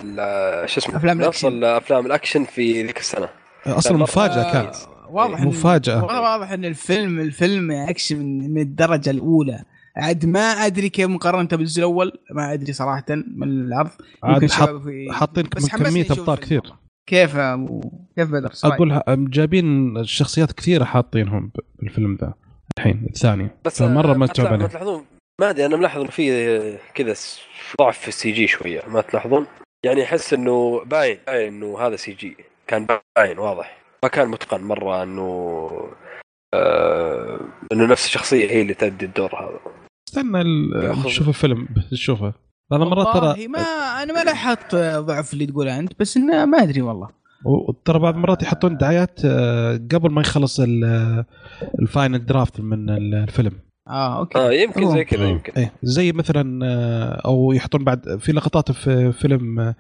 شو اسمه؟ أفلام من أفضل أفلام الأكشن في ذيك السنة. أصلا مفاجأة كانت واضح مفاجأة. واضح إن الفيلم الفيلم اكشن من الدرجة الأولى. عاد ما أدري كيف مقارنته بالجزء الأول ما أدري صراحة من العرض. عاد حاطين كمية أبطال كثير. كيف كيف بدر أقول جايبين شخصيات كثيرة حاطينهم بالفيلم ذا. الحين الثاني. بس مرة ما تلاحظون ما أدري أنا ملاحظ إنه في كذا ضعف في ال CG شوية ما تلاحظون؟ يعني أحس إنه باين باين إنه هذا CG. كان باين واضح. ما كان متقن مرة إنه آه إنه نفس الشخصية هي اللي تأدي الدور هذا. استنى نشوف الفيلم. نشوفه هذا مرات ترى ما أنا ما لاحظت ضعف اللي تقوله أنت بس إنه ما أدري والله. وترى بعض المرات يحطون دعايات آه، قبل ما يخلص ال final draft من الفيلم. آه أوكي. آه يمكن زي كذا يمكن. إيه زي مثلا آه، أو يحطون بعد في لقطات في فيلم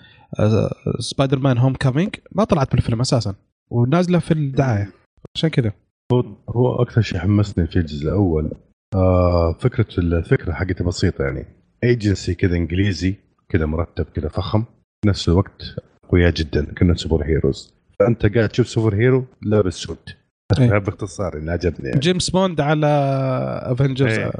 Spider-Man Homecoming ما طلعت بالفيلم أساسا ونازلة في الدعاية. عشان كذا. هو هو أكثر شيء حمسني في الجزء الأول آه فكرة الفكرة حقتها بسيطة يعني. ايجنسي كذا إنجليزي كذا مرتب كذا فخم. في نفس الوقت قوية جدا كأنه super heroes. فأنت قاعد تشوف super hero لابس suit إيه. باختصار اللي عجبني يعني. جيمس بوند على Avengers إيه.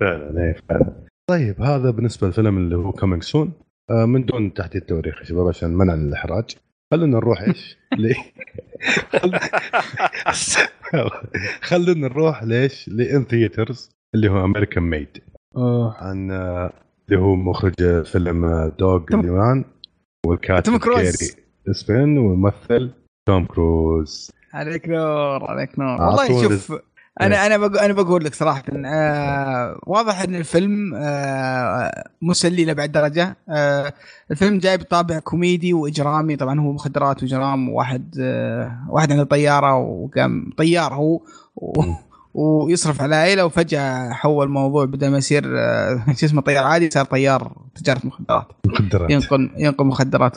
فعلا إيه فعلا. طيب هذا بالنسبة للفيلم اللي هو coming soon آه من دون تحديد تواريخ يا شباب عشان منع الإحراج. خلونا نروح إيش؟ ليه؟ خلونا نروح ليش؟ ل in theaters اللي هو American Made عن آه، اللي هو مخرج فيلم دوغ ليمان والكاتب توم كروز سبين وممثل توم كروز عليك نور عليك نور والله شوف أنا أنا بقول أنا بقول لك صراحة آه واضح إن الفيلم آه مسلي لبعد درجة. آه الفيلم جاي بطابع كوميدي وإجرامي. طبعا هو مخدرات وإجرام وواحد آه واحد عنده طيارة وقام طيار هو ويصرف على عائله وفجأة حول الموضوع بدل ما يصير آه، شو اسمه طيار عادي صار طيار تجارة مخدرات. مخدرات. ينقل ينقل مخدرات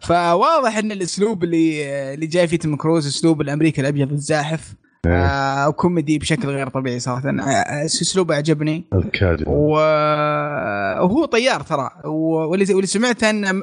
فواضح إن الأسلوب اللي آه، اللي جاي فيه تيم كروز اسلوب الأمريكي الأبيض الزاحف إيه. آه وكوميدي بشكل غير طبيعي صراحة. آه، اسلوبه عجبني. وهو طيار ترى. واللي واللي سمعته أن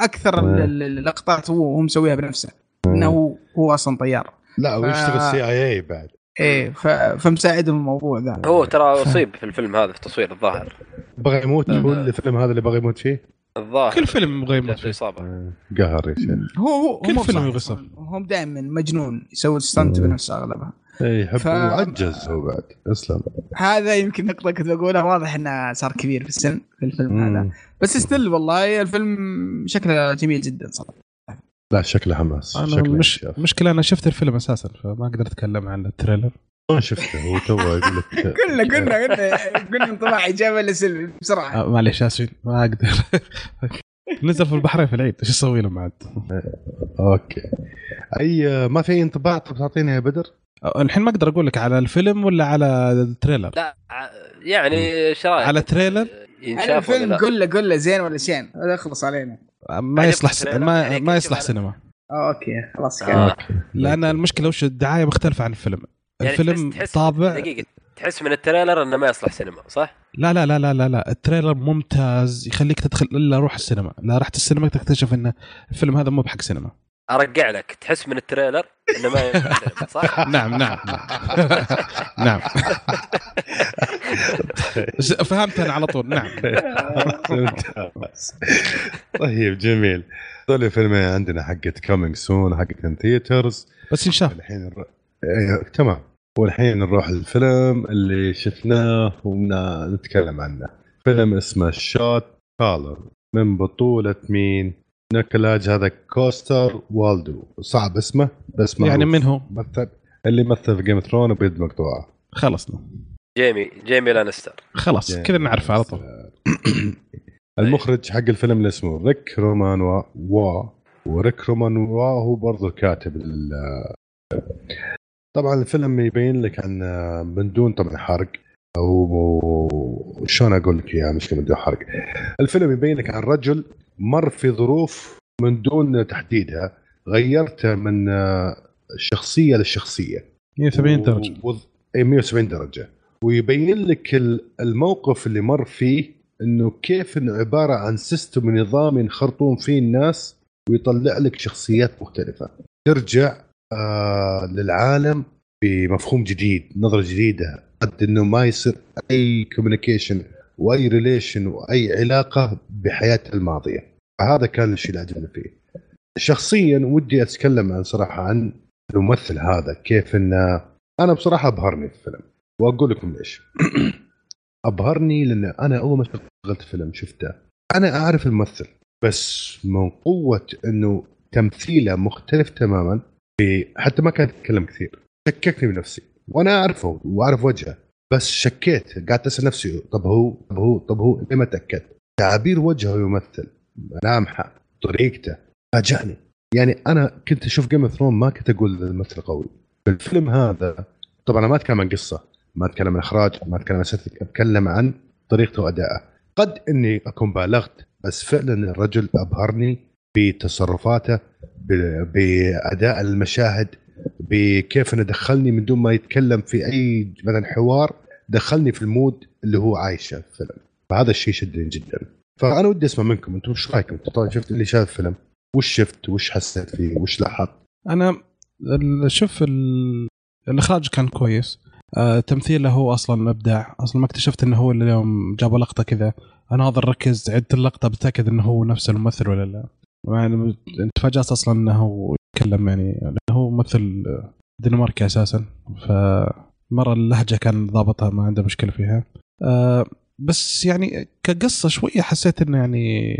أكثر إيه. اللقطات هو مسويها بنفسه. إيه. إنه هو أصلا طيار. لا ويشتغل CIA بعد. إيه ف... فمساعدهم الموضوع ذا. هو ترى أصيب في الفيلم هذا في التصوير الظاهر. بغى يموت هو الفيلم هذا اللي بغى يموت فيه؟ الظاهر. كل فيلم يبغى يموت فيه إصابة. آه، قهر يا شيخ. هو هو كل فيلم يبغى هو دائما مجنون يسوي stunt بنفسه أغلبها. اي يحب ف... وعجز هو بعد اسلم هذا يمكن نقطة كنت بقولها واضح إنه صار كبير في السن في الفيلم مم. هذا. بس still والله الفيلم شكله جميل جدا صراحة. لا شكله حماس. أنا شكله مش مشكلة أنا شفت الفيلم أساسا فما أقدر أتكلم عن ال trailer. ما شفته هو تو يقول لك قلنا قلنا قلنا قلنا انطباع ايجابي لسلبي بسرعة. آه معليش اسفين ما أقدر. نزل في البحرين في العيد إيش أسوي له بعد؟ أوكي. أي ما في انطباع تعطينا يا بدر؟ آه، الحين ما أقدر أقول لك على الفيلم ولا على ال trailer؟ لا يعني إيش رأيك؟ على ال trailer؟ على الفيلم قول له قول له زين ولا شين؟ هذا يخلص علينا. ما يصلح س... ما, ما يصلح سينما. أوكي خلاص آه. لأن المشكلة وش الدعاية مختلفة عن الفيلم. يعني الفيلم تحس طابع دقيقة. تحس من ال trailer إنه ما يصلح سينما صح؟ لا لا لا لا لا, لا. ال trailer ممتاز يخليك تدخل إلا روح السينما. لا رحت السينما تكتشف إن الفيلم هذا مو بحق سينما. أرجع لك. تحس من ال trailer إنه ما يصلح صح؟ نعم نعم نعم. فهمت أنا على طول. نعم. طيب جميل. هذول الفيلمين عندنا حقت coming soon حقت theaters بس انشاف الحين تمام. والحين نروح الفيلم اللي شفناه ونتكلم عنه. فيلم اسمه Shot Caller من بطولة مين؟ نيكولاج هذا كوستر والداو. صعب اسمه بس يعني من هو؟ مثل اللي مثل في Game Thrones بيد مقطوعة. خلصنا جيمي جيمي لانيستر. خلاص كذا نعرف على طول. المخرج حق الفيلم اللي اسمه ريك رومان وا وريك رومان وا هو برضه كاتب طبعا الفيلم يبين لك عن من دون طبعا حرق أو شلون أقول لك اياها مش من دون حرق. الفيلم يبين لك عن رجل مر في ظروف من دون تحديدها غيرته من شخصية لشخصية. 170 درجة. و... 170 درجة. ويبين لك الموقف اللي مر فيه إنه كيف إنه عبارة عن سيستم ونظام ينخرطون فيه الناس ويطلع لك شخصيات مختلفة. ترجع آه للعالم بمفهوم جديد نظرة جديدة قد إنه ما يصير أي communication وأي relation وأي علاقة بحياته الماضية. هذا كان الشيء اللي عجبني فيه. شخصيا ودي أتكلم عن صراحة عن الممثل هذا كيف إنه أنا بصراحة أبهرني في الفيلم. وأقول لكم ليش. أبهرني لأن أنا أول ما شغلت فيلم شفته أنا أعرف الممثل بس من قوة إنه تمثيله مختلف تماما. حتى ما كان يتكلم كثير. شككني بنفسي. وأنا أعرفه وأعرف وجهه. بس شكيت. قعدت أسأل نفسي طب هو طب هو طب هو؟ ليه ما تاكدت تعابير وجهه يمثل ملامحه طريقته. فاجأني. يعني أنا كنت أشوف جيم ثرون ما كنت أقول الممثل قوي. في الفيلم هذا طبعا أنا ما أتكلم عن قصة. ما أتكلم عن إخراج ما أتكلم عن أتكلم عن طريقته وأدائه. قد إني أكون بالغت بس فعلا الرجل أبهرني. بتصرفاته بأداء المشاهد بكيف انه دخلني من دون ما يتكلم في أي مثلا حوار دخلني في المود اللي هو عايشه في الفيلم. فهذا الشيء شدني جدا. فأنا ودي أسمع منكم أنتم إيش رأيكم؟ طبعا شفت اللي شاف الفيلم وش شفت؟ وش حسيت فيه؟ وش لاحظت؟ أنا شوف الإخراج كان كويس. آه تمثيله هو أصلا ابداع أصلا ما اكتشفت إنه هو اللي اليوم جابوا لقطة كذا. أنا هذا ركز عدت اللقطة بتأكد إنه هو نفس الممثل ولا لا. يعني تفاجأت أصلا إنه يتكلم يعني هو ممثل دنماركي أساسا فمرة اللهجة كان ضابطها ما عنده مشكلة فيها. آه بس يعني كقصة شوية حسيت إنه يعني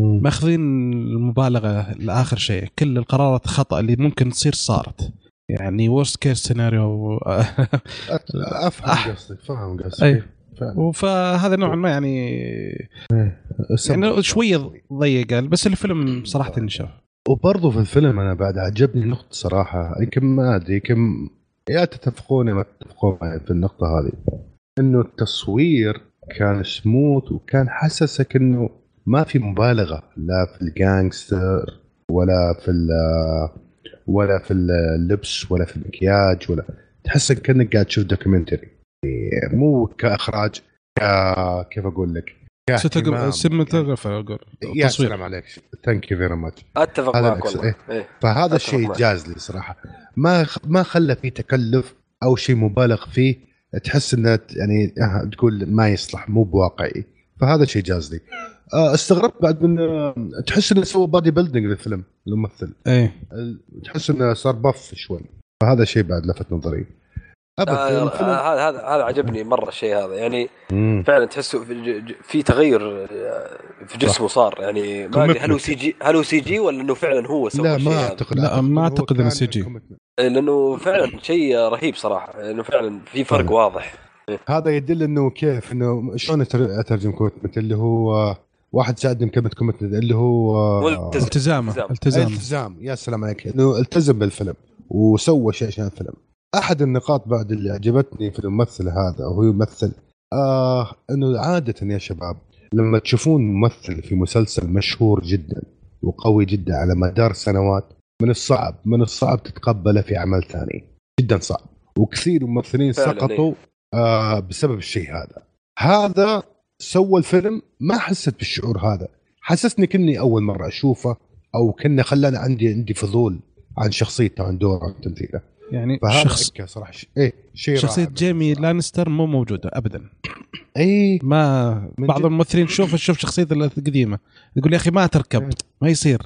ماخذين المبالغة لآخر شيء. كل القرارات الخطأ اللي ممكن تصير صارت. يعني ورست كيس سيناريو أفهم قصدك فاهم قصدك. فهذا نوعا ما يعني إيه، يعني شوية ضيق بس الفيلم صراحة انشاف وبرضه في الفيلم أنا بعد عجبني نقطه صراحة. يمكن ما أدري يمكن يا تتفقون يا ما تتفقون في النقطة هذه. إنه التصوير كان سموث وكان حسسك إنه ما في مبالغة لا في ال gangster ولا في ولا في اللبس ولا في المكياج ولا تحس كأنك قاعد تشوف documentary مو كإخراج ك كيف أقول لك؟ cinematographer أقول يا سلام عليك. thank you very much أتفق معك والله. إيه. إيه. فهذا الشيء جاز لي صراحة. ما ما خلى في تكلف أو شيء مبالغ فيه. تحس إنه يعني تقول ما يصلح مو بواقعي. فهذا شيء جاز لي آه، استغربت بعد من آه، تحس إنه سوى body building للفيلم الممثل. إيه. تحس إنه صار buff شوي. فهذا شيء بعد لفت نظري. ابدا آه هذا هذا هذا عجبني مرة الشيء هذا. يعني مم. فعلا تحسه في, في تغير في جسمه صار. يعني ما أدري هل هو سي جي هل هو سي جي ولا إنه فعلا هو سوى لا ما أعتقد. لا ما أعتقد إنه CG. لأنه فعلا شيء رهيب صراحة. انه فعلا في فرق طيب. واضح. هذا يدل إنه كيف إنه شلون أترجم commitment اللي هو واحد ساعدني كلمه commitment اللي هو التزام. التزام. التزام. يا سلام عليك. إنه التزم بالفيلم وسوى شيء عشان الفيلم. أحد النقاط بعد اللي عجبتني في الممثل هذا وهو يمثل آه إنه عادة يا شباب لما تشوفون ممثل في مسلسل مشهور جدا وقوي جدا على مدار سنوات من الصعب من الصعب تتقبله في عمل ثاني. جدا صعب. وكثير ممثلين سقطوا آه بسبب الشيء هذا. هذا سوى الفيلم ما حسيت بالشعور هذا. حسسني كني أول مرة أشوفه أو كنا خلاني عندي عندي فضول عن شخصيته عن دوره عن تمثيله. يعني شخص صراحة. إيه شيء شخصية جيمي لانستر مو موجودة ابدا. اي ما بعض الممثلين تشوف تشوف شخصيته القديمة. يقول يا أخي ما تركب ما يصير.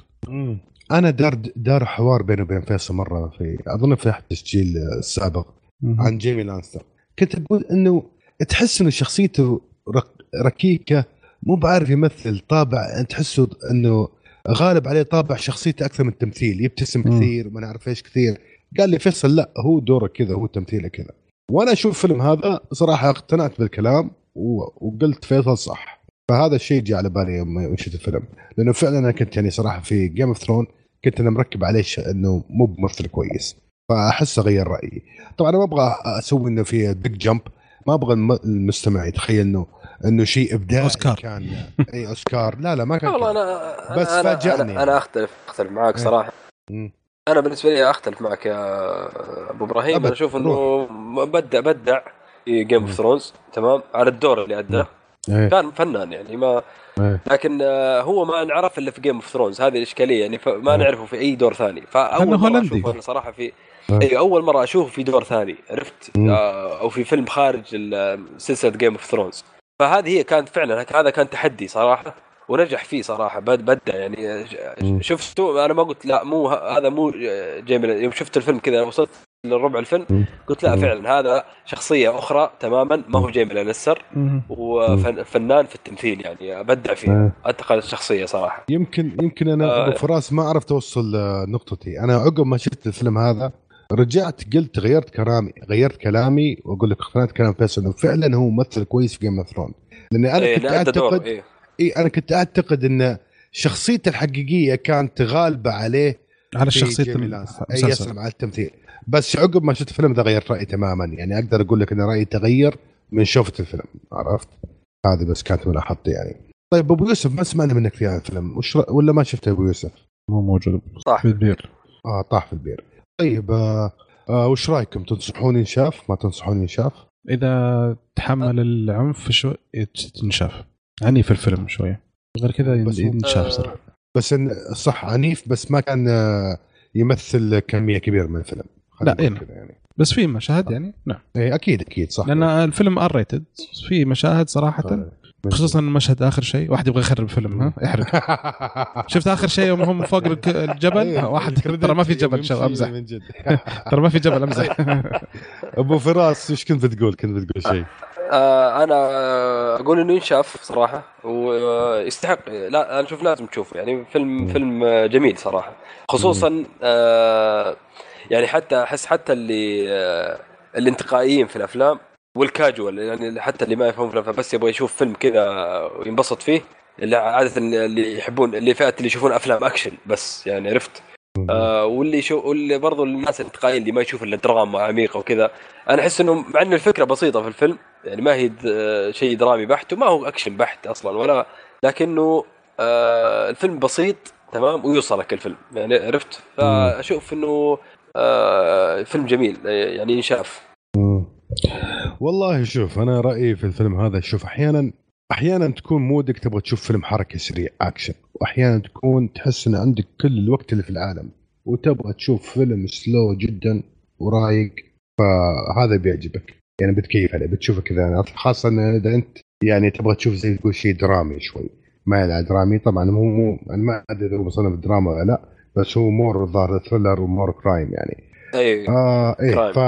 أنا دار دار حوار بيني وبين فيصل مرة في أظن في أحد التسجيل السابق عن جيمي لانستر. كنت أقول إنه تحس إنه شخصيته ركيكة مو بعرف يمثل طابع تحسه إنه غالب عليه طابع شخصيته أكثر من التمثيل يبتسم كثير ما نعرف إيش كثير. قال لي فيصل لا هو دوره كذا هو تمثيله كذا. وأنا أشوف فيلم هذا صراحة اقتنعت بالكلام وقلت فيصل صح. فهذا الشيء جاء على بالي يوم شفت الفيلم. لأنه فعلا أنا كنت يعني صراحة في Game of Throne كنت أنا مركب عليه إنه مو بممثل كويس. فأحس أغير رأيي. طبعا أنا ما أبغى أسوي إنه في big jump ما أبغى المستمع يتخيل إنه إنه شيء إبداعي أوسكار. كان. إي أوسكار. لا لا ما كان والله أنا بس أنا فاجأني. أنا, أنا اختلف أختلف معاك. صراحة. أنا بالنسبة لي أختلف معك يا أبو إبراهيم. أنا أشوف إنه بدع بدع في Game of Thrones تمام؟ على الدور اللي أداه. إيه. كان فنان يعني ما إيه. لكن هو ما انعرف إلا في Game of Thrones هذه الإشكالية يعني ما إيه. نعرفه في أي دور ثاني. فأول مرة أشوفه صراحة في اي أول مرة أشوفه في دور ثاني عرفت؟ آه، أو في فيلم خارج سلسلة Game of Thrones فهذه هي كانت فعلا هذا كان تحدي صراحة. ونجح فيه صراحة بدع يعني شفته أنا ما قلت لا مو هذا مو جيمي يوم شفت الفيلم كذا وصلت للربع الفيلم قلت لا فعلا هذا شخصية أخرى تماما ما هو جيمي لانستر وفنان في التمثيل يعني أبدع فيه اتقن الشخصية صراحة. يمكن يمكن أنا آه. ابو فراس ما عرفت أوصل نقطتي أنا عقب ما شفت الفيلم هذا رجعت قلت غيرت كلامي غيرت كلامي وأقول لك اقتنعت كلام فيصل إنه فعلا هو ممثل كويس في Game of Thrones لأني أنا إيه كنت أعتقد إيه. إيه أنا كنت أعتقد إن شخصيته الحقيقية كانت غالبة عليه على شخصية أي يسلم على التمثيل. بس عقب ما شفت الفيلم ده غيرت رأيي تماما. يعني أقدر أقول لك إن رأيي تغير من شفت الفيلم عرفت؟ هذه بس كانت ملاحظتي يعني. طيب أبو يوسف ما سمعنا منك في هذا الفيلم؟ وش ولا ما شفته أبو يوسف؟ مو موجود. طاح. في البير. آه طاح في البير. طيب آه آه وش رأيكم؟ تنصحون ينشاف؟ ما تنصحون ينشاف؟ إذا تحمل العنف شوي تنشاف عنيف الفيلم شوية. غير كذا ينشاف صراحة. بس إن صح عنيف بس ما كان آه، يمثل كمية كبيرة من الفيلم. لا إيه يعني. بس في مشاهد يعني؟ نعم. اي أكيد أكيد صح. لأن الفيلم R rated في مشاهد صراحة طيب. خصوصا المشهد آخر شيء. واحد يبغى يخرب فيلم ها؟ يحرق. شفت آخر شيء يوم هم فوق الجبل؟ أيوه. واحد. ترى ما في جبل شو أمزح. ترى ما في جبل أمزح. أبو فراس إيش كنت بتقول؟ كنت بتقول شيء. آه أنا أقول إنه ينشاف صراحة ويستحق لا أنا أشوف لازم تشوفه يعني فيلم فيلم جميل صراحة. خصوصا آه يعني حتى أحس حتى اللي آه الانتقائيين في الأفلام والكاجوال يعني حتى اللي ما يفهم فيلم بس يبغى يشوف فيلم كذا وينبسط فيه اللي عادة اللي يحبون اللي فئة اللي يشوفون أفلام أكشن بس يعني عرفت؟ آه واللي شو واللي برضو الناس الانتقائيين اللي ما يشوف إلا دراما عميقة وكذا. أنا أحس إنه مع إن الفكرة بسيطة في الفيلم يعني ما هي شيء درامي بحت وما هو أكشن بحت أصلا ولا لكنه آه الفيلم بسيط تمام ويوصلك الفيلم. يعني عرفت؟ فأشوف إنه آه فيلم جميل يعني ينشاف والله شوف أنا رأيي في الفيلم هذا شوف أحيانا أحيانا تكون mood ك تبغى تشوف فيلم حركة سريع اكشن وأحيانا تكون تحس إن عندك كل الوقت اللي في العالم وتبغى تشوف فيلم slow جدا ورايق فهذا بيعجبك. يعني بتكيف عليه بتشوفه كذا خاصة إذا أنت يعني تبغى تشوف زي تقول شيء درامي شوي. ما يعني درامي طبعا هو مو أنا ما أدري إذا هو مصنف دراما ولا لا بس هو more الظاهر thriller و more crime يعني. أيوه آه إيه ف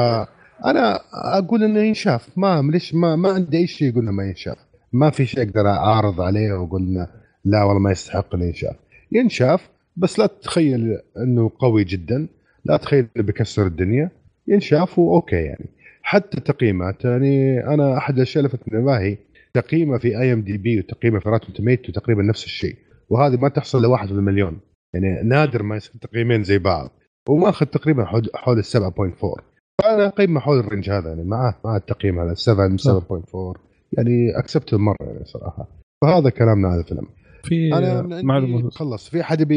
أنا أقول إنه ينشاف. ما ليش ما ما عندي أي شيء يقول إنه ما ينشاف. ما في شيء أقدر اعارض عليه وأقول لا والله ما يستحق الإنشاف. ينشاف بس لا تتخيل إنه قوي جدا لا تخيل بيكسر الدنيا. ينشاف okay يعني. حتى تقييمات يعني أنا أحد الأشياء اللي لفتت انتباهي تقييمه في IMDb وتقييمه في Rotten Tomatoes تقريبا نفس الشيء. وهذه ما تحصل لواحد في المليون. يعني نادر ما يصير تقييمين زي بعض. وماخذ تقريبا حول ال 7.4 فأنا أقيمه حول الرينج هذا يعني مع مع التقييم هذا 7 7.4 يعني اكسبت مرة يعني صراحة. فهذا كلامنا عن الفيلم. في أنا معلومة خلص. في حد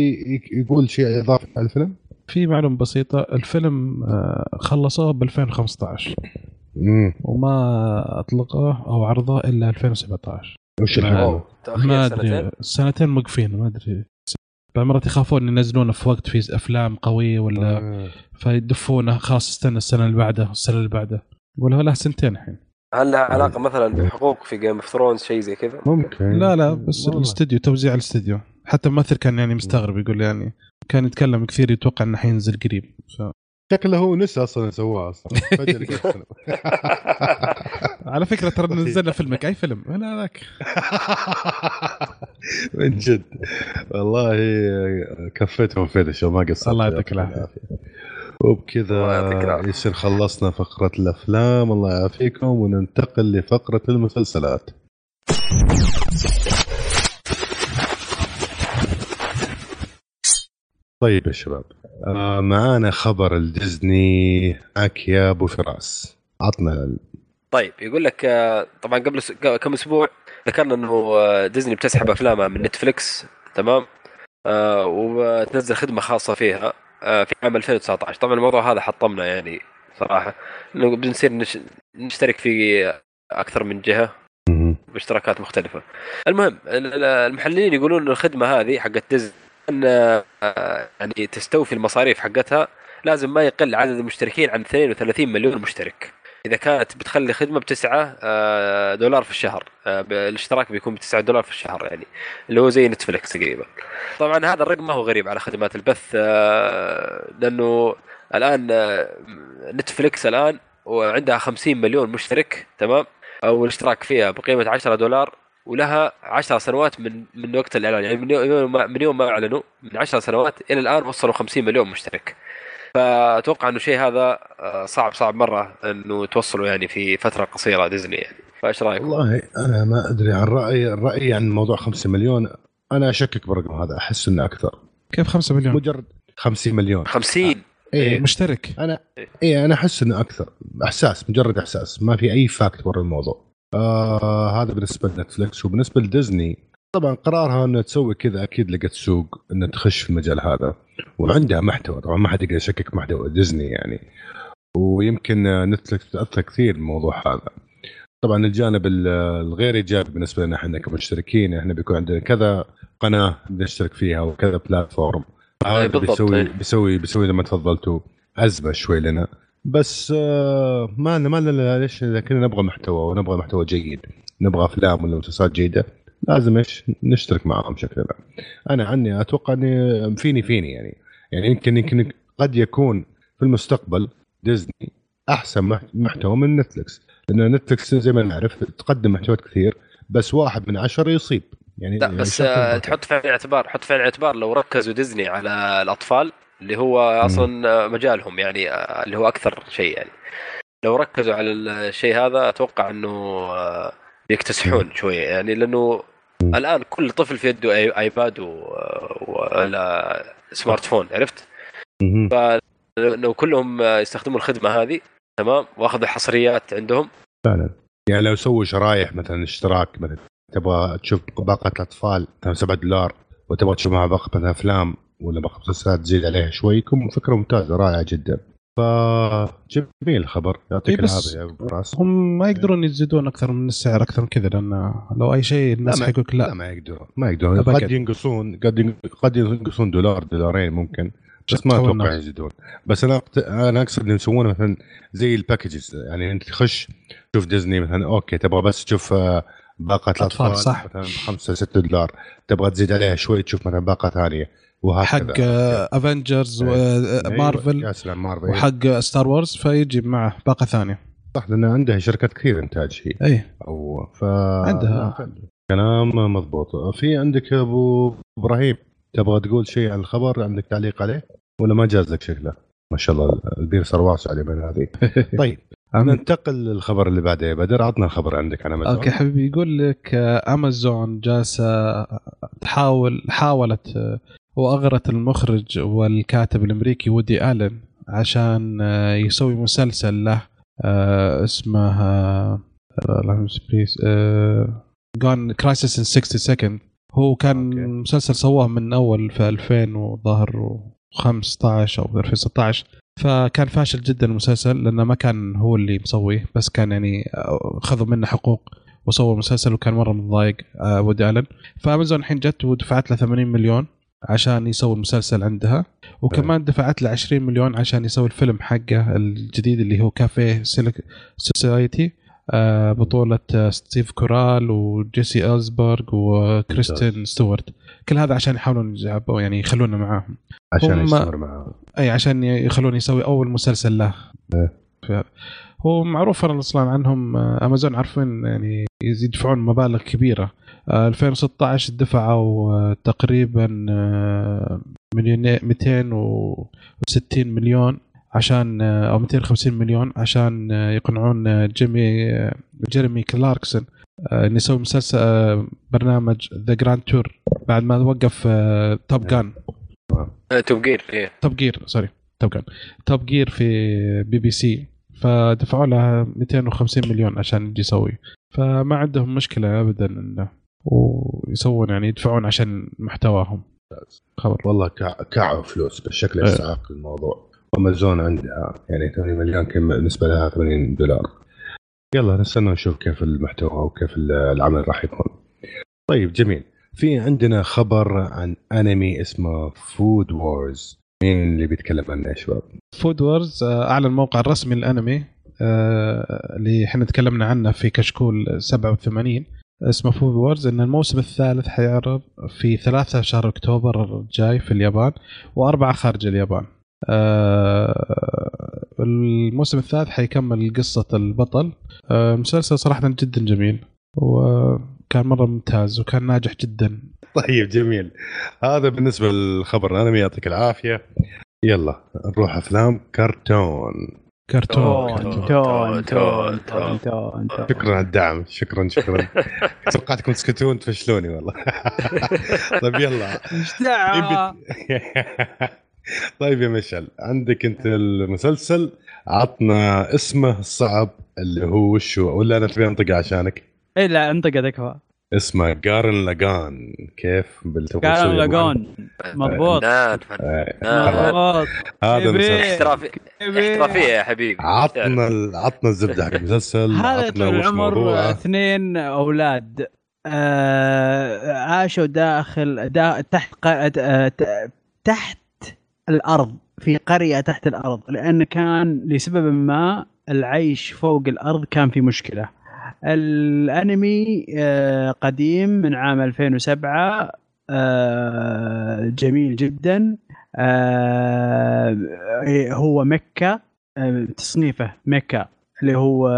يقول شيء إضافي على الفيلم؟ في معلومة بسيطة. الفيلم آه، خلصوه ب 2015 مم. وما أطلقوه أو عرضوه إلا 2017 وش ما أدري. سنتين؟ موقفين ما أدري. بعمرات يخافون ينزلونه في وقت فيه أفلام قوية ولا آه. فيدفونه خلاص استنى السنة اللي بعدها السنة اللي بعدها. ولا له سنتين الحين. هل لها علاقة مثلا بحقوق في Game of Thrones شيء زي كذا؟ ممكن. لا لا بس الاستديو توزيع الاستديو. حتى الممثل كان يعني مستغرب يقول يعني كان يتكلم كثير يتوقع إنه حينزل قريب. ف... شكله هو نسى أصلا سواه أصلا. على فكرة ترى نزلنا فيلمك. أي فيلم؟ أنا ذاك. من جد. والله كفيتهم فيدش ما قصرت. الله يعطيك العافية. وبكذا يصير خلصنا فقرة الأفلام. الله يعافيكم وننتقل لفقرة المسلسلات. طيب يا شباب آه معانا خبر الديزني معك يا أبو فراس. عطنا طيب يقول لك آه، طبعا قبل كم أسبوع ذكرنا إنه آه، ديزني بتسحب افلامها من نتفلكس تمام؟ آه وتنزل خدمة خاصة فيها. في عام 2019 طبعا الموضوع هذا حطمنا يعني صراحة. إنه بنصير نش... نشترك في أكثر من جهة باشتراكات مختلفة. المهم المحللين يقولون الخدمة هذه حقت ديزني إن آه، يعني تستوفي المصاريف حقتها لازم ما يقل عدد المشتركين عن 32 مليون مشترك. إذا كانت بتخلي خدمة بتسعة آه، دولار في الشهر. آه، الاشتراك بيكون بتسعة دولار في الشهر يعني. اللي هو زي نتفلكس تقريبا. طبعا هذا الرقم ما هو غريب على خدمات البث لأنه الآن نتفلكس الآن وعندها 50 مليون مشترك تمام؟ أو الاشتراك فيها بقيمة 10 دولار ولها 10 سنوات من من وقت الإعلان. يعني من يوم ما, من يوم ما أعلنوا من 10 سنوات إلى الآن وصلوا 50 مليون مشترك. فأتوقع إنه شيء هذا آه، صعب صعب مرة إنه توصلوا يعني في فترة قصيرة ديزني. يعني فإيش رأيك؟ والله أنا ما أدري عن رأيي الراي عن موضوع 5 مليون. أنا أشكك بالرقم هذا أحس إنه أكثر. كيف 5 مليون؟ مجرد 50 مليون. 50 إيه, إيه. مشترك. أنا إيه. أنا أحس إنه أكثر. إحساس مجرد إحساس. ما في أي fact ورا الموضوع. آه هذا بالنسبة لنتفلكس وبالنسبة لديزني. طبعا قرارها انها تسوي كذا أكيد لقت سوق انها تخش في المجال هذا. وعندها محتوى طبعا ما حد يقدر يشكك محتوى ديزني يعني. ويمكن نتفلكس تاثر كثير بالموضوع هذا. طبعا الجانب الغير إيجابي بالنسبة لنا إحنا كمشتركين إحنا بيكون عندنا كذا قناة نشترك فيها وكذا platform هذا بيسوي. بيسوي بيسوي زي ما تفضلتوا أزمة شوي لنا. بس آه، ما لنا ما لنا ليش اذا كنا نبغى محتوى ونبغى محتوى جيد. نبغى أفلام ولا مسلسلات جيدة. لازم إيش نشترك معاهم بشكل ما أنا عني أتوقع إني فيني فيني يعني. يعني يمكن يمكن قد يكون في المستقبل ديزني أحسن محتوى من نتفلكس لأن نتفلكس زي ما نعرف تقدم محتويات كثير بس واحد من عشرة يصيب. يعني لا بس يعني تحط في الاعتبار حط في الاعتبار لو ركزوا ديزني على الأطفال اللي هو أصلا مجالهم يعني اللي هو أكثر شيء يعني. لو ركزوا على الشيء هذا أتوقع إنه بيكتسحون شوية يعني لأنه الآن كل طفل في يده آيباد ولا سمارت فون عرفت؟ فلو كلهم يستخدموا الخدمة هذه تمام؟ وأخذوا حصريات عندهم. فعلا. يعني لو سووا شرايح مثلا اشتراك مثلا تبغى تشوف باقة الأطفال 7 دولار وتبغى تشوف معها باقة مثلا أفلام ولا باقي مسلسلات تزيد عليها شوي يكون فكرة ممتازة رائعة جدا. فجميل الخبر. يعطيك إيه، العافية يا أبو راس هم ما يقدرون يزيدون أكثر من السعر أكثر من كذا لأن لو أي شيء الناس حيقول لا. لا ما يقدرون ما يقدرون. قد ينقصون قد قد ينقصون دولار دولارين ممكن بس ما أتوقع يزيدون. بس أنا أنا أقصد انه يسوون مثلا زي ال packages يعني أنت تخش تشوف ديزني مثلا okay تبغى بس تشوف آه، باقة الأطفال صح. مثلا 5 6 دولار تبغى تزيد عليها شوي تشوف مثلا باقة ثانية. وهكذا. حق افنجرز ومارفل يا سلام مارفل وحق ستار وورز فيجي معه باقة ثانية. صح لأن عندها شركات كثير إنتاج هي. أي. أو ف عندها. كلام مضبوط. في عندك أبو إبراهيم تبغى تقول شيء عن الخبر عندك تعليق عليه؟ ولا ما جاز لك شكله ما شاء الله البير صار واسع اليومين هذه. طيب ننتقل للخبر اللي بعده يا بدر. عطنا الخبر عندك عن امازون okay حبيبي يقول لك امازون جالسة تحاول حاولت وأغرت المخرج والكاتب الأمريكي ودي آلن عشان آه، يسوي مسلسل له آه، اسمه اللهم جون Crisis in 6 Scenes هو كان okay. مسلسل سواه من أول في 2000 وظهر 15 أو 2016 فكان فاشل جدا المسلسل لأنه ما كان هو اللي مسويه بس كان يعني آه، خذوا منه حقوق وسووا المسلسل وكان مرة متضايق ودي آلن. فأمازون الحين جت ودفعت له 80 مليون. عشان يسوي المسلسل عندها. وكمان دفعت له 20 مليون عشان يسوي الفيلم حقه الجديد اللي هو Café Society. آه، بطولة ستيف كاريل وجيسي أزبرغ وكريستين ستوارت. كل هذا عشان يحاولون يعني يخلونا معاهم. عشان يستمر معاهم. إيه عشان يخلون يسوي أول مسلسل له. إيه. هو معروف أصلا عنهم أمازون عارفين يعني يدفعون مبالغ كبيرة. 2016 دفعوا تقريبا مليون 260 مليون عشان أو 250 مليون عشان يقنعون جيمي جيريمي كلاركسون إنه يسوي مسلسل برنامج The Grand Tour بعد ما وقف Top Gun Top Gear Top Gear sorry Top Gun Top Gear في بي بي سي. فدفعوا له 250 مليون عشان يجي يسوي. فما عندهم مشكلة ابدا إنه ويسوون يعني يدفعون عشان محتواهم. خبر. والله كعوا فلوس بالشكل إيه. يستحق الموضوع. أمازون عندها يعني 8 مليون كم بالنسبة لها 80 دولار. يلا نستنى نشوف كيف المحتوى وكيف العمل راح يكون. طيب جميل. في عندنا خبر عن أنمي اسمه Food Wars مين اللي بيتكلم عنه يا شباب؟ Food Wars آه، أعلن الموقع الرسمي للانمي آه، اللي إحنا تكلمنا عنه في كشكول 87 اسمه Food Wars إن الموسم الثالث حيعرض في 3 شهر أكتوبر الجاي في اليابان وأربعة خارج اليابان. آه، الموسم الثالث حيكمل قصة البطل. مسلسل صراحة جدا جميل وكان مرة ممتاز وكان ناجح جدا. طيب جميل. هذا بالنسبة للخبر الانمي يعطيك العافية. يلا نروح أفلام كرتون. كرتون. كرتون كرتون كرتون شكرا على الدعم شكرا شكرا. توقعتكم تسكتون تفشلوني والله. طيب يلا. طيب يا مشعل عندك أنت المسلسل عطنا اسمه الصعب اللي هو وشو ولا أنا تبي انطق عشانك؟ اي لا انطق هذاك اسمه جارن لاجان كيف بالتوصيل جارن لاجان مضبوط. مضبوط. هذا احترافية يا حبيبي. عطنا عطنا الزبدة حق المسلسل. هذا طول العمر اثنين أولاد. آه عاشوا داخل دا تحت آه، تحت الأرض في قرية تحت الأرض. لأن كان لسبب ما العيش فوق الأرض كان في مشكلة. الأنمي آه، قديم من عام 2007 آه، جميل جدا. آه، هو مكة تصنيفه مكة اللي هو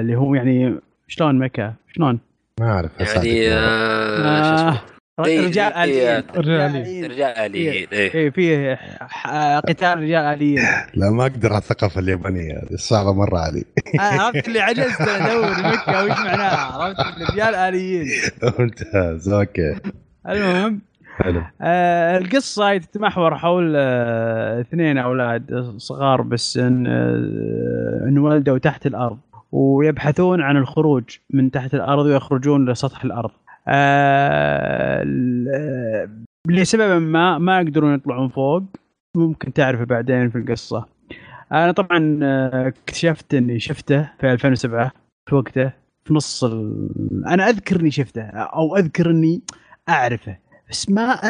اللي هو يعني شلون مكة شلون؟ ما أعرف يعني آه. رجال آليين. رجال آليين. رجال آليين إيه, إيه، فيه قتال رجال آليين. لا ما أقدر على الثقافة اليابانية هذه صعبة مرة علي. عرفت اللي عجزت ادور مكة وش معناها؟ عرفت رجال آليين. ممتاز أوكي. المهم حلو. آه القصة تتمحور حول آه اثنين أولاد صغار بالسن آه انولدوا تحت الأرض ويبحثون عن الخروج من تحت الأرض ويخرجون لسطح الأرض. آه لسبب ما ما يقدرون يطلعون فوق ممكن تعرفه بعدين في القصة. أنا طبعا آه، اكتشفت إني شفته في 2007 في وقته في نص ال... أنا أذكر إني شفته أو أذكر إني أعرفه بس ما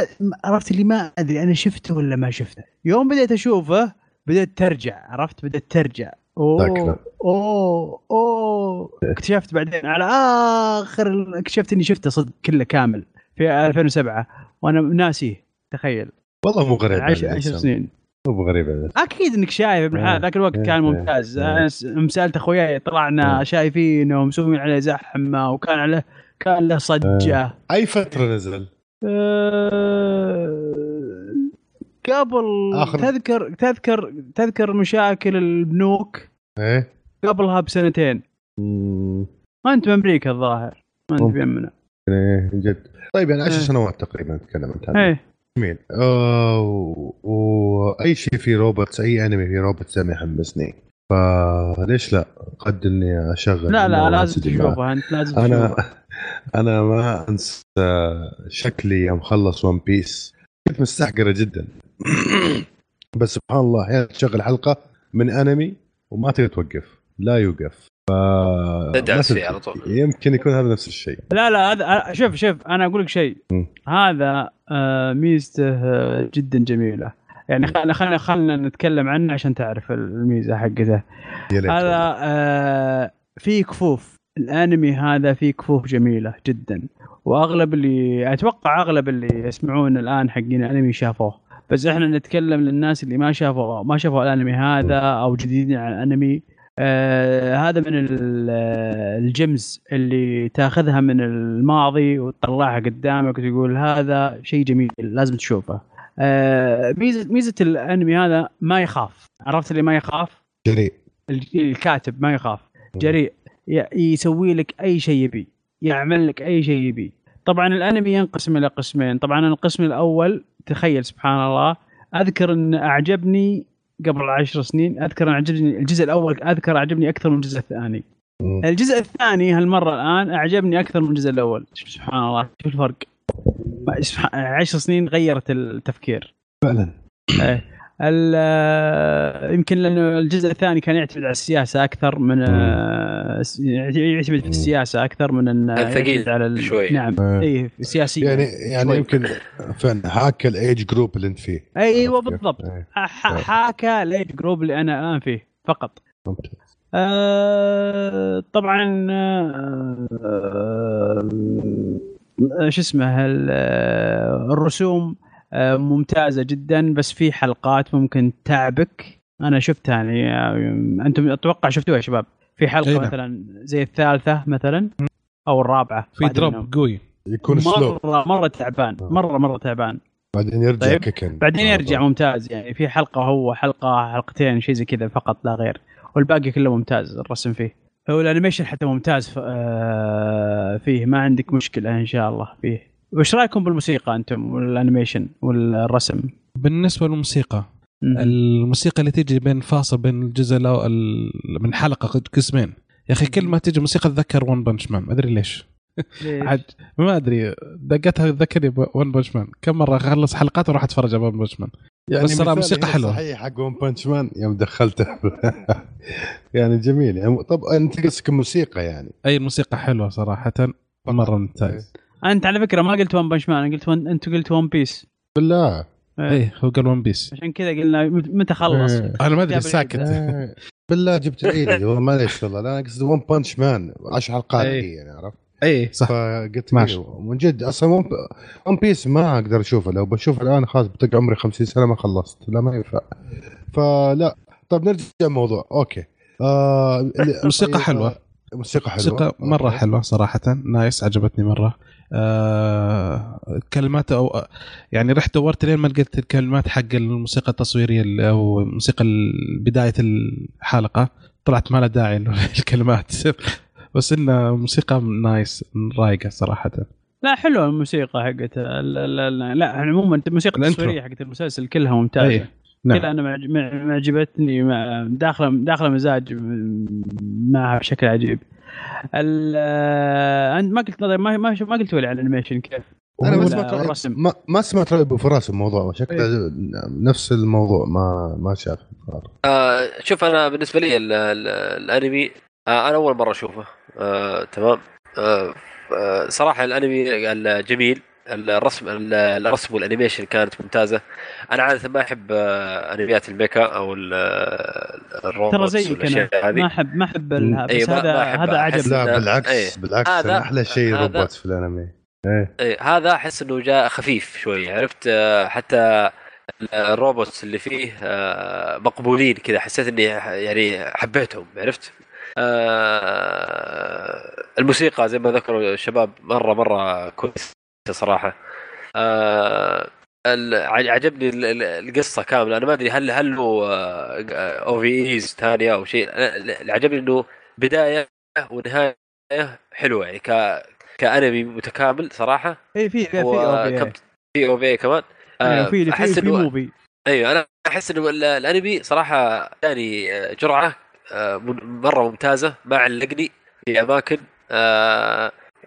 عرفت اللي ما أدري أنا شفته ولا ما شفته. يوم بديت أشوفه بدأت ترجع عرفت؟ بدأت ترجع. أوه أوه أوه. اكتشفت بعدين على آخر اكتشفت إني شفته صدق كله كامل في 2007 وأنا ناسيه تخيل. والله مو غريب 10 سنين. مو غريب أكيد إنك شايف ابن حلال ذاك الوقت كان ممتاز. أنا سألت أخوياي طلعنا شايفينه ومسوين عليه زحمة وكان عليه كان له صجة. أي فترة نزل؟ أه قبل آخر... تذكر تذكر تذكر مشاكل البنوك؟ إيه. قبلها بسنتين ما أنت بامريكا الظاهر. ما أنت بيمنا إيه جد. طيب يعني 10 إيه. سنوات تقريبا تكلم انت إيه. جميل. وأي شيء في robots أي أنمي في robots ما يحمسني. فليش لا؟ قد إني أشغل لا لا لازم تشوفها أنت لازم أنا أنا ما أنسى شكلي يوم خلص One Piece كنت مستحقره جدا. بس سبحان الله أحيانا تشغل حلقة من أنمي وما تقدر توقف. لا يوقف. ف تدعس فيه على طول. يمكن يكون هذا نفس الشيء. لا لا هذا شوف شوف أنا أقول لك شيء. هذا آه، ميزته جدا جميلة. يعني خلينا خلينا خلينا نتكلم عنه عشان تعرف الميزة حقته. هذا آه، في كفوف. الأنمي هذا فيه كفوف جميلة جدا. وأغلب اللي أتوقع أغلب اللي يسمعون الآن حقين الأنمي شافوه. بس إحنا نتكلم للناس اللي ما شافوا ما شافوا الأنمي هذا أو جديدين على الأنمي. آه هذا من الجيمز اللي تاخذها من الماضي وتطلعها قدامك وتقول هذا شيء جميل لازم تشوفه. آه ميزه ميزة الأنمي هذا ما يخاف. عرفت اللي ما يخاف؟ جريء. الكاتب ما يخاف. جريء. يسوي لك أي شيء يبي. يعمل لك أي شيء يبي. طبعا الأنمي ينقسم إلى قسمين. طبعا القسم الأول تخيل سبحان الله أذكر أن أعجبني قبل عشر سنين أذكر أن عجبني الجزء الأول أذكر أعجبني أكثر من الجزء الثاني. الجزء الثاني هالمرة الآن أعجبني أكثر من الجزء الأول. سبحان الله شوف الفرق. عشر سنين غيرت التفكير. فعلا. إيه. يمكن لأنه الجزء الثاني كان يعتمد على السياسة أكثر من آه، يعتمد في السياسة أكثر من إنه ثقيل على شوي. نعم. اي سياسي يعني يعني يمكن فعلا حاكى ال age group اللي أنت فيه. أيوه بالضبط. إيه. حاكى ال age group اللي أنا الآن فيه فقط. ممتاز. آه طبعا آه آه شو اسمه الرسوم آه، ممتازة جدا بس في حلقات ممكن تعبك. أنا شفتها يعني آه، أنتم أتوقع شفتوها يا شباب؟ في حلقة نعم. مثلا زي الثالثة مثلا أو الرابعة في دروب قوي. يكون مرة سلو. مرة تعبان آه. مرة مرة تعبان. بعدين يرجع طيب. كيكن. بعدين يرجع ممتاز يعني. في حلقة هو حلقة حلقتين شيء زي كذا فقط لا غير. والباقي كله ممتاز الرسم فيه. هو ال animation حتى ممتاز فيه. ما عندك مشكلة إن شاء الله فيه. وش رأيكم بالموسيقى أنتم وال animation والرسم؟ بالنسبة للموسيقى م- الموسيقى اللي تيجي بين فاصل بين الجزء من حلقة قسمين. يا أخي كل ما تيجي موسيقى اتذكر One Punch Man ما أدري ليش. عاد ما أدري دقتها تذكرني One Punch Man كم مرة أخلص حلقات وأروح أتفرج على One Punch Man يعني بس ترى موسيقى حلوة. صحيح حق One Punch Man يوم دخلته. يعني جميل. يعني طب أنت قصدك موسيقى يعني. أي الموسيقى حلوة صراحة. مرة ممتاز. أنت على فكرة ما قلت One Punch Man أنا قلت One... أنت قلت One Piece بالله. إيه, إيه، هو قال One Piece عشان كذا قلنا متى خلص؟ إيه. أنا ما أدري ساكت. إيه. بالله جبت عيدي معليش والله لا أنا قصدي One Punch Man 10 حلقات إيه. يعني عرفت؟ اي صح. فقلت ماشي. من جد أصلا One Piece ما أقدر أشوفه لو بشوفه الآن خلاص بيقع عمري 50 سنة ما خلصت لا ما ينفع. فلا طيب نرجع الموضوع. okay. آه موسيقى طيب، حلوة. موسيقى حلوة. موسيقى مرة حلوة صراحة. nice عجبتني مرة. آه كلمات أو يعني رحت دورت لين ما لقيت الكلمات حق الموسيقى التصويرية أو موسيقى بداية الحلقة. طلعت ما لها داعي الكلمات. بس انها موسيقى nice رايقة صراحة. لا حلوة الموسيقى حقتها لا, لا, لا, لا عموما الموسيقى التصويرية حقت المسلسل كلها ممتازة. أيه. نعم. كلها أنا معجبتني داخله داخله مزاج معها بشكل عجيب. أنت ما قلت ما ما ما قلت لي عن ال animation كيف أنا ما سمعت الرسم ما, ما سمعت رأي أبو فراس الموضوع شكله إيه؟ نفس الموضوع. ما ما شاف. آه شوف أنا بالنسبة لي ال ال الأنمي آه أنا أول مرة أشوفه. آه تمام. آه, آه، صراحة الأنمي الجميل الرسم الرسم وال animation كانت ممتازة. أنا عادة ما أحب آه، أنميات ال mecha أو الروبوت ترى زيك أنا ما احب ما أحب بس أيه هذا هذا عجب لا بالعكس أيه. بالعكس هذا أحلى شيء روبوت في الأنمي. إيه. إيه هذا أحس إنه جاء خفيف شوي عرفت؟ آه، حتى ال robots اللي فيه آه، مقبولين كذا. حسيت إني يعني حبيتهم عرفت؟ الموسيقى زي ما ذكروا الشباب مره مرة كويس صراحة. آه عجبني القصة كاملة. أنا ما أدري هل هل هو أوفا يز ثانية أو شيء. اللي عجبني إنه بداية ونهاية حلوة. يعني ك كأنمي متكامل صراحة. اي في في أو في أو في كمان. آه في في في موفي أيوه أنا أحس إنه الأنمي صراحة ثاني جرعة آه، مرة ممتازة. ما علقني في أماكن.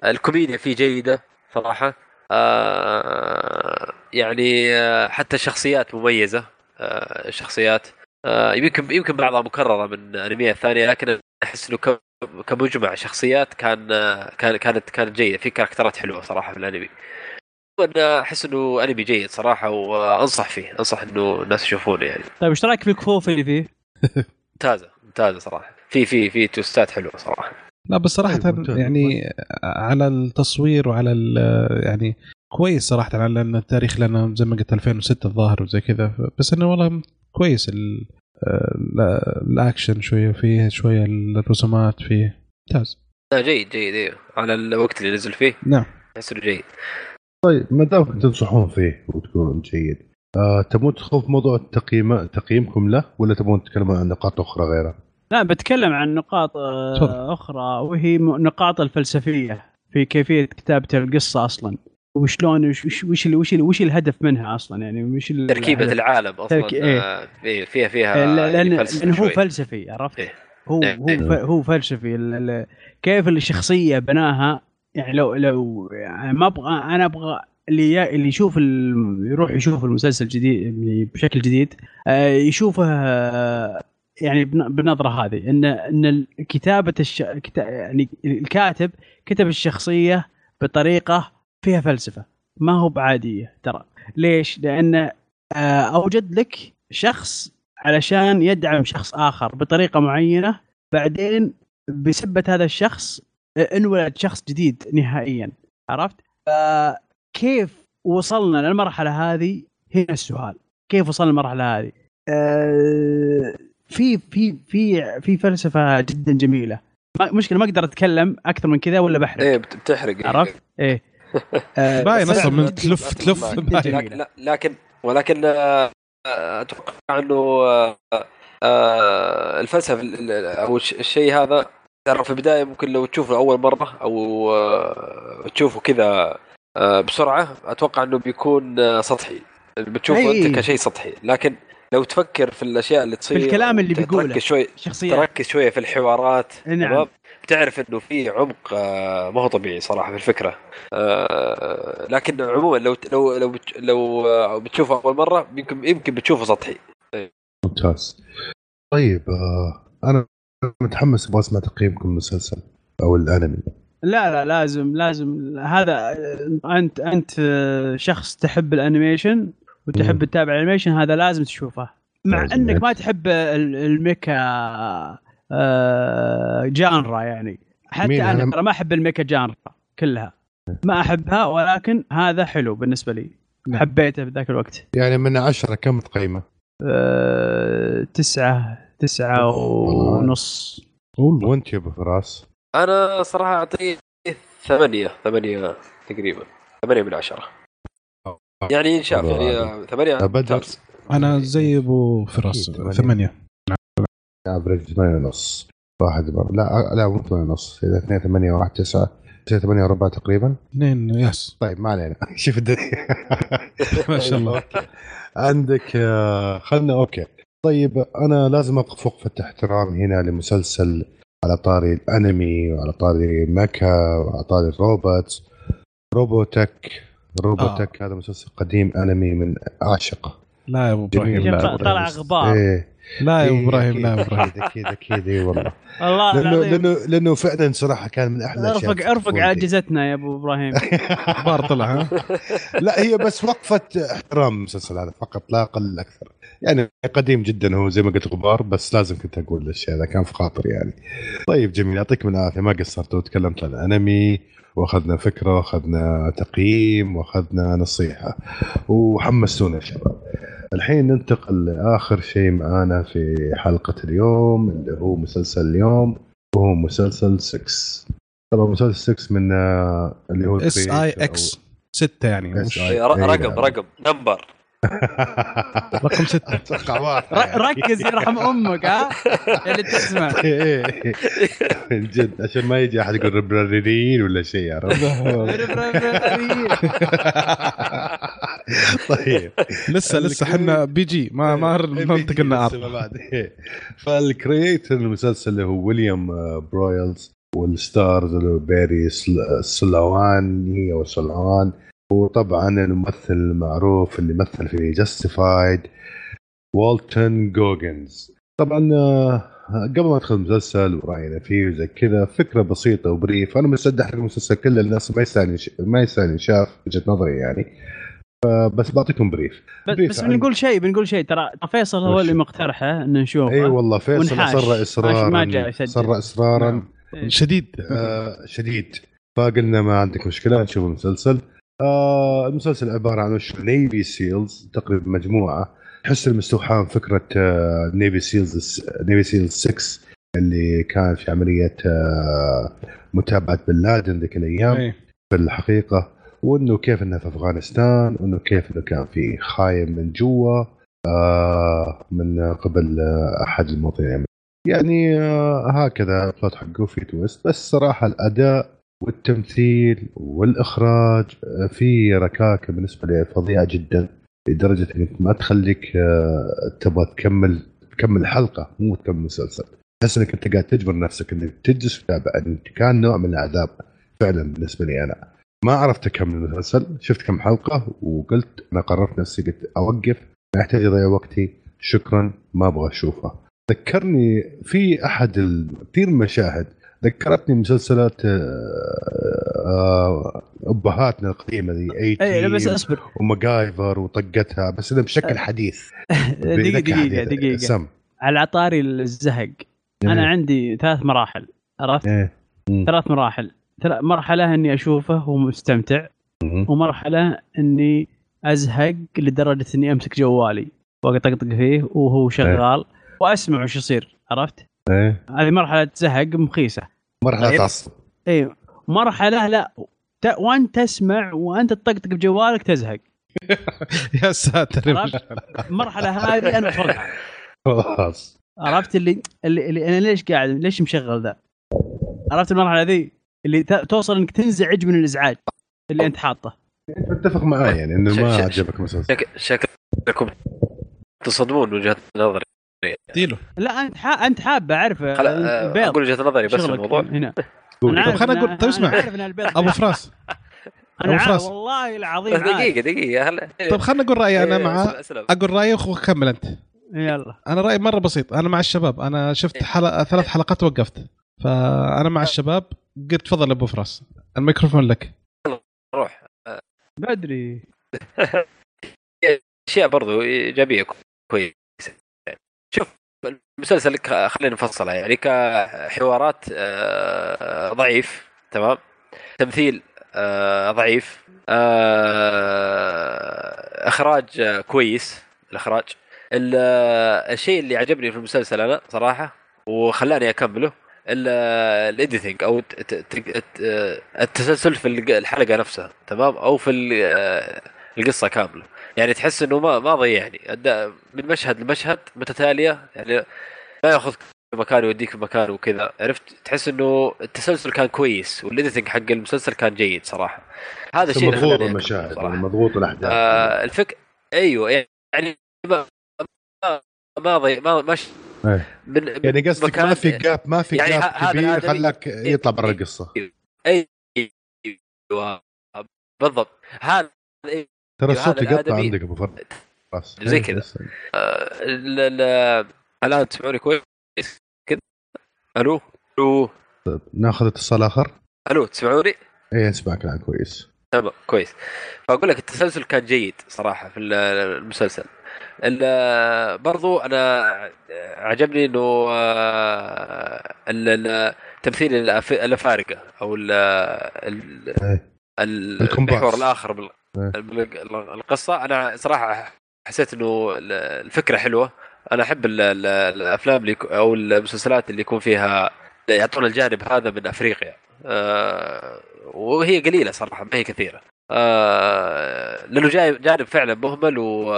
الكوميديا فيه جيدة. صراحة. آه يعني آه حتى الشخصيات مميزة آه الشخصيات آه يمكن يمكن بعضها مكررة من انميات ثانية لكن أحس إنه كمجمع شخصيات كان آه، كان كانت كانت جيدة. في كاركترات حلوة صراحة في الأنمي. أنا أحس إنه أنمي جيد صراحة وأنصح فيه أنصح إنه الناس يشوفونه يعني. طيب إيش رأيك في الكفوف اللي فيه؟ ممتازة ممتازة صراحة. في في في توستات حلوة صراحة. لا بس صراحة طيب يعني على التصوير وعلى يعني كويس صراحة على إن التاريخ لنا زي ما قلت 2006 الظاهر وزي كذا بس إنه والله كويس الأكشن شوية فيه شوية الرسومات فيه. ممتاز. لا جيد جيد أيوه على الوقت اللي نزل فيه. نعم. احسه جيد. طيب ما دام تنصحون فيه وتقولون جيد آه تبون تدخلون في موضوع التقييم تقييمكم له ولا تبون تتكلمون عن نقاط أخرى غيرها؟ لا بتكلم عن نقاط آه أخرى وهي نقاط الفلسفية في كيفية كتابة القصة أصلا وشلون وش وش وش, وش الهدف منها أصلا يعني وش تركيبة العالم أصلا ترك... إيه. آه فيها فيها لأن, يعني لأن هو فلسفي عرفت؟ إيه. هو إيه. هو إيه. هو فلسفي كيف الشخصية بناها يعني لو لو يعني ما أبغى أنا أبغى اللي اللي يشوف يروح يشوف المسلسل جديد يعني بشكل جديد آه، يشوفه يعني بالنظره هذه إن إن كتابة الش... يعني الكاتب كتب الشخصية بطريقة فيها فلسفة ما هو بعادية ترى ليش؟ لأن آه، أوجد لك شخص علشان يدعم شخص آخر بطريقة معينة بعدين بسبه هذا الشخص انولد شخص جديد نهائيا عرفت؟ فكيف وصلنا للمرحلة هذه هنا السؤال كيف وصلنا للمرحلة هذه؟ أه في في في في فلسفة جدا جميلة. مشكلة ما أقدر أتكلم أكثر من كذا ولا بحرق. إيه بتحرق. عرفت؟ إيه. باين أصلا من تلف تلف لكن, لكن ولكن آه، أتوقع إنه آه، آه، الفلسفة أو الشيء هذا ترى في البداية ممكن لو تشوفه اول مرة أو تشوفه كذا بسرعة أتوقع إنه بيكون سطحي. بتشوفه أنت كشيء سطحي. لكن لو تفكر في الأشياء اللي تصير في الكلام اللي بيقوله تركز شوي شخصيات. تركز شوي في الحوارات نعم. بتعرف إنه في عمق آه، ما هو طبيعي صراحة في الفكرة. آه، لكن عموما لو لو لو لو آه، بتشوفه أول مرة يمكن يمكن بتشوفه سطحي. ممتاز. طيب أنا متحمس أبغى أسمع تقييمكم المسلسل أو الأنمي. لا لا لازم لازم. هذا أنت أنت شخص تحب ال animation؟ وتحب تتابع ال animation هذا لازم تشوفه. مع إنك ما تحب ال mecha آه جانرا يعني. حتى أنا ترى ما أحب الميكا جانرا كلها. ما أحبها ولكن هذا حلو بالنسبة لي. حبيته بذاك الوقت. يعني من عشرة كم تقيمه؟ أه تسعة تسعة ونص. وانت يا أبو فراس؟ أنا صراحة أعطيه ثمانية ثمانية تقريبا. ثمانية من عشرة. يعني إن شاء الله. ثمانية. أنا زي أبو فراس. ثمانية. average 8 ونص. واحد بر... لا لا مو 8 ونص. إذا 2 8 1 9 9 8 وربع تقريبا. اثنين yes. طيب ما علينا. شوف الدنيا. ما شاء الله. عندك آه، خلنا أوكي. طيب أنا لازم اقف وقفه احترام هنا لمسلسل على طاري الأنمي وعلى طاري mecha وعلى طاري الروبوت روبوتك. روبوتك آه. هذا مسلسل قديم أنمي من اعشقه لا يا ابو إبراهيم طلع غبار. إيه. لا يا ابو إبراهيم لا يا إبراهيم. أكيد أكيد اي والله. الله لأنه لأنه لأنه فعلا صراحة كان من أحلى الاشياء ارفق ارفق عاجزتنا يا أبو إبراهيم. بار طلع ها؟ لا هي بس وقفة احترام المسلسل هذا فقط لا أقل أكثر. يعني قديم جدا هو زي ما قلت غبار بس لازم كنت أقول الأشياء هذا كان في خاطري يعني. طيب جميل يعطيكم العافية. ما قصرت وتكلمت عن انمي وأخذنا فكرة وأخذنا تقييم وأخذنا نصيحة. وحمستونا يا شباب. الحين ننتقل لآخر شيء معانا في حلقة اليوم اللي هو مسلسل اليوم وهو مسلسل 6 طبعا مسلسل 6 من آه، اللي هو اس اي إكس 6 يعني مش رقم رقم number رقم ستة. أتوقع واحد ركز يرحم أمك ها؟ اللي تسمع. من جد عشان ما يجي أحد يقول ربراريين ولا شيء عرفت؟ طيب. لسه لسه إحنا PG ما ما ما انتقلنا R ف ال creator المسلسل اللي هو ويليام برويلز وال stars اللي هو بيري سلوان أو سلوان وطبعا الممثل المعروف اللي مثل في Justified والتون جوجنز طبعا آه، قبل ما ادخل المسلسل وراينا فيه وزي كذا فكرة بسيطة و brief. أنا مستعد احرق المسلسل كله الناس ما يستاهل ما يستاهل شاف وجهة نظري يعني. بس بعطيكم بريف, بريف بس بنقول شيء بنقول شيء. ترى فيصل هو اللي مقترحه ان نشوفه. إي والله فيصل اصر اصرارا اصر اصرارا. شديد. آه شديد. فقلنا ما عندك مشكلة نشوف المسلسل. آه المسلسل عبارة عن Navy SEALs تقريبا مجموعة. تحس المستوحاة من فكرة آه Navy SEALs Navy SEALs 6 اللي كان في عملية آه متابعة بن لادن ذيك الأيام أي. في الحقيقة وإنه كيف إنه في أفغانستان وإنه كيف إنه كان في خاين من جوا آه من قبل آه أحد المواطنين يعني آه هكذا ال plot حقه في twist بس صراحة الأداء والتمثيل والإخراج آه في ركاكة بالنسبة لي فظيعة جدا لدرجة إنك ما تخليك آه تبغى تكمل تكمل الحلقة مو تكمل مسلسل. تحس إنك أنت قاعد تجبر نفسك إنك تجلس تتابع كان نوع من العذاب فعلا بالنسبة لي أنا. ما عرفت اكمل المسلسل شفت كم حلقة وقلت أنا قررت نفسي قلت أوقف ما احتاج اضيع وقتي شكرا ما أبغى اشوفه ذكرني في أحد كثير مشاهد ذكرتني مسلسلات آه، آه، أبهاتنا القديمة ذي اي اي بس أصبر وماجايفر وطقتها بس إذا بشكل حديث دقيقة دقيقة دقيقة سم. على عطاري الزهق أنا. عندي ثلاث مراحل عرفت؟ إيه. ثلاث مراحل مرحلة إني أشوفه ومستمتع ومرحلة إني أزهق لدرجة إني أمسك جوالي وأطقطق فيه وهو شغال إيه. وأسمع وش يصير عرفت؟ إيه هذه مرحلة زهق مخيسة مرحلة طيب. تعصب اي مرحلة لا ت... وأنت تسمع وأنت تطقطق بجوالك تزهق. يا ساتر. المرحلة هذه أنا افرقها خلاص. عرفت اللي, اللي اللي أنا ليش قاعد ليش مشغل ذا؟ عرفت المرحلة ذي؟ اللي توصل إنك تنزعج من الإزعاج اللي أنت حاطه. انت متفق معي يعني إنه ما عجبك مسلسل. شكلكم تصدمون وجهة نظري. ديله لا أنت حا... أنت حاب أعرف خل... أقول وجهة نظري بس الموضوع. هنا. طيب خليني أقول طيب اسمع. أبو فراس. أبو فراس. والله العظيم دقيقة دقيقة هلا. طيب خليني أقول رأيي أنا مع أقول رأيي وكمل أنت. يلا. أنا رأيي مرة بسيط. أنا مع الشباب. أنا شفت إيه. حلقة ثلاث حلقات وقفت. فأنا مع الشباب. قلت تفضل أبو فراس. الميكروفون لك. روح. بدري. أشياء برضو إيجابية كويسة. شوف المسلسل خلينا نفصلها يعني كحوارات آه، ضعيف تمام؟ تمثيل آه، ضعيف آه، إخراج كويس الإخراج. الشيء اللي عجبني في المسلسل أنا صراحة وخلاني أكمله ال editing أو التسلسل في الحلقة نفسها تمام؟ أو في القصة كاملة. يعني تحس إنه ما ما ضيعني من مشهد لمشهد متتالية يعني ما يأخذ في مكان ويوديك في مكان وكذا. عرفت؟ تحس إنه التسلسل كان كويس وال editing حق المسلسل كان جيد صراحة. هذا شيء مضغوط المشاهد يعني مضغوط الأحداث. آه الفك أيوه يعني ما ما ضي ما مش إيه. من يعني قصدك ما في جاب ما في يعني جاب كبير خلاك يطلع برا القصة. أيوه بالضبط. هذا ترى الصوت يقطع عندك أبو فرد. زي كذا. آه، الآن تسمعوني كويس؟ كذا. ألو؟ ألو؟ ناخذ اتصال آخر. ألو تسمعوني؟ إيه أسمعك الآن كويس. تمام كويس. فأقول لك التسلسل كان جيد صراحة في المسلسل. برضو أنا عجبني إنه آه، تمثيل الأفارقة أو إيه. المحور الآخر إيه. أنا صراحة حسيت إنه الفكرة حلوة. أنا أحب الأفلام اللي أو المسلسلات اللي يكون فيها يعطون الجانب هذا من أفريقيا. آه، وهي قليلة صراحة ما هي كثيرة. آه، لأنه جاي جانب فعلا مهمل و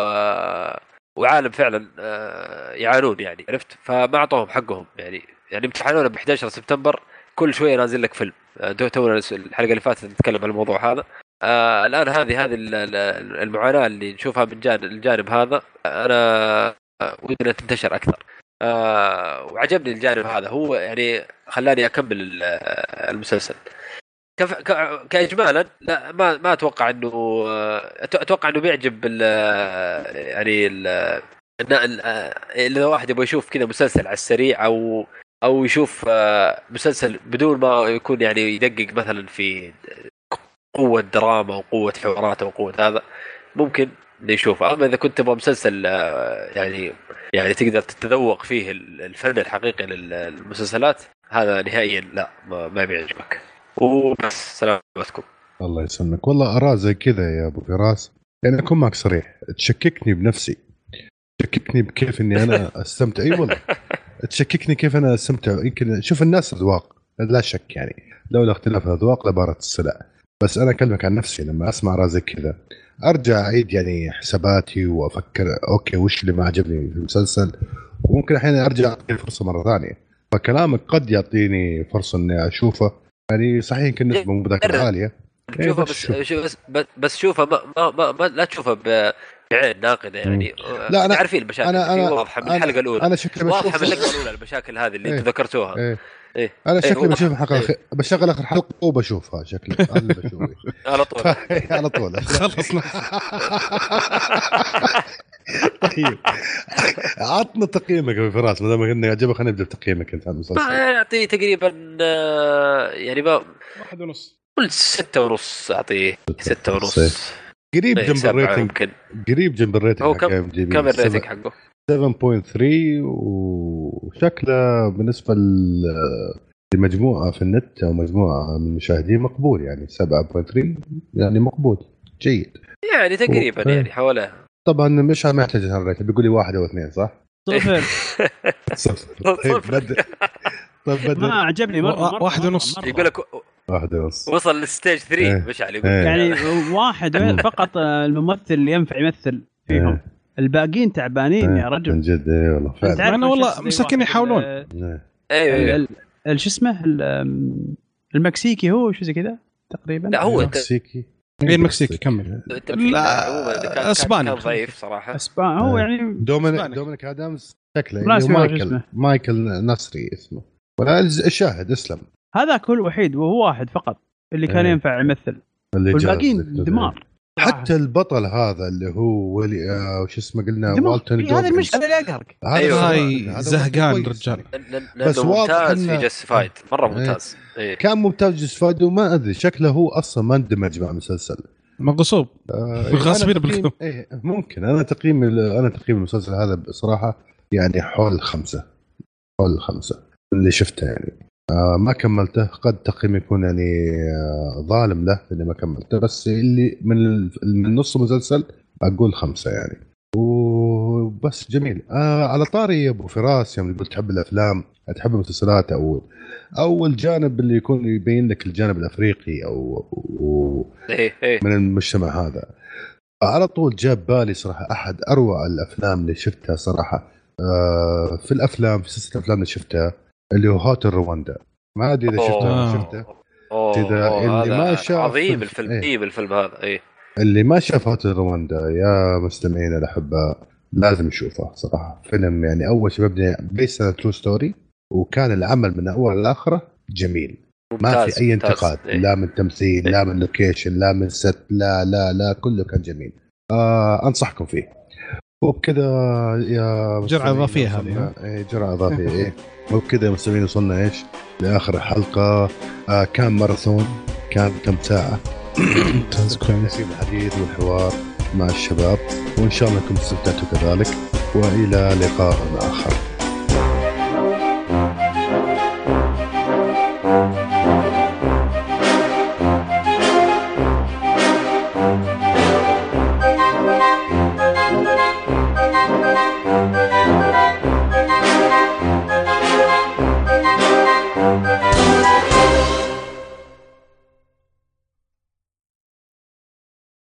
وعالم فعلا آه، يعانون يعني عرفت؟ فما أعطوهم حقهم يعني. يعني امتحنونا ب 11 سبتمبر كل شوية نازل لك فيلم. آه، تونا الحلقة اللي فاتت نتكلم عن الموضوع هذا. آه الآن هذه هذه المعاناة اللي نشوفها من جانب الجانب هذا أنا ودي انها تنتشر أكثر. آه وعجبني الجانب هذا. هو يعني خلاني أكمل المسلسل. كف... ك... كاجمالا لا ما ما أتوقع إنه أتوقع إنه بيعجب ال... يعني ال... إذا واحد يبغى يشوف كذا مسلسل على السريع أو أو يشوف مسلسل بدون ما يكون يعني يدقق مثلا في قوة دراما وقوة حوارات وقوة هذا ممكن يشوفه أما إذا كنت تبغى مسلسل يعني يعني تقدر تتذوق فيه الفن الحقيقي للمسلسلات هذا نهائيا لا ما, ما بيعجبك. وبس سلامتكم الله يسلمك. والله اراء زي كذا يا أبو فراس. يعني أكون معك صريح تشككني بنفسي. تشككني بكيف إني أنا أستمتع. أي والله. تشككني كيف أنا أستمتع. يمكن شوف الناس أذواق لا شك يعني. لولا اختلاف الأذواق لبارت السلع. بس أنا أكلمك عن نفسي لما أسمع زي كذا. أرجع أعيد يعني حساباتي وأفكر أوكي وش اللي ما عجبني في المسلسل؟ وممكن أحيانا أرجع اعطيه فرصه مرة ثانية. فكلامك قد يعطيني فرصة إني أشوفه. يعني صحيح يمكن نسبه مو بذاك العاليه شوفه بس بس بس شوفه ما, ما, ما, ما لا تشوفه بعين ناقدة يعني. لا أنا عارفين المشاكل. أنا أنا واضحه من الحلقة الأولى. أنا شكلي واضحة من الحلقة الأولى المشاكل هذه اللي أنتم ذكرتوها إيه. إيه. أنا شكلي إيه. بشوف الحلقة إيه. بشغل آخر حلقة وبشوفها شكلي. على طول. على طول. خلصنا طيب. عطنا تقييمك يا فراس ما دام إنه يعجبك خلينا نبدأ بتقييمك أنت عن المسلسل. اعطيه تقريبا آه، يعني واحد ونص. قلت ستة ونص أعطيه. ستة. ونص. قريب جنب ال rating. قريب جنب ال rating هو كم كم ال rating حقه؟ 7.3 وشكله بالنسبة لمجموعة في النت أو مجموعة من المشاهدين مقبول يعني 7.3 يعني مقبول جيد. يعني تقريبا و... يعني حوالي طبعا مش ما يحتاج الريت بيقول لي واحد أو اثنين صح؟ صفر صفر طيب. بدر طيب ما عجبني مرة واحد ونص. يقول لك واحد ونص. وصل للستيج 3 إيه. مشعل يقول إيه. يعني واحد فقط الممثل اللي ينفع يمثل فيهم. إيه. الباقيين تعبانين يا رجل. من جد اي والله فعلا. أنا والله مساكين يحاولون. أيوه أيوه شو اسمه؟ المكسيكي هو شو زي كذا تقريبا؟ لا هو المكسيكي؟ اي المكسيكي كمل. لا إسباني. كان ضعيف صراحة. إسباني هو يعني دومينيك دومينيك ادمز شكله يعني مايكل مايكل نصري اسمه. ولا الشاهد اسلم. هذا كل وحيد وهو واحد فقط اللي كان ينفع يمثل. والباقيين دمار. حتى البطل هذا اللي هو ولي آه وش اسمه قلنا والتون إيه، هذا المشكلة اللي اقهرك أيوه. هاي زهقان رجال. بس ممتاز في Justified مرة ممتاز. إيه. كان ممتاز Justified وما أدري شكله هو أصلا ما اندمج مع المسلسل. مغصوب آه غاصبين إيه ممكن. أنا تقييم أنا تقييم المسلسل هذا بصراحة يعني حول خمسة. حول خمسة. اللي شفته يعني. آه ما كملته. قد تقييم يكون يعني آه ظالم له إني ما كملته. بس اللي من من نص المسلسل أقول خمسة يعني. وبس جميل. آه على طاري أبو فراس يوم يقول تحب الأفلام تحب المسلسلات أو أو الجانب اللي يكون يبين لك الجانب الأفريقي أو, أو إيه، إيه. من المجتمع هذا. على طول جاب بالي صراحة أحد أروع الأفلام اللي شفتها صراحة. آه في الأفلام في سلسلة الافلام اللي شفتها. اللي هو Hotel Rwanda ما ادري إذا شفته شفته. إذا اللي ما شاف عظيم الفيلم. إيه. الفيلم هذا إيه. اللي ما شاف Hotel Rwanda يا مستمعينا الاحباء لازم يشوفه صراحة. فيلم يعني أول شيء مبني based true story وكان العمل من أول لآخره جميل. ما في أي انتقاد إيه؟ لا من تمثيل إيه؟ لا من location لا من set لا لا لا كله كان جميل. آه أنصحكم فيه. وبكذا يا جرعة إضافية هذه إيه جرعة إضافية إيه. وبكذا يا مستمعين وصلنا إيش؟ لآخر الحلقة آه كان ماراثون كان كم ساعة؟ كويس الحديث والحوار مع الشباب. وإن شاء الله انكم استمتعتوا كذلك. وإلى لقاء آخر.